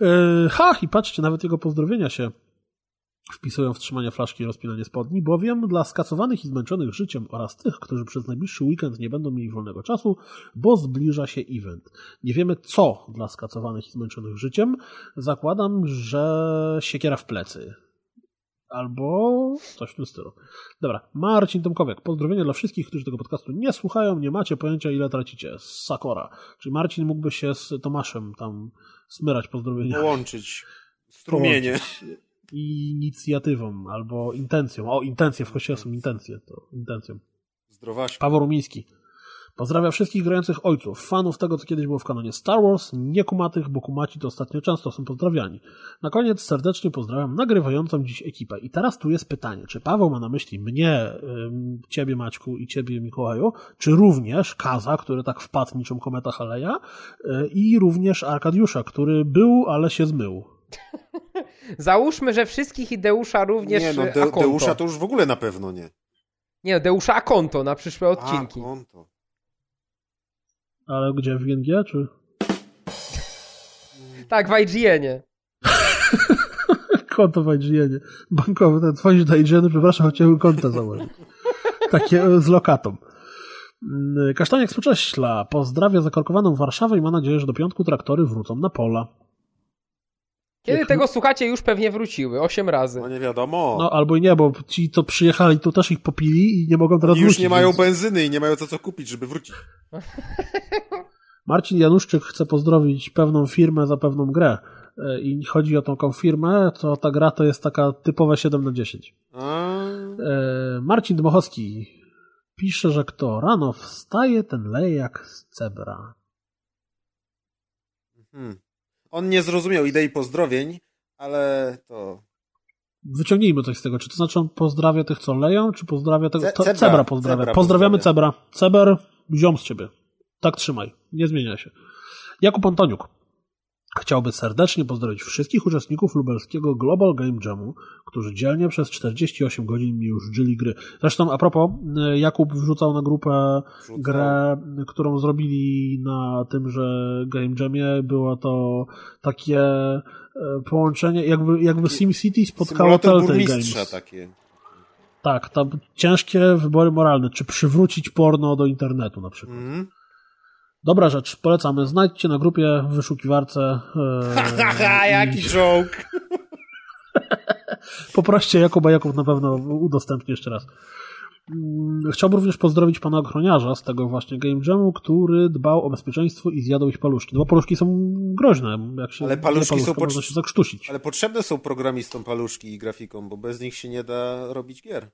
Eee, ha! I patrzcie, nawet jego pozdrowienia się wpisują w trzymanie flaszki i rozpinanie spodni, bowiem dla skacowanych i zmęczonych życiem oraz tych, którzy przez najbliższy weekend nie będą mieli wolnego czasu, bo zbliża się event. Nie wiemy co dla skacowanych i zmęczonych życiem. Zakładam, że siekiera w plecy. Albo coś w tym stylu. Dobra, Marcin Tomkowiak. Pozdrowienia dla wszystkich, którzy tego podcastu nie słuchają, nie macie pojęcia ile tracicie. Sakora. Czyli Marcin mógłby się z Tomaszem tam smyrać pozdrowienia. Połączyć. Strumienie. Połączyć Inicjatywą albo intencją. O, intencje w kościele są intencje. To intencją. Zdrowaś. Paweł Rumiński. Pozdrawia wszystkich grających ojców, fanów tego, co kiedyś było w kanonie Star Wars, niekumatych, bo kumaci to ostatnio często są pozdrawiani. Na koniec serdecznie pozdrawiam nagrywającą dziś ekipę. I teraz tu jest pytanie, czy Paweł ma na myśli mnie, ciebie Maćku i ciebie Mikołaju, czy również Kaza, który tak wpadł niczym kometa Haleja y, i również Arkadiusza, który był, ale się zmył. Załóżmy, że wszystkich i Deusza również Nie no, e, De Akonto. Deusza to już w ogóle na pewno nie. Nie, Deusza Akonto na przyszłe odcinki. A, konto. Ale gdzie, w GNG, czy? Tak, w IGN-ie. Konto w IGN. Bankowe, ten dzwonisz do IGN, przepraszam, chciałbym konto założyć. Takie e, z lokatą. Mm, Kasztaniak z Pocześla pozdrawia zakorkowaną Warszawę i ma nadzieję, że do piątku traktory wrócą na pola. Kiedy Jak- tego słuchacie, już pewnie wróciły. Osiem razy. No nie wiadomo. No albo i nie, bo ci, co przyjechali, to też ich popili i nie mogą teraz Oni już wrócić. nie mają więc- benzyny i nie mają za co kupić, żeby wrócić. Marcin Januszczyk chce pozdrowić pewną firmę za pewną grę. E, I chodzi o taką firmę, to ta gra to jest taka typowa 7 na 10. A, E, Marcin Dmochowski pisze, że kto rano wstaje, ten leje jak z cebra. hmm. On nie zrozumiał idei pozdrowień, ale to... Wyciągnijmy coś z tego. Czy to znaczy on pozdrawia tych, co leją, czy pozdrawia tego... Ce- cebra. cebra pozdrawia. Cebra Pozdrawiamy pozdrawia. Cebra. Ceber, ziom z ciebie. Tak trzymaj. Nie zmienia się. Jakub Antoniuk. Chciałby serdecznie pozdrowić wszystkich uczestników lubelskiego Global Game Jamu, którzy dzielnie przez 48 godzin mi już dżyli gry. Zresztą a propos, y, Jakub wrzucał na grupę Wrzucał. grę, którą zrobili na tymże Game Jamie. Było to takie e, połączenie, jakby, jakby SimCity spotkało Telltale Games. takie. Tak, tam ciężkie wybory moralne. Czy przywrócić porno do internetu na przykład. Mhm. Dobra rzecz, polecamy. Znajdźcie na grupie w wyszukiwarce. Haha, E, jaki joke! poproście Jakuba, Jakub na pewno udostępni jeszcze raz. Mm, Chciałbym również pozdrowić pana ochroniarza z tego właśnie Game Jamu, który dbał o bezpieczeństwo i zjadał ich paluszki. No bo paluszki są groźne. Jak się Ale paluszki paluszka, są można się zakrztusić. Ale potrzebne są programistom paluszki i grafikom, bo bez nich się nie da robić gier.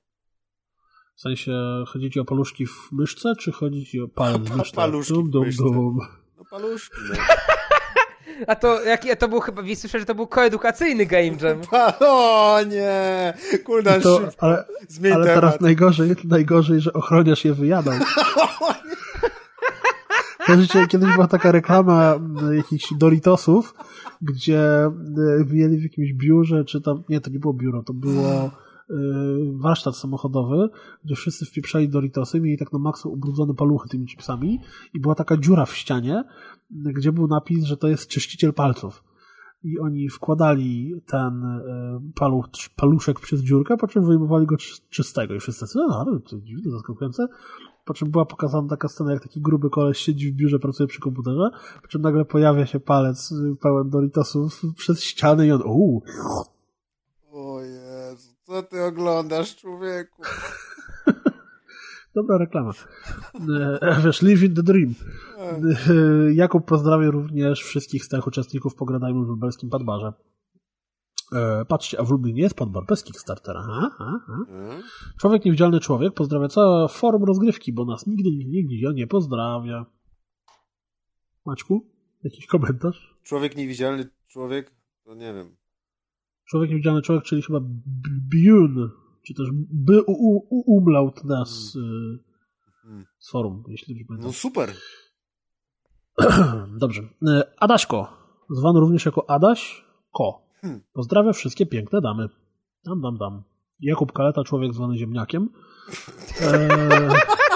W sensie, chodzi ci o paluszki w myszce, czy chodzi ci o palec w myszce? paluszki Dum, dum, dum. No paluszki, no. A to, jak, to był chyba, słyszę, że to był koedukacyjny game jam. O nie! Kuldan, To, ale, zmień ale temat. teraz najgorzej, najgorzej, że ochroniarz je wyjadał. Kojarzycie, kiedyś była taka reklama m, jakichś Doritosów, gdzie mieli w jakimś biurze, czy tam, nie, to nie było biuro, to było warsztat samochodowy, gdzie wszyscy wpieprzali Doritosy, mieli tak na maksu ubrudzone paluchy tymi chipsami i była taka dziura w ścianie, gdzie był napis, że to jest czyściciel palców. I oni wkładali ten e, paluch, paluszek przez dziurkę, po czym wyjmowali go czy- czystego. I wszyscy no, ale to dziwne, zaskakujące. Po czym była pokazana taka scena, jak taki gruby koleś siedzi w biurze, pracuje przy komputerze, po czym nagle pojawia się palec y, pełen Doritosów przez ścianę i on, uuu, co ty oglądasz, człowieku? dobra reklama. E, Wiesz, live in the dream. E, Jakub pozdrawia również wszystkich z tych uczestników Pogradajmy w lubelskim Padbarze. E, Patrzcie, a w Lublinie jest Padbar bez Kickstartera. Aha, aha. Hmm? Człowiek niewidzialny człowiek pozdrawia całe forum rozgrywki, bo nas nigdy nigdzie nie pozdrawia. Maćku, jakiś komentarz? Człowiek niewidzialny, człowiek, to nie wiem. Człowiek niewidzialny człowiek, czyli chyba Bjun, czy też by u- u- u- umlaut nas y, Hmm. z forum, jeśli dobrze No pamiętam. super. Dobrze. E, Adaśko, zwany również jako Adaś Ko. Hmm. Pozdrawia wszystkie piękne damy. Dam, dam, dam. Jakub Kaleta, człowiek zwany ziemniakiem. E...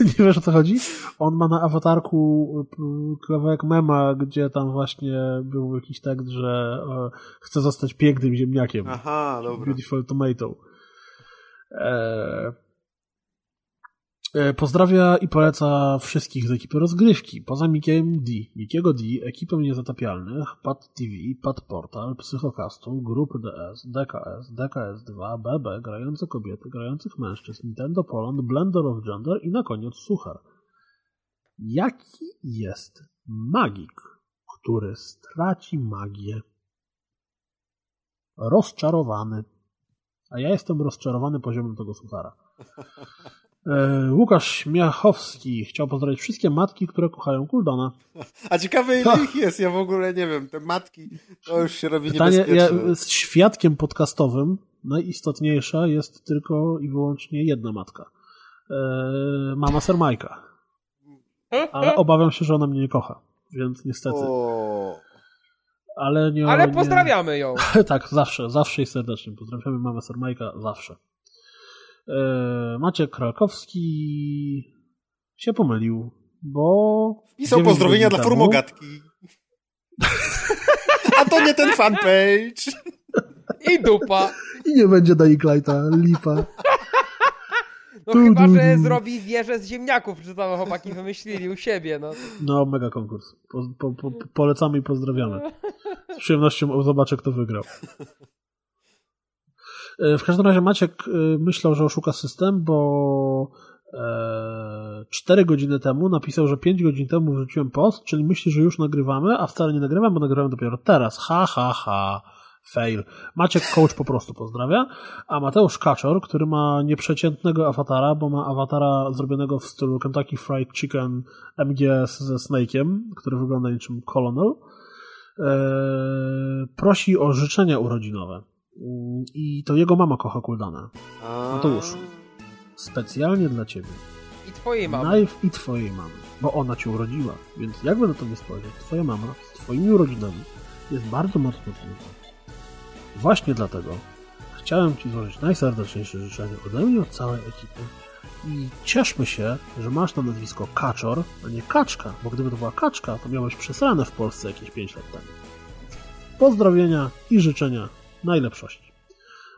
Nie wiesz o co chodzi? On ma na awatarku p- kawałek mema, gdzie tam właśnie był jakiś tekst, że e, chce zostać pięknym ziemniakiem. Aha, dobra. Beautiful Tomato. E, e, pozdrawia i poleca wszystkich z ekipy rozgrywki. Poza Mikiem D, Mikiego D, ekipę niezatapialnych, Pad TV, Pad Portal, Psychokastu, Grupy DS, DKS, DKS2, BB, Grające Kobiety, Grających Mężczyzn, Nintendo Poland, Blender of Gender i na koniec Suchar. Jaki jest magik, który straci magię? rozczarowany. A ja jestem rozczarowany poziomem tego suchara. E, Łukasz Śmiachowski chciał pozdrowić wszystkie matki, które kochają Kuldona. A ciekawe ile Ha. ich jest, ja w ogóle nie wiem. Te matki, to już się robi Pytanie, ja, niebezpieczne. z świadkiem podcastowym najistotniejsza jest tylko i wyłącznie jedna matka. E, mama Sermajka. Ale obawiam się, że ona mnie nie kocha. Więc niestety. O, Ale nie. Ale nie... pozdrawiamy ją. tak, zawsze, zawsze i serdecznie. Pozdrawiamy mamę Sermajka, zawsze. E, Maciek Krakowski się pomylił, bo... pisał dziewięć pozdrowienia dla temu- formogatki. A to nie ten fanpage. I dupa. I nie będzie Lighta, lipa. No chyba, że zrobi wieżę z ziemniaków, czy tam chłopaki wymyślili u siebie, no. No, mega konkurs. Po, po, po, polecamy i pozdrawiamy. Z przyjemnością zobaczę, kto wygrał. E, w każdym razie Maciek e, myślał, że oszuka system, bo 4 e, godziny temu napisał, że 5 godzin temu wrzuciłem post, czyli myśli, że już nagrywamy, a wcale nie nagrywam, bo nagrywam dopiero teraz. Ha, ha, ha. Fail. Maciek Coach po prostu pozdrawia, a Mateusz Kaczor, który ma nieprzeciętnego awatara, bo ma awatara zrobionego w stylu Kentucky Fried Chicken MGS ze Snake'iem, który wygląda niczym Colonel, prosi o życzenia urodzinowe. I to jego mama kocha Kuldana. Mateusz, specjalnie dla ciebie. I twojej mamy. Najpierw i twojej mamy, bo ona cię urodziła. Więc jakby na to nie spojrzeć, twoja mama z twoimi urodzinami jest bardzo mocno związana. Właśnie dlatego chciałem ci złożyć najserdeczniejsze życzenie ode mnie od całej ekipy. I cieszmy się, że masz na nazwisko Kaczor, a nie Kaczka, bo gdyby to była Kaczka, to miałeś przesrane w Polsce jakieś 5 lat temu. Pozdrowienia i życzenia najlepszości.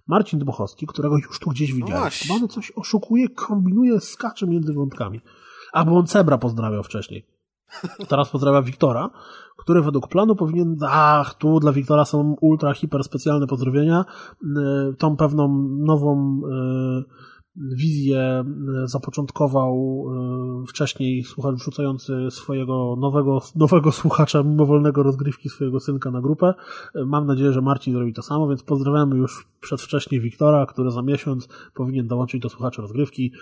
Marcin Dmuchowski, którego już tu gdzieś widziałem. No coś oszukuje, kombinuje, skacze między wątkami. Albo on Cebra pozdrawiał wcześniej. Teraz pozdrawia Wiktora, który według planu powinien, ach, tu dla Wiktora są ultra, hiper specjalne pozdrowienia, y, tą pewną nową y, wizję e, zapoczątkował e, wcześniej słuchacz wrzucający swojego nowego, nowego słuchacza mimowolnego rozgrywki swojego synka na grupę. E, mam nadzieję, że Marcin zrobi to samo, więc pozdrawiamy już przedwcześnie Wiktora, który za miesiąc powinien dołączyć do słuchacza rozgrywki.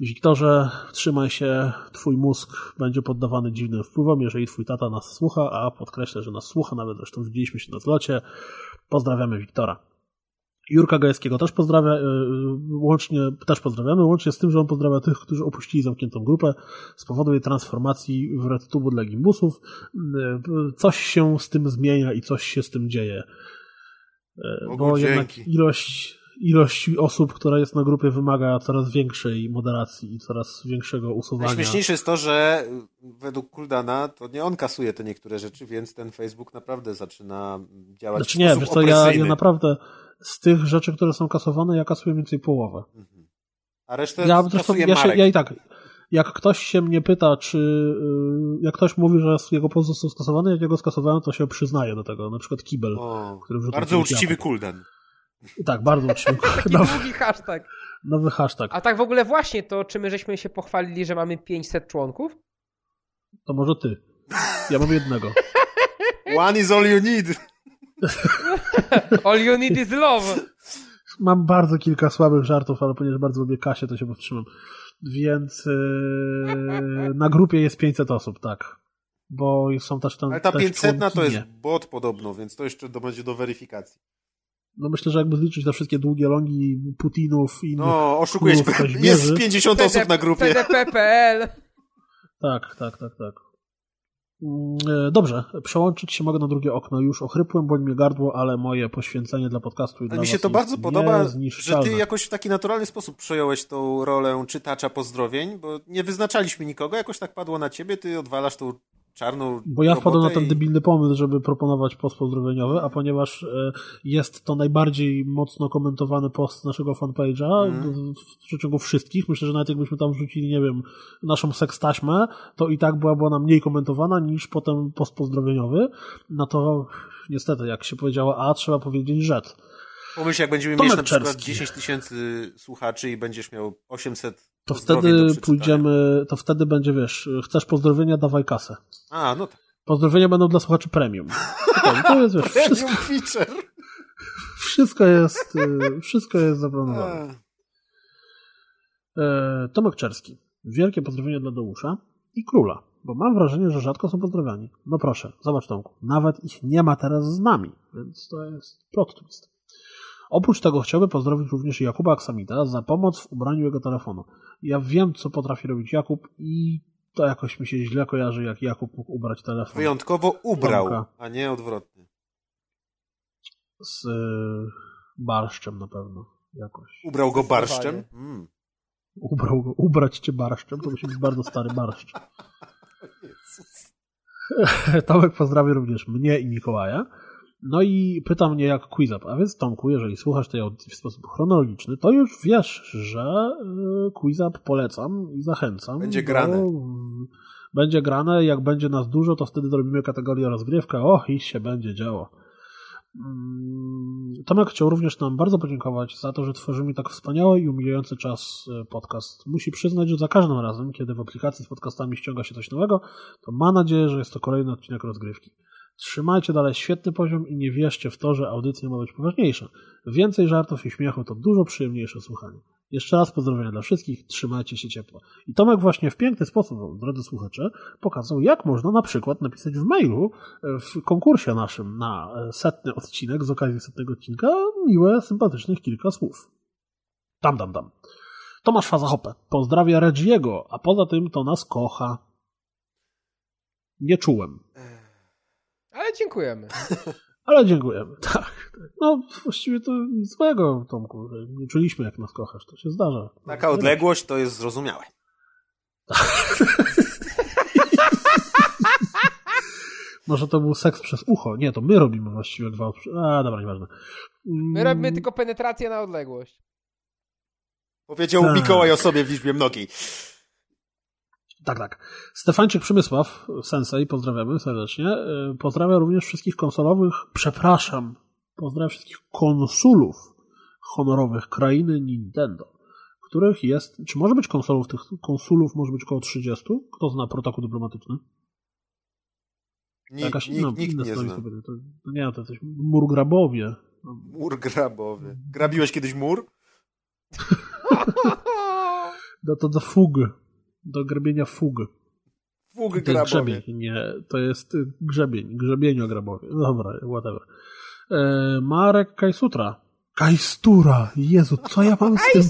Wiktorze, trzymaj się, twój mózg będzie poddawany dziwnym wpływom, jeżeli twój tata nas słucha, a podkreślę, że nas słucha, nawet zresztą widzieliśmy się na zlocie. Pozdrawiamy Wiktora. Jurka Gajewskiego też pozdrawia, e, łącznie, też pozdrawiamy, łącznie z tym, że on pozdrawia tych, którzy opuścili zamkniętą grupę z powodu jej transformacji w RedTube'u dla gimbusów. E, coś się z tym zmienia i coś się z tym dzieje. E, bo jednak ilość, ilość osób, która jest na grupie wymaga coraz większej moderacji i coraz większego usuwania. Najśmieszniejsze jest to, że według Kuldana to nie on kasuje te niektóre rzeczy, więc ten Facebook naprawdę zaczyna działać znaczy, w nie, wiesz co, ja, ja naprawdę z tych rzeczy, które są kasowane, ja kasuję mniej więcej połowę. Mhm. A resztę ja, zresztą, ja, się, ja i tak, jak ktoś się mnie pyta, czy y, jak ktoś mówi, że jego post został skasowany, jak jego skasowałem, to się przyznaję do tego. Na przykład Kibel, o, który wrzucił Bardzo uczciwy Kulden. Tak, bardzo uczciwy. Taki nowy, długi hashtag. Nowy hashtag. A tak w ogóle właśnie to, czy my żeśmy się pochwalili, że mamy 500 członków? To może ty. Ja mam jednego. One is all you need. All you need is love. Mam bardzo kilka słabych żartów, ale ponieważ bardzo lubię Kasię, to się powstrzymam. Więc yy, na grupie jest 500 osób, tak. Bo są też tam. Ale ta 500 to jest bot podobno, więc to jeszcze do, będzie do weryfikacji. No myślę, że jakby zliczyć te wszystkie długie longi Putinów i No, oszukujesz. Jest 50 osób na grupie. PDP.pl Tak, tak, tak, tak. Mm, e, dobrze, przełączyć się mogę na drugie okno. Już ochrypłem, boli mnie gardło, ale moje poświęcenie dla podcastu i ale mi się to bardzo podoba, że ty jakoś w taki naturalny sposób przejąłeś tą rolę czytacza pozdrowień, bo nie wyznaczaliśmy nikogo, jakoś tak padło na ciebie, ty odwalasz tą czarną. Bo ja wpadłem na ten i... debilny pomysł, żeby proponować post pozdrowieniowy, a ponieważ e, jest to najbardziej mocno komentowany post naszego fanpage'a mm. w przeciągu wszystkich, myślę, że nawet jakbyśmy tam wrzucili, nie wiem, naszą sekstaśmę, to i tak byłaby ona mniej komentowana niż potem post pozdrowieniowy. No to niestety, jak się powiedziała A, trzeba powiedzieć Z. Pomyśl, jak będziemy Tomek mieć na przykład 10 tysięcy słuchaczy i będziesz miał 800 to wtedy pójdziemy, to wtedy będzie, wiesz, chcesz pozdrowienia, dawaj kasę. A, no tak. Pozdrowienia będą dla słuchaczy premium. To jest, wiesz, wszystko, feature. Wszystko jest, y, wszystko jest zaplanowane. E, Tomek Czerski. Wielkie pozdrowienia dla Dołusza i Króla, bo mam wrażenie, że rzadko są pozdrawiani. No proszę, zobacz Tomku, nawet ich nie ma teraz z nami, więc to jest plot twist. Oprócz tego chciałbym pozdrowić również Jakuba Aksamita za pomoc w ubraniu jego telefonu. Ja wiem, co potrafi robić Jakub i to jakoś mi się źle kojarzy, jak Jakub mógł ubrać telefon. Wyjątkowo ubrał, Tomka. a nie odwrotnie. Z y, barszczem na pewno jakoś. Ubrał go barszczem? Mm. Ubrał go, ubrać cię barszczem, to musi być bardzo stary barszcz. Tomek pozdrawia również mnie i Mikołaja. No i pyta mnie jak Quizap, a więc Tomku, jeżeli słuchasz tej audycji w sposób chronologiczny, to już wiesz, że y, Quizap polecam i zachęcam. Będzie grane. Będzie grane, jak będzie nas dużo, to wtedy zrobimy kategorię rozgrywka, o i się będzie działo. Mm, Tomek chciał również nam bardzo podziękować za to, że tworzymy tak wspaniały i umijający czas y, podcast. Musi przyznać, że za każdym razem, kiedy w aplikacji z podcastami ściąga się coś nowego, to ma nadzieję, że jest to kolejny odcinek rozgrywki. Trzymajcie dalej świetny poziom i nie wierzcie w to, że audycja ma być poważniejsza. Więcej żartów i śmiechu to dużo przyjemniejsze słuchanie. Jeszcze raz pozdrowienia dla wszystkich, trzymajcie się ciepło. I Tomek właśnie w piękny sposób, drodzy słuchacze, pokazał, jak można na przykład napisać w mailu e, w konkursie naszym na e, setny odcinek, z okazji setnego odcinka, miłe, sympatycznych kilka słów. Tam, tam, tam. Tomasz Fazahopę pozdrawia Regiego, a poza tym to nas kocha. Nie czułem. Ale dziękujemy. Ale dziękujemy, tak. No, właściwie to nic złego, Tomku, że nie czuliśmy, jak nas kochasz. To się zdarza. Taka odległość to jest zrozumiałe. Może to był seks przez ucho. Nie, to my robimy właściwie gwałt. A, dobra, nieważne. My robimy tylko penetrację na odległość. Powiedział Tak. Mikołaj o sobie w liczbie mnogiej. Tak, tak. Stefańczyk Przemysław, sensei, pozdrawiamy serdecznie. Y, Pozdrawia również wszystkich konsolowych, przepraszam, pozdrawiam wszystkich konsulów honorowych krainy Nintendo, których jest, czy może być konsolów, tych konsulów może być około 30? Kto zna protokół dyplomatyczny? Nikt, Jakaś, nikt, no, nikt nie zna. To, no nie, to jesteś murgrabowie. Mur grabowy. Grabiłeś kiedyś mur? No to do fug, do grabienia fug. Fug To jest grzebień, nie, to jest y, grzebień, grzebieniu grabowie. No Dobra, whatever. E, Marek Kajsutra. Kajstura! Jezu, co ja mam z tym...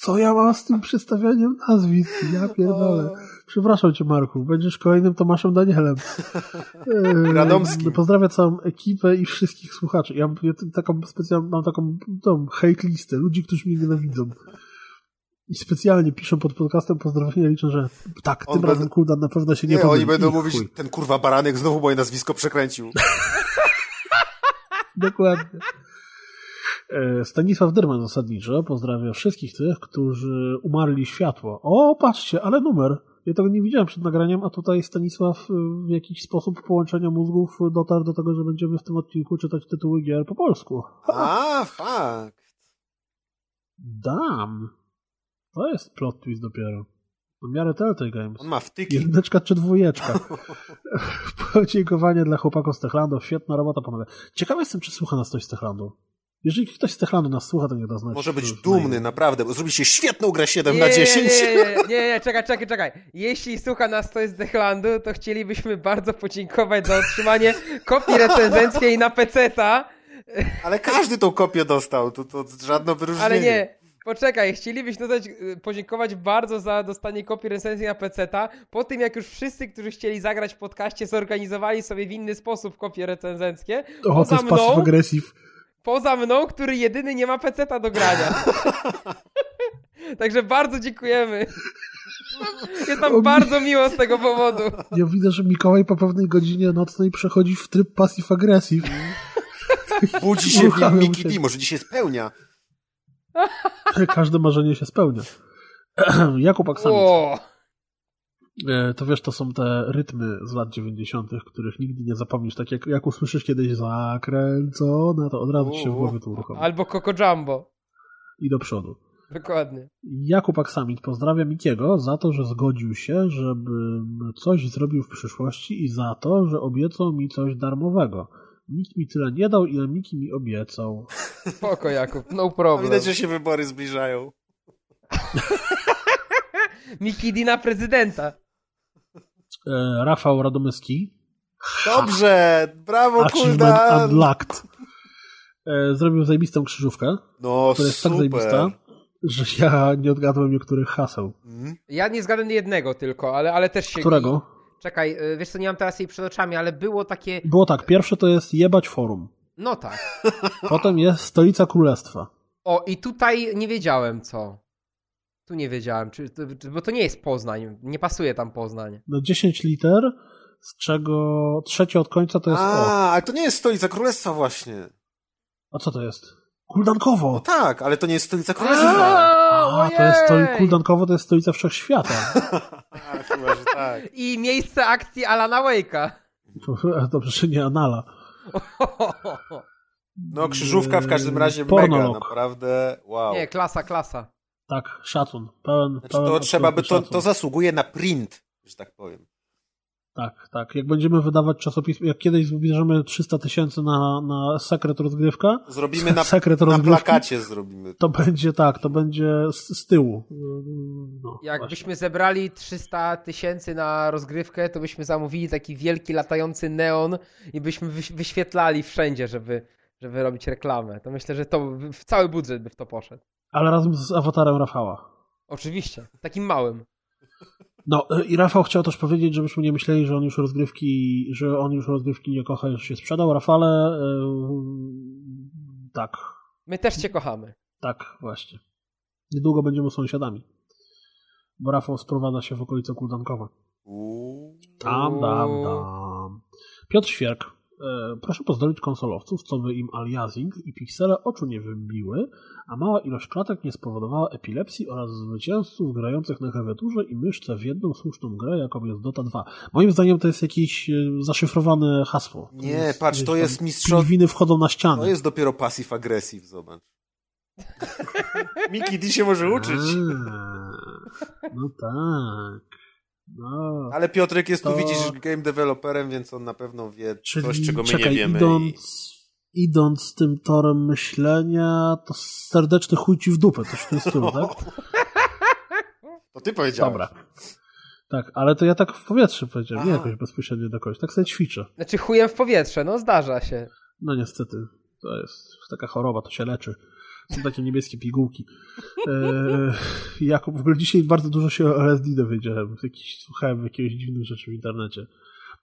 Co ja mam z tym przedstawianiem nazwisk? Ja pierdolę. Przepraszam cię, Marku. Będziesz kolejnym Tomaszem Danielem. E, Radomskim. Pozdrawiam całą ekipę i wszystkich słuchaczy. Ja mam taką specjalną, mam taką tą hate listę ludzi, którzy mnie nienawidzą. I specjalnie piszę pod podcastem pozdrowienia, liczę, że tak, On tym razem Kuldan na pewno się nie, Nie, pomyli. oni będą I mówić, chuj. ten kurwa baranek znowu moje nazwisko przekręcił. Dokładnie. E, Stanisław Dyrman zasadniczo pozdrawia wszystkich tych, którzy umarli światło. O, patrzcie, ale numer. Ja tego nie widziałem przed nagraniem, a tutaj Stanisław y, w jakiś sposób połączenia mózgów dotarł do tego, że będziemy w tym odcinku czytać tytuły gier po polsku. A, fakt. Dam. To jest plot twist dopiero. Na miarę Telltale Games. On ma wtyki. Jedyneczka czy dwójeczka. Podziękowanie dla chłopaków z Techlandu. Świetna robota, panowie. Ciekawy jestem, czy słucha nas ktoś z Techlandu. Jeżeli ktoś z Techlandu nas słucha, to niech da znać. Może być dumny, naprawdę, bo zrobiliście świetną grę 7 Nie, na nie, 10. Nie, nie, nie, nie, czekaj, czekaj, czekaj. Jeśli słucha nas ktoś z Dechlandu, to chcielibyśmy bardzo podziękować za otrzymanie kopii recenzenckiej na peceta. Ale każdy tą kopię dostał, to, to żadne wyróżnienie. Ale nie, poczekaj, chcielibyśmy dodać, y, podziękować bardzo za dostanie kopii recenzji na peceta, po tym jak już wszyscy, którzy chcieli zagrać w podcaście, zorganizowali sobie w inny sposób kopie recenzenckie, O, to poza jest passive mną, aggressive. poza mną, który jedyny nie ma peceta do grania. Także bardzo dziękujemy. Jest nam bardzo miło z tego powodu. Ja widzę, że Mikołaj po pewnej godzinie nocnej przechodzi w tryb passive aggressive. Budzi się Miki się. D, może dzisiaj spełnia. Każde marzenie się spełnia. Jakub Aksamit. O, E, To wiesz, to są te rytmy z lat 90., których nigdy nie zapomnisz. Tak jak, jak usłyszysz kiedyś zakręcone, to od razu ci się w głowie to uruchomi. albo Coco Jumbo. I do przodu. Dokładnie. Jakub Aksamit pozdrawia Mikiego za to, że zgodził się, żebym coś zrobił w przyszłości i za to, że obiecał mi coś darmowego. Nikt mi tyle nie dał, ile Miki mi obiecał. Spoko, Jakub, no No, problem. widać, że się wybory zbliżają. Miki D na prezydenta. E, Rafał Radomyski, Dobrze, brawo, Achievement Kuldan. Unlocked, e, zrobił zajebistą krzyżówkę, No, która jest tak zajebista, że ja nie odgadłem niektórych haseł. Mhm. Ja nie zgadłem jednego tylko, ale, ale też się... Którego? Czekaj, y, wiesz co, nie mam teraz jej przed oczami, ale było takie... Było tak, pierwsze to jest jebać forum, No tak. potem jest stolica królestwa. O, i tutaj nie wiedziałem co. Tu nie wiedziałem, czy, czy, bo to nie jest Poznań, nie pasuje tam Poznań. Na 10 liter z czego trzecie od końca to jest A, O. ale to nie jest stolica królestwa właśnie. A co to jest? Kuldankowo! No tak, ale to nie jest stolica królestwa. A, to jest stolica, Kuldankowo to jest stolica wszechświata. A, chyba, że tak. I miejsce akcji Alana Wake'a. Dobrze, że nie Anala. No, krzyżówka w każdym razie Pornolog. mega, naprawdę, wow. Nie, klasa, klasa. Tak, szacun. Pełen, Znaczy, pełen to trzeba by, to, to zasługuje na print, że tak powiem. Tak, tak. Jak będziemy wydawać czasopismo, jak kiedyś zbierzemy 300 tysięcy na, na sekret rozgrywka, Zrobimy na, sekret na rozgrywki, plakacie zrobimy. to będzie tak, to będzie z, z tyłu. No, Jakbyśmy właśnie. zebrali 300 tysięcy na rozgrywkę, to byśmy zamówili taki wielki latający neon i byśmy wyś- wyświetlali wszędzie, żeby, żeby robić reklamę. To myślę, że to w cały budżet by w to poszedł. Ale razem z awatarem Rafała. Oczywiście, takim małym. No y, i Rafał chciał też powiedzieć, żebyśmy nie myśleli, że on już rozgrywki, że on już rozgrywki nie kocha, już się sprzedał. Rafale, yy, tak, My też cię kochamy. tak, właśnie. Niedługo będziemy sąsiadami. Bo Rafał sprowadza się w okolice Kuldankowa. Tam, dam, dam. Piotr Świerk. E, proszę pozdrowić konsolowców, co by im aliasing i piksele oczu nie wybiły, a mała ilość klatek nie spowodowała epilepsji oraz zwycięzców grających na klawiaturze i myszce w jedną słuszną grę, jaką jest Dota 2. Moim zdaniem to jest jakieś e, zaszyfrowane hasło. Nie, patrz, to jest tam mistrzow- Pingwiny wchodzą na ściany. To jest dopiero passive aggressive, zobacz. Miki, ty się może uczyć. A, no tak. No. Ale Piotrek jest tu, To- widzisz, game developerem, więc on na pewno wie Czyli coś, czego my czekaj, nie wiemy. idąc, idąc tym torem myślenia, to serdeczny chuj ci w dupę, coś w tym stylu, tak? To ty powiedziałeś. Dobra. Tak, ale to ja tak w powietrze powiedziałem, nie jakoś bezpośrednio do kogoś. Tak sobie ćwiczę. Znaczy chujem w powietrze, no zdarza się. No niestety, to jest taka choroba, to się leczy. Są takie niebieskie pigułki. Eee, Jakub, w ogóle dzisiaj bardzo dużo się o LSD dowiedziałem. Jakiś, słuchałem jakiegoś dziwnych rzeczy w internecie.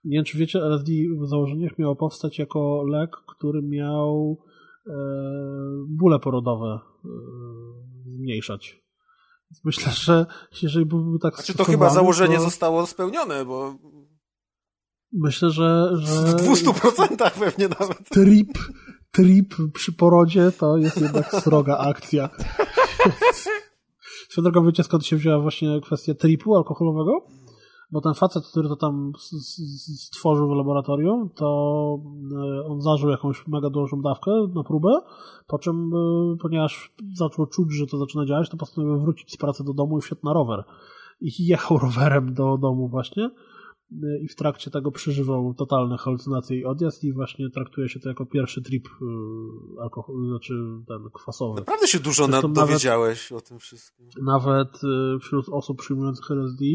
Nie wiem, czy wiecie, LSD w założeniach miało powstać jako lek, który miał e, bóle porodowe e, zmniejszać. Więc Myślę, że jeżeli byłby tak Znaczy to chyba założenie to zostało spełnione, bo Myślę, że, że w 200% pewnie nawet. trip, trip przy porodzie to jest jednak sroga akcja. Swoją drogą wiecie skąd się wzięła właśnie kwestia tripu alkoholowego? Bo ten facet, który to tam stworzył w laboratorium, to e, on zażył jakąś mega dużą dawkę na próbę, po czym, e, ponieważ zaczął czuć, że to zaczyna działać, to postanowił wrócić z pracy do domu i wsiadł na rower. I jechał rowerem do domu właśnie i w trakcie tego przeżywał totalne halucynacje i odjazd i właśnie traktuje się to jako pierwszy trip e, alkohol, znaczy ten kwasowy. Naprawdę się dużo na, Zresztą nawet- dowiedziałeś o tym wszystkim. Nawet e, wśród osób przyjmujących LSD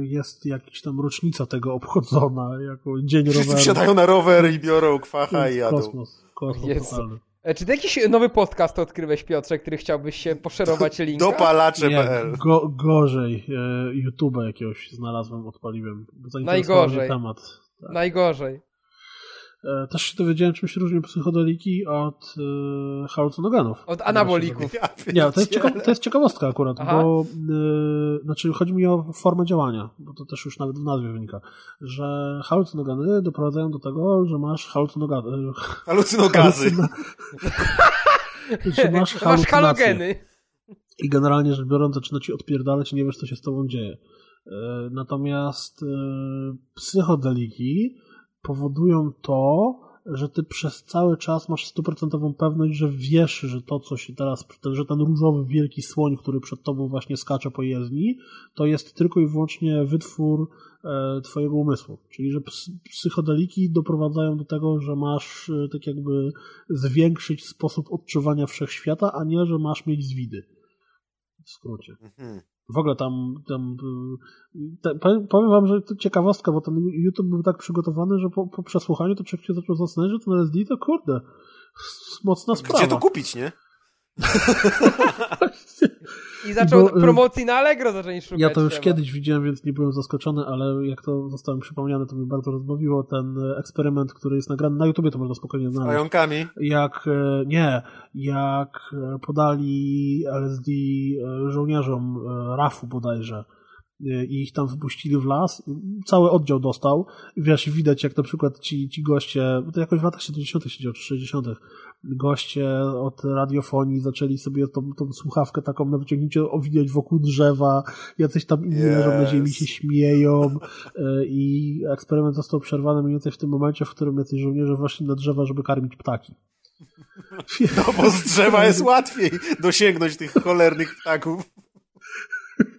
jest jakaś tam rocznica tego obchodzona jako dzień Wszyscy roweru. wsiadają na rower i biorą kwacha i jadą. Kosmos, kosmos Jezu. totalny. E, Czy ty jakiś nowy podcast odkryłeś, Piotrze, który chciałbyś się poszerować linka? Dopalacze.pl go, gorzej. E, YouTube'a jakiegoś znalazłem, odpaliłem. Najgorzej. temat. Najgorzej. E, też się dowiedziałem, czym się różnią psychodeliki od e, halucynogenów. Od anabolików. Nie, to jest, to jest ciekawostka akurat, Aha. bo e, znaczy chodzi mi o formę działania, bo to też już nawet w nazwie wynika, że halucynogeny doprowadzają do tego, że masz halucynogeny. Halucynogazy. że masz Masz halogeny. I generalnie rzecz biorąc zaczyna ci odpierdalać i nie wiesz, co się z tobą dzieje. E, Natomiast e, psychodeliki powodują to, że ty przez cały czas masz stuprocentową pewność, że wiesz, że to, co się teraz, że ten różowy wielki słoń, który przed tobą właśnie skacze po jezdni, to jest tylko i wyłącznie wytwór e, twojego umysłu. Czyli, że ps- psychodeliki doprowadzają do tego, że masz e, tak jakby zwiększyć sposób odczuwania wszechświata, a nie, że masz mieć zwidy. W skrócie. Mhm. W ogóle tam, tam te, powiem- powiem wam, że to ciekawostka, bo ten YouTube był tak przygotowany, że po, po przesłuchaniu to człowiek się zaczął zastanawiać, że ten LSD to kurde, mocna sprawa. Gdzie to kupić, nie? I zaczął Bo, y, promocji na Allegro zacząć szukać. Ja to już trzeba. kiedyś widziałem, więc nie byłem zaskoczony, ale jak to zostało mi przypomniane, to mnie bardzo rozbawiło ten e, eksperyment, który jest nagrany na YouTubie, to można spokojnie Z znaleźć. pająkami. Jak, e, nie, jak podali LSD żołnierzom RAF-u bodajże i ich tam wypuścili w las. Cały oddział dostał. Wiesz, widać jak na przykład ci, ci goście, to jakoś w latach 70. siedział, czy 60 goście od radiofonii zaczęli sobie tą, tą słuchawkę taką na wyciągnięcie owijać wokół drzewa, jacyś tam inni yes. na ziemi się śmieją e, i eksperyment został przerwany mniej więcej w tym momencie, w którym jacyś żołnierze weszli na drzewa, żeby karmić ptaki. No bo z drzewa jest łatwiej dosięgnąć tych cholernych ptaków.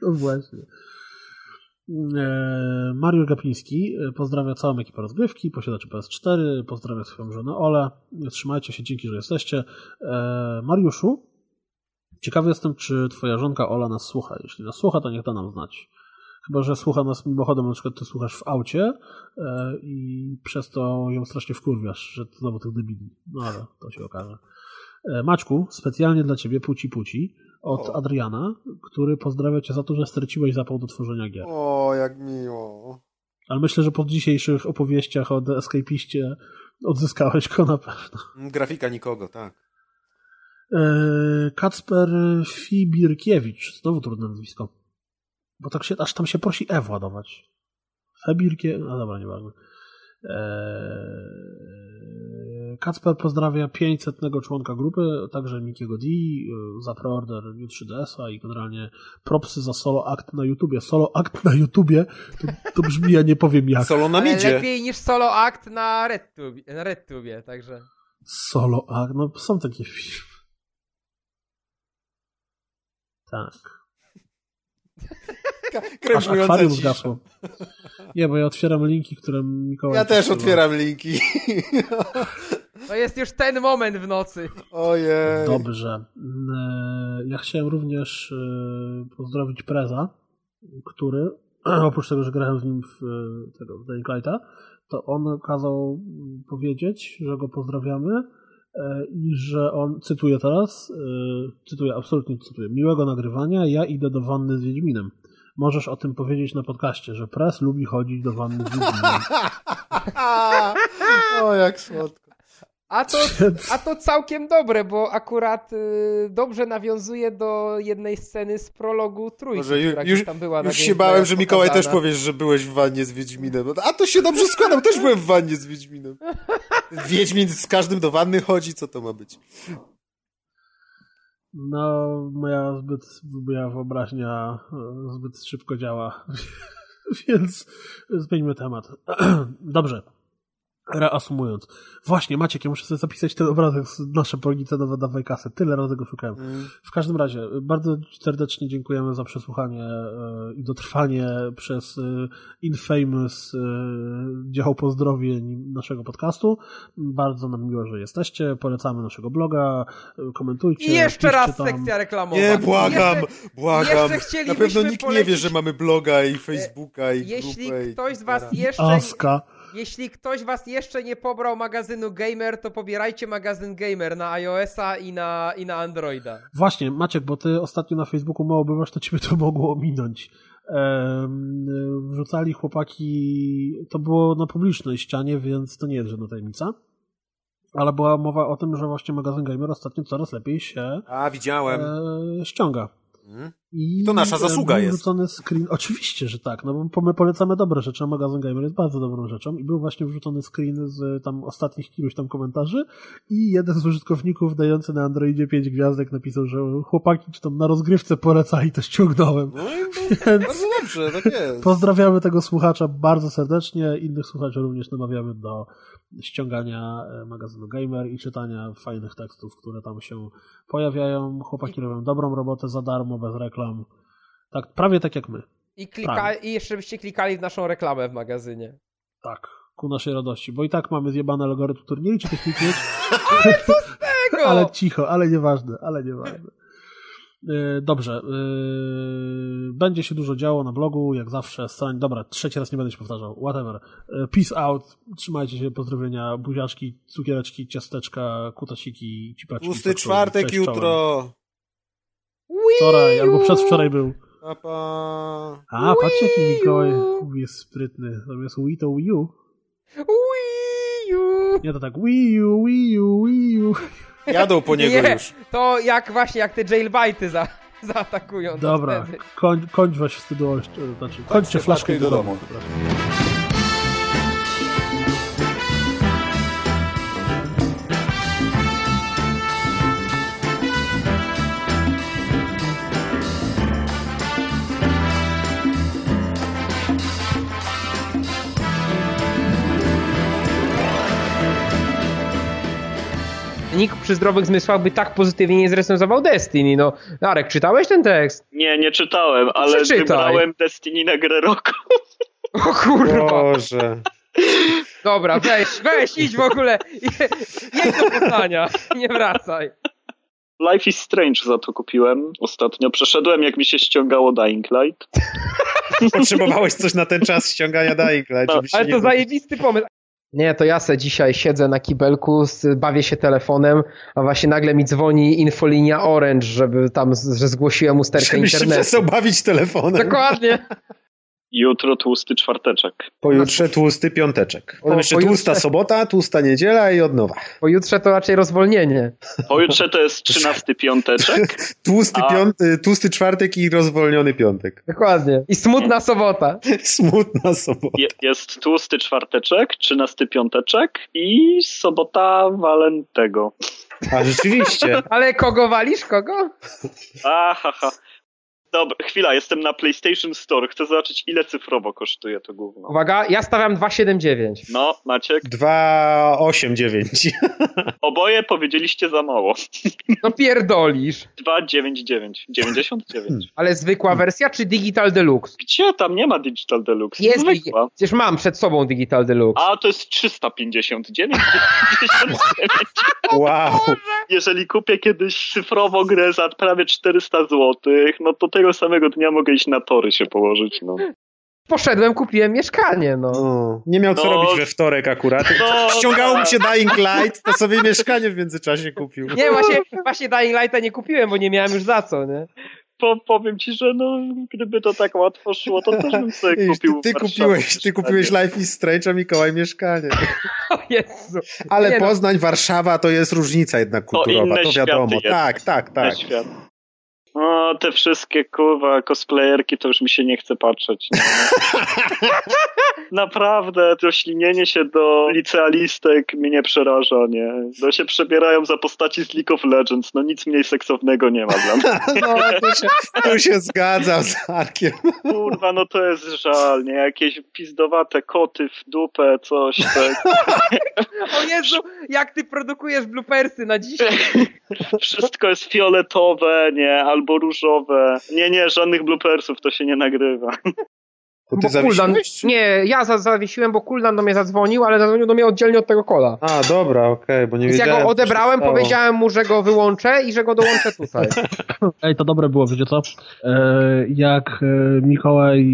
No właśnie. E, Mario Gapiński e, pozdrawia całą ekipę rozgrywki, posiadaczy PS4, pozdrawia swoją żonę Ole. Trzymajcie się, dzięki, że jesteście. E, Mariuszu, ciekawy jestem, czy twoja żonka Ola nas słucha. Jeśli nas słucha, to niech da nam znać. Chyba, że słucha nas mimochodem, na przykład ty słuchasz w aucie i przez to ją strasznie wkurwiasz, że znowu tych debili. No ale to się okaże. Maćku, specjalnie dla ciebie, puci puci, od o. Adriana, który pozdrawia cię za to, że straciłeś zapał do tworzenia gier. O, jak miło. Ale myślę, że po dzisiejszych opowieściach o The Escapiście odzyskałeś go na pewno. Grafika nikogo, tak. E, Kacper Fibirkiewicz, znowu trudne nazwisko. Bo tak się, aż tam się prosi E władować. Febirkie, no dobra, nieważne. Eee, Kacper pozdrawia 500 członka grupy, także Mikiego D e, za preorder New 3DS-a i generalnie propsy za solo akt na YouTubie. Solo akt na YouTubie to, to brzmi, ja nie powiem jak. Solo na midzie. lepiej niż solo akt na RedTubie, na RedTubie także. Solo akt, no są takie filmy. Tak. krępująca zgasło. Nie, bo ja otwieram linki, które Mikołaj... Ja też otwieram linki. To jest już ten moment w nocy. Ojej. Dobrze. E, ja chciałem również e, pozdrowić Preza, który oprócz tego, że grałem z nim w tego w to on kazał powiedzieć, że go pozdrawiamy e, i że on, cytuję teraz, cytuję, absolutnie cytuję, miłego nagrywania, ja idę do wanny z Wiedźminem możesz o tym powiedzieć na podcaście, że Press lubi chodzić do wanny z O, jak słodko. A to, a to całkiem dobre, bo akurat y, dobrze nawiązuje do jednej sceny z prologu trójki, Może ju, która już, tam była. Już się bałem, że Mikołaj też powiesz, że byłeś w wannie z Wiedźminem. A to się dobrze składa, też byłem w wannie z Wiedźminem. Wiedźmin z każdym do wanny chodzi, co to ma być? No, moja zbyt, moja wyobraźnia e, zbyt szybko działa, więc zmieńmy temat. Dobrze. Reasumując. Właśnie, Maciek, ja muszę sobie zapisać ten obrazek z nasze polnice nowe dawaj kasę. Tyle razy go szukałem. Mm. W każdym razie, bardzo serdecznie dziękujemy za przesłuchanie e, i dotrwanie przez e, Infamous e, dział pozdrowień naszego podcastu. Bardzo nam miło, że jesteście. Polecamy naszego bloga. Komentujcie. I jeszcze raz tam. sekcja reklamowa. Nie, błagam, jeszcze, błagam. Jeszcze Na pewno nikt polecić... nie wie, że mamy bloga i Facebooka i Jeśli grupę ktoś z was jeszcze... Aska. Jeśli ktoś was jeszcze nie pobrał magazynu Gamer, to pobierajcie magazyn Gamer na iOS-a i na, i na Androida. Właśnie, Maciek, bo ty ostatnio na Facebooku mało bywasz, to ciebie to mogło ominąć. Ehm, wrzucali chłopaki, to było na publicznej ścianie, więc to nie jest żadna tajemnica. Ale była mowa o tym, że właśnie magazyn Gamer ostatnio coraz lepiej się A, widziałem. E, ściąga. Mhm. I to nasza zasługa jest. Screen, oczywiście, że tak, no bo my polecamy dobre rzeczy, a magazyn Gamer jest bardzo dobrą rzeczą i był właśnie wrzucony screen z tam ostatnich kilkuś tam komentarzy i jeden z użytkowników dający na Androidzie 5 gwiazdek napisał, że chłopaki czy tam na rozgrywce polecali, to ściągnąłem. No i Więc bardzo dobrze, tak jest. Pozdrawiamy tego słuchacza bardzo serdecznie, innych słuchaczy również namawiamy do ściągania e, magazynu Gamer i czytania fajnych tekstów, które tam się pojawiają. Chłopaki robią dobrą robotę za darmo, bez reklam. Tak, prawie tak jak my. I, klika, I jeszcze byście klikali w naszą reklamę w magazynie. Tak, ku naszej radości, bo i tak mamy zjebane algorytm turnieju, czy tych mieć. ale co z tego? ale cicho, ale nieważne, ale nieważne. E, dobrze. E, będzie się dużo działo na blogu, jak zawsze. Stań, dobra, trzeci raz nie będę się powtarzał. Whatever. E, peace out. Trzymajcie się. Pozdrowienia. Buziaczki, cukiereczki, ciasteczka, kutasiki, cipaczki. Pusty czwartek Cześć, jutro. Wczoraj, albo przedwczoraj był. Papa. A, patrzcie jaki Mikołaj jest sprytny. Zamiast Wii to Wii U. Wii U. Nie, to tak Wii U, Wii U, Wii U. Jadą po niego Nie, już. To jak właśnie, jak te jailbajty za... zaatakują. Dobra, koń, kończ was wstydu, znaczy kończcie flaszkę do domu. Nikt przy zdrowych zmysłach by tak pozytywnie nie zrecenzował Destiny. No, Arek, czytałeś ten tekst? Nie, nie czytałem, ale Przeczytaj. wybrałem Destiny na grę roku. O kurwa. Boże. Dobra, weź, weź, idź w ogóle. Jedź do Poznania, nie wracaj. Life is Strange za to kupiłem ostatnio. Przeszedłem, jak mi się ściągało Dying Light. Potrzebowałeś coś na ten czas ściągania Dying Light. No, ale to zajebisty pomysł. Nie, to ja se dzisiaj siedzę na kibelku, bawię się telefonem, a właśnie nagle mi dzwoni infolinia Orange, żeby tam, że zgłosiłem usterkę Żebyś internetu. Żebyś się bawić telefonem. Dokładnie. Jutro tłusty czwarteczek. Pojutrze tłusty piąteczek. Potem jeszcze pojutrze... tłusta sobota, tłusta niedziela i od nowa. Pojutrze to raczej rozwolnienie. Pojutrze to jest trzynasty piąteczek. tłusty, a... piąty, tłusty czwartek i rozwolniony piątek. Dokładnie. I smutna sobota. smutna sobota. Je, jest tłusty czwarteczek, trzynasty piąteczek i sobota walentego. A rzeczywiście. Ale kogo walisz? Kogo? Ahaha. Dobra, chwila, jestem na PlayStation Store. Chcę zobaczyć, ile cyfrowo kosztuje to gówno. Uwaga, ja stawiam 2,79. No, Maciek? 2,89. Oboje powiedzieliście za mało. No pierdolisz. 2,99. 99. Ale zwykła wersja, czy Digital Deluxe? Gdzie? Tam nie ma Digital Deluxe. Jest, zwykła. Przecież mam przed sobą Digital Deluxe. A, to jest 359. Wow. Jeżeli kupię kiedyś cyfrowo grę za prawie 400 zł, no to tego samego dnia mogę iść na tory się położyć, no. Poszedłem, kupiłem mieszkanie, no. no nie miał co no, robić we wtorek akurat. No, Ściągało mu się Dying Light, to sobie mieszkanie w międzyczasie kupił. Nie, właśnie, właśnie Dying Lighta nie kupiłem, bo nie miałem już za co, nie? Po, powiem ci, że no, gdyby to tak łatwo szło, to też bym sobie kupił. Ty, ty kupiłeś, ty kupiłeś Life is Strange, a Mikołaj mieszkanie. O Jezu. Ale nie no. Poznań, no. Warszawa to jest różnica jednak kulturowa, to, to wiadomo. Tak, tak, tak. No, te wszystkie kurwa cosplayerki to już mi się nie chce patrzeć. Naprawdę, to ślinienie się do licealistek mnie nie przeraża, nie. No się przebierają za postaci z League of Legends, no nic mniej seksownego nie ma dla mnie. No, tu się, tu się zgadzam z Arkiem. Kurwa, no to jest żal, nie. Jakieś pizdowate koty w dupę, coś tak. o Jezu, jak ty produkujesz bloopersy na dzisiaj. Wszystko jest fioletowe, nie, albo różowe. Nie, nie, żadnych bloopersów to się nie nagrywa. To ty Kuldan, Nie, ja za, zawiesiłem, bo Kuldan do mnie zadzwonił, ale zadzwonił do mnie oddzielnie od tego kola. A, dobra, okej, okay, bo nie Więc wiedziałem. ja go odebrałem, powiedziałem mu, że go wyłączę i że go dołączę tutaj. Ej, to dobre było, wiecie co? E, jak e, Mikołaj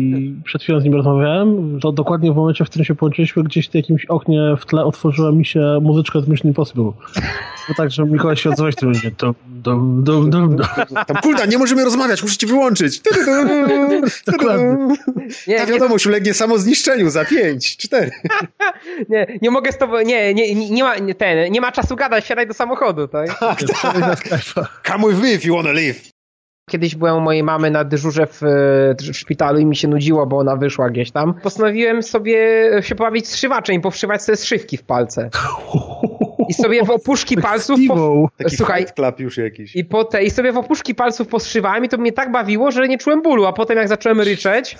przed chwilą z nim rozmawiałem, to dokładnie w momencie, w którym się połączyliśmy, gdzieś w jakimś oknie w tle otworzyła mi się muzyczka z Mission Impossible. No tak, że Mikołaj się odzywać, to dum, dum, dum, dum. Tam Kuldan, nie możemy rozmawiać, musicie wyłączyć. Dokładnie. Nie, wiadomość ulegnie samozniszczeniu za 5, 4. nie, nie mogę z tobą, nie, nie, nie, ma, nie, ten, nie ma czasu gadać, siadaj do samochodu, tak? tak, tak. Come with me if you wanna live. Kiedyś byłem u mojej mamy na dyżurze w, w, szpitalu i mi się nudziło, bo ona wyszła gdzieś tam. Postanowiłem sobie się pobawić z szywaczem i powszywać sobie szywki w palce. I sobie w opuszki palców. Po... Taki Słuchaj. klap już jakiś. I, po te, I sobie w opuszki palców poszywałem i to mnie tak bawiło, że nie czułem bólu, a potem jak zacząłem ryczeć.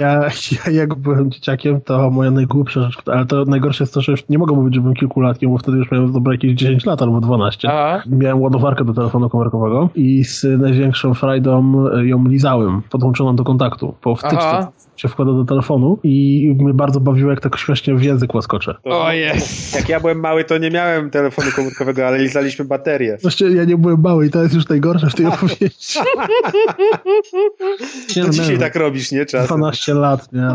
Ja, ja jak byłem dzieciakiem, to moja najgłupsza rzecz, ale to najgorsze jest to, że już nie mogę mówić, że byłem kilkulatkiem, bo wtedy już miałem dobre jakieś 10 lat albo 12. Aha. Miałem ładowarkę do telefonu komórkowego i z największą frajdą ją lizałem, podłączoną do kontaktu. Po wtyczce się wkłada do telefonu i mnie bardzo bawiło, jak tak śmiesznie w język łaskocze. O jest! Jak ja byłem mały, to nie miałem telefonu komórkowego, ale lizaliśmy baterię. Właściwie ja nie byłem mały i to jest już najgorsze w tej opowieści. nie, no, dzisiaj tak robisz, nie? Czasem. 12 lat, nie?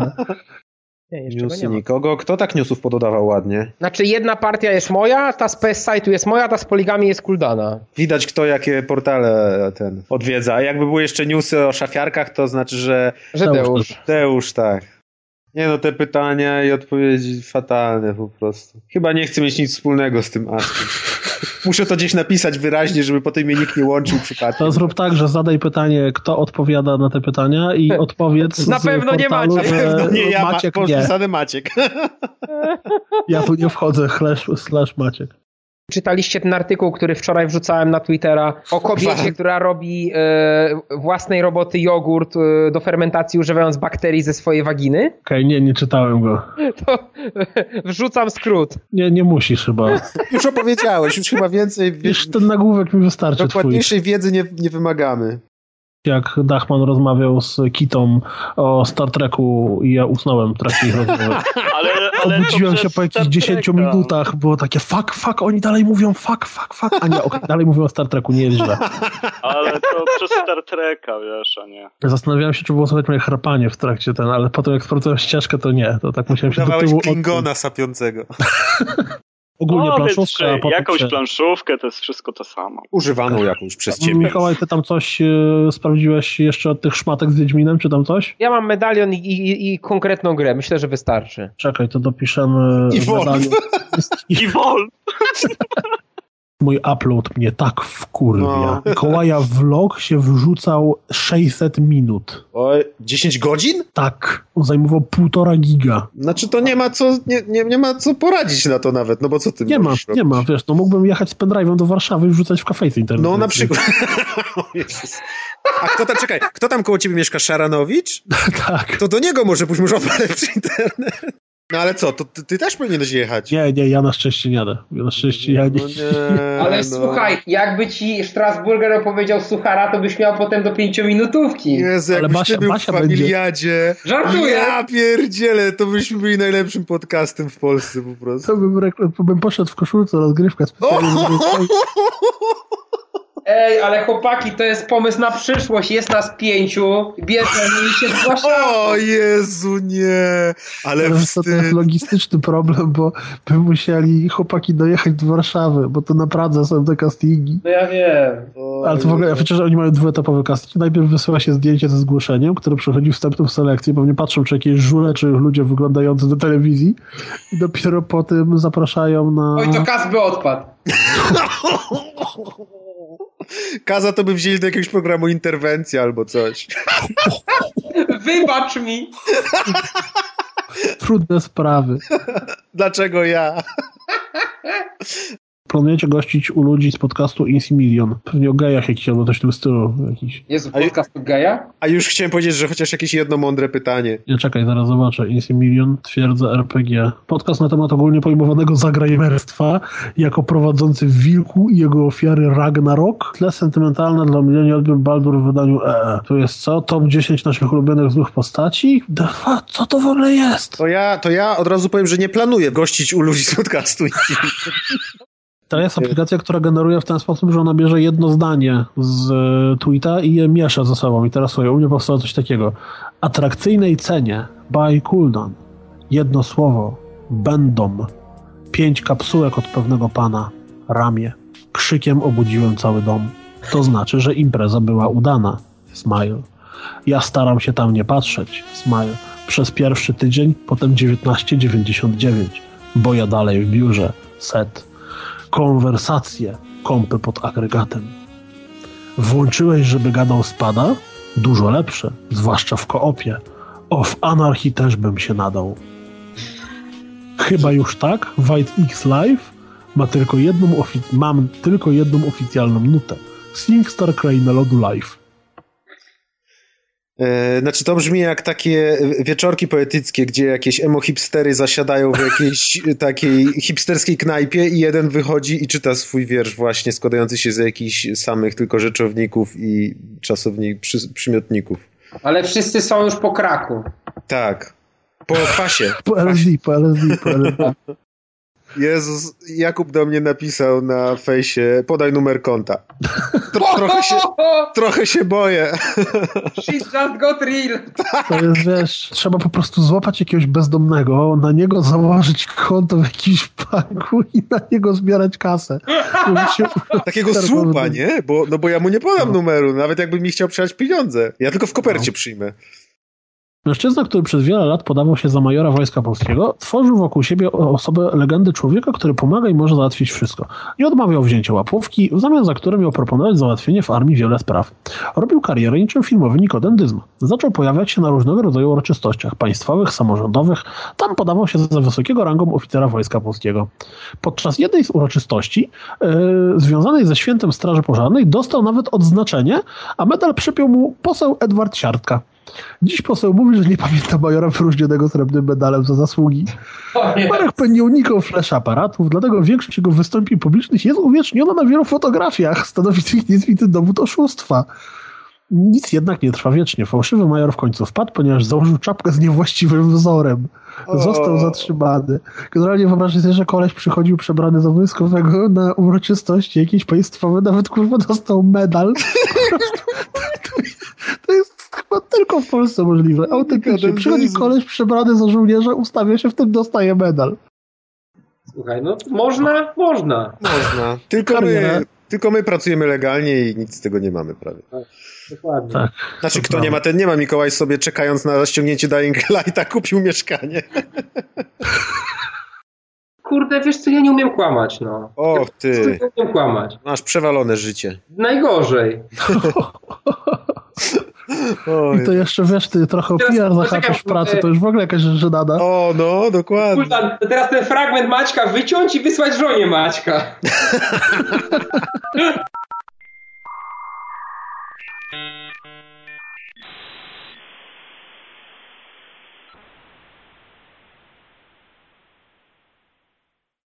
Nie, newsy nikogo. Kto tak newsów pododawał ładnie? Znaczy jedna partia jest moja, ta z PS Site'u jest moja, ta z poligami jest Kuldana. Widać kto jakie portale ten odwiedza. A jakby były jeszcze newsy o szafiarkach, to znaczy, że... Że Deusz. Deusz, tak. Nie no, te pytania i odpowiedzi fatalne po prostu. Chyba nie chcę mieć nic wspólnego z tym Askiem. Muszę to gdzieś napisać wyraźnie, żeby potem mnie nikt nie łączył przypadkiem. To zrób tak, że zadaj pytanie, kto odpowiada na te pytania i odpowiedz Na z pewno nie portalu, Maciek. że No nie, ja Maciek ma, nie. Maciek. Ja tu nie wchodzę, slash, slash Maciek. Czytaliście ten artykuł, który wczoraj wrzucałem na Twittera o kobiecie, która robi e, własnej roboty jogurt e, do fermentacji używając bakterii ze swojej waginy? Okej, nie, nie czytałem go. To e, wrzucam skrót. Nie, nie musisz chyba. Już opowiedziałeś, już chyba więcej, Już ten nagłówek mi wystarczy twój. dokładniejszej wiedzy nie, nie wymagamy. Jak Dachman rozmawiał z Kitą o Star Treku i ja usnąłem w trakcie ich rozmowy. Ale, ale Obudziłem się po jakichś Star 10 Treka. minutach, było takie fuck, fuck, oni dalej mówią fuck, fuck, fuck, a nie, okej, dalej mówią o Star Treku, nie jest źle. Ale to przez Star Treka, wiesz, a nie. Zastanawiałem się, czy było słychać moje chrapanie w trakcie ten, ale potem jak sprawdzałem ścieżkę, to nie, to tak musiałem się do Dawałeś tyłu Klingona sapiącego. Ogólnie No, więc czy potem jakąś się... planszówkę, to jest wszystko to samo. Używaną jakąś przez ciebie. Mikołaj, ty tam coś e, sprawdziłeś jeszcze od tych szmatek z Wiedźminem, czy tam coś? Ja mam medalion i, i, i konkretną grę. Myślę, że wystarczy. Czekaj, to dopiszemy I Wolf. medalion. I wol! Mój upload mnie tak wkurwia. No. Mikołaja vlog się wrzucał 600 minut. Oj, 10 godzin? Tak, on zajmował półtora giga. Znaczy to nie ma co, nie, nie, nie ma co poradzić na to nawet, no bo co ty Nie ma, możesz nie robić? ma, wiesz, no mógłbym jechać z pendrive'em do Warszawy i wrzucać w kafejce internetowej. No na przykład. O. A kto tam, czekaj, kto tam koło ciebie mieszka? Szaranowicz? tak. To do niego może pójść, może odpalę przy internet. No ale co, to ty, ty też powinieneś jechać. Nie, nie, ja na szczęście nie jadę. Ja na szczęście ja nie. No nie, Ale no. słuchaj, jakby ci Strasburger opowiedział suchara, to byś miał potem do pięciominutówki. Jezu, Ale Basia- ty był Basia w familiadzie. Żartuję. Ja pierdzielę, to byśmy byli najlepszym podcastem w Polsce po prostu. To bym, to bym poszedł w koszulce rozgrywka specjalnie. Ej, ale chłopaki, to jest pomysł na przyszłość. Jest nas pięciu, bierzemy i się zgłaszamy. O Jezu, nie. Ale Teraz to, to jest wstyd. logistyczny problem, bo by musieli chłopaki dojechać do Warszawy, bo to na Pradze są te castingi. No ja wiem. Ale to w ogóle, przecież oni mają dwuetapowy casting. Najpierw wysyła się zdjęcie ze zgłoszeniem, które przechodzi wstępną selekcję, pewnie patrzą, czy jakieś żule, czy ludzie wyglądający do telewizji i dopiero po tym zapraszają na... Oj, to kas by odpadł. Kaza to by wzięli do jakiegoś programu interwencja albo coś. Wybacz mi. Trudne sprawy. Dlaczego ja? Planujecie gościć u ludzi z podcastu Insi Million. Pewnie o gejach jakiś, albo coś w tym stylu. Jakiś. Jezu, A- podcast geja? A już chciałem powiedzieć, że chociaż jakieś jedno mądre pytanie. Nie, czekaj, zaraz zobaczę. Insi Million, twierdza RPG. Podcast na temat ogólnie pojmowanego zagrajerstwa jako prowadzący Wilku i jego ofiary Ragnarok. Tle sentymentalne dla milioni odbiór Baldur w wydaniu EE. Tu jest co? Top 10 naszych ulubionych złych postaci? Defa, co to w ogóle jest? To ja, to ja od razu powiem, że nie planuję gościć u ludzi z podcastu. To jest aplikacja, która generuje w ten sposób, że ona bierze jedno zdanie z e, tweeta i je miesza ze sobą. I teraz sobie u mnie powstało coś takiego. Atrakcyjnej cenie by cooldown. Jedno słowo. Będą. Pięć kapsułek od pewnego pana. Ramię. Krzykiem obudziłem cały dom. To znaczy, że impreza była udana. Smile. Ja staram się tam nie patrzeć. Smile. Przez pierwszy tydzień, potem 19,99. Bo ja dalej w biurze. Set konwersacje, kąpy pod agregatem. Włączyłeś, żeby gadał spada? Dużo lepsze, zwłaszcza w koopie. O, w anarchii też bym się nadał. Chyba już tak, White X Live ma tylko jedną ofi- mam tylko jedną oficjalną nutę. SingStar Kraina Lodu Live. E, Znaczy to brzmi jak takie wieczorki poetyckie, gdzie jakieś emo hipstery zasiadają w jakiejś takiej hipsterskiej knajpie i jeden wychodzi i czyta swój wiersz właśnie składający się z jakichś samych tylko rzeczowników i czasownik, przy, przymiotników. Ale wszyscy są już po kraku. Tak. Po kwasie. Po LSD, po LSD, po LSD. Jezus, Jakub do mnie napisał na fejsie, podaj numer konta. Tro, trochę, się, trochę się boję. Just got real. To jest, wiesz, trzeba po prostu złapać jakiegoś bezdomnego, na niego założyć konto w jakimś banku i na niego zbierać kasę. Się- Takiego słupa, nie? Bo, no bo ja mu nie podam numeru, nawet jakby mi chciał przelać pieniądze. Ja tylko w kopercie przyjmę. Mężczyzna, który przez wiele lat podawał się za majora Wojska Polskiego, tworzył wokół siebie osobę legendy człowieka, który pomaga i może załatwić wszystko. Nie odmawiał wzięcia łapówki, w zamian za które miał proponować załatwienie w armii wiele spraw. Robił karierę niczym filmowy Nikodem. Zaczął pojawiać się na różnego rodzaju uroczystościach państwowych, samorządowych. Tam podawał się za wysokiego rangą oficera Wojska Polskiego. Podczas jednej z uroczystości yy, związanej ze świętem Straży Pożarnej dostał nawet odznaczenie, a medal przypiął mu poseł Edward Siartka. Dziś poseł mówi, że nie pamięta majora wyróżnionego srebrnym medalem za zasługi. Marek nie unikał flash aparatów, dlatego większość jego wystąpień publicznych jest uwieczniona na wielu fotografiach stanowiących niezwity dowód oszustwa. Nic jednak nie trwa wiecznie. Fałszywy major w końcu wpadł, ponieważ założył czapkę z niewłaściwym wzorem. Został zatrzymany. Generalnie wyobraźcie sobie, że koleś przychodził przebrany za wojskowego na uroczystości jakieś państwowe, nawet kurwa dostał medal. to jest chyba tylko w Polsce możliwe. Autentycznie. Przychodzi koleś przebrany za żołnierza, ustawia się, w tym dostaje medal. Słuchaj, no można, można. Można. Tylko my, tylko my pracujemy legalnie i nic z tego nie mamy prawie. Tak, dokładnie. Tak, znaczy, kto nie ma, ten nie ma. Mikołaj sobie czekając na ściągnięcie Dying Lighta kupił mieszkanie. Kurde, wiesz co, ja nie umiem kłamać, no. O, ty. Ja nie umiem kłamać. Masz przewalone życie. Najgorzej. I to jeszcze, wiesz, ty trochę Teraz PR zahaczasz w pracy, to już w ogóle jakaś żenada. O, no, dokładnie. Kultan, to teraz ten fragment Maćka wyciąć i wysłać żonie Maćka. Thank you.